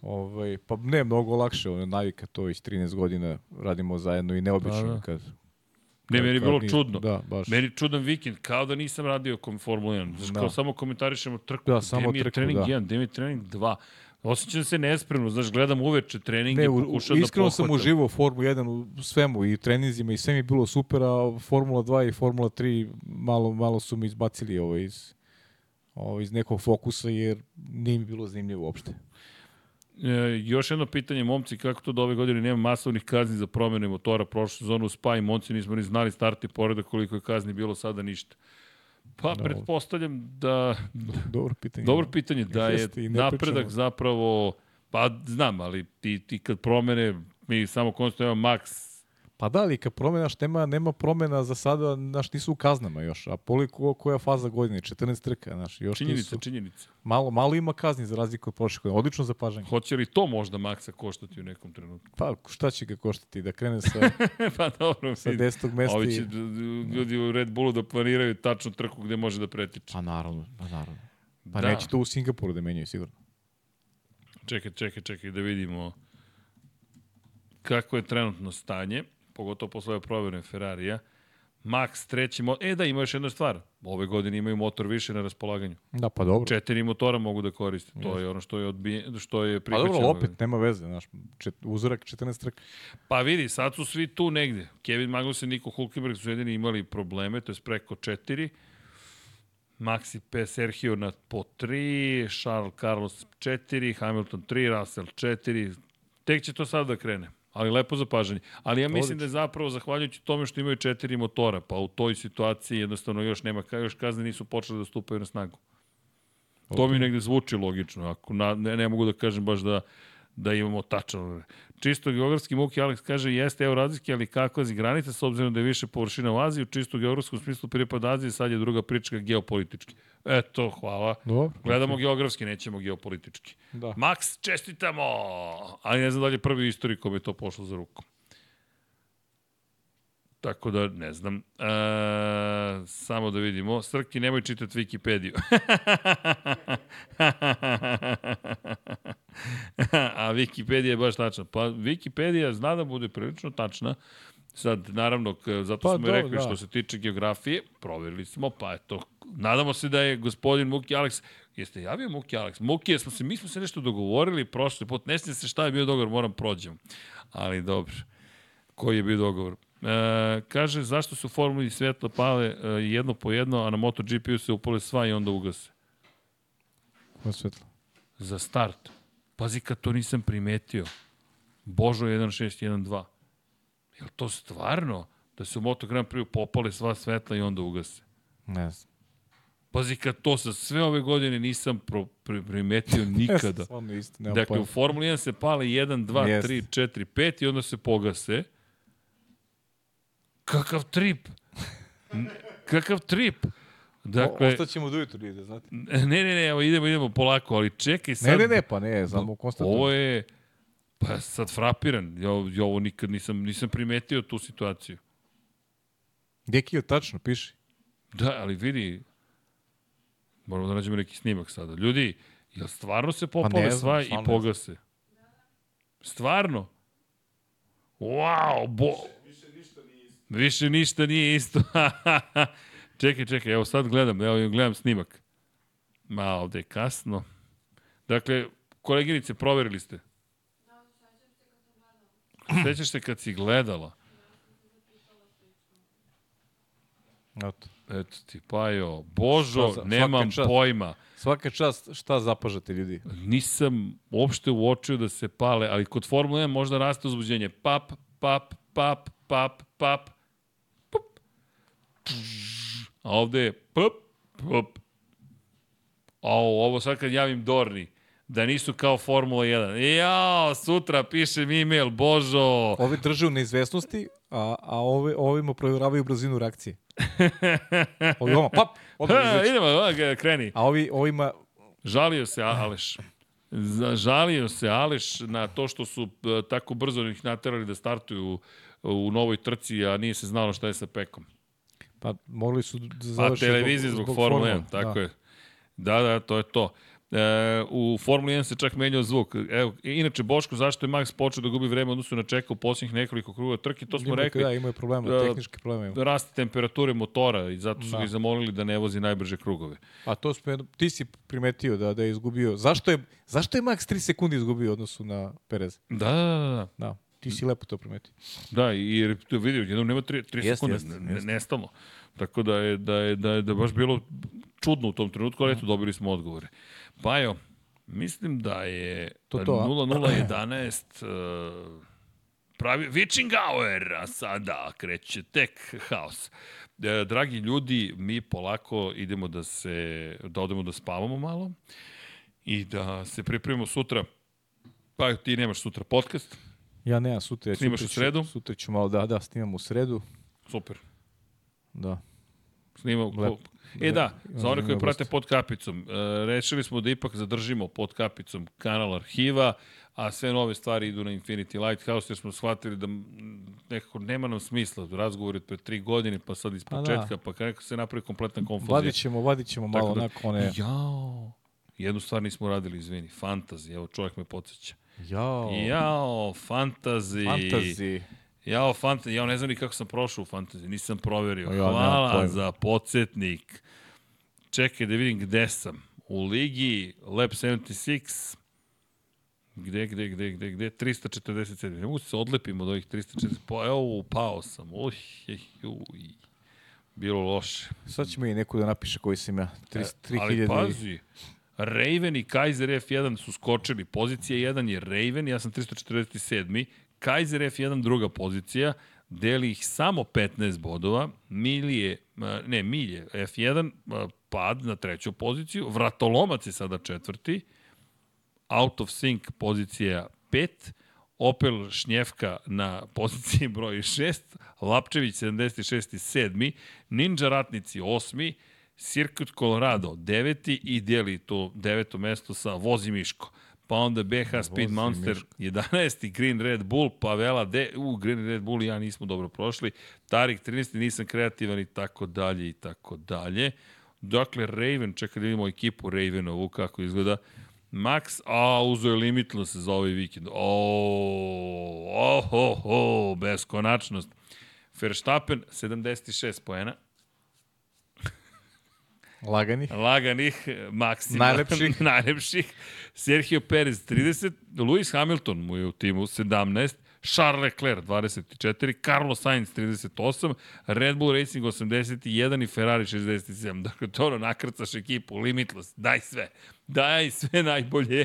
ovaj, pa ne, mnogo lakše, ono, navika to već 13 godina radimo zajedno i neobično Pa da. kad... Ne, meni je bilo nis- čudno. Da, baš. Meni je čudan vikend, kao da nisam radio kom Formula 1. Znaš, Da. kao samo komentarišemo trku. Da, Gde samo mi je trku, trening da. 1, gde mi je trening 2. Osjećam se nespremno, znaš, gledam uveče trening Ne, i u, pokušam da iskreno sam uživao u Formu 1 u svemu i treninzima i sve mi je bilo super, a Formula 2 i Formula 3 malo, malo su mi izbacili ovo iz, ovo iz nekog fokusa jer nije mi bilo zanimljivo uopšte. E, još jedno pitanje, momci, kako to da ove godine nema masovnih kazni za promene motora prošlu sezonu u Spa i momci nismo ni znali starti poredak koliko je kazni bilo sada ništa. Pa, Da. pretpostavljam da, Dobro pitanje. dobro pitanje, da je napredak pričamo. zapravo, pa znam, ali ti, ti kad promene, mi samo konstatujemo max Pa da, ali kad promenaš, nema, nema promena za sada, znaš, nisu u kaznama još, a koliko, koja faza godine, 14 trka, znaš, još činjenica, nisu. činjenica. Malo, malo ima kazni za razliku od prošle godine, odlično zapažanje. Hoće li to možda Maxa koštati u nekom trenutku? Pa šta će ga koštati, da krene sa, pa dobro, sa vidi. 10. mesta Ovi će ljudi u Red Bullu da planiraju tačnu trku gde može da pretiče. Pa naravno, pa naravno. Pa Da. neće to u Singapuru da menjaju, sigurno. Čekaj, čekaj, čekaj da vidimo kako je trenutno stanje, pogotovo posle ove provjerne Ferrarija. Max treći motor. E da, ima još jedna stvar. Ove godine imaju motor više na raspolaganju. Da, pa dobro. Četiri motora mogu da koriste. To je ono što je, odbije, što je prihvaćeno. Pa dobro, opet, nema veze. Znaš, čet, uzorak 14 trka. Pa vidi, sad su svi tu negde. Kevin Magnussen i Niko Hulkenberg su jedini imali probleme, to je preko četiri. Maxi P. Sergio na po 3, Charles Carlos 4, Hamilton 3, Russell 4. Tek će to sad da krene. Ali lepo zapažanje. Ali ja mislim da je zapravo zahvaljujući tome što imaju četiri motora, pa u toj situaciji jednostavno još nema, još kazne nisu počele da stupaju na snagu. Okay. To mi negde zvuči logično. Ako na, ne, ne mogu da kažem baš da da imamo tačan. Čisto geografski Muki Alex kaže jeste eurazijski, ali kakva je granica s obzirom da je više površina u Aziji, u čisto geografskom smislu pripada Aziji, sad je druga priča geopolitički. Eto, hvala. Dobro. Gledamo geografski, nećemo geopolitički. Da. Max, čestitamo! Ali ne znam da li je prvi istorij kome je to pošlo za rukom. Tako da, ne znam. E, samo da vidimo. Srki, nemoj čitati Wikipediju. A Wikipedia je baš tačna. Pa Wikipedia zna da bude prilično tačna. Sad, naravno, zato pa, smo i rekli da. što se tiče geografije, proverili smo, pa eto, nadamo se da je gospodin Muki Alex, jeste javio Muki Alex? Muki, smo se, mi smo se nešto dogovorili prošli put, ne se šta je bio dogovor, moram prođem. Ali dobro, koji je bio dogovor? E, kaže, zašto su formuli svetla pale e, jedno po jedno, a na MotoGP-u se upale sva i onda ugase? Koja svetla? Za start. Pazi kad to nisam primetio. Božo 1.6.1.2. Je li to stvarno da se u Moto Grand Prix popale sva svetla i onda ugase? Ne znam. Pazi kad to sa sve ove godine nisam pro, pri, primetio nikada. Stvarno isto, dakle, pojma. u Formuli 1 se pale 1, 2, yes. 3, 4, 5 i onda se pogase. Kakav trip! Kakav trip! Dakle, o, ostaćemo do jutra ide, znate. Ne, ne, ne, evo idemo, idemo polako, ali čekaj sad. Ne, ne, ne, pa ne, samo konstantno. Ovo je, pa sad frapiran, ja, ja ovo nikad nisam, nisam primetio tu situaciju. Dekio, tačno, piši. Da, ali vidi, moramo da nađemo neki snimak sada. Ljudi, jel stvarno se popale pa znam, sva i pogase? Stvarno? Wow, bo... Više, više ništa nije isto. Više ništa nije isto. čekaj, čekaj, evo sad gledam, evo gledam snimak. Ma, ovde je kasno. Dakle, koleginice, proverili ste? Sećaš se kad si gledala? Eto. Eto ti, Pajo. Božo, za, nemam čast, pojma. Svaka čast, šta zapažate ljudi? Nisam uopšte uočio da se pale, ali kod Formule 1 možda raste uzbuđenje. Pap, pap, pap, pap, pap. A ovde je pop, pop. A ovo sad kad javim Dorni, da nisu kao Formula 1. Jao, sutra pišem e-mail, božo. Ovi drže u neizvesnosti, a, a ovi, ovima provjeravaju brzinu reakcije. ovi oma, pap, odmah Idemo, kreni. A ovi, ovima... Žalio se Aleš. Žalio se Aleš na to što su e, tako brzo ih naterali da startuju u, u novoj trci, a nije se znalo šta je sa Pekom. Pa mogli su da završi... Pa televizije zbog, zbog Formule 1, tako da. je. Da, da, to je to. E, u Formuli 1 se čak menjao zvuk. Evo, inače, Boško, zašto je Max počeo da gubi vreme odnosu na čeka u posljednjih nekoliko kruga trke, to smo ima, rekli. Da, imaju problema, da, tehnički problema. Raste temperature motora i zato su da. ga zamolili da ne vozi najbrže krugove. A to smo, ti si primetio da, da je izgubio. Zašto je, zašto je Max 3 sekundi izgubio odnosu na Perez? Da, da, da. da. da. Ti si lepo to primetio. Da, jer vidio, jednom nema 3 sekunde, jest, jest. nestalo. Tako da je, da je, da je, da je baš bilo čudno u tom trenutku, ali eto, dobili smo odgovore. Bajo, mislim da je to to, 0011 uh, pravi Vičingauer, a sada kreće tek haos. E, dragi ljudi, mi polako idemo da se, da odemo da spavamo malo i da se pripremimo sutra. Pa ti nemaš sutra podcast. Ja nemam sutra. Snimaš sutra u sredu? Sutra ću malo, da, da, snimam u sredu. Super. Da. Snimam, Lep, E da, za one koji prate pod kapicom, e, rešili smo da ipak zadržimo pod kapicom kanal arhiva, a sve nove stvari idu na Infinity Lighthouse, jer smo shvatili da nekako nema nam smisla, razgovor je pre tri godine, pa sad iz početka, da. pa kako se napravi kompletna konfuzija. Vadit ćemo, vadit ćemo malo da, onako one... Jao, jednu stvar nismo radili, izvini, fantazi, evo čovjek me podsjeća. Jao. Jao, fantazi. Fantazi. Ja o fantasy, ja ne znam ni kako sam prošao u fantasy, nisam proverio. Ja, Hvala za podsjetnik. Čekaj da vidim gde sam. U ligi Lab 76, Gde, gde, gde, gde, gde? 347. Ne mogu se odlepim od ovih 340. Pa evo, upao sam. Uj, uj. Bilo loše. Sad ćemo i neko da napiše koji sam ja. 3000. E, ali pazi, Raven i Kaiser F1 su skočili. Pozicija 1 je Raven, ja sam 347. Kaiser F1 druga pozicija, deli ih samo 15 bodova, Milje, ne, Milje F1 pad na treću poziciju, Vratolomac je sada četvrti, Out of Sync pozicija 5, Opel Šnjevka na poziciji broj 6, Lapčević 76. 7. Ninja Ratnici 8. Circuit Colorado 9. i deli to deveto mesto sa Vozi Miško. Pa onda BH Speed Vozi Monster Miško. 11. Green Red Bull, Pavela D. U, Green Red Bull i ja nismo dobro prošli. Tarik 13. Nisam kreativan i tako dalje i tako dalje. Dakle, Raven, čekaj da vidimo ekipu Ravenovu kako izgleda. Max, a, uzo je Limitless za ovaj vikend. O, oh, oh, oh, beskonačnost. Verstappen, 76 poena. Laganih. Laganih, maksimalno. Najlepših. Najlepših. Sergio Perez, 30. Lewis Hamilton mu je u timu, 17. Charles Leclerc 24, Carlos Sainz 38, Red Bull Racing 81 i Ferrari 67. Dakle, to ono nakrcaš ekipu, limitless, daj sve. Daj sve najbolje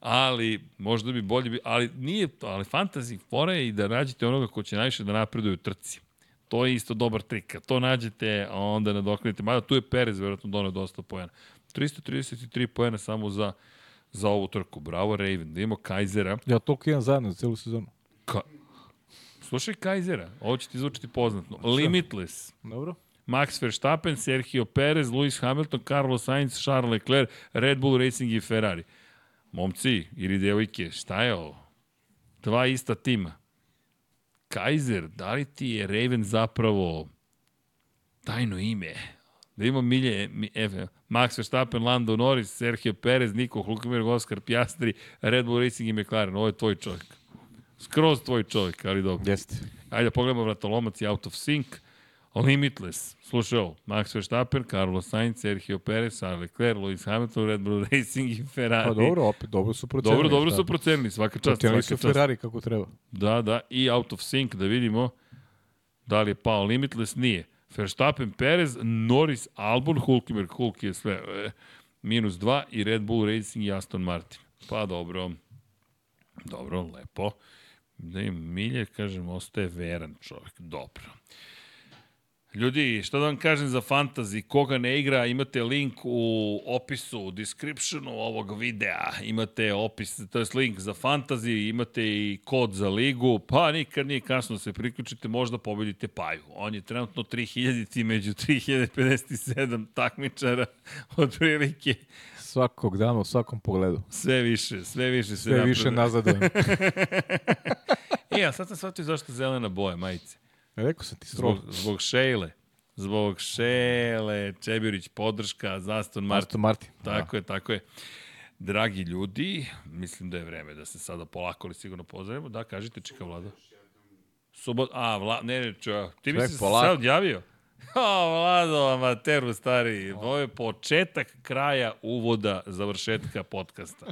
ali možda bi bolje, ali nije to, ali fantasy fora je i da nađete onoga ko će najviše da napreduje u trci. To je isto dobar trik. Kad to nađete, onda nadoknete. Mada tu je Perez verovatno donio dosta pojena. 333 pojena samo za, za ovu trku. Bravo Raven. Da imamo Kajzera. Ja toliko imam zajedno za celu sezonu. Ka... Slušaj Kajzera, ovo će ti zvučiti poznatno. Limitless. Dobro. Max Verstappen, Sergio Perez, Lewis Hamilton, Carlos Sainz, Charles Leclerc, Red Bull Racing i Ferrari. Momci ili devojke, šta je ovo? Dva ista tima. Kaiser, da li ti je Raven zapravo tajno ime? Da ima milje, mi, evo, Max Verstappen, Lando Norris, Sergio Perez, Niko Hulkenberg, Oscar Piastri, Red Bull Racing i McLaren. Ovo je tvoj čovjek. Skroz tvoj čovjek, ali dobro. Jeste. Ajde da pogledamo vratolomac i out of sync. Limitless. Slušaj ovo. Max Verstappen, Carlos Sainz, Sergio Perez, Charles Leclerc, Lewis Hamilton, Red Bull Racing i Ferrari. Pa dobro, opet dobro su procenili. Dobro, dobro su procenili, svaka čast. Procenili su Ferrari kako treba. Da, da, i out of sync da vidimo da li je pao Limitless, nije. Verstappen, Perez, Norris, Albon, Hulkenberg, Hulk je sve e, minus 2 i Red Bull Racing i Aston Martin. Pa dobro. Dobro, lepo. Da im milje, kažem, ostaje veran čovjek. Dobro. Ljudi, šta da vam kažem za fantasy, koga ne igra, imate link u opisu, u descriptionu ovog videa, imate opis, to je link za fantasy, imate i kod za ligu, pa nikad nije kasno da se priključite, možda pobedite Paju. On je trenutno 3000 među 3057 takmičara, od prilike. Svakog dana, u svakom pogledu. Sve više, sve više se Sve više nazadujem. e, a sad sam shvatio zašto zelena boja, majice. Rekao sam ti strogo. Zbog, zbog Šejle. Zbog Šele, Čebirić, podrška za Aston Martin. Aston Martin. Tako da. je, tako je. Dragi ljudi, mislim da je vreme da se sada polako ali sigurno pozdravimo. Da, kažite, čeka Vlada. Subot, a, vla, ne, ne, čo, ti bi se sad odjavio? O, Vlado, amateru stari, ovo je početak kraja uvoda završetka podcasta.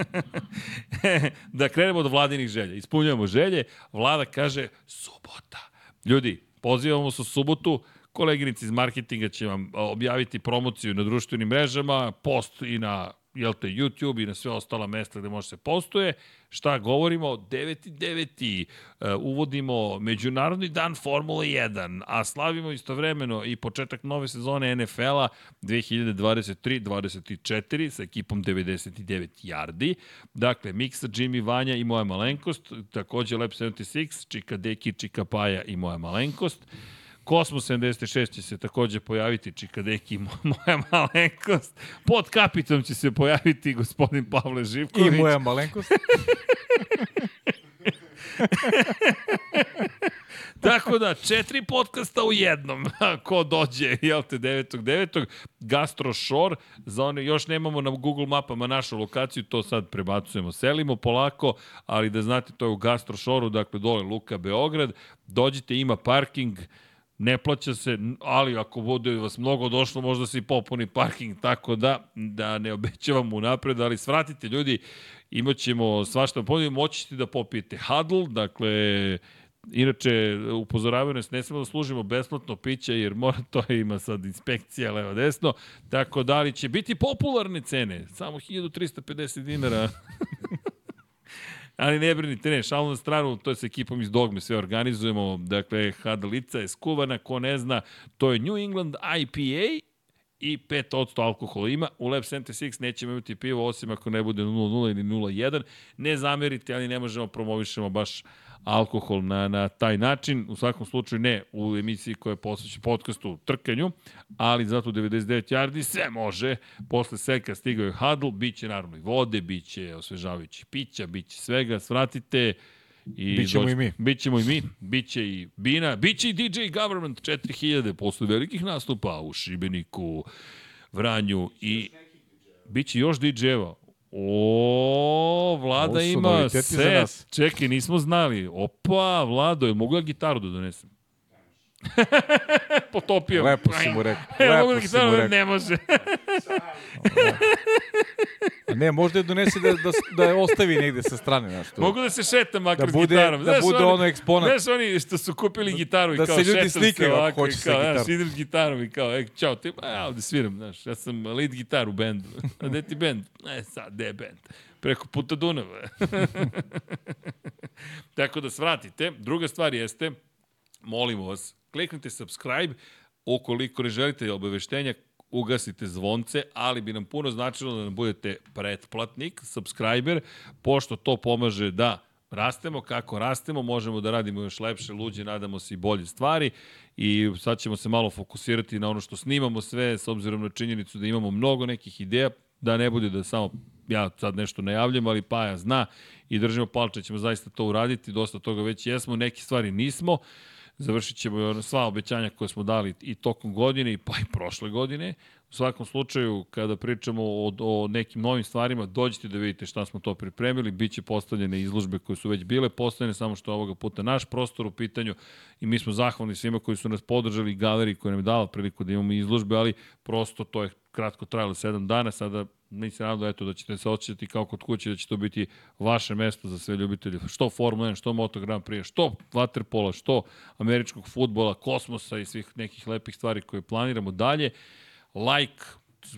da krenemo od vladinih želja. Ispunjavamo želje, vlada kaže subota. Ljudi, pozivamo se u subotu, koleginici iz marketinga će vam objaviti promociju na društvenim mrežama, post i na jel te, YouTube i na sve ostala mesta gde može se postuje. Šta govorimo? 9.9. Uh, e, uvodimo Međunarodni dan Formule 1, a slavimo istovremeno i početak nove sezone NFL-a 2023-24 sa ekipom 99 yardi. Dakle, Miksa, Jimmy, Vanja i moja malenkost, takođe Lab 76, Čika Deki, Čika Paja i moja malenkost. Kosmos 76 će se takođe pojaviti Čikadeki, moja malenkost. Pod kapitom će se pojaviti gospodin Pavle Živković. I moja malenkost. Tako da, četiri podcasta u jednom. Ko dođe, jel te, 9.9. Gastro Shore, za one, još nemamo na Google mapama našu lokaciju, to sad prebacujemo, selimo polako, ali da znate, to je u Gastro Shore-u, dakle, dole Luka, Beograd. Dođite, ima parking, ne plaća se, ali ako bude vas mnogo došlo, možda se i popuni parking, tako da, da ne obećavam u napred, ali svratite ljudi, imaćemo svašta, moći ćete da popijete huddle, dakle, Inače, upozoravaju nas, ne smemo da služimo besplatno piće, jer mora to ima sad inspekcija levo desno, tako da li će biti popularne cene, samo 1350 dinara. Ali ne brinite, ne, šalno na stranu, to je sa ekipom iz Dogme, sve organizujemo, dakle, Hadalica je skuvana, ko ne zna, to je New England IPA i 5% alkohola ima. U Lab 76 nećemo imati pivo, osim ako ne bude 0,0 ili 0,1. Ne zamerite, ali ne možemo promovišemo baš alkohol na, na taj način. U svakom slučaju ne u emisiji koja je posveća podcastu trkanju, ali zato 99 yardi sve može. Posle seka stigao je Huddle, bit će naravno i vode, bit će osvežavajući pića, bit će svega, svratite. I Bićemo doći, i mi. Bićemo i mi, biće i Bina, biće i DJ Government 4000 posle velikih nastupa u Šibeniku, Vranju i biće još DJ-eva. O, Vlada ima set. Čekaj, nismo znali. Opa, Vlado, je mogu ja gitaru da donesem? Potopio. Lepo si mu rekao. Lepo mogu da gitaru, da ne može. ne, možda je donese da, da, da je ostavi negde sa strane. Znaš, to. Mogu da se šetam makar da bude, s gitarom. Da bude ono eksponat. Znaš oni što su kupili gitaru i da kao se ljudi slikaju ako hoće sa gitarom. Znaš, idem s gitarom i kao, e, čao, ti, ja ovde sviram, znaš, ja sam lead gitar u bendu. A gde ti bend? E, sad, gde je bend? Preko puta Dunava. Tako da svratite. Druga stvar jeste, molimo vas, kliknite subscribe, ukoliko ne želite obaveštenja, ugasite zvonce, ali bi nam puno značilo da nam budete pretplatnik, subscriber, pošto to pomaže da rastemo, kako rastemo, možemo da radimo još lepše, luđe, nadamo se i bolje stvari. I sad ćemo se malo fokusirati na ono što snimamo sve, s obzirom na činjenicu da imamo mnogo nekih ideja, da ne bude da samo ja sad nešto najavljam, ali Paja zna i držimo palče, ćemo zaista to uraditi, dosta toga već jesmo, neke stvari nismo, završit ćemo sva obećanja koje smo dali i tokom godine, pa i prošle godine. U svakom slučaju, kada pričamo o, o nekim novim stvarima, dođite da vidite šta smo to pripremili, bit će postavljene izložbe koje su već bile postavljene, samo što ovoga puta naš prostor u pitanju i mi smo zahvalni svima koji su nas podržali, galeriji koja nam je dala priliku da imamo izložbe, ali prosto to je kratko trajalo 7 dana, sada mi se nadam eto, da ćete se osjećati kao kod kuće, da će to biti vaše mesto za sve ljubitelje, što Formula 1, što Moto Grand Prix, što Waterpola, što američkog futbola, kosmosa i svih nekih lepih stvari koje planiramo dalje. Like,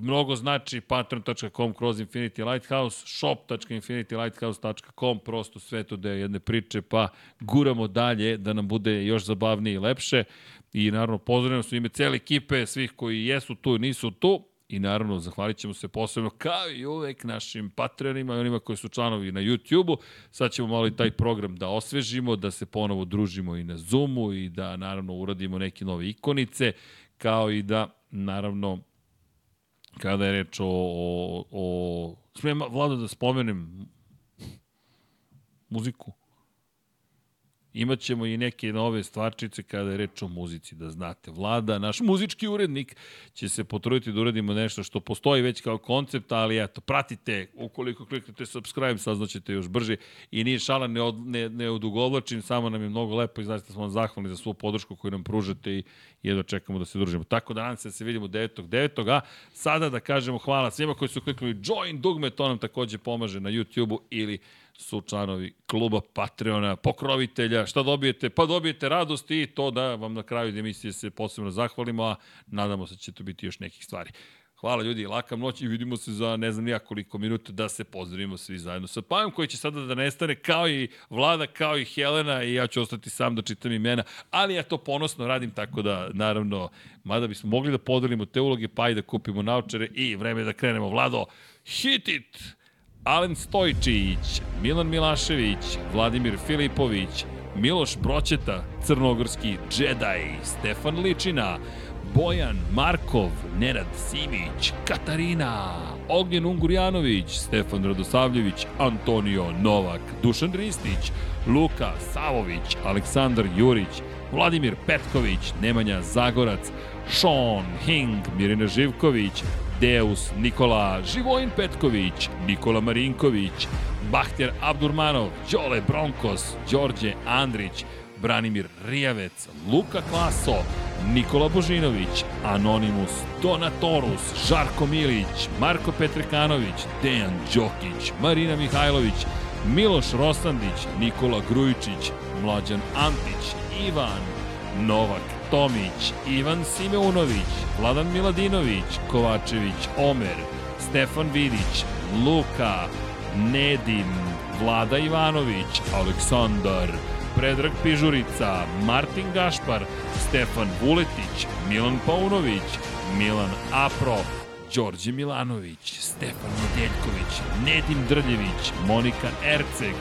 mnogo znači patron.com kroz Infinity Lighthouse, shop.infinitylighthouse.com, prosto sve to da je jedne priče, pa guramo dalje da nam bude još zabavnije i lepše. I naravno pozdravljamo su ime cele ekipe, svih koji jesu tu i nisu tu, I naravno, zahvalit ćemo se posebno kao i uvek našim patronima i onima koji su članovi na YouTube-u. Sad ćemo malo i taj program da osvežimo, da se ponovo družimo i na Zoomu i da naravno uradimo neke nove ikonice, kao i da naravno kada je reč o, o, o smijem Vlado da spomenem muziku Imaćemo i neke nove stvarčice kada je reč o muzici, da znate. Vlada, naš muzički urednik, će se potruditi da uradimo nešto što postoji već kao koncept, ali eto, pratite, ukoliko kliknete subscribe, saznaćete još brže. I nije šala, ne, od, ne, ne odugovlačim, samo nam je mnogo lepo i zaista smo vam zahvalni za svu podršku koju nam pružate i jedno čekamo da se družimo. Tako da nadam se da se vidimo 9. 9. A sada da kažemo hvala svima koji su kliknuli join dugme, to nam takođe pomaže na YouTube-u ili su članovi kluba Patreona, pokrovitelja. Šta dobijete? Pa dobijete radost i to da vam na kraju emisije se posebno zahvalimo, a nadamo se da će to biti još nekih stvari. Hvala ljudi, laka noć i vidimo se za ne znam nijak koliko minuta da se pozdravimo svi zajedno sa Pajom koji će sada da nestane kao i Vlada, kao i Helena i ja ću ostati sam da čitam imena, ali ja to ponosno radim tako da naravno, mada bismo mogli da podelimo te uloge pa i da kupimo naučare i vreme da krenemo. Vlado, hit it! Alen Stojčić, Milan Milašević, Vladimir Filipović, Miloš Broćeta, Crnogorski Jedi, Stefan Ličina, Bojan Markov, Nenad Simić, Katarina, Ognjen Ungurjanović, Stefan Radosavljević, Antonio Novak, Dušan Ristić, Luka Savović, Aleksandar Jurić, Vladimir Petković, Nemanja Zagorac, Sean Hing, Mirina Živković, Deus Nikola Živojin Petković, Nikola Marinković, Bahter Abdurmanov, Đole Bronkos, Đorđe Andrić, Branimir Rijavec, Luka Klaso, Nikola Božinović, Anonimus, Donatorus, Žarko Milić, Marko Petrekanović, Dejan Đokić, Marina Mihajlović, Miloš Rosandić, Nikola Grujičić, Mlađan Antić, Ivan, Novak Tomić, Ivan Simeunović, Vladan Miladinović, Kovačević, Omer, Stefan Vidić, Luka, Nedim, Vlada Ivanović, Aleksandar, Predrag Pižurica, Martin Gašpar, Stefan Vuletić, Milan Paunović, Milan Apro, Đorđe Milanović, Stefan Nedeljković, Nedim Drljević, Monika Erceg,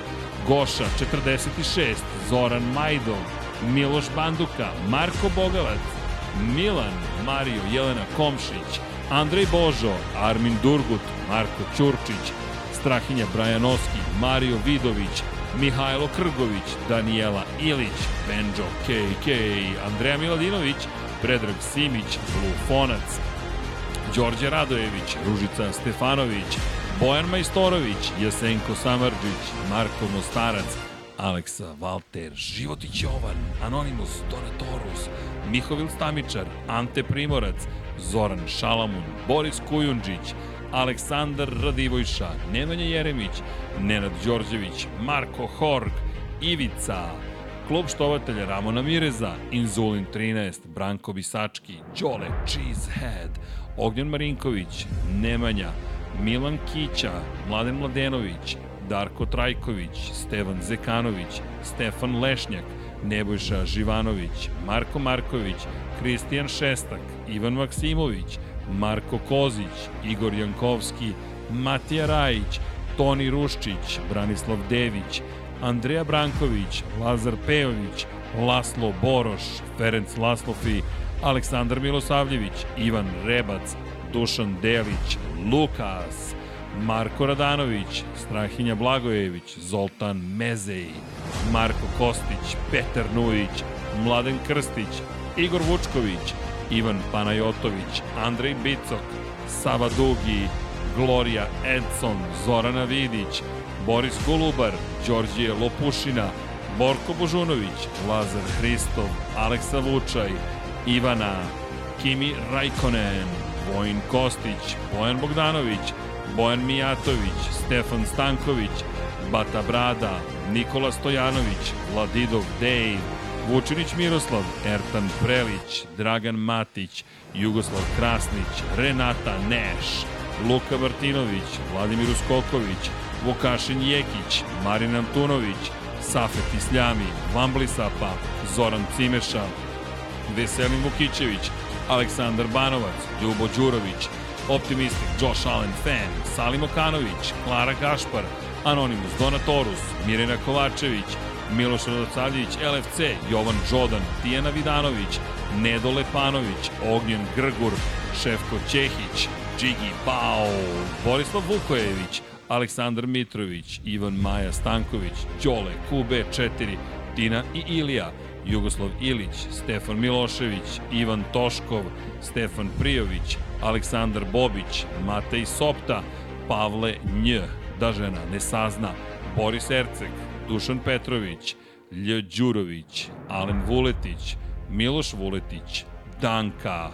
Goša 46, Zoran Majdov, Miloš Banduka, Marko Bogavac, Milan, Mario, Jelena Komšić, Andrej Božo, Armin Durgut, Marko Ćurčić, Strahinja Brajanoski, Mario Vidović, Mihajlo Krgović, Danijela Ilić, Benjo KK, Andreja Miladinović, Predrag Simić, Lufonac, Đorđe Radojević, Ružica Stefanović, Bojan Majstorović, Jasenko Samarđić, Marko Mostarac, Aleksa Valter, Životić Jovan, Anonimus, Donatorus, Mihovil Stamičar, Ante Primorac, Zoran Šalamun, Boris Kujundžić, Aleksandar Radivojša, Nemanja Jeremić, Nenad Đorđević, Marko Horg, Ivica, Klub štovatelja Ramona Mireza, Inzulin 13, Branko Bisački, Đole Cheesehead, Ognjan Marinković, Nemanja, Milan Kića, Mladen Mladenović, Darko Trajković, Stevan Zekanović, Stefan Lešnjak, Nebojša Živanović, Marko Marković, Kristijan Šestak, Ivan Maksimović, Marko Kozić, Igor Jankovski, Matija Rajić, Toni Ruščić, Branislav Dević, Andreja Branković, Lazar Pejović, Laslo Boroš, Ferenc Laslofi, Aleksandar Milosavljević, Ivan Rebac, Dušan Delić, Lukas, Marko Radanović, Strahinja Blagojević, Zoltan Mezej, Marko Kostić, Petar Nujić, Mladen Krstić, Igor Vučković, Ivan Panajotović, Andrej Bicok, Sava Dugi, Gloria Edson, Zorana Vidić, Boris Golubar, Đorđije Lopušina, Borko Božunović, Lazar Hristov, Aleksa Vučaj, Ivana, Kimi Rajkonen, Vojin Kostić, Bojan Bogdanović, Bojan Mijatović, Stefan Stanković, Bata Brada, Nikola Stojanović, Vladidov Dej, Vučinić Miroslav, Ertan Prelić, Dragan Matić, Jugoslav Krasnić, Renata Neš, Luka Martinović, Vladimir Uskoković, Vukašin Jekić, Marin Antunović, Safet Isljami, Vambli Sapa, Zoran Cimeša, Veselin Vukićević, Aleksandar Banovac, Ljubo Đurović, Optimistik, Josh Allen Fan, Salim Okanović, Klara Gašpar, Anonimus Donatorus, Mirena Kovačević, Miloš Radosavljević, LFC, Jovan Đodan, Tijana Vidanović, Nedo Lepanović, Ognjen Grgur, Šefko Ćehić, Džigi Pao, Borislav Vukojević, Aleksandar Mitrović, Ivan Maja Stanković, Đole, QB4, Tina i Ilija, Jugoslav Ilić, Stefan Milošević, Ivan Toškov, Stefan Prijović, Aleksandar Bobić, Matej Sopta, Pavle Nj, da žena ne sazna, Boris Erceg, Dušan Petrović, Lj. Đurović, Alen Vuletić, Miloš Vuletić, Danka,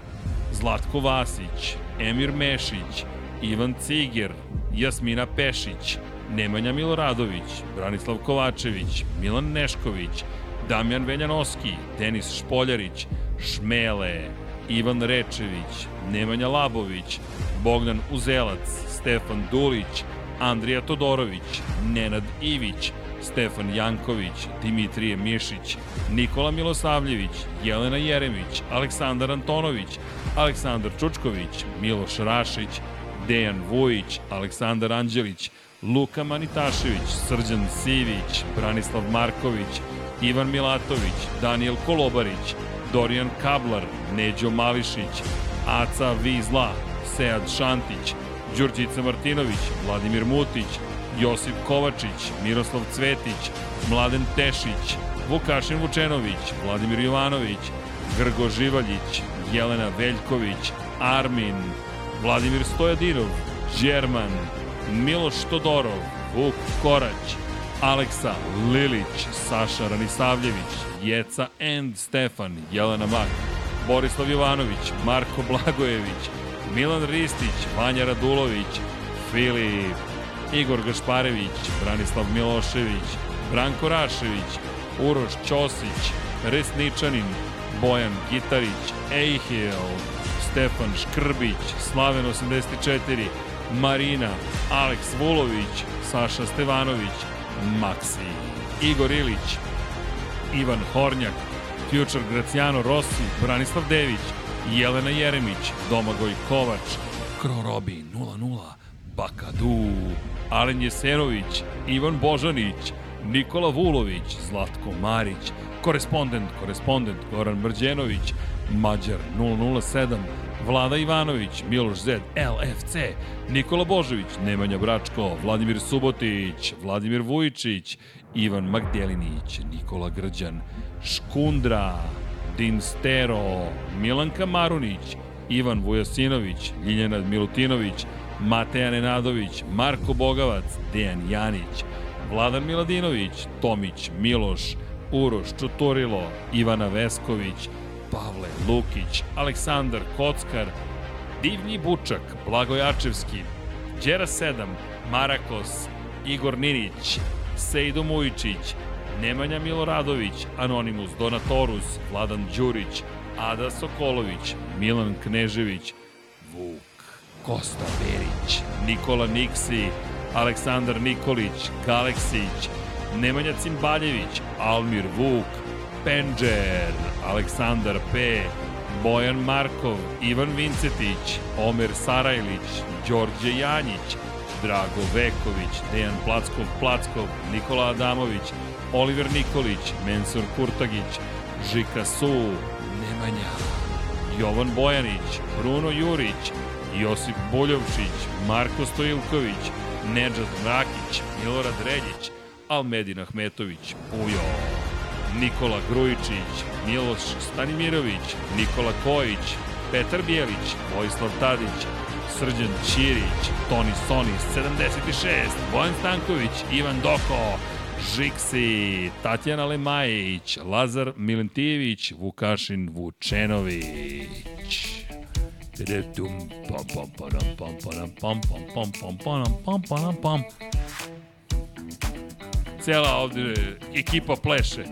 Zlatko Vasić, Emir Mešić, Ivan Ciger, Jasmina Pešić, Nemanja Miloradović, Branislav Kovačević, Milan Nešković, Damjan Veljanoski, Denis Špoljarić, Šmele, Ivan Rečević, Nemanja Labović, Bogdan Uzelac, Stefan Dulić, Andrija Todorović, Nenad Ivić, Stefan Janković, Dimitrije Mišić, Nikola Milosavljević, Jelena Jeremić, Aleksandar Antonović, Aleksandar Čučković, Miloš Rašić, Dejan Vujić, Aleksandar Anđelić, Luka Manitašević, Srđan Sivić, Branislav Marković, Ivan Milatović, Daniel Kolobarić, Dorijan Kablar, Neđo Mališić, Aca Vizla, Sead Šantić, Đurđica Martinović, Vladimir Mutić, Josip Kovačić, Miroslav Cvetić, Mladen Tešić, Vukašin Vučenović, Vladimir Jovanović, Grgo Živaljić, Jelena Veljković, Armin, Vladimir Stojadinov, Đerman, Miloš Todorov, Vuk Korać, Aleksa Lilić, Saša Ranisavljević, Jeca and Stefan, Jelena Mak, Borislav Jovanović, Marko Blagojević, Milan Ristić, Vanja Radulović, Filip, Igor Gašparević, Branislav Milošević, Branko Rašević, Uroš Ćosić, Resničanin, Bojan Gitarić, Ejhil, Stefan Škrbić, Slaven 84, Marina, Aleks Vulović, Saša Stevanović, Maksi, Igor Ilić, Ivan Hornjak, Future Graciano Rossi, Branislav Dević, Jelena Jeremić, Domagoj Kovač, Kro Robi 00, Bakadu, Alen Jesenović, Ivan Božanić, Nikola Vulović, Zlatko Marić, korespondent, korespondent Goran Mrđenović, Mađar 007, Vlada Ivanović, Miloš Zed, LFC, Nikola Božović, Nemanja Bračko, Vladimir Subotić, Vladimir Vujičić, Ivan Magdelinić, Nikola Grđan, Škundra, Dinstero, Milanka Marunić, Ivan Vujasinović, Ljiljana Milutinović, Mateja Nenadović, Marko Bogavac, Dejan Janić, Vladan Miladinović, Tomić, Miloš, Uroš Čuturilo, Ivana Vesković, Pavle Lukić, Aleksandar Kockar, Divnji Bučak, Blagojačevski, Đera 7, Marakos, Igor Ninić, Sejdo Mujičić, Nemanja Miloradović, Anonimus Donatorus, Vladan Đurić, Ada Sokolović, Milan Knežević, Vuk, Kosta Berić, Nikola Niksi, Aleksandar Nikolić, Galeksić, Nemanja Cimbaljević, Almir Vuk, Penđer, Aleksandar P, Bojan Markov, Ivan Vincetić, Omer Sarajlić, Đorđe Janjić, Drago Veković, Dejan Plackov Plackov, Nikola Adamović, Oliver Nikolić, Mensur Kurtagić, Žika Su, Nemanja, Jovan Bojanić, Bruno Jurić, Josip Boljovčić, Marko Stojilković, Nedžad Mrakić, Milorad Reljić, Almedin Ahmetović, Pujo, Nikola Grujičić, Miloš Stanimirović, Nikola Kojić, Petar Bijelić, Vojislav Tadić, Srđan Ćirić, Toni Sonis, 76, Bojan Stanković, Ivan Doko, Žiksi, Tatjana Lemajić, Lazar Milentijević, Vukašin Vučenović. Cela ovde ekipa pleše.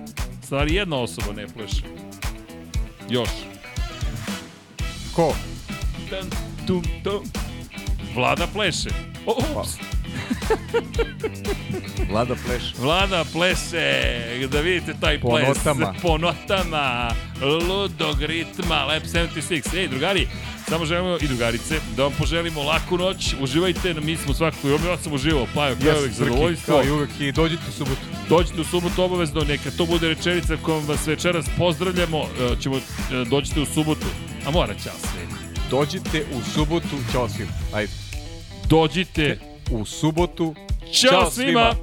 Stvari, jedna osoba ne pleše. Još. Ko? Tum, tum, tum. Vlada pleše. O, ups. Vlada pleše. Vlada pleše, da vidite taj Po ples. notama. Po notama. Ludog ritma, Lab 76. Ej, drugari, samo želimo i drugarice da vam poželimo laku noć. Uživajte, mi smo svakako ja sam uživao. Pajo, kao uvek, zadovoljstvo. Kao i uvek i dođite u subotu. Dođite u subotu obavezno, neka to bude rečenica kojom vas večeras pozdravljamo. E, Ćemo, e, dođite u subotu. A mora čas, sve. Dođite u subotu. Ćao svima. Ajde. Dođite. U subotu. Ćao svima.